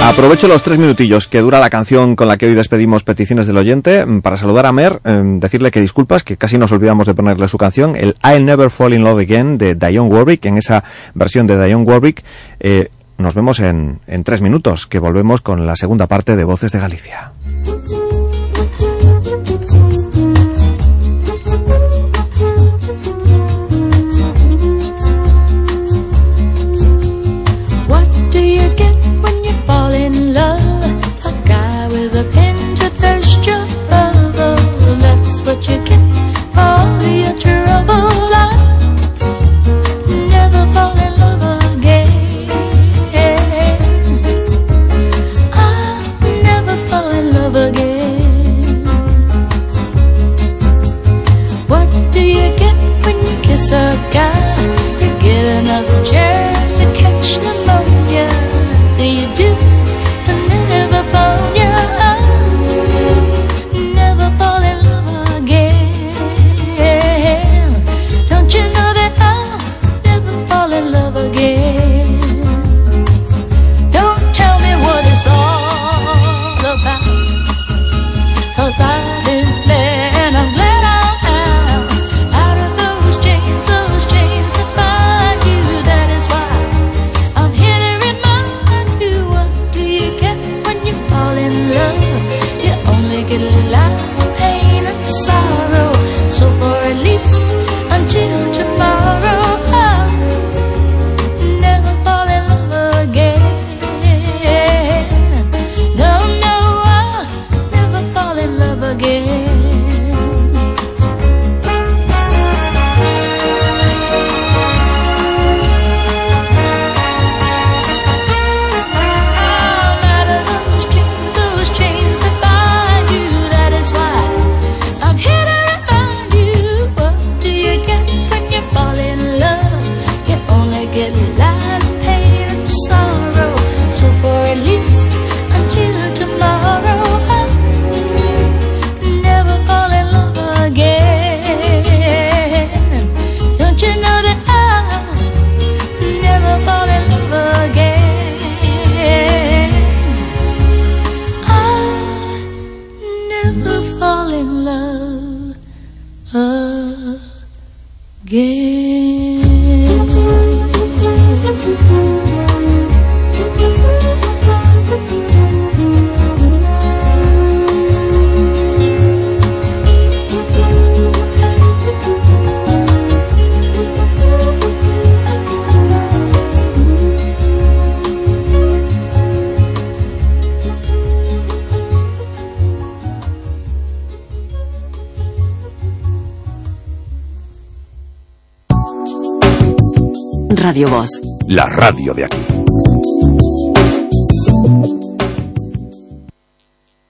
Aprovecho los tres minutillos que dura la canción con la que hoy despedimos peticiones del oyente mm, para saludar a Mer, eh, decirle que disculpas, que casi nos olvidamos de ponerle su canción, el I'll Never Fall in Love Again de Dionne Warwick, en esa versión de Dionne Warwick. eh, nos vemos en tres minutos, que volvemos con la segunda parte de Voces de Galicia. Krishna gay. Radio Voz. La radio de aquí.